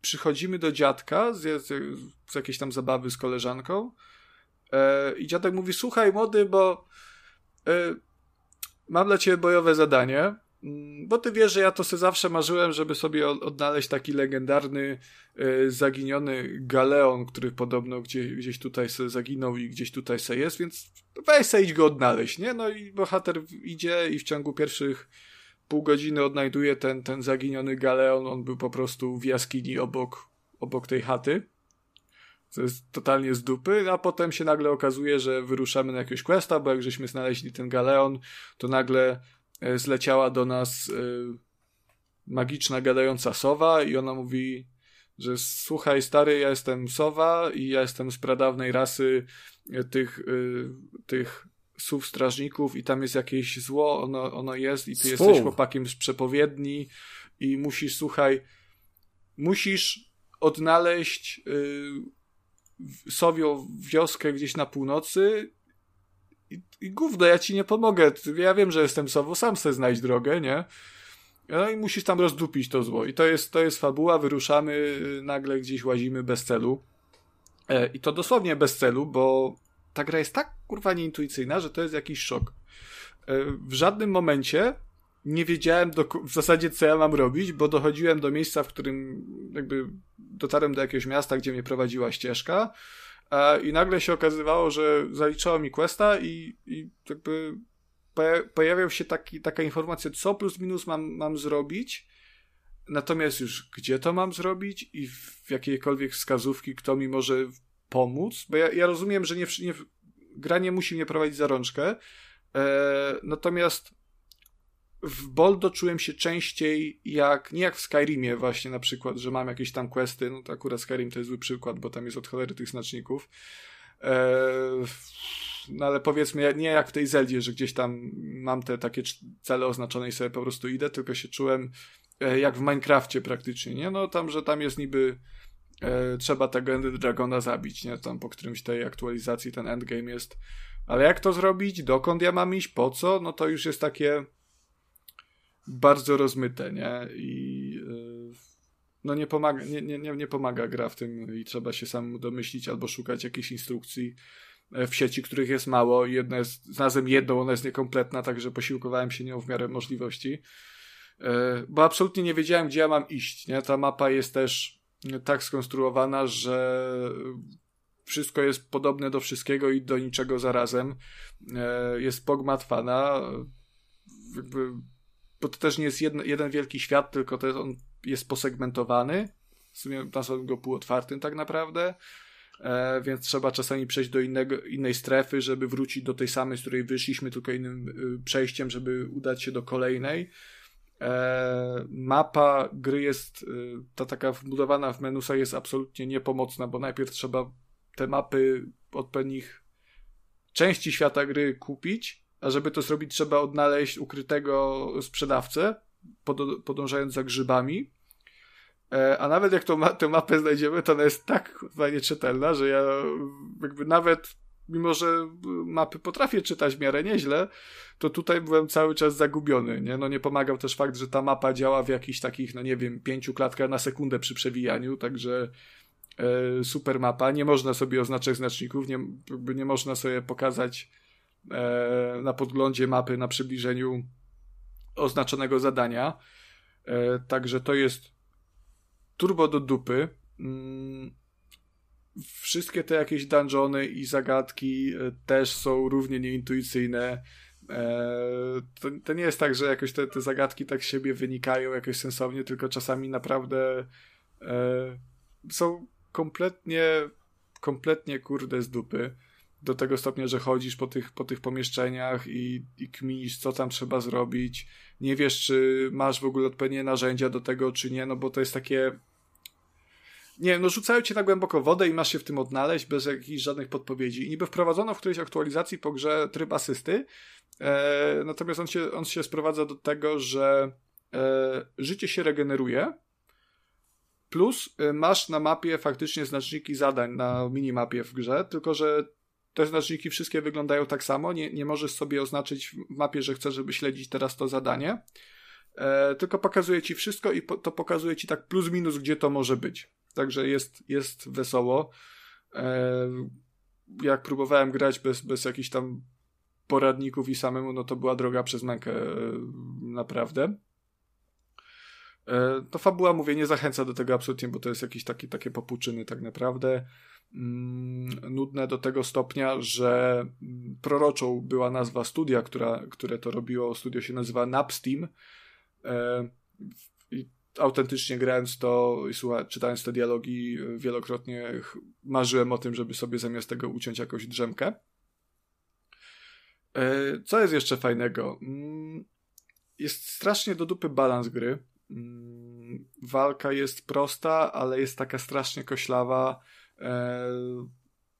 B: przychodzimy do dziadka z, z, jakiejś tam zabawy z koleżanką E, I dziadek mówi, słuchaj młody, bo e, mam dla ciebie bojowe zadanie, bo ty wiesz, że ja to sobie zawsze marzyłem, żeby sobie odnaleźć taki legendarny, e, zaginiony galeon, który podobno gdzieś, gdzieś tutaj sobie zaginął i gdzieś tutaj sobie jest, więc weź sobie idź go odnaleźć, nie? No i bohater idzie i w ciągu pierwszych pół godziny odnajduje ten, ten zaginiony galeon, on był po prostu w jaskini obok, obok tej chaty. To jest totalnie z dupy, a potem się nagle okazuje, że wyruszamy na jakiegoś questa, bo jak żeśmy znaleźli ten galeon, to nagle zleciała do nas e, magiczna gadająca sowa i ona mówi, że słuchaj stary, ja jestem sowa i ja jestem z pradawnej rasy e, tych, tych słów strażników i tam jest jakieś zło, ono, ono jest i ty Słów. jesteś chłopakiem z przepowiedni i musisz, słuchaj, musisz odnaleźć y, sowią wioskę gdzieś na północy i, i gówno, ja ci nie pomogę. Ja wiem, że jestem sową, sam sobie znajdź drogę, nie? No i musisz tam rozdupić to zło. I to jest, to jest fabuła, wyruszamy, y, nagle gdzieś łazimy bez celu. E, I to dosłownie bez celu, bo ta gra jest tak kurwa nieintuicyjna, że to jest jakiś szok. E, w żadnym momencie nie wiedziałem do, w zasadzie, co ja mam robić, bo dochodziłem do miejsca, w którym jakby dotarłem do jakiegoś miasta, gdzie mnie prowadziła ścieżka i nagle się okazywało, że zaliczało mi questa i, i jakby pojawiał się taki, taka informacja, co plus minus mam, mam zrobić, natomiast już gdzie to mam zrobić i w jakiejkolwiek wskazówki, kto mi może pomóc, bo ja, ja rozumiem, że nie, nie, gra nie musi mnie prowadzić za rączkę, e, natomiast w Boldo czułem się częściej jak, nie jak w Skyrimie właśnie na przykład, że mam jakieś tam questy, no to akurat Skyrim to jest zły przykład, bo tam jest od cholery tych znaczników, e, no ale powiedzmy, nie jak w tej Zeldzie, że gdzieś tam mam te takie cele oznaczone i sobie po prostu idę, tylko się czułem e, jak w Minecrafcie praktycznie, nie? No tam, że tam jest niby e, trzeba tego End Dragona zabić, nie? Tam po którymś tej aktualizacji ten endgame jest. Ale jak to zrobić? Dokąd ja mam iść? Po co? No to już jest takie bardzo rozmyte, nie? I e, no nie pomaga, nie, nie, nie pomaga gra w tym i trzeba się sam domyślić albo szukać jakichś instrukcji e, w sieci, których jest mało. Jedna jest, znalazłem jedną, ona jest niekompletna, także posiłkowałem się nią w miarę możliwości. E, bo absolutnie nie wiedziałem, gdzie ja mam iść, nie? Ta mapa jest też tak skonstruowana, że wszystko jest podobne do wszystkiego i do niczego zarazem. E, jest pogmatwana. Jakby, bo to też nie jest jedno, jeden wielki świat, tylko jest, on jest posegmentowany. W sumie nazwałbym go półotwartym tak naprawdę. E, więc trzeba czasami przejść do innego, innej strefy, żeby wrócić do tej samej, z której wyszliśmy, tylko innym y, przejściem, żeby udać się do kolejnej. E, mapa gry jest, y, ta taka wbudowana w menusach jest absolutnie niepomocna, bo najpierw trzeba te mapy od pewnych części świata gry kupić, a żeby to zrobić trzeba odnaleźć ukrytego sprzedawcę, podążając za grzybami. E, a nawet jak tą, tę mapę znajdziemy, to ona jest tak nieczytelna, że ja jakby nawet mimo że mapy potrafię czytać w miarę nieźle, to tutaj byłem cały czas zagubiony, nie? No nie pomagał też fakt, że ta mapa działa w jakichś takich, no nie wiem, pięciu klatkach na sekundę przy przewijaniu, także e, super mapa. Nie można sobie oznaczać znaczników, nie, nie można sobie pokazać na podglądzie mapy na przybliżeniu oznaczonego zadania. E, także to jest turbo do dupy. Mm, wszystkie te jakieś dungeony i zagadki e, też są równie nieintuicyjne. E, to, to nie jest tak, że jakoś te, te zagadki tak z siebie wynikają jakoś sensownie, tylko czasami naprawdę e, są kompletnie, kompletnie kurde z dupy. Do tego stopnia, że chodzisz po tych, po tych pomieszczeniach i, i kminisz, co tam trzeba zrobić. Nie wiesz, czy masz w ogóle odpowiednie narzędzia do tego, czy nie, no bo to jest takie nie no rzucają cię na głęboko wodę i masz się w tym odnaleźć bez jakichś żadnych podpowiedzi. I niby wprowadzono w którejś aktualizacji po grze tryb asysty, e, natomiast on się, on się sprowadza do tego, że e, życie się regeneruje, plus e, masz na mapie faktycznie znaczniki zadań na minimapie w grze, tylko że te znaczniki wszystkie wyglądają tak samo, nie, nie możesz sobie oznaczyć w mapie, że chcesz, żeby śledzić teraz to zadanie, e, tylko pokazuje ci wszystko i po, to pokazuje ci tak plus minus, gdzie to może być. Także jest, jest wesoło. E, jak próbowałem grać bez, bez jakichś tam poradników i samemu, no to była droga przez mękę e, naprawdę. E, to fabuła, mówię, nie zachęca do tego absolutnie, bo to jest jakieś takie, takie popuczyny tak naprawdę. Mm, nudne do tego stopnia, że mm, proroczą była nazwa studia, która, które to robiło. Studio się nazywa Napsteam. E, I autentycznie grając to i czytając te dialogi, wielokrotnie marzyłem o tym, żeby sobie zamiast tego uciąć jakąś drzemkę. E, co jest jeszcze fajnego? Mm, jest strasznie do dupy balans gry. Mm, walka jest prosta, ale jest taka strasznie koślawa. E,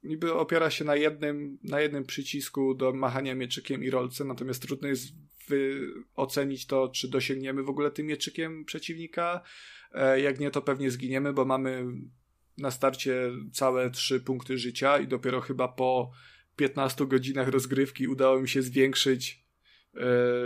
B: niby opiera się na jednym, na jednym przycisku do machania mieczykiem i rolce, natomiast trudno jest wy, ocenić to, czy dosięgniemy w ogóle tym mieczykiem przeciwnika. E, jak nie, to pewnie zginiemy, bo mamy na starcie całe trzy punkty życia i dopiero chyba po 15 godzinach rozgrywki udało mi się zwiększyć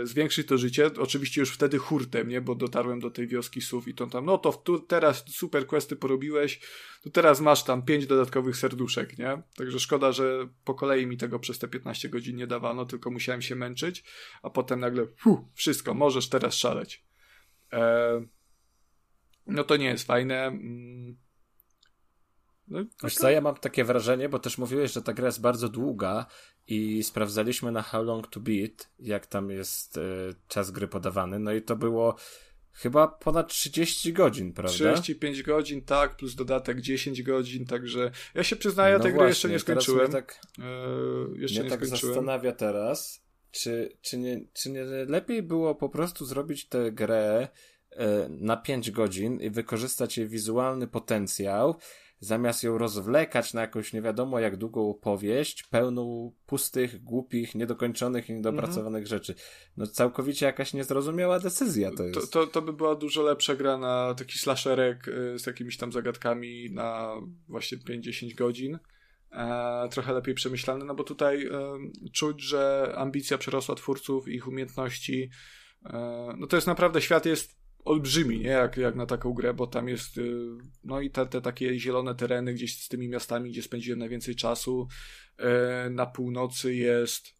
B: zwiększyć to życie, oczywiście już wtedy hurtem, nie, bo dotarłem do tej wioski SUV i to tam, no to tu, teraz super questy porobiłeś, to teraz masz tam pięć dodatkowych serduszek, nie, także szkoda, że po kolei mi tego przez te 15 godzin nie dawano, tylko musiałem się męczyć, a potem nagle, fu, wszystko, możesz teraz szaleć. E, no to nie jest fajne. Mm.
D: No, Wiesz co, ja mam takie wrażenie, bo też mówiłeś, że ta gra jest bardzo długa i sprawdzaliśmy na How Long to Beat, jak tam jest y, czas gry podawany, no i to było chyba ponad 30 godzin, prawda?
B: 35 godzin, tak, plus dodatek 10 godzin, także ja się przyznaję, no tej gry jeszcze nie skończyłem.
D: tak,
B: e, jeszcze
D: mnie
B: nie
D: tak
B: skończyłem.
D: zastanawia teraz, czy, czy, nie, czy nie lepiej było po prostu zrobić tę grę e, na 5 godzin i wykorzystać jej wizualny potencjał, zamiast ją rozwlekać na jakąś nie wiadomo jak długą opowieść, pełną pustych, głupich, niedokończonych i niedopracowanych mhm. rzeczy. No całkowicie jakaś niezrozumiała decyzja to jest.
B: To, to, to by była dużo lepsza gra na taki slasherek y, z jakimiś tam zagadkami na właśnie 5-10 godzin. E, trochę lepiej przemyślany, no bo tutaj e, czuć, że ambicja przerosła twórców, ich umiejętności. E, no to jest naprawdę, świat jest olbrzymi, nie? Jak, jak na taką grę, bo tam jest y, no i te, te takie zielone tereny gdzieś z tymi miastami, gdzie spędziłem najwięcej czasu. E, na północy jest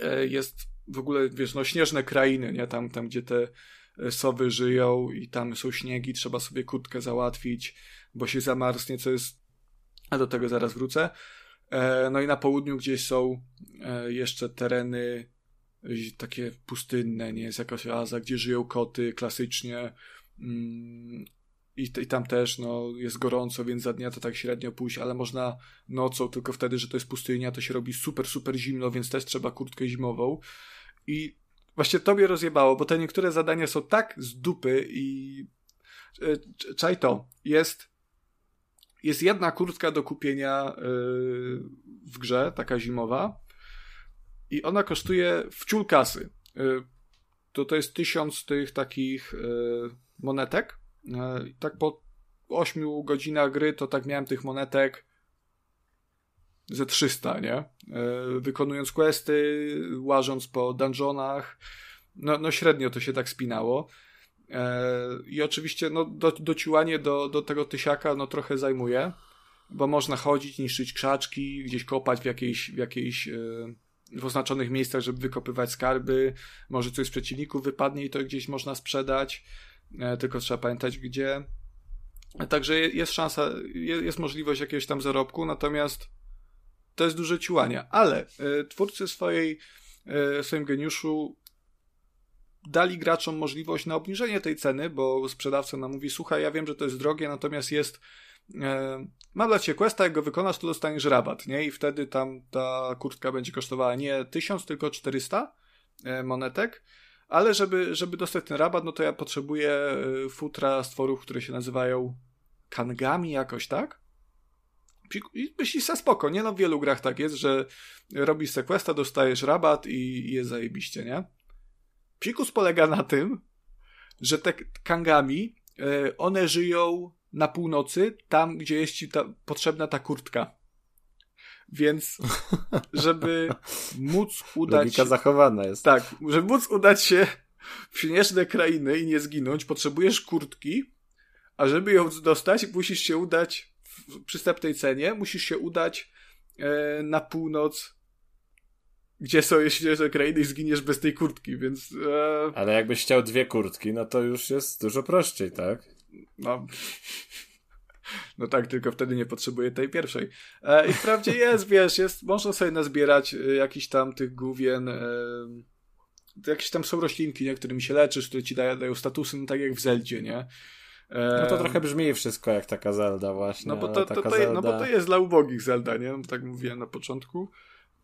B: e, jest w ogóle, wiesz, no śnieżne krainy, nie? Tam, tam gdzie te e, sowy żyją i tam są śniegi, trzeba sobie kurtkę załatwić, bo się zamarznie, co jest a do tego zaraz wrócę. No i na południu gdzieś są jeszcze tereny takie pustynne, nie jest jakaś oaza, gdzie żyją koty klasycznie. Mm, I, I tam też no, jest gorąco, więc za dnia to tak średnio pójść, ale można nocą, tylko wtedy, że to jest pustynia, to się robi super, super zimno, więc też trzeba kurtkę zimową. I właśnie tobie rozjebało, bo te niektóre zadania są tak z dupy i e, czaj to, jest jest jedna kurtka do kupienia e, w grze, taka zimowa i ona kosztuje wciul kasy. Y, to to jest tysiąc tych takich y, monetek. Y, tak po 8 godzinach gry to tak miałem tych monetek ze 300, nie? Wykonując questy, łażąc po dungeonach, no, no średnio to się tak spinało. I oczywiście no, do, dociłanie do, do tego tysiaka no trochę zajmuje, bo można chodzić, niszczyć krzaczki, gdzieś kopać w jakiejś, w jakiejś w oznaczonych miejscach, żeby wykopywać skarby, może coś z przeciwników wypadnie i to gdzieś można sprzedać, e, tylko trzeba pamiętać gdzie. Także jest szansa, jest możliwość jakiegoś tam zarobku, natomiast to jest duże ciłanie. Ale e, twórcy swojej, e, swoim geniuszu dali graczom możliwość na obniżenie tej ceny, bo sprzedawca nam mówi, słuchaj, ja wiem, że to jest drogie, natomiast jest e, ma dla ciebie questa, jak go wykonasz, to dostaniesz rabat, nie? I wtedy tam ta kurtka będzie kosztowała nie 1000, tylko 400 e, monetek, ale żeby, żeby dostać ten rabat, no to ja potrzebuję e, futra stworów, które się nazywają kangami jakoś, tak? I myślisz se spoko, nie? No w wielu grach tak jest, że robisz sequesta, dostajesz rabat i jest zajebiście, nie? Psikus polega na tym, że te kangami, one żyją na północy, tam gdzie jest ci ta, potrzebna ta kurtka. Więc, żeby móc udać.
D: Logika zachowana jest.
B: Tak, żeby móc udać się w śnieżne krainy i nie zginąć, potrzebujesz kurtki, a żeby ją dostać, musisz się udać w przystępnej cenie, musisz się udać e, na północ, gdzie są jeszcze krainy i zginiesz bez tej kurtki, więc... E,
D: Ale jakbyś chciał dwie kurtki, no to już jest dużo prościej, tak?
B: No, no tak, tylko wtedy nie potrzebuję tej pierwszej. E, I wprawdzie jest, wiesz, jest, można sobie nazbierać e, jakiś tam tych główien, e, jakieś tam są roślinki, nie, którymi się leczysz, które ci dają, dają statusy, no tak jak w Zeldzie, nie? E,
D: No to trochę brzmi wszystko jak taka Zelda właśnie.
B: no bo to, to,
D: taka
B: to,
D: Zelda...
B: no bo to jest dla ubogich Zelda, nie? No, tak mówiłem na początku.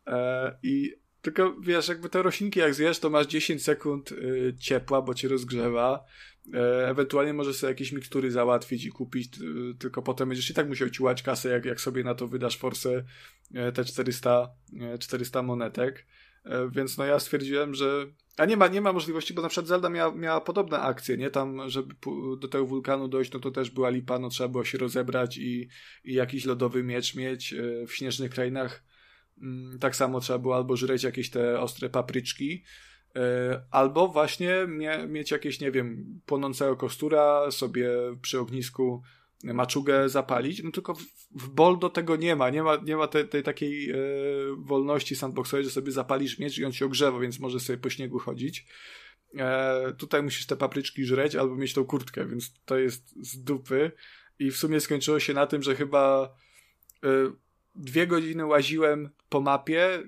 B: E, I tylko wiesz, jakby te roślinki jak zjesz, to masz 10 sekund y, ciepła, bo cię rozgrzewa. E, ewentualnie możesz sobie jakieś mikstury załatwić i kupić, y, tylko potem będziesz i tak musiał ciłać kasę, jak, jak sobie na to wydasz forsę e, te 400, e, 400 monetek. E, więc no ja stwierdziłem, że a nie ma, nie ma możliwości, bo na przykład Zelda miała, miała podobne akcje, nie? Tam, żeby do tego wulkanu dojść, no to też była lipa, no trzeba było się rozebrać i, i jakiś lodowy miecz mieć. E, W śnieżnych krainach tak samo trzeba było albo żreć jakieś te ostre papryczki, e, albo właśnie mie, mieć jakieś, nie wiem, płonącego kostura, sobie przy ognisku maczugę zapalić, no tylko w, w Boldo tego nie ma, nie ma, nie ma tej, tej takiej e, wolności sandboxowej, że sobie zapalisz miecz i on się ogrzewa, więc może sobie po śniegu chodzić. E, tutaj musisz te papryczki żreć albo mieć tą kurtkę, więc to jest z dupy. I w sumie skończyło się na tym, że chyba e, dwie godziny łaziłem po mapie,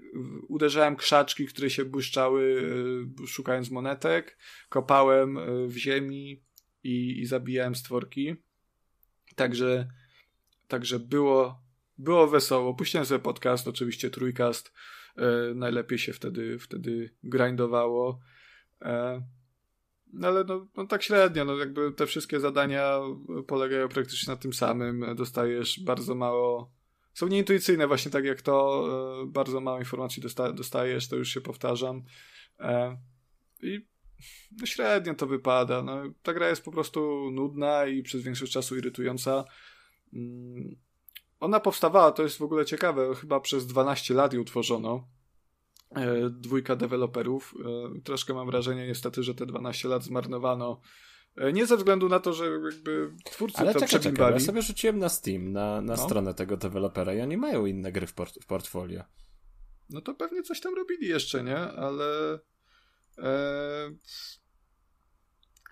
B: uderzałem krzaczki, które się błyszczały, e, szukając monetek, kopałem e, w ziemi i, i zabijałem stworki. Także, także było, było wesoło. Puściłem sobie podcast, oczywiście trójkast. E, najlepiej się wtedy, wtedy grindowało. No ale no, no tak średnio, no jakby te wszystkie zadania polegają praktycznie na tym samym. Dostajesz bardzo mało. Są nieintuicyjne, właśnie tak jak to. E, bardzo mało informacji dosta dostajesz, to już się powtarzam. E, I no średnio to wypada. No, ta gra jest po prostu nudna i przez większość czasu irytująca. Mm, Ona powstawała, to jest w ogóle ciekawe, chyba przez 12 lat ją tworzono. E, Dwójka deweloperów. Troszkę mam wrażenie niestety, że te 12 lat zmarnowano. E, Nie ze względu na to, że jakby twórcy
D: Ale
B: to
D: czekaj, ja sobie rzuciłem na Steam, na, na
B: No.
D: stronę tego dewelopera i oni mają inne gry w, port w portfolio.
B: No to pewnie coś tam robili jeszcze, nie? Ale. E,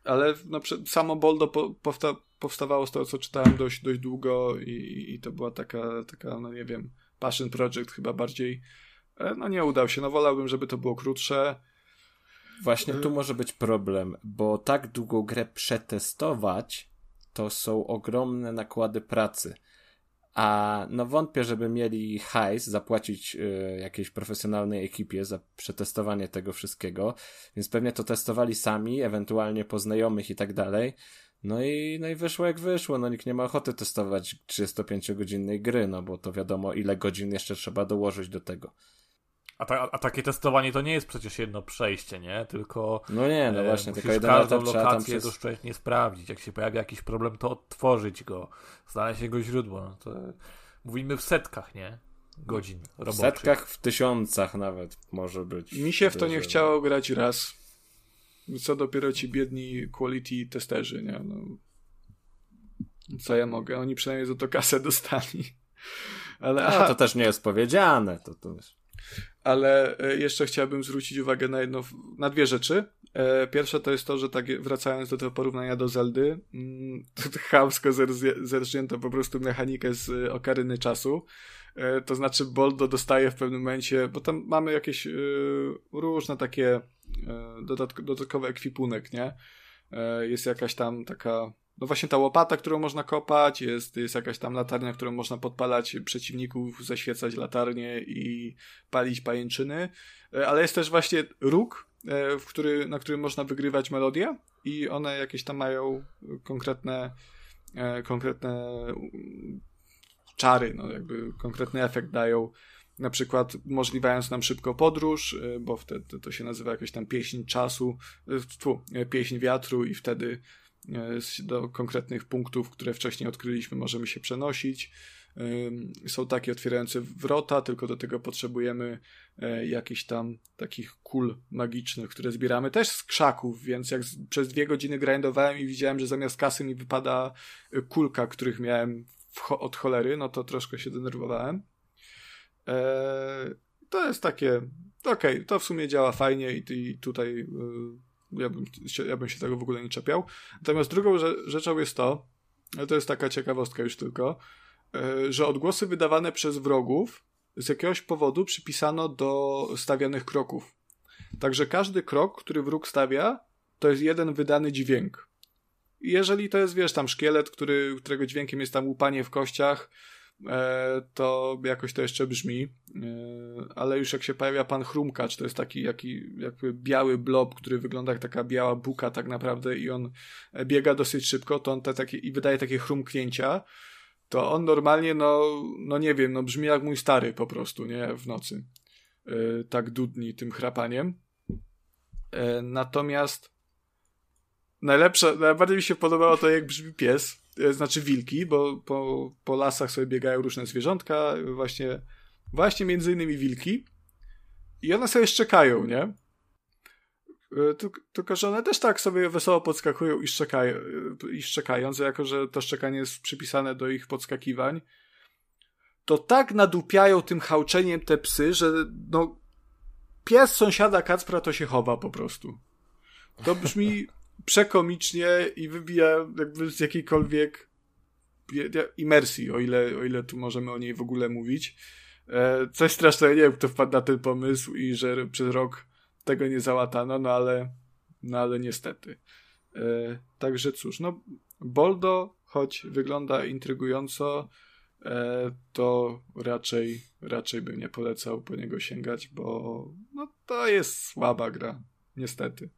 B: ale no, samo Boldo po, powsta, powstawało z tego, co czytałem dość, dość długo i, i to była taka, taka, no nie wiem, passion project chyba bardziej. E, no nie udał się. No wolałbym, żeby to było krótsze.
D: Właśnie
B: Y-
D: tu może być problem, bo tak długą grę przetestować to są ogromne nakłady pracy. A no wątpię, żeby mieli hajs zapłacić y, jakiejś profesjonalnej ekipie za przetestowanie tego wszystkiego, więc pewnie to testowali sami, ewentualnie po znajomych i tak dalej. No i, no i wyszło jak wyszło, no nikt nie ma ochoty testować 35-godzinnej gry, no bo to wiadomo ile godzin jeszcze trzeba dołożyć do tego.
C: A, ta, a takie testowanie to nie jest przecież jedno przejście, nie? Tylko
D: No nie, no
C: e,
D: właśnie,
C: musisz
D: tylko jeden
C: każdą
D: etap
C: lokację
D: przez...
C: doszczętnie sprawdzić. Jak się pojawia jakiś problem, to odtworzyć go, znaleźć jego źródło. No to mówimy w setkach, nie? Godzin
D: W
C: roboczych.
D: setkach, w tysiącach nawet może być.
B: Mi się w to nie chciało grać raz. Co dopiero ci biedni quality testerzy, nie? No, co ja mogę? Oni przynajmniej za to kasę dostali. Ale,
D: A, to też nie jest powiedziane. To, to jest...
B: ale e, jeszcze chciałbym zwrócić uwagę na jedno, na dwie rzeczy. E, Pierwsza to jest to, że tak wracając do tego porównania do Zeldy, mm, to chamsko zerżnięto po prostu mechanikę z e, okaryny czasu. To znaczy Boldo dostaje w pewnym momencie, bo tam mamy jakieś różne takie e, dodatk- dodatkowy ekwipunek, nie? Jest jakaś tam taka no właśnie ta łopata, którą można kopać, jest, jest jakaś tam latarnia, którą można podpalać przeciwników, zaświecać latarnie i palić pajęczyny, E, ale jest też właśnie róg, e, w który, na którym można wygrywać melodie i one jakieś tam mają konkretne e, konkretne czary, no jakby konkretny efekt dają, na przykład umożliwiając nam szybko podróż, bo wtedy to się nazywa jakaś tam pieśń czasu, tfu, pieśń wiatru i wtedy do konkretnych punktów, które wcześniej odkryliśmy, możemy się przenosić. Są takie otwierające wrota, tylko do tego potrzebujemy e, jakichś tam takich kul magicznych, które zbieramy też z krzaków, więc jak przez dwie godziny grindowałem i widziałem, że zamiast kasy mi wypada e, kulka, których miałem od cholery, no to troszkę się denerwowałem. E, to jest takie, okej, okay, to w sumie działa fajnie i, i tutaj y, ja, bym się, ja bym się tego w ogóle nie czepiał. Natomiast drugą rzeczą jest to, to jest taka ciekawostka już tylko, e, że odgłosy wydawane przez wrogów z jakiegoś powodu przypisano do stawianych kroków. Także każdy krok, który wróg stawia, to jest jeden wydany dźwięk. Jeżeli to jest, wiesz, tam szkielet, który, którego dźwiękiem jest tam łupanie w kościach, to jakoś to jeszcze brzmi. E, ale już jak się pojawia pan Chrumkacz, to jest taki jaki, jakby biały blob, który wygląda jak taka biała buka tak naprawdę i on biega dosyć szybko, to on te takie, i wydaje takie chrumknięcia, to on normalnie, no, no nie wiem, no brzmi jak mój stary po prostu, nie, w nocy. E, tak dudni tym chrapaniem. Natomiast Najlepsze, najbardziej mi się podobało to, jak brzmi pies, e, znaczy wilki, bo po, po lasach sobie biegają różne zwierzątka, właśnie, właśnie między innymi wilki. I one sobie szczekają, nie? E, tylko, że one też tak sobie wesoło podskakują i, szczekają, e, i szczekając, jako że to szczekanie jest przypisane do ich podskakiwań, to tak nadupiają tym hałczeniem te psy, że no pies sąsiada Kacpra to się chowa po prostu. To brzmi przekomicznie i wybija jakby z jakiejkolwiek imersji, o ile, o ile tu możemy o niej w ogóle mówić. E, coś strasznego, nie wiem, kto wpadł na ten pomysł i że przez rok tego nie załatano, no ale, no ale niestety. E, także cóż, no Boldo, choć wygląda intrygująco, e, to raczej, raczej bym nie polecał po niego sięgać, bo no, to jest słaba gra, niestety.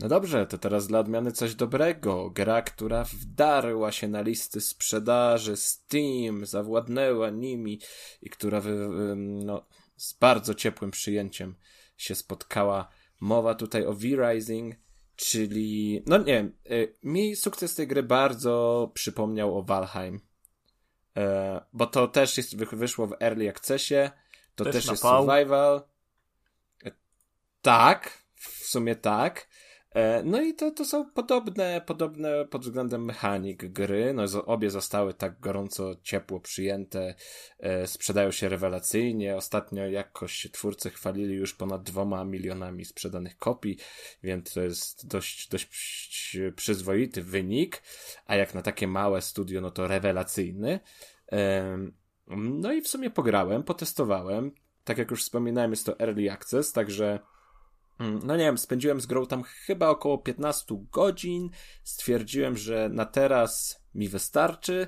D: No dobrze, to teraz dla odmiany coś dobrego. Gra, która wdarła się na listy sprzedaży Steam, zawładnęła nimi i która wy, no, z bardzo ciepłym przyjęciem się spotkała. Mowa tutaj o V-Rising, czyli, no nie wiem, y, mi sukces tej gry bardzo przypomniał o Valheim. E, bo to też jest, wyszło w Early Accessie, to też, też jest survival. E, tak, w sumie tak. E, no i to, to są podobne, podobne pod względem mechanik gry. No, obie zostały tak gorąco, ciepło przyjęte, e, sprzedają się rewelacyjnie. Ostatnio jakoś twórcy chwalili już ponad dwoma milionami sprzedanych kopii, więc to jest dość, dość przyzwoity wynik, a jak na takie małe studio, no to rewelacyjny. No i w sumie pograłem, potestowałem. Tak jak już wspominałem, jest to early access, także no nie wiem, spędziłem z grą tam chyba około 15 godzin. Stwierdziłem, że na teraz mi wystarczy.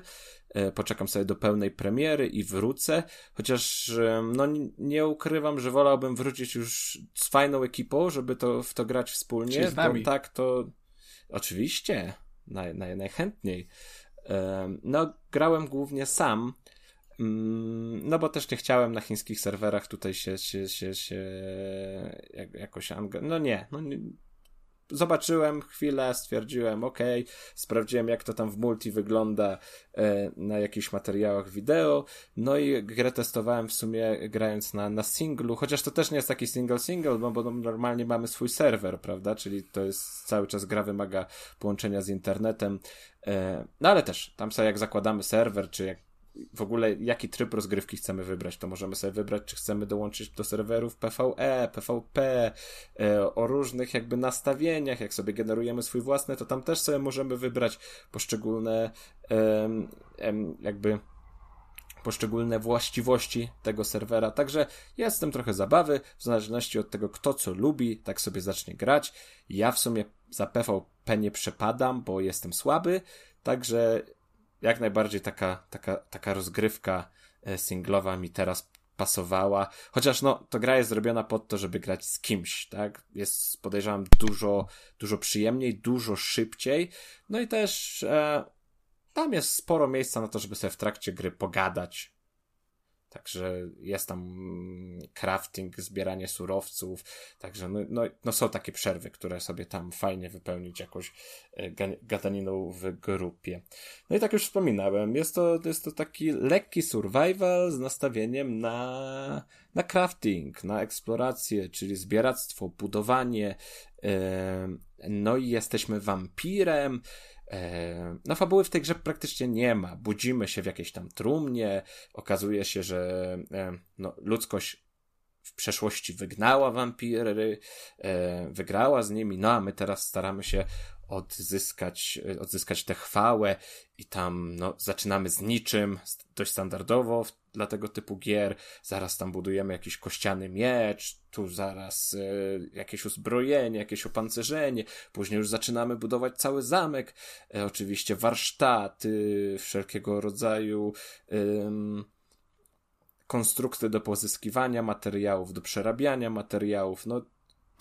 D: E, poczekam sobie do pełnej premiery i wrócę. Chociaż no nie ukrywam, że wolałbym wrócić już z fajną ekipą, żeby to w to grać wspólnie.
B: z nami.
D: Tak to oczywiście naj, naj, najchętniej. No, grałem głównie sam. Mm, no bo też nie chciałem na chińskich serwerach tutaj się, się, się, się jakoś No nie, no nie. Zobaczyłem chwilę, stwierdziłem, ok, sprawdziłem jak to tam w multi wygląda e, na jakichś materiałach wideo, no i grę testowałem w sumie grając na, na singlu, chociaż to też nie jest taki single-single, no bo normalnie mamy swój serwer, prawda, czyli to jest cały czas gra wymaga połączenia z internetem, e, no ale też tam sobie jak zakładamy serwer, czy jak w ogóle jaki tryb rozgrywki chcemy wybrać, to możemy sobie wybrać, czy chcemy dołączyć do serwerów PvE, PvP, e, o różnych jakby nastawieniach, jak sobie generujemy swój własny, to tam też sobie możemy wybrać poszczególne jakby poszczególne właściwości tego serwera. Także jest w tym trochę zabawy, w zależności od tego, kto co lubi, tak sobie zacznie grać. Ja w sumie za PvP nie przepadam, bo jestem słaby, także jak najbardziej taka, taka, taka rozgrywka e, singlowa mi teraz pasowała. Chociaż no, to gra jest zrobiona pod to, żeby grać z kimś, tak? Jest, podejrzewam, dużo, dużo przyjemniej, dużo szybciej. No i też e, tam jest sporo miejsca na to, żeby sobie w trakcie gry pogadać, Także jest tam crafting, zbieranie surowców, także no, no, no, są takie przerwy, które sobie tam fajnie wypełnić jakąś e, gadaniną w grupie. No i tak już wspominałem, jest to, jest to taki lekki survival z nastawieniem na, na crafting, na eksplorację, czyli zbieractwo, budowanie, no i jesteśmy wampirem, E, no fabuły w tej grze praktycznie nie ma. Budzimy się w jakiejś tam trumnie, okazuje się, że e, no, ludzkość w przeszłości wygnała wampiry, e, wygrała z nimi, no a my teraz staramy się odzyskać, odzyskać tę chwałę i tam no, zaczynamy z niczym, dość standardowo dla tego typu gier. Zaraz tam budujemy jakiś kościany miecz, tu zaraz e, jakieś uzbrojenie, jakieś opancerzenie, później już zaczynamy budować cały zamek, e, oczywiście warsztaty, wszelkiego rodzaju konstrukty do pozyskiwania materiałów, do przerabiania materiałów. No,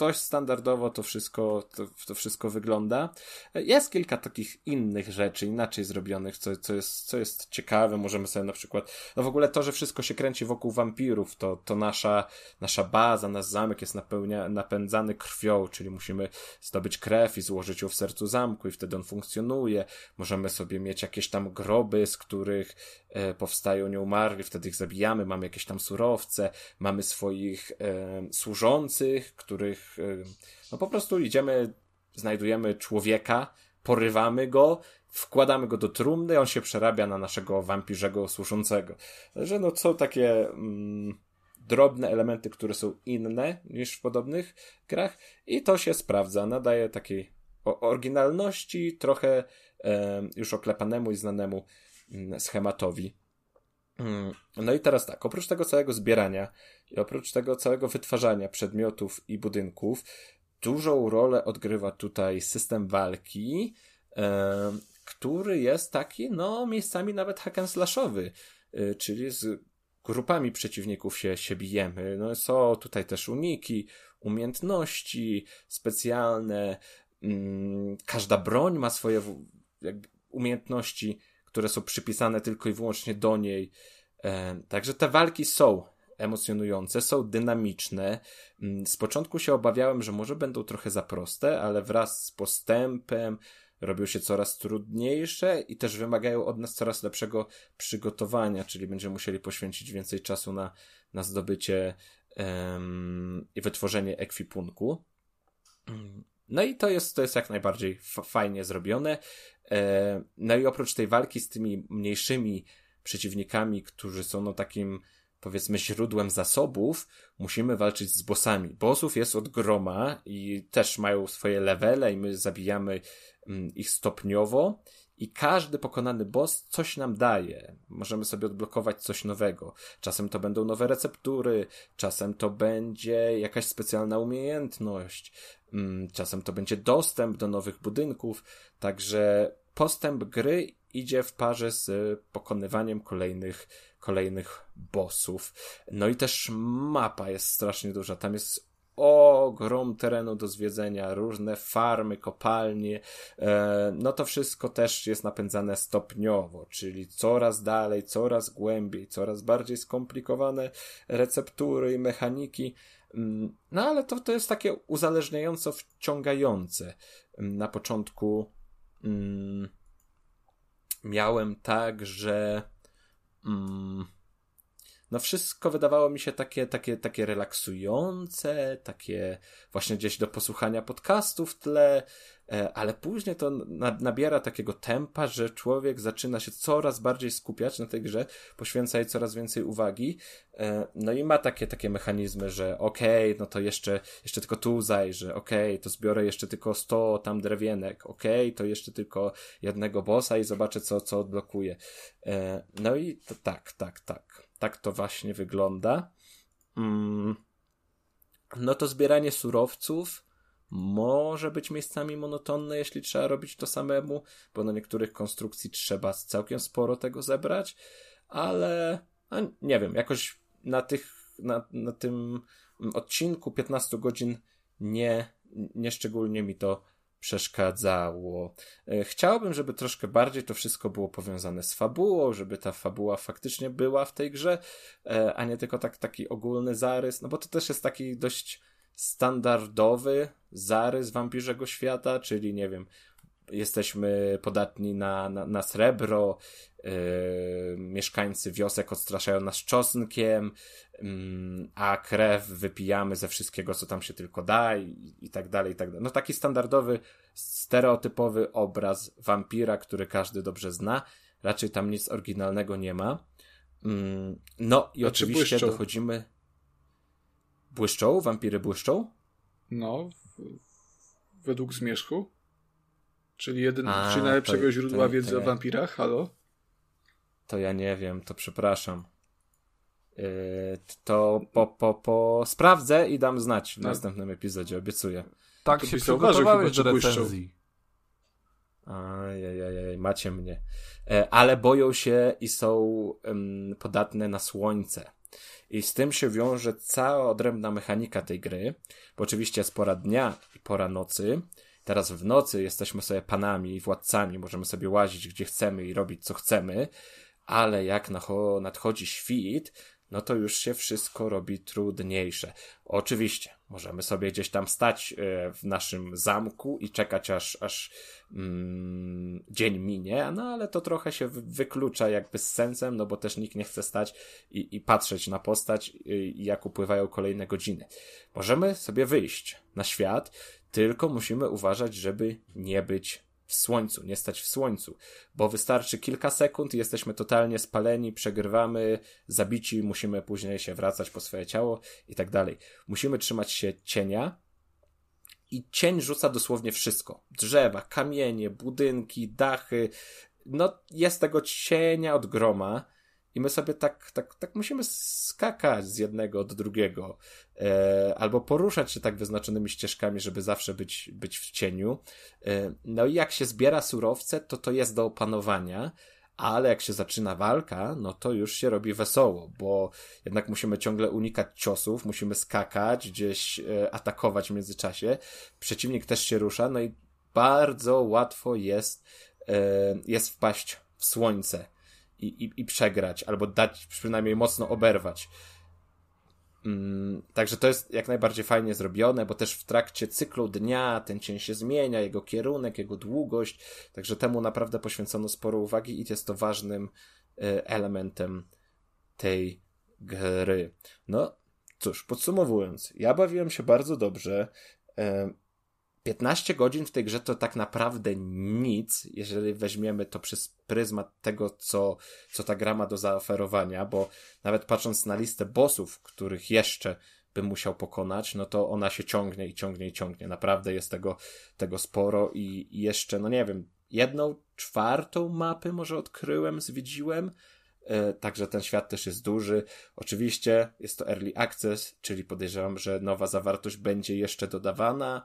D: dość standardowo to wszystko, to, to, wszystko wygląda. Jest kilka takich innych rzeczy, inaczej zrobionych, co, co, jest, co jest ciekawe. Możemy sobie na przykład, no w ogóle to, że wszystko się kręci wokół wampirów, to, to nasza, nasza baza, nasz zamek jest napełnia, napędzany krwią, czyli musimy zdobyć krew i złożyć ją w sercu zamku i wtedy on funkcjonuje. Możemy sobie mieć jakieś tam groby, z których e, powstają nieumarli, wtedy ich zabijamy, mamy jakieś tam surowce, mamy swoich e, służących, których no po prostu idziemy, znajdujemy człowieka, porywamy go, wkładamy go do trumny, on się przerabia na naszego wampirzego służącego. Że no są takie mm, drobne elementy, które są inne niż w podobnych grach i to się sprawdza, nadaje takiej oryginalności, trochę e, już oklepanemu i znanemu mm, schematowi. Mm, no i teraz tak, oprócz tego całego zbierania i oprócz tego całego wytwarzania przedmiotów i budynków, dużą rolę odgrywa tutaj system walki, który jest taki, no, miejscami nawet hack and slashowy, e, czyli z grupami przeciwników się, się bijemy. No, są tutaj też uniki, umiejętności specjalne, mm, każda broń ma swoje umiejętności, które są przypisane tylko i wyłącznie do niej. E, także te walki są emocjonujące, są dynamiczne. Mm, z początku się obawiałem, że może będą trochę za proste, ale wraz z postępem robią się coraz trudniejsze i też wymagają od nas coraz lepszego przygotowania, czyli będziemy musieli poświęcić więcej czasu na, na zdobycie i wytworzenie ekwipunku. No i to jest, to jest jak najbardziej fajnie zrobione. E, no i oprócz tej walki z tymi mniejszymi przeciwnikami, którzy są no takim powiedzmy źródłem zasobów, musimy walczyć z bossami. Bossów jest od groma i też mają swoje levele i my zabijamy mm, ich stopniowo i każdy pokonany boss coś nam daje. Możemy sobie odblokować coś nowego. Czasem to będą nowe receptury, czasem to będzie jakaś specjalna umiejętność, mm, czasem to będzie dostęp do nowych budynków, także postęp gry idzie w parze z pokonywaniem kolejnych, kolejnych bossów. No i też mapa jest strasznie duża. Tam jest ogrom terenu do zwiedzenia, różne farmy, kopalnie. E, no to wszystko też jest napędzane stopniowo, czyli coraz dalej, coraz głębiej, coraz bardziej skomplikowane receptury i mechaniki. Mm, no ale to, to jest takie uzależniająco wciągające. Na początku mm, miałem tak, że mm, no wszystko wydawało mi się takie, takie, takie relaksujące, takie właśnie gdzieś do posłuchania podcastu w tle, e, ale później to nabiera takiego tempa, że człowiek zaczyna się coraz bardziej skupiać na tej grze, poświęca jej coraz więcej uwagi, e, no i ma takie, takie mechanizmy, że okej, okay, no to jeszcze, jeszcze tylko tu zajrzę, okej, okay, to zbiorę jeszcze tylko 100 tam drewienek, okej, okay, to jeszcze tylko jednego bossa i zobaczę co, co odblokuje. No i to tak, tak, tak tak to właśnie wygląda. Mm. No to zbieranie surowców może być miejscami monotonne, jeśli trzeba robić to samemu, bo na niektórych konstrukcji trzeba całkiem sporo tego zebrać, ale nie wiem, jakoś na tych, na, na tym odcinku 15 godzin nie, nie szczególnie mi to przeszkadzało. E, chciałbym, żeby troszkę bardziej to wszystko było powiązane z fabułą, żeby ta fabuła faktycznie była w tej grze, e, a nie tylko tak, taki ogólny zarys, no bo to też jest taki dość standardowy zarys wampirzego świata, czyli nie wiem, jesteśmy podatni na, na, na srebro, yy, mieszkańcy wiosek odstraszają nas czosnkiem, yy, a krew wypijamy ze wszystkiego, co tam się tylko da i, i tak dalej, i tak dalej. No taki standardowy stereotypowy obraz wampira, który każdy dobrze zna. Raczej tam nic oryginalnego nie ma. Mm, no i
B: Znaczy
D: oczywiście
B: błyszczą.
D: dochodzimy. Błyszczą? Wampiry błyszczą?
B: No, w, według zmierzchu. Czyli, jedyn,
D: A,
B: czyli najlepszego
D: to-
B: źródła
D: to-
B: wiedzy
D: to
B: o
D: ja-
B: wampirach, halo?
D: To ja nie wiem, to przepraszam. Yy, to po, po, po sprawdzę i dam znać w
B: No.
D: następnym epizodzie, obiecuję.
C: Tak
B: To
C: się przygotowałeś do recenzji.
D: Ajajajaj, macie mnie. E, Ale boją się i są podatne na słońce. I z tym się wiąże cała odrębna mechanika tej gry, bo oczywiście jest pora dnia i pora nocy. Teraz w nocy jesteśmy sobie panami i władcami, możemy sobie łazić gdzie chcemy i robić co chcemy, ale jak nadchodzi świt, no to już się wszystko robi trudniejsze. Oczywiście, możemy sobie gdzieś tam stać e, w naszym zamku i czekać aż, aż mm, dzień minie, no ale to trochę się wy- wyklucza jakby z sensem, no bo też nikt nie chce stać i, i patrzeć na postać, jak upływają kolejne godziny. Możemy sobie wyjść na świat, tylko musimy uważać, żeby nie być w słońcu, nie stać w słońcu, bo wystarczy kilka sekund i jesteśmy totalnie spaleni, przegrywamy, zabici, musimy później się wracać po swoje ciało i tak dalej. Musimy trzymać się cienia, i cień rzuca dosłownie wszystko. Drzewa, kamienie, budynki, dachy. No, jest tego cienia od groma. I my sobie tak, tak, tak musimy skakać z jednego do drugiego, e, albo poruszać się tak wyznaczonymi ścieżkami, żeby zawsze być, być w cieniu. E, no i jak się zbiera surowce, to to jest do opanowania, ale jak się zaczyna walka, no to już się robi wesoło, bo jednak musimy ciągle unikać ciosów, musimy skakać, gdzieś e, atakować w międzyczasie. Przeciwnik też się rusza, no i bardzo łatwo jest, e, jest wpaść w słońce i, i, i przegrać, albo dać przynajmniej mocno oberwać. Mm, także to jest jak najbardziej fajnie zrobione, bo też w trakcie cyklu dnia ten cień się zmienia, jego kierunek, jego długość, także temu naprawdę poświęcono sporo uwagi i jest to ważnym e, elementem tej gry. No cóż, podsumowując, ja bawiłem się bardzo dobrze. E, 15 godzin w tej grze to tak naprawdę nic, jeżeli weźmiemy to przez pryzmat tego, co, co ta gra ma do zaoferowania, bo nawet patrząc na listę bossów, których jeszcze bym musiał pokonać, no to ona się ciągnie i ciągnie i ciągnie. Naprawdę jest tego, tego sporo i, jeszcze, no nie wiem, jedną czwartą mapy może odkryłem, zwiedziłem, E, Także ten świat też jest duży. Oczywiście jest to early access, czyli podejrzewam, że nowa zawartość będzie jeszcze dodawana.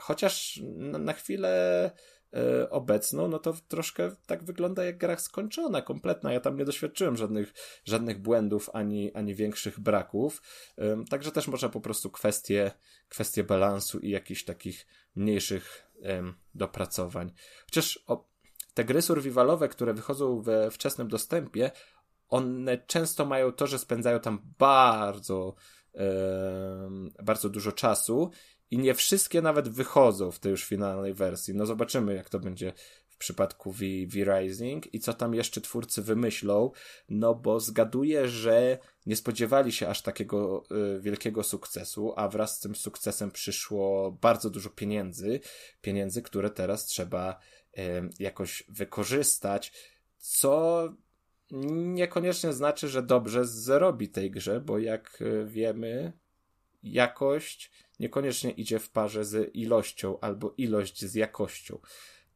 D: Chociaż na chwilę e, obecną, no to troszkę tak wygląda jak gra skończona, kompletna. Ja tam nie doświadczyłem żadnych, żadnych błędów ani, ani większych braków. Także też może po prostu kwestie, kwestie balansu i jakichś takich mniejszych dopracowań. Chociaż te gry survivalowe, które wychodzą we wczesnym dostępie, one często mają to, że spędzają tam bardzo, bardzo dużo czasu i nie wszystkie nawet wychodzą w tej już finalnej wersji. No zobaczymy, jak to będzie w przypadku V, v Rising i co tam jeszcze twórcy wymyślą, no bo zgaduję, że nie spodziewali się aż takiego y, wielkiego sukcesu, a wraz z tym sukcesem przyszło bardzo dużo pieniędzy, pieniędzy, które teraz trzeba em, jakoś wykorzystać, co niekoniecznie znaczy, że dobrze zrobi tej grze, bo jak y, wiemy, jakość niekoniecznie idzie w parze z ilością, albo ilość z jakością.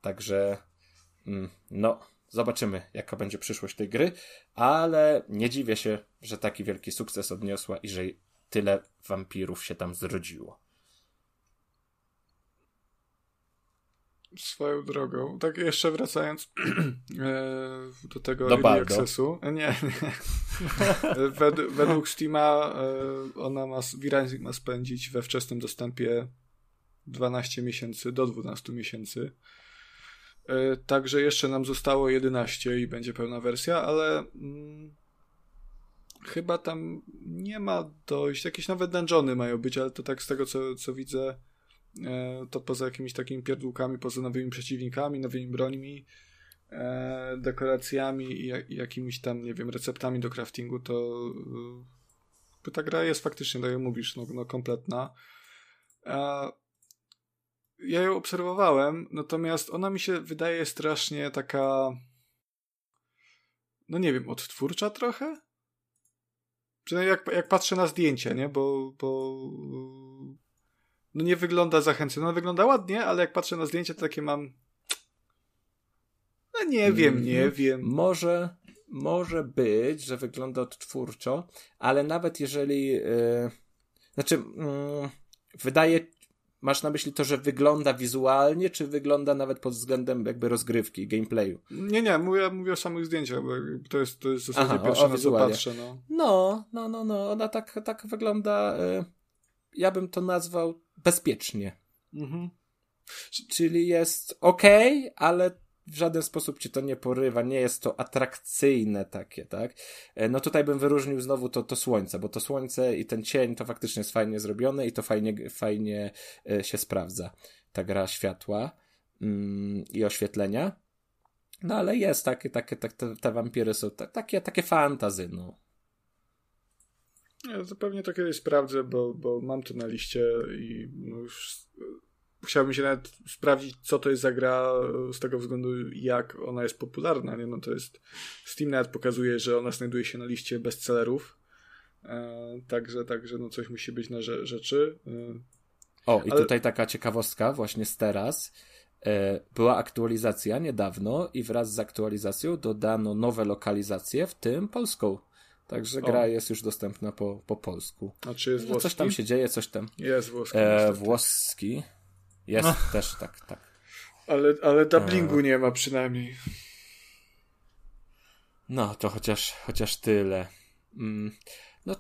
D: Także, mm, no, zobaczymy, jaka będzie przyszłość tej gry, ale nie dziwię się, że taki wielki sukces odniosła i że tyle wampirów się tam zrodziło.
B: Swoją drogą. Tak jeszcze wracając e, do tego
D: Do
B: early
D: Baldo.
B: accessu. E, Nie, nie. Wed, według Steama e, ona ma, V-Rising ma spędzić we wczesnym dostępie 12 miesięcy do 12 miesięcy. Także jeszcze nam zostało 11 i będzie pełna wersja, ale mm, chyba tam nie ma dojść. Jakieś nowe dungeony mają być, ale to tak z tego co, co widzę, to poza jakimiś takimi pierdółkami, poza nowymi przeciwnikami, nowymi brońmi, e, dekoracjami i, jak- i jakimiś tam, nie wiem, receptami do craftingu, to e, ta gra jest faktycznie, tak jak mówisz, no, no kompletna. Ja ją obserwowałem, natomiast ona mi się wydaje strasznie taka. No nie wiem, odtwórcza trochę? Przynajmniej jak, jak patrzę na zdjęcia, nie? Bo, bo. No nie wygląda zachęcająco. No wygląda ładnie, ale jak patrzę na zdjęcia, to takie mam. No nie wiem, nie
D: Mhm.
B: wiem.
D: Może, może być, że wygląda odtwórczo, ale nawet jeżeli. Yy, znaczy, mm, wydaje. Masz na myśli to, że wygląda wizualnie, czy wygląda nawet pod względem jakby rozgrywki, gameplayu?
B: Nie, nie, mówię, mówię o samych zdjęciach, bo to jest, to jest w zasadzie
D: Aha,
B: pierwsze,
D: o
B: na co patrzę, no.
D: No, no, no, no, ona tak, tak wygląda. Yy, ja bym to nazwał bezpiecznie.
B: Mhm.
D: Czyli jest ok, ale w żaden sposób ci to nie porywa, nie jest to atrakcyjne takie, tak? E, No tutaj bym wyróżnił znowu to, to słońce, bo to słońce i ten cień to faktycznie jest fajnie zrobione i to fajnie, fajnie e, się sprawdza. Ta gra światła mm, i oświetlenia. No ale jest takie, takie, tak, te, te wampiry są ta, takie, takie fantazy, no.
B: Ja to pewnie to kiedyś sprawdzę, bo, bo mam to na liście i no już e, chciałbym się nawet sprawdzić, co to jest za gra e, z tego względu, jak ona jest popularna, nie? No to jest Steam nawet pokazuje, że ona znajduje się na liście bestsellerów. E, także, także no coś musi być na rze- rzeczy. E,
D: O, i
B: Ale-
D: tutaj taka ciekawostka, właśnie z teraz. E, była aktualizacja niedawno i wraz z aktualizacją dodano nowe lokalizacje, w tym polską. Także gra
B: O.
D: jest już dostępna po, po polsku.
B: a czy jest
D: No,
B: włoski?
D: coś tam się dzieje, coś tam.
B: Jest włoski.
D: E, włoski jest też tak, tak.
B: ale, ale dubbingu nie ma przynajmniej.
D: No, to chociaż, chociaż tyle. Mm. No,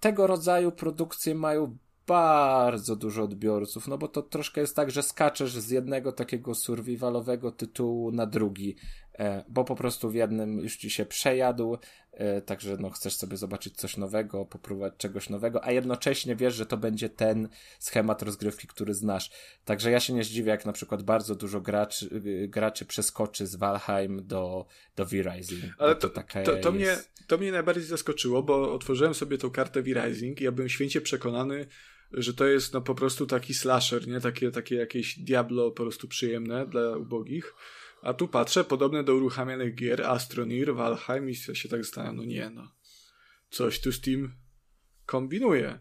D: tego rodzaju produkcje mają bardzo dużo odbiorców, no bo to troszkę jest tak, że skaczesz z jednego takiego survivalowego tytułu na drugi, e, bo po prostu w jednym już ci się przejadł, e, także no chcesz sobie zobaczyć coś nowego, popróbować czegoś nowego, a jednocześnie wiesz, że to będzie ten schemat rozgrywki, który znasz. Także ja się nie zdziwię, jak na przykład bardzo dużo graczy, y, graczy przeskoczy z Valheim do, do V-Rising.
B: Ale to,
D: taka
B: to, to, mnie, to mnie najbardziej zaskoczyło, bo otworzyłem sobie tą kartę V-Rising i ja byłem święcie przekonany, że to jest no po prostu taki slasher, nie? Takie, takie jakieś Diablo po prostu przyjemne dla ubogich. A tu patrzę, podobne do uruchamianych gier Astronir, Valheim i się tak zastanawiam, no nie no. Coś tu Steam kombinuje.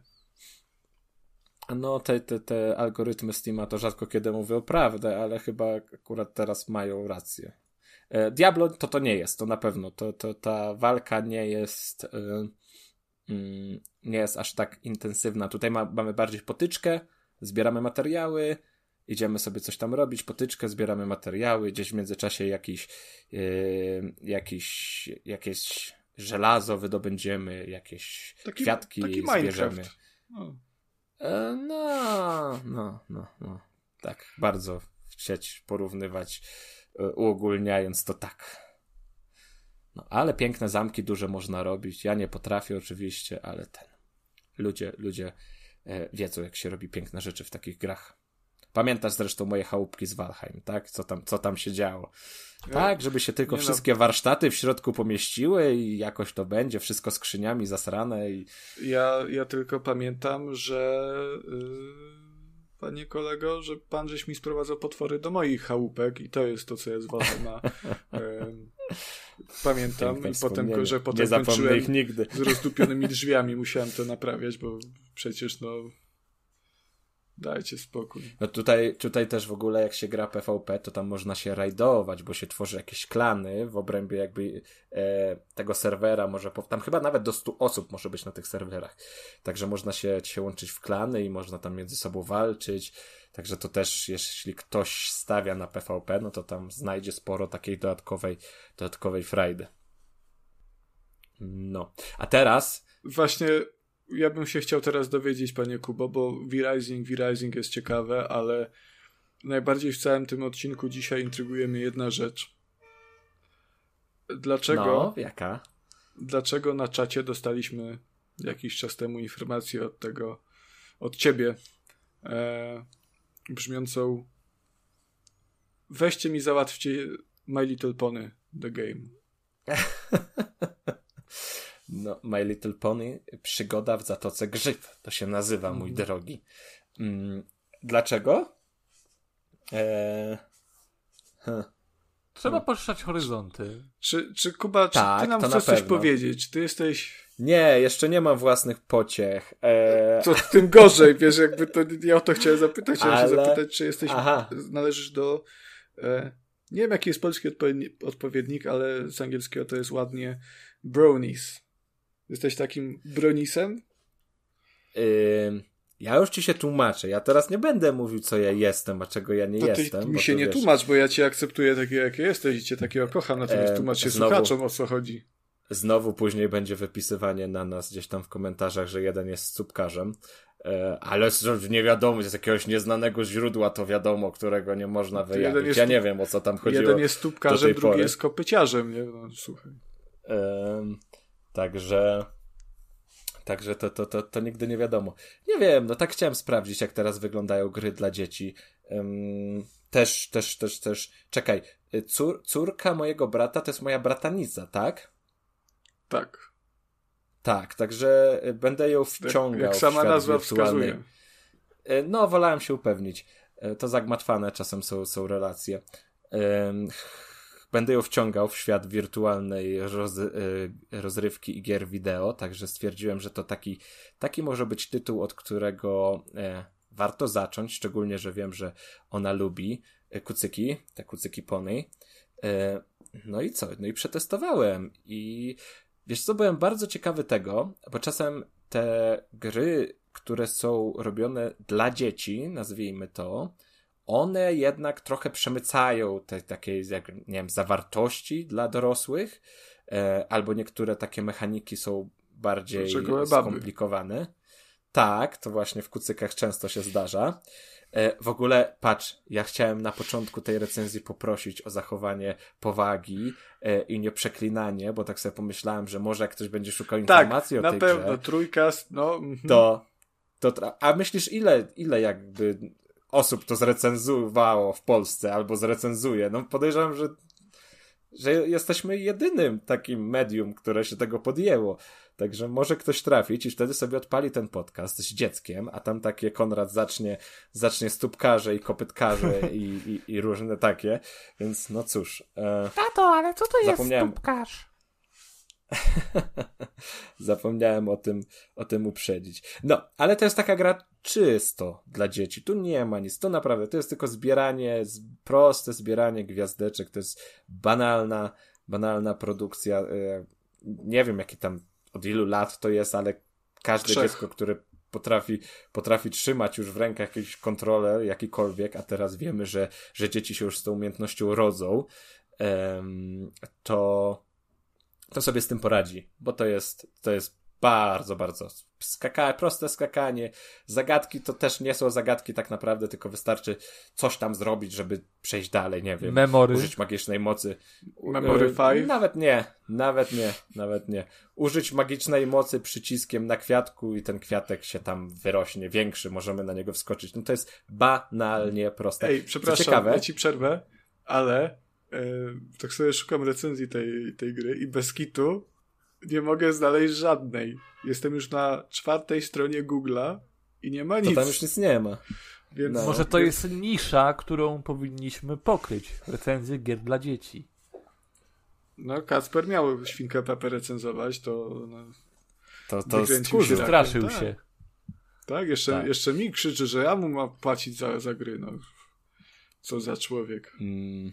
D: No, te, te, te algorytmy Steama to rzadko kiedy mówią prawdę, ale chyba akurat teraz mają rację. E, Diablo to to nie jest, to na pewno. To, to ta walka nie jest y, mm, nie jest aż tak intensywna. Tutaj ma, mamy bardziej potyczkę, zbieramy materiały, idziemy sobie coś tam robić, potyczkę, zbieramy materiały, gdzieś w międzyczasie jakiś, y, jakiś jakieś żelazo wydobędziemy, jakieś
B: Taki,
D: kwiatki
B: taki
D: zbierzemy.
B: Minecraft. No.
D: E, No, no, no, no. Tak, bardzo chcieć porównywać, e, uogólniając to tak. No, ale piękne zamki duże można robić. Ja nie potrafię oczywiście, ale ten. Ludzie, ludzie e, wiedzą, jak się robi piękne rzeczy w takich grach. Pamiętasz zresztą moje chałupki z Valheim, tak? Co tam, co tam się działo. Tak, żeby się tylko
B: nie no.
D: wszystkie warsztaty w środku pomieściły i jakoś to będzie, wszystko skrzyniami zasrane i
B: Ja, ja tylko pamiętam, że yy, panie kolego, że pan żeś mi sprowadzał potwory do moich chałupek i to jest to, co jest Valheima. Ym, pamiętam
D: Piękne
B: i potem, że potem kończyłem
D: ich nigdy.
B: z rozdupionymi drzwiami, musiałem to naprawiać, bo przecież no dajcie spokój.
D: No tutaj, tutaj też w ogóle jak się gra PvP, to tam można się rajdować, bo się tworzy jakieś klany w obrębie jakby e, tego serwera, może po, tam chyba nawet do 100 osób może być na tych serwerach. Także można się, się łączyć w klany i można tam między sobą walczyć. Także to też, jeśli ktoś stawia na PvP, no to tam znajdzie sporo takiej dodatkowej, dodatkowej frajdy. No. A teraz
B: Właśnie ja bym się chciał teraz dowiedzieć, panie Kubo, bo V-Rising, V-Rising jest ciekawe, ale najbardziej w całym tym odcinku dzisiaj intryguje mnie jedna rzecz. Dlaczego,
D: No, jaka?
B: dlaczego na czacie dostaliśmy jakiś czas temu informację od tego, od ciebie, e, brzmiącą weźcie mi załatwcie My Little Pony The Game.
D: No, My Little Pony, przygoda w Zatoce Grzyb. To się nazywa, mój drogi. Mm, dlaczego? Eee... Hm.
C: Trzeba poszerzać horyzonty.
B: Czy, czy Kuba, czy
D: Tak,
B: ty nam chcesz coś powiedzieć? Czy ty jesteś...
D: Nie, jeszcze nie mam własnych pociech. Eee...
B: To tym gorzej, wiesz, jakby to ja o to chciałem zapytać. Chciałem się
D: Ale-
B: zapytać, czy jesteś,
D: Aha.
B: należysz do, e, nie wiem jaki jest polski odpowiedni, odpowiednik, ale z angielskiego to jest ładnie bronies. Jesteś takim bronisem?
D: Ym, ja już ci się tłumaczę. Ja teraz nie będę mówił, co ja jestem, a czego ja nie
B: To ty
D: jestem.
B: mi
D: bo
B: się nie
D: wiesz,
B: tłumacz, bo ja cię akceptuję takiego, jakie jesteś i cię takiego kocham, natomiast
D: E,
B: tłumacz się
D: znowu-
B: słuchaczom, o co chodzi.
D: Znowu później będzie wypisywanie na nas gdzieś tam w komentarzach, że jeden jest słupkarzem. E, ale nie wiadomo, z jakiegoś nieznanego źródła to wiadomo, którego nie można wyjawić.
B: jest
D: Ja nie wiem, o co tam chodziło.
B: Jeden jest
D: tej
B: drugi
D: pory.
B: jest kopyciarzem, nie? No, słuchaj.
D: Em, także. Także to, to, to, to nigdy nie wiadomo. Nie wiem, no tak chciałem sprawdzić, jak teraz wyglądają gry dla dzieci. Em, też, też, też, też. Czekaj, y, cór, córka mojego brata to jest moja bratanica, tak?
B: Tak.
D: Tak, także y, będę ją
B: Jak,
D: wciągał.
B: jak
D: w
B: sama nazwa
D: wirtualny.
B: wskazuje.
D: E, No, wolałem się upewnić. To zagmatwane czasem są, są relacje. Em, Będę ją wciągał w świat wirtualnej roz, e, rozrywki i gier wideo, także stwierdziłem, że to taki, taki może być tytuł, od którego e, warto zacząć, szczególnie, że wiem, że ona lubi e, kucyki, te kucyki pony. E, No i co? No i przetestowałem i wiesz co, byłem bardzo ciekawy tego, bo czasem te gry, które są robione dla dzieci, nazwijmy to, one jednak trochę przemycają te takie, jak, nie wiem, zawartości dla dorosłych, e, albo niektóre takie mechaniki są bardziej
B: baby.
D: skomplikowane. Tak, to właśnie w kucykach często się zdarza. E, w ogóle, patrz, ja chciałem na początku tej recenzji poprosić o zachowanie powagi e, i nie przeklinanie, bo tak sobie pomyślałem, że może jak ktoś będzie szukał
B: Tak,
D: informacji o
B: na
D: tej
B: pewno.
D: grze,
B: Trójka, no... mhm.
D: to, to a myślisz, ile, ile jakby osób to zrecenzowało w Polsce albo zrecenzuje? No podejrzewam, że, że jesteśmy jedynym takim medium, które się tego podjęło. Także może ktoś trafić i wtedy sobie odpali ten podcast z dzieckiem, a tam takie Konrad zacznie, zacznie stópkarze i kopytkarze i, i, i różne takie. Więc no cóż. E,
C: Tato, ale co to jest stópkarz?
D: Zapomniałem o tym, o tym uprzedzić. No, ale to jest taka gra czysto dla dzieci. Tu nie ma nic. To naprawdę, to jest tylko zbieranie, proste zbieranie gwiazdeczek. To jest banalna, banalna produkcja. E, nie wiem, jaki tam, od ilu lat to jest, ale każde
B: Trzech.
D: dziecko, które potrafi, potrafi trzymać już w rękach jakiś kontroler, jakikolwiek, a teraz wiemy, że, że dzieci się już z tą umiejętnością rodzą, to, to sobie z tym poradzi, bo to jest, to jest bardzo, bardzo skaka, proste skakanie. Zagadki to też nie są zagadki tak naprawdę, tylko wystarczy coś tam zrobić, żeby przejść dalej, nie wiem.
C: Memory.
D: Użyć magicznej mocy.
B: Memory
D: E,
B: 5.
D: Nawet nie, nawet nie, nawet nie. Użyć magicznej mocy przyciskiem na kwiatku i ten kwiatek się tam wyrośnie większy, możemy na niego wskoczyć. No to jest banalnie proste.
B: Ej,
D: Co
B: przepraszam,
D: ciekawe,
B: ja ci przerwę, ale e, tak sobie szukam recenzji tej, tej gry i bez kitu nie mogę znaleźć żadnej. Jestem już na czwartej stronie Google'a i nie ma
D: to
B: nic.
D: tam już nic nie ma.
B: Więc
D: No.
C: Może to jest nisza, którą powinniśmy pokryć. Recenzje gier dla dzieci.
B: No, Kacper miał świnkę Pepe recenzować, to no,
D: To, to stchórzył.
B: się.
C: Straszył
B: tak.
C: się.
B: tak, jeszcze,
D: Tak.
B: jeszcze mi krzyczy, że ja mu mam płacić za, za gry, no. Co za człowiek.
D: Mm.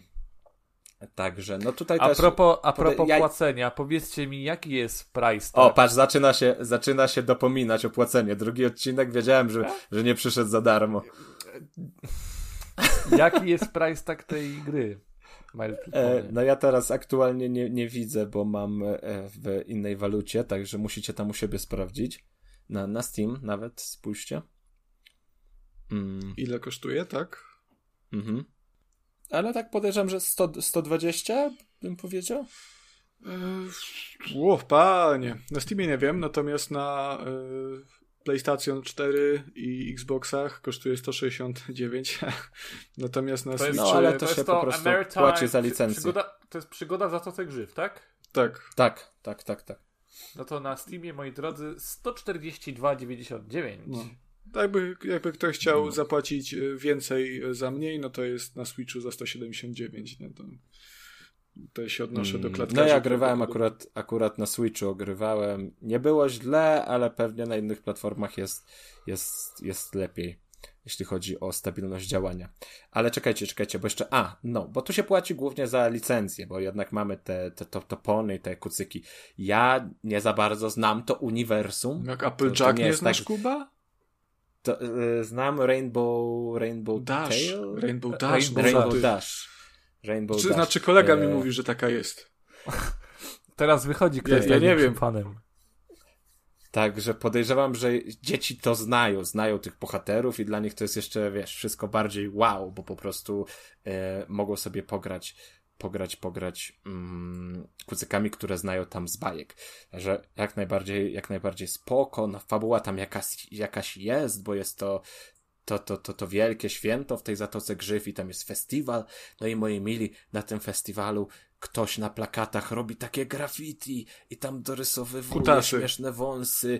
D: Także, no tutaj
C: A
D: też...
C: propos, a
D: pode-
C: propos
D: ja-
C: płacenia, powiedzcie mi, jaki jest price
D: O,
C: tag?
D: patrz, zaczyna się, zaczyna się dopominać o płacenie. Drugi odcinek wiedziałem, że, że nie przyszedł za darmo.
C: Jaki jest price tag tej gry?
D: E, no ja teraz aktualnie nie, nie widzę, bo mam e, w innej walucie, także musicie tam u siebie sprawdzić. Na, na Steam nawet spójrzcie. Mm,
B: Ile kosztuje, tak?
D: mhm. Ale tak podejrzewam, że 100, 120 bym powiedział.
B: Eee, O, panie. Na Steamie nie wiem, natomiast na e, PlayStation 4 i Xboxach kosztuje 169. natomiast na
C: To
B: Switchu...
D: No, ale
C: to
D: to
C: jest
D: się po prostu
C: Emerita-
D: płaci za licencję.
C: Przygoda, to jest przygoda za to grzyw, tak?
B: Tak.
D: Tak, tak, tak, tak.
C: No to na Steamie, moi drodzy, 142,99.
B: No. Jakby, jakby ktoś chciał zapłacić y, więcej y, za mniej, no to jest na Switchu za 179, nie? To, to się odnoszę do
D: Mm,
B: klatkarzy.
D: No ja grywałem akurat, akurat na Switchu, ogrywałem. Nie było źle, ale pewnie na innych platformach jest, jest, jest lepiej, jeśli chodzi o stabilność działania. Ale czekajcie, czekajcie, bo jeszcze, a, no, bo tu się płaci głównie za licencję, bo jednak mamy te, te to, topony i te kucyki. Ja nie za bardzo znam to uniwersum.
B: Jak
D: To-
B: Applejack
D: to nie
B: nie
D: jest
B: znasz,
D: tak-
B: Kuba?
D: To, y, znam Rainbow, Rainbow
B: Dash.
D: Tail?
B: Rainbow Dash,
C: Rainbow
D: Rainbow
C: Dash.
D: Dash. Rainbow
B: Czy,
D: Dash.
B: znaczy kolega mi
D: E,
B: mówi, że taka jest.
C: Teraz wychodzi, kto
B: Ja- ja nie wiem.
C: fanem.
D: Także podejrzewam, że dzieci to znają, znają tych bohaterów i dla nich to jest jeszcze, wiesz, wszystko bardziej wow, bo po prostu e, mogą sobie pograć, pograć, pograć mm, kucykami, które znają tam z bajek. Że jak najbardziej, jak najbardziej spoko, no, fabuła tam jakaś, jakaś jest, bo jest to to, to, to, to wielkie święto w tej Zatoce Grzyw i tam jest festiwal. No i moi mili, na tym festiwalu ktoś na plakatach robi takie graffiti i tam dorysowywuje
B: Kutasy.
D: śmieszne wąsy.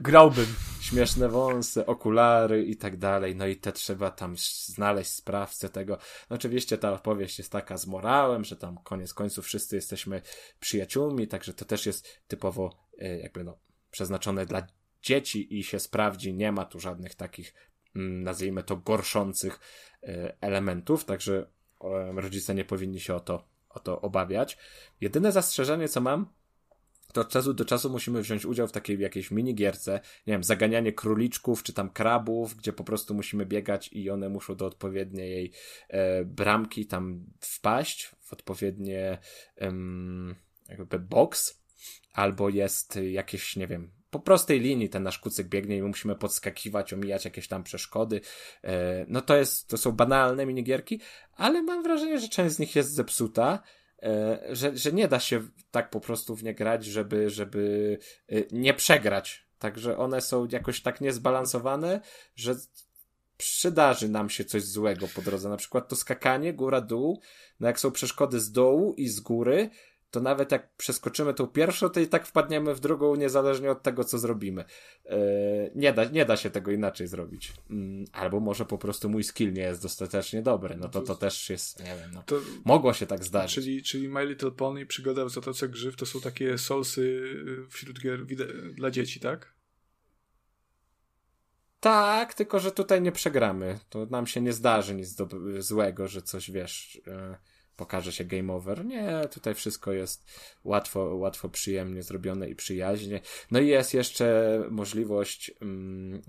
C: Grałbym.
D: śmieszne wąsy, okulary i tak dalej. No i te trzeba tam znaleźć sprawcę tego. No oczywiście ta opowieść jest taka z morałem, że tam koniec końców wszyscy jesteśmy przyjaciółmi, także to też jest typowo e, jakby no przeznaczone dla dzieci i się sprawdzi. Nie ma tu żadnych takich nazwijmy to gorszących e, elementów, także rodzice nie powinni się o to, o to obawiać. Jedyne zastrzeżenie, co mam, to od czasu do czasu musimy wziąć udział w takiej jakiejś minigierce, nie wiem, zaganianie króliczków czy tam krabów, gdzie po prostu musimy biegać i one muszą do odpowiedniej e, bramki tam wpaść, w odpowiednie em, jakby box, albo jest jakieś, nie wiem, po prostej linii ten nasz kucyk biegnie i my musimy podskakiwać, omijać jakieś tam przeszkody. E, no to jest, to są banalne minigierki, ale mam wrażenie, że część z nich jest zepsuta e, że, że nie da się tak po prostu w nie grać, żeby, żeby e, nie przegrać. Także one są jakoś tak niezbalansowane, że przydarzy nam się coś złego po drodze. Na przykład to skakanie góra-dół, no jak są przeszkody z dołu i z góry, to nawet jak przeskoczymy tą pierwszą, to i tak wpadniemy w drugą, niezależnie od tego, co zrobimy. E, nie, da, nie da się tego inaczej zrobić. Mm, Albo może po prostu mój skill nie jest dostatecznie dobry. No to to też jest, nie wiem, no.
B: To,
D: Mogło się tak zdarzyć.
B: czyli, czyli My Little Pony, Przygoda w Zatoce Grzyw to są takie solsy y, wśród gier dla dzieci, tak?
D: Tak, tylko że tutaj nie przegramy. To nam się nie zdarzy nic do, złego, że coś wiesz, e, pokaże się game over. Nie, tutaj wszystko jest łatwo, łatwo przyjemnie zrobione i przyjaźnie. No i jest jeszcze możliwość mm,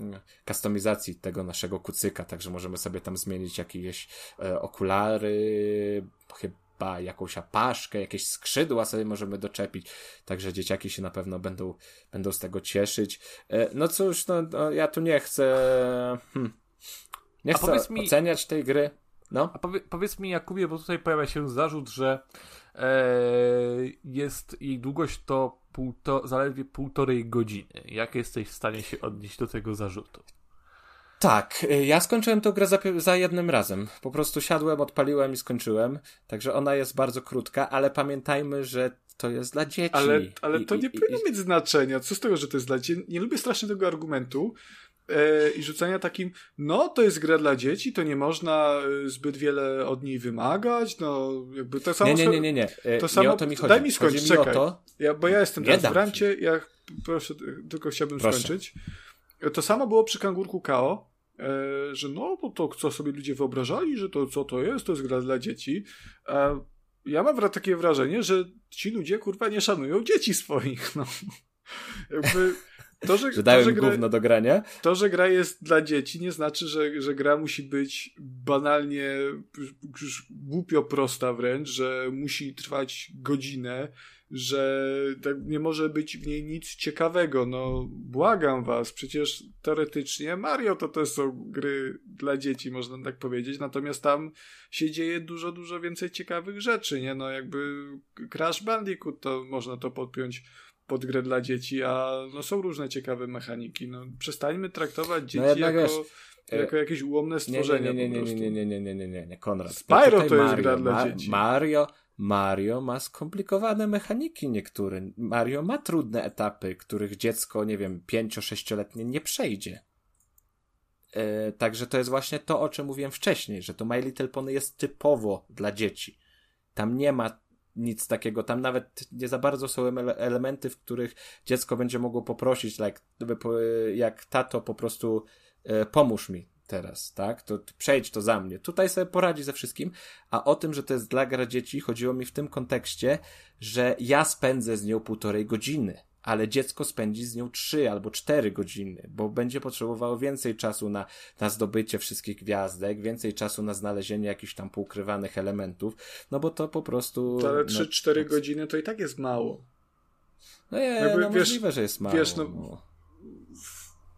D: kustomizacji tego naszego kucyka, także możemy sobie tam zmienić jakieś e, okulary, chyba jakąś apaszkę, jakieś skrzydła sobie możemy doczepić, także dzieciaki się na pewno będą, będą z tego cieszyć. E, No cóż, no, no ja tu nie chcę hmm, nie chcę
C: mi-
D: oceniać tej gry. No.
C: A powie, powiedz mi, Jakubie, bo tutaj pojawia się zarzut, że e, jest jej długość to półto, zaledwie półtorej godziny. Jak jesteś w stanie się odnieść do tego zarzutu?
D: Tak, y, ja skończyłem tę grę za, za jednym razem. Po prostu siadłem, odpaliłem i skończyłem. Także ona jest bardzo krótka, ale pamiętajmy, że to jest dla dzieci.
B: Ale, ale
D: I-
B: to
D: i-
B: nie
D: i-
B: powinno mieć znaczenia. Co z tego, że to jest dla dzieci? Nie lubię strasznie tego argumentu e, i rzucania takim, no to jest gra dla dzieci, to nie można e, zbyt wiele od niej wymagać, no jakby to samo...
D: Nie, nie, nie, nie, nie. Y,
B: To
D: nie
B: samo-
D: o to mi chodzi.
B: daj mi skończyć, czekaj.
D: to,
B: Ja, bo ja jestem teraz w
D: dam
B: brancie, ja proszę, tylko chciałbym skończyć. To samo było przy Kangurku KO, e, że no, bo to co sobie ludzie wyobrażali, że to co to jest, to jest gra dla dzieci. E, ja mam takie wrażenie, że ci ludzie kurwa nie szanują dzieci swoich, no. Jakby to, że,
D: że dają
B: to, że
D: im
B: gra,
D: gówno do grania.
B: to, że gra jest dla dzieci, nie znaczy, że, że gra musi być banalnie, już głupio prosta wręcz, że musi trwać godzinę, że tak nie może być w niej nic ciekawego. No, błagam was, przecież teoretycznie Mario to też są gry dla dzieci, można tak powiedzieć, natomiast tam się dzieje dużo, dużo więcej ciekawych rzeczy, nie? No, jakby Crash Bandicoot to można to podpiąć pod grę dla dzieci, a no są różne ciekawe mechaniki. No, przestańmy traktować dzieci
D: jednak
B: jako,
D: wiesz, E,
B: jako jakieś ułomne stworzenia
D: nie, nie, nie, nie, nie, nie, nie, nie, nie, nie, Konrad.
B: Spyro to jest
D: Mario
B: gra dla
D: ma,
B: dzieci.
D: Mario, Mario ma skomplikowane mechaniki niektóre. Mario ma trudne etapy, których dziecko, nie wiem, pięcio-sześcioletnie nie przejdzie. E, także to jest właśnie to, o czym mówiłem wcześniej, że to My Little Pony jest typowo dla dzieci. Tam nie ma nic takiego, tam nawet nie za bardzo są ele- elementy, w których dziecko będzie mogło poprosić, like, jak tato po prostu e, pomóż mi teraz, tak? To przejdź to za mnie. Tutaj sobie poradzi ze wszystkim, a o tym, że to jest dla gra dzieci, chodziło mi w tym kontekście, że ja spędzę z nią półtorej godziny, ale dziecko spędzi z nią trzy albo cztery godziny, bo będzie potrzebowało więcej czasu na, na zdobycie wszystkich gwiazdek, więcej czasu na znalezienie jakichś tam poukrywanych elementów, no bo to po prostu...
B: To ale
D: no,
B: 3-4 godziny to i tak jest mało.
D: No nie,
B: Jakby
D: no
B: wiesz-
D: możliwe, że jest mało.
B: wiesz, no-
D: no.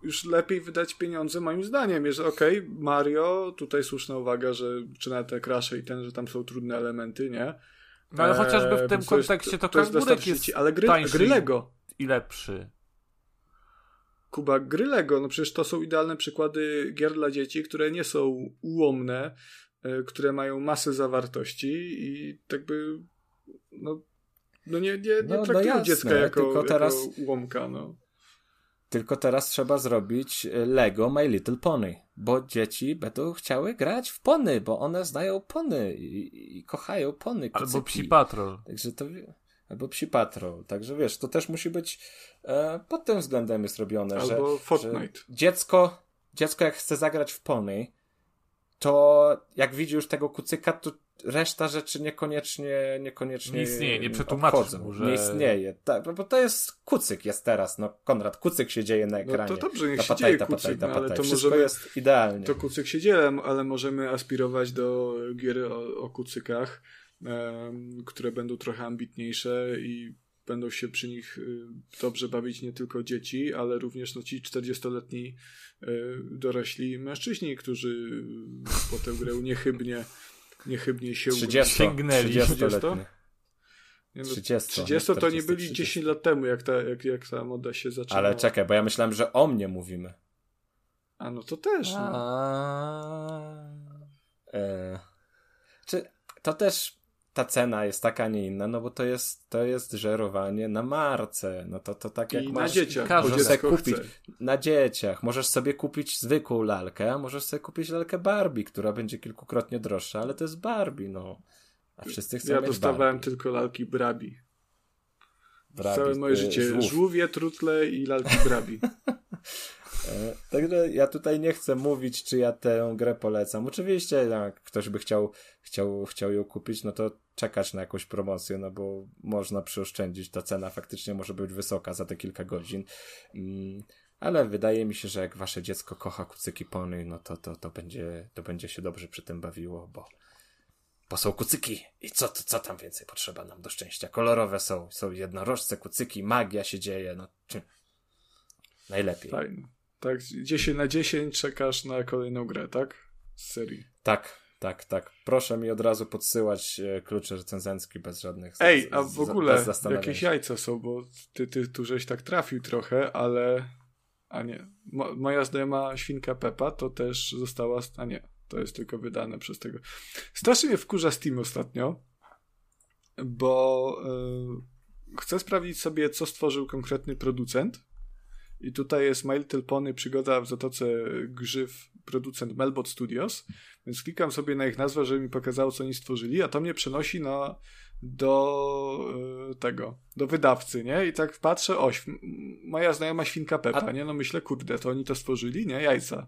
B: Już lepiej wydać pieniądze, moim zdaniem. Jest okej, Mario, tutaj słuszna uwaga, że czy na te krasze i ten, że tam są trudne elementy, nie?
C: No ale chociażby w
B: Eee,
C: tym kontekście to,
B: to jest
C: jest
B: ale gry,
C: tańszy
B: gry Lego.
C: I lepszy.
B: Kuba, gry Lego, no przecież to są idealne przykłady gier dla dzieci, które nie są ułomne, e, które mają masę zawartości i tak by no, no nie, nie, nie
D: No, no
B: traktują
D: jasne,
B: dziecka jako,
D: tylko teraz-
B: jako ułomka, no.
D: Tylko teraz trzeba zrobić e, Lego My Little Pony, bo dzieci będą chciały grać w pony, bo one znają pony i, i kochają pony.
C: Albo. Psi Patrol.
D: Także to Albo psi patrol. Także wiesz, to też musi być e, pod tym względem jest robione, że,
B: Albo Fortnite.
D: że dziecko, dziecko jak chce zagrać w pony, to jak widzi już tego kucyka, to reszta rzeczy niekoniecznie, niekoniecznie
C: Nie istnieje, nie przetłumaczysz
D: obchodzą.
C: mu, że-
D: Nie istnieje. Tak, no bo to jest kucyk jest teraz, no Konrad, kucyk się dzieje na
B: No
D: ekranie.
B: to dobrze, niech się
D: Tapataj,
B: dzieje
D: tapataj,
B: kucyk, no, ale
D: tapataj.
B: to
D: Wszystko
B: możemy-
D: jest idealnie.
B: To kucyk się dzieje, ale możemy aspirować do gier o, o kucykach, które będą trochę ambitniejsze i będą się przy nich y, dobrze bawić nie tylko dzieci, ale również no, ci 40-letni y, dorośli mężczyźni, którzy po tę grę niechybnie, niechybnie się
D: 30,
C: sięgnęli.
D: 30-letni.
B: Nie, no,
D: 30,
B: 30 to nie
D: 40,
B: byli
D: 30.
B: 10 lat temu, jak ta, jak, jak ta moda się zaczęła.
D: Ale czekaj, bo ja myślałem, że o mnie mówimy.
B: A no to też. No.
D: A... E... Czy to też ta cena jest taka, a nie inna, no bo to jest, to jest żerowanie na marce. No to, to tak jak
B: I
D: masz...
B: na dzieciach,
D: sobie kupić
B: chce.
D: na dzieciach. Możesz sobie kupić zwykłą lalkę, a możesz sobie kupić lalkę Barbie, która będzie kilkukrotnie droższa, ale to jest Barbie, no. A wszyscy chcą
B: Ja dostawałem
D: Barbie.
B: tylko lalki Brabi.
D: Barbie,
B: Całe moje
D: e,
B: życie.
D: żłów.
B: Żółwie, trutle i lalki Brabi.
D: E, Także ja tutaj nie chcę mówić, czy ja tę grę polecam. Oczywiście, jak ktoś by chciał, chciał, chciał ją kupić, no to czekać na jakąś promocję, no bo można przyoszczędzić. Ta cena faktycznie może być wysoka za te kilka godzin. Mm, Ale wydaje mi się, że jak wasze dziecko kocha kucyki pony, no to, to, to, będzie, to będzie się dobrze przy tym bawiło, bo, bo są kucyki. I co, to, co tam więcej potrzeba nam do szczęścia? Kolorowe są, są jednorożce, kucyki, magia się dzieje, no. Najlepiej.
B: Fajnie. Tak, 10 na 10 czekasz na kolejną grę, tak? Z serii.
D: Tak, tak, tak. Proszę mi od razu podsyłać e, klucze recenzencki bez żadnych.
B: Ej, a w ogóle jakieś jajca są, bo ty, ty tu żeś tak trafił trochę, ale... A nie. Mo, moja znajoma świnka Pepa to też została... A nie, to jest tylko wydane przez tego. Strasznie mnie wkurza Steam ostatnio, bo y, chcę sprawdzić sobie, co stworzył konkretny producent. I tutaj jest My Little Pony Przygoda w Zatoce Grzyw, producent Melbot Studios. Więc klikam sobie na ich nazwę, żeby mi pokazało, co oni stworzyli, a to mnie przenosi na, do y, tego, do wydawcy, nie? I tak patrzę, o, św- moja znajoma świnka Pepa,
D: A-
B: nie? No myślę, kurde, to oni to stworzyli, nie? Jajca.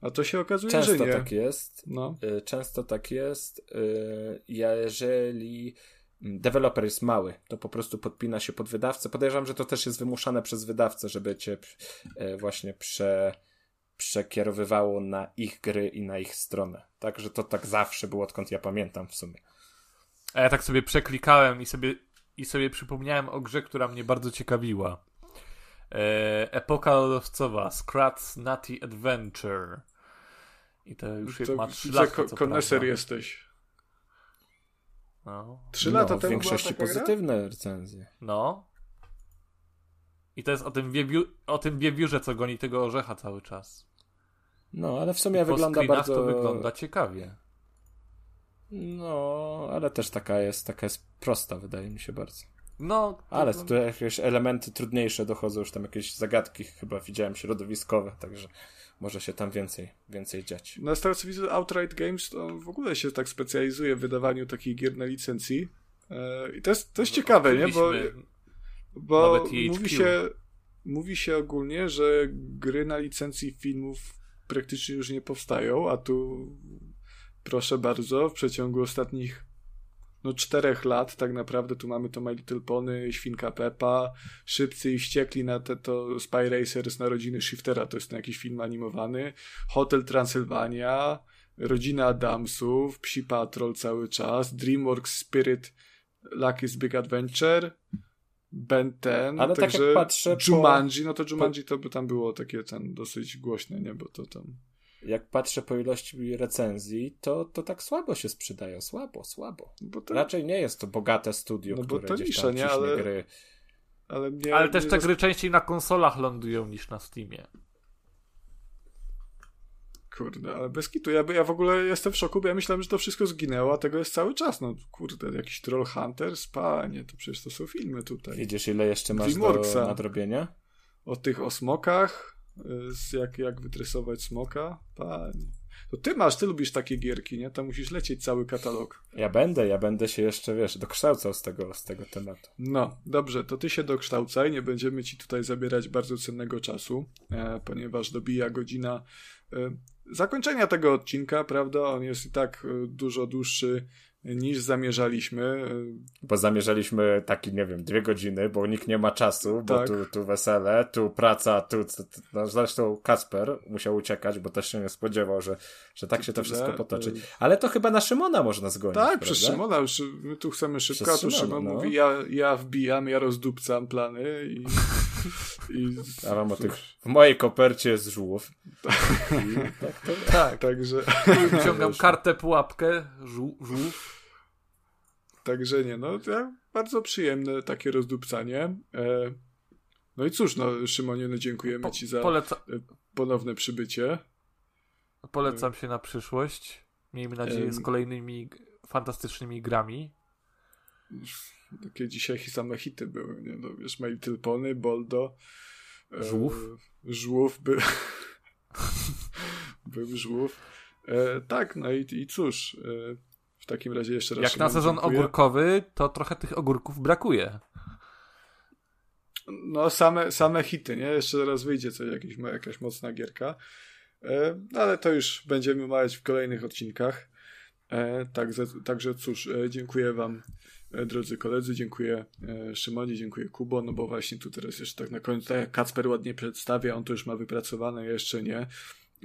B: A to się okazuje,
D: Często
B: że nie.
D: tak jest.
B: No.
D: Y, Często tak jest. y, Jeżeli mm, deweloper jest mały, to po prostu podpina się pod wydawcę. Podejrzewam, że to też jest wymuszane przez wydawcę, żeby cię y, właśnie prze, przekierowywało na ich gry i na ich stronę. Także to tak zawsze było, odkąd ja pamiętam w sumie.
C: A ja tak sobie przeklikałem i sobie, i sobie przypomniałem o grze, która mnie bardzo ciekawiła. E, epoka lodowcowa, Scrat's Nutty Adventure. I to już jest,
B: To
C: ma 3
B: widzę,
C: lata,
B: ko- koneser
C: prawda.
B: jesteś.
C: No.
B: Trzy
D: no,
B: lata
D: w
B: temu
D: większości
B: była taka gra?
D: pozytywne recenzje.
C: no. I to jest o tym, wiewiu, o tym wiewiórze, co goni tego orzecha cały czas.
D: No, ale w sumie
C: Po
D: wygląda bardzo...
C: to wygląda ciekawie.
D: No, ale też taka jest, taka jest prosta, wydaje mi się bardzo.
C: No,
D: Ale
C: to-
D: tu jakieś elementy trudniejsze dochodzą, już tam jakieś zagadki chyba widziałem środowiskowe, także może się tam więcej, więcej dziać.
B: Na Star Citizen Outright Games to w ogóle się tak specjalizuje w wydawaniu takich gier na licencji. E, I to jest, to jest ciekawe, nie? Bo, bo mówi się, mówi się ogólnie, że gry na licencji filmów praktycznie już nie powstają, a tu proszę bardzo, w przeciągu ostatnich no czterech lat tak naprawdę tu mamy to My Little Pony, Świnka Peppa, Szybcy i Wściekli na te, to Spy Racers Narodziny Shiftera, to jest ten jakiś film animowany, Hotel Transylwania, Rodzina Adamsów, Psi Patrol cały czas, DreamWorks Spirit Lucky's Big Adventure, Ben 10,
D: Ale tak jak
B: także
D: patrzę po-
B: Jumanji, no to Jumanji to by tam było takie ten dosyć głośne, nie, bo to tam
D: Jak patrzę po ilości recenzji, to, to tak słabo się sprzedają, słabo, słabo.
B: bo to,
D: Raczej nie jest to bogate studio,
B: No bo
D: które
B: to
D: gdzieś
B: nisza,
D: tam
B: nie? Ale-
D: gry.
B: ale mnie
C: Ale też te
B: zas-
C: gry częściej na konsolach lądują niż na Steamie.
B: Kurde, ale bez kitu. Ja, ja w ogóle jestem w szoku, bo ja myślałem, że to wszystko zginęło, a tego jest cały czas. No kurde, jakiś Troll Hunters? Panie, to przecież to są filmy tutaj.
D: Widzisz, ile jeszcze masz do
B: Dreamworksa.
D: nadrobienia?
B: O tych o smokach, y, z jak, jak wytresować smoka? Panie. To ty masz, ty lubisz takie gierki, nie? To musisz lecieć cały katalog.
D: Ja będę, ja będę się jeszcze, wiesz, dokształcał z tego, z tego tematu.
B: No, dobrze, to ty się dokształcaj, nie będziemy ci tutaj zabierać bardzo cennego czasu, e, ponieważ dobija godzina e, zakończenia tego odcinka, prawda? On jest i tak e, dużo dłuższy niż zamierzaliśmy. E,
D: Bo zamierzaliśmy taki, nie wiem, dwie godziny, bo nikt nie ma czasu, bo
B: Tak.
D: tu, tu wesele, tu praca, tu, tu, tu no zresztą Kasper musiał uciekać, bo też się nie spodziewał, że, że tak się to wszystko potoczy. Ale to chyba na Szymona można zgonić,
B: tak,
D: prawda?
B: przez Szymona, już my tu chcemy szybko, a tu Szymon
D: no.
B: mówi, ja, ja wbijam, ja rozdupcam plany i... i
D: tych, w mojej kopercie jest żółw. Tak to
B: tak, także...
C: Wyciągam kartę, pułapkę, żół, żółw.
B: Także nie, no to bardzo przyjemne takie rozdupcanie. E, no i cóż, no Szymonie, no dziękujemy ci za
C: Poleca,
B: ponowne przybycie.
C: polecam się na przyszłość. Miejmy nadzieję z kolejnymi fantastycznymi grami.
B: Takie dzisiaj same hity były, nie? No wiesz, My Little Pony, Boldo. e,
C: Żółw.
B: Żółw był. był żółw. E, tak, no i, i cóż, e, w takim razie jeszcze raz
C: Jak na sezon
B: dziękuję.
C: ogórkowy, to trochę tych ogórków brakuje.
B: No, same, same hity, nie? Jeszcze zaraz wyjdzie coś, jakiś, jakaś mocna gierka. E, ale to już będziemy omawiać w kolejnych odcinkach. E, także, także cóż, e, dziękuję Wam, e, drodzy koledzy, dziękuję e, Szymonie, dziękuję Kubo, no bo właśnie tu teraz jeszcze tak na końcu, tak jak Kacper ładnie przedstawia, on to już ma wypracowane, jeszcze nie.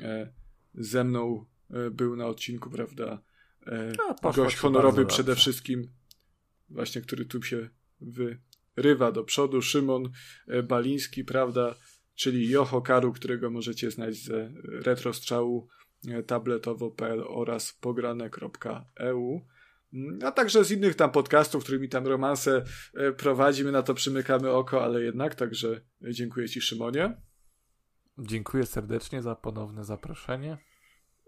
B: E, ze mną e, był na odcinku, prawda, e,
C: No,
B: gość honorowy przede
C: dobrze.
B: wszystkim, właśnie, który tu się wyrywa do przodu, Szymon e, Baliński, prawda, czyli Jocho Karu, którego możecie znać ze retrostrzału e, tabletowo.pl oraz pograne.eu. Mm, A także z innych tam podcastów, którymi tam romanse e, prowadzimy, na to przymykamy oko, ale jednak, także e, dziękuję Ci Szymonie.
C: Dziękuję serdecznie za ponowne zaproszenie.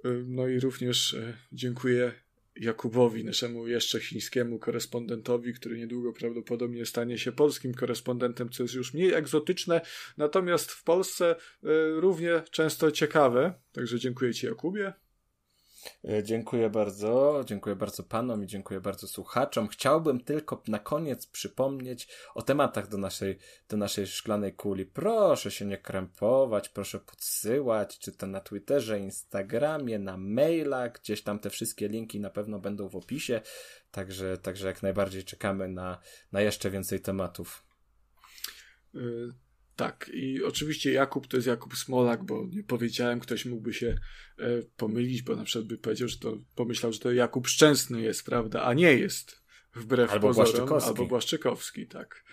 B: E, No i również dziękuję Jakubowi, naszemu jeszcze chińskiemu korespondentowi, który niedługo prawdopodobnie stanie się polskim korespondentem, co jest już mniej egzotyczne, natomiast w Polsce równie często ciekawe. Także dziękuję Ci, Jakubie.
D: E, Dziękuję bardzo, dziękuję bardzo panom i dziękuję bardzo słuchaczom. Chciałbym tylko na koniec przypomnieć o tematach do naszej, do naszej szklanej kuli. Proszę się nie krępować, proszę podsyłać, czy to na Twitterze, Instagramie, na mailach, gdzieś tam te wszystkie linki na pewno będą w opisie. Także, także jak najbardziej czekamy na, na jeszcze więcej tematów.
B: Y, Tak, i oczywiście Jakub to jest Jakub Smolak, bo nie powiedziałem, ktoś mógłby się e, pomylić, bo na przykład by powiedział, że to pomyślał, że to Jakub Szczęsny jest, prawda, a nie jest. Wbrew
D: Albo
B: pozorom,
D: Błaszczykowski.
B: albo Błaszczykowski, tak.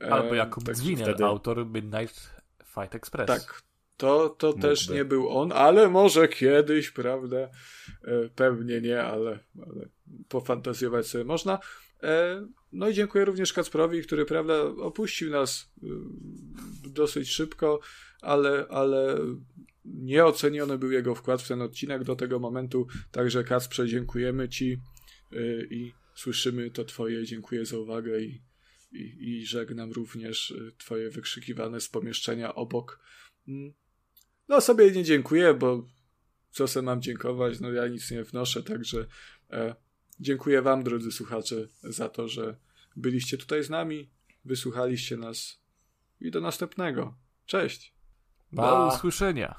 B: E,
C: Albo Jakub
B: tak,
D: wtedy-
C: autor Midnight Fight Express.
B: Tak, to, to też nie był on, ale może kiedyś, prawda? E, Pewnie nie, ale, ale pofantazjować sobie można. E, No i dziękuję również Kacprowi, który, prawda, opuścił nas y, dosyć szybko, ale, ale Nieoceniony był jego wkład w ten odcinek do tego momentu, także Kacprze dziękujemy Ci y, i słyszymy to Twoje dziękuję za uwagę i, i, i żegnam również y, Twoje wykrzykiwane z pomieszczenia obok. Mm. No sobie nie dziękuję, bo co se mam dziękować, no ja nic nie wnoszę, także e, Dziękuję Wam, drodzy słuchacze, za to, że byliście tutaj z nami, wysłuchaliście nas i do następnego. Cześć!
E: Pa.
C: Do usłyszenia!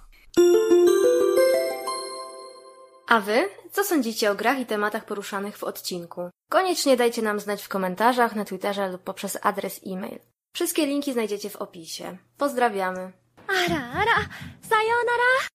F: A Wy, co sądzicie o grach i tematach poruszanych w odcinku? Koniecznie dajcie nam znać w komentarzach, na Twitterze lub poprzez adres e-mail. Wszystkie linki znajdziecie w opisie. Pozdrawiamy!
G: Ara, ara, sayonara!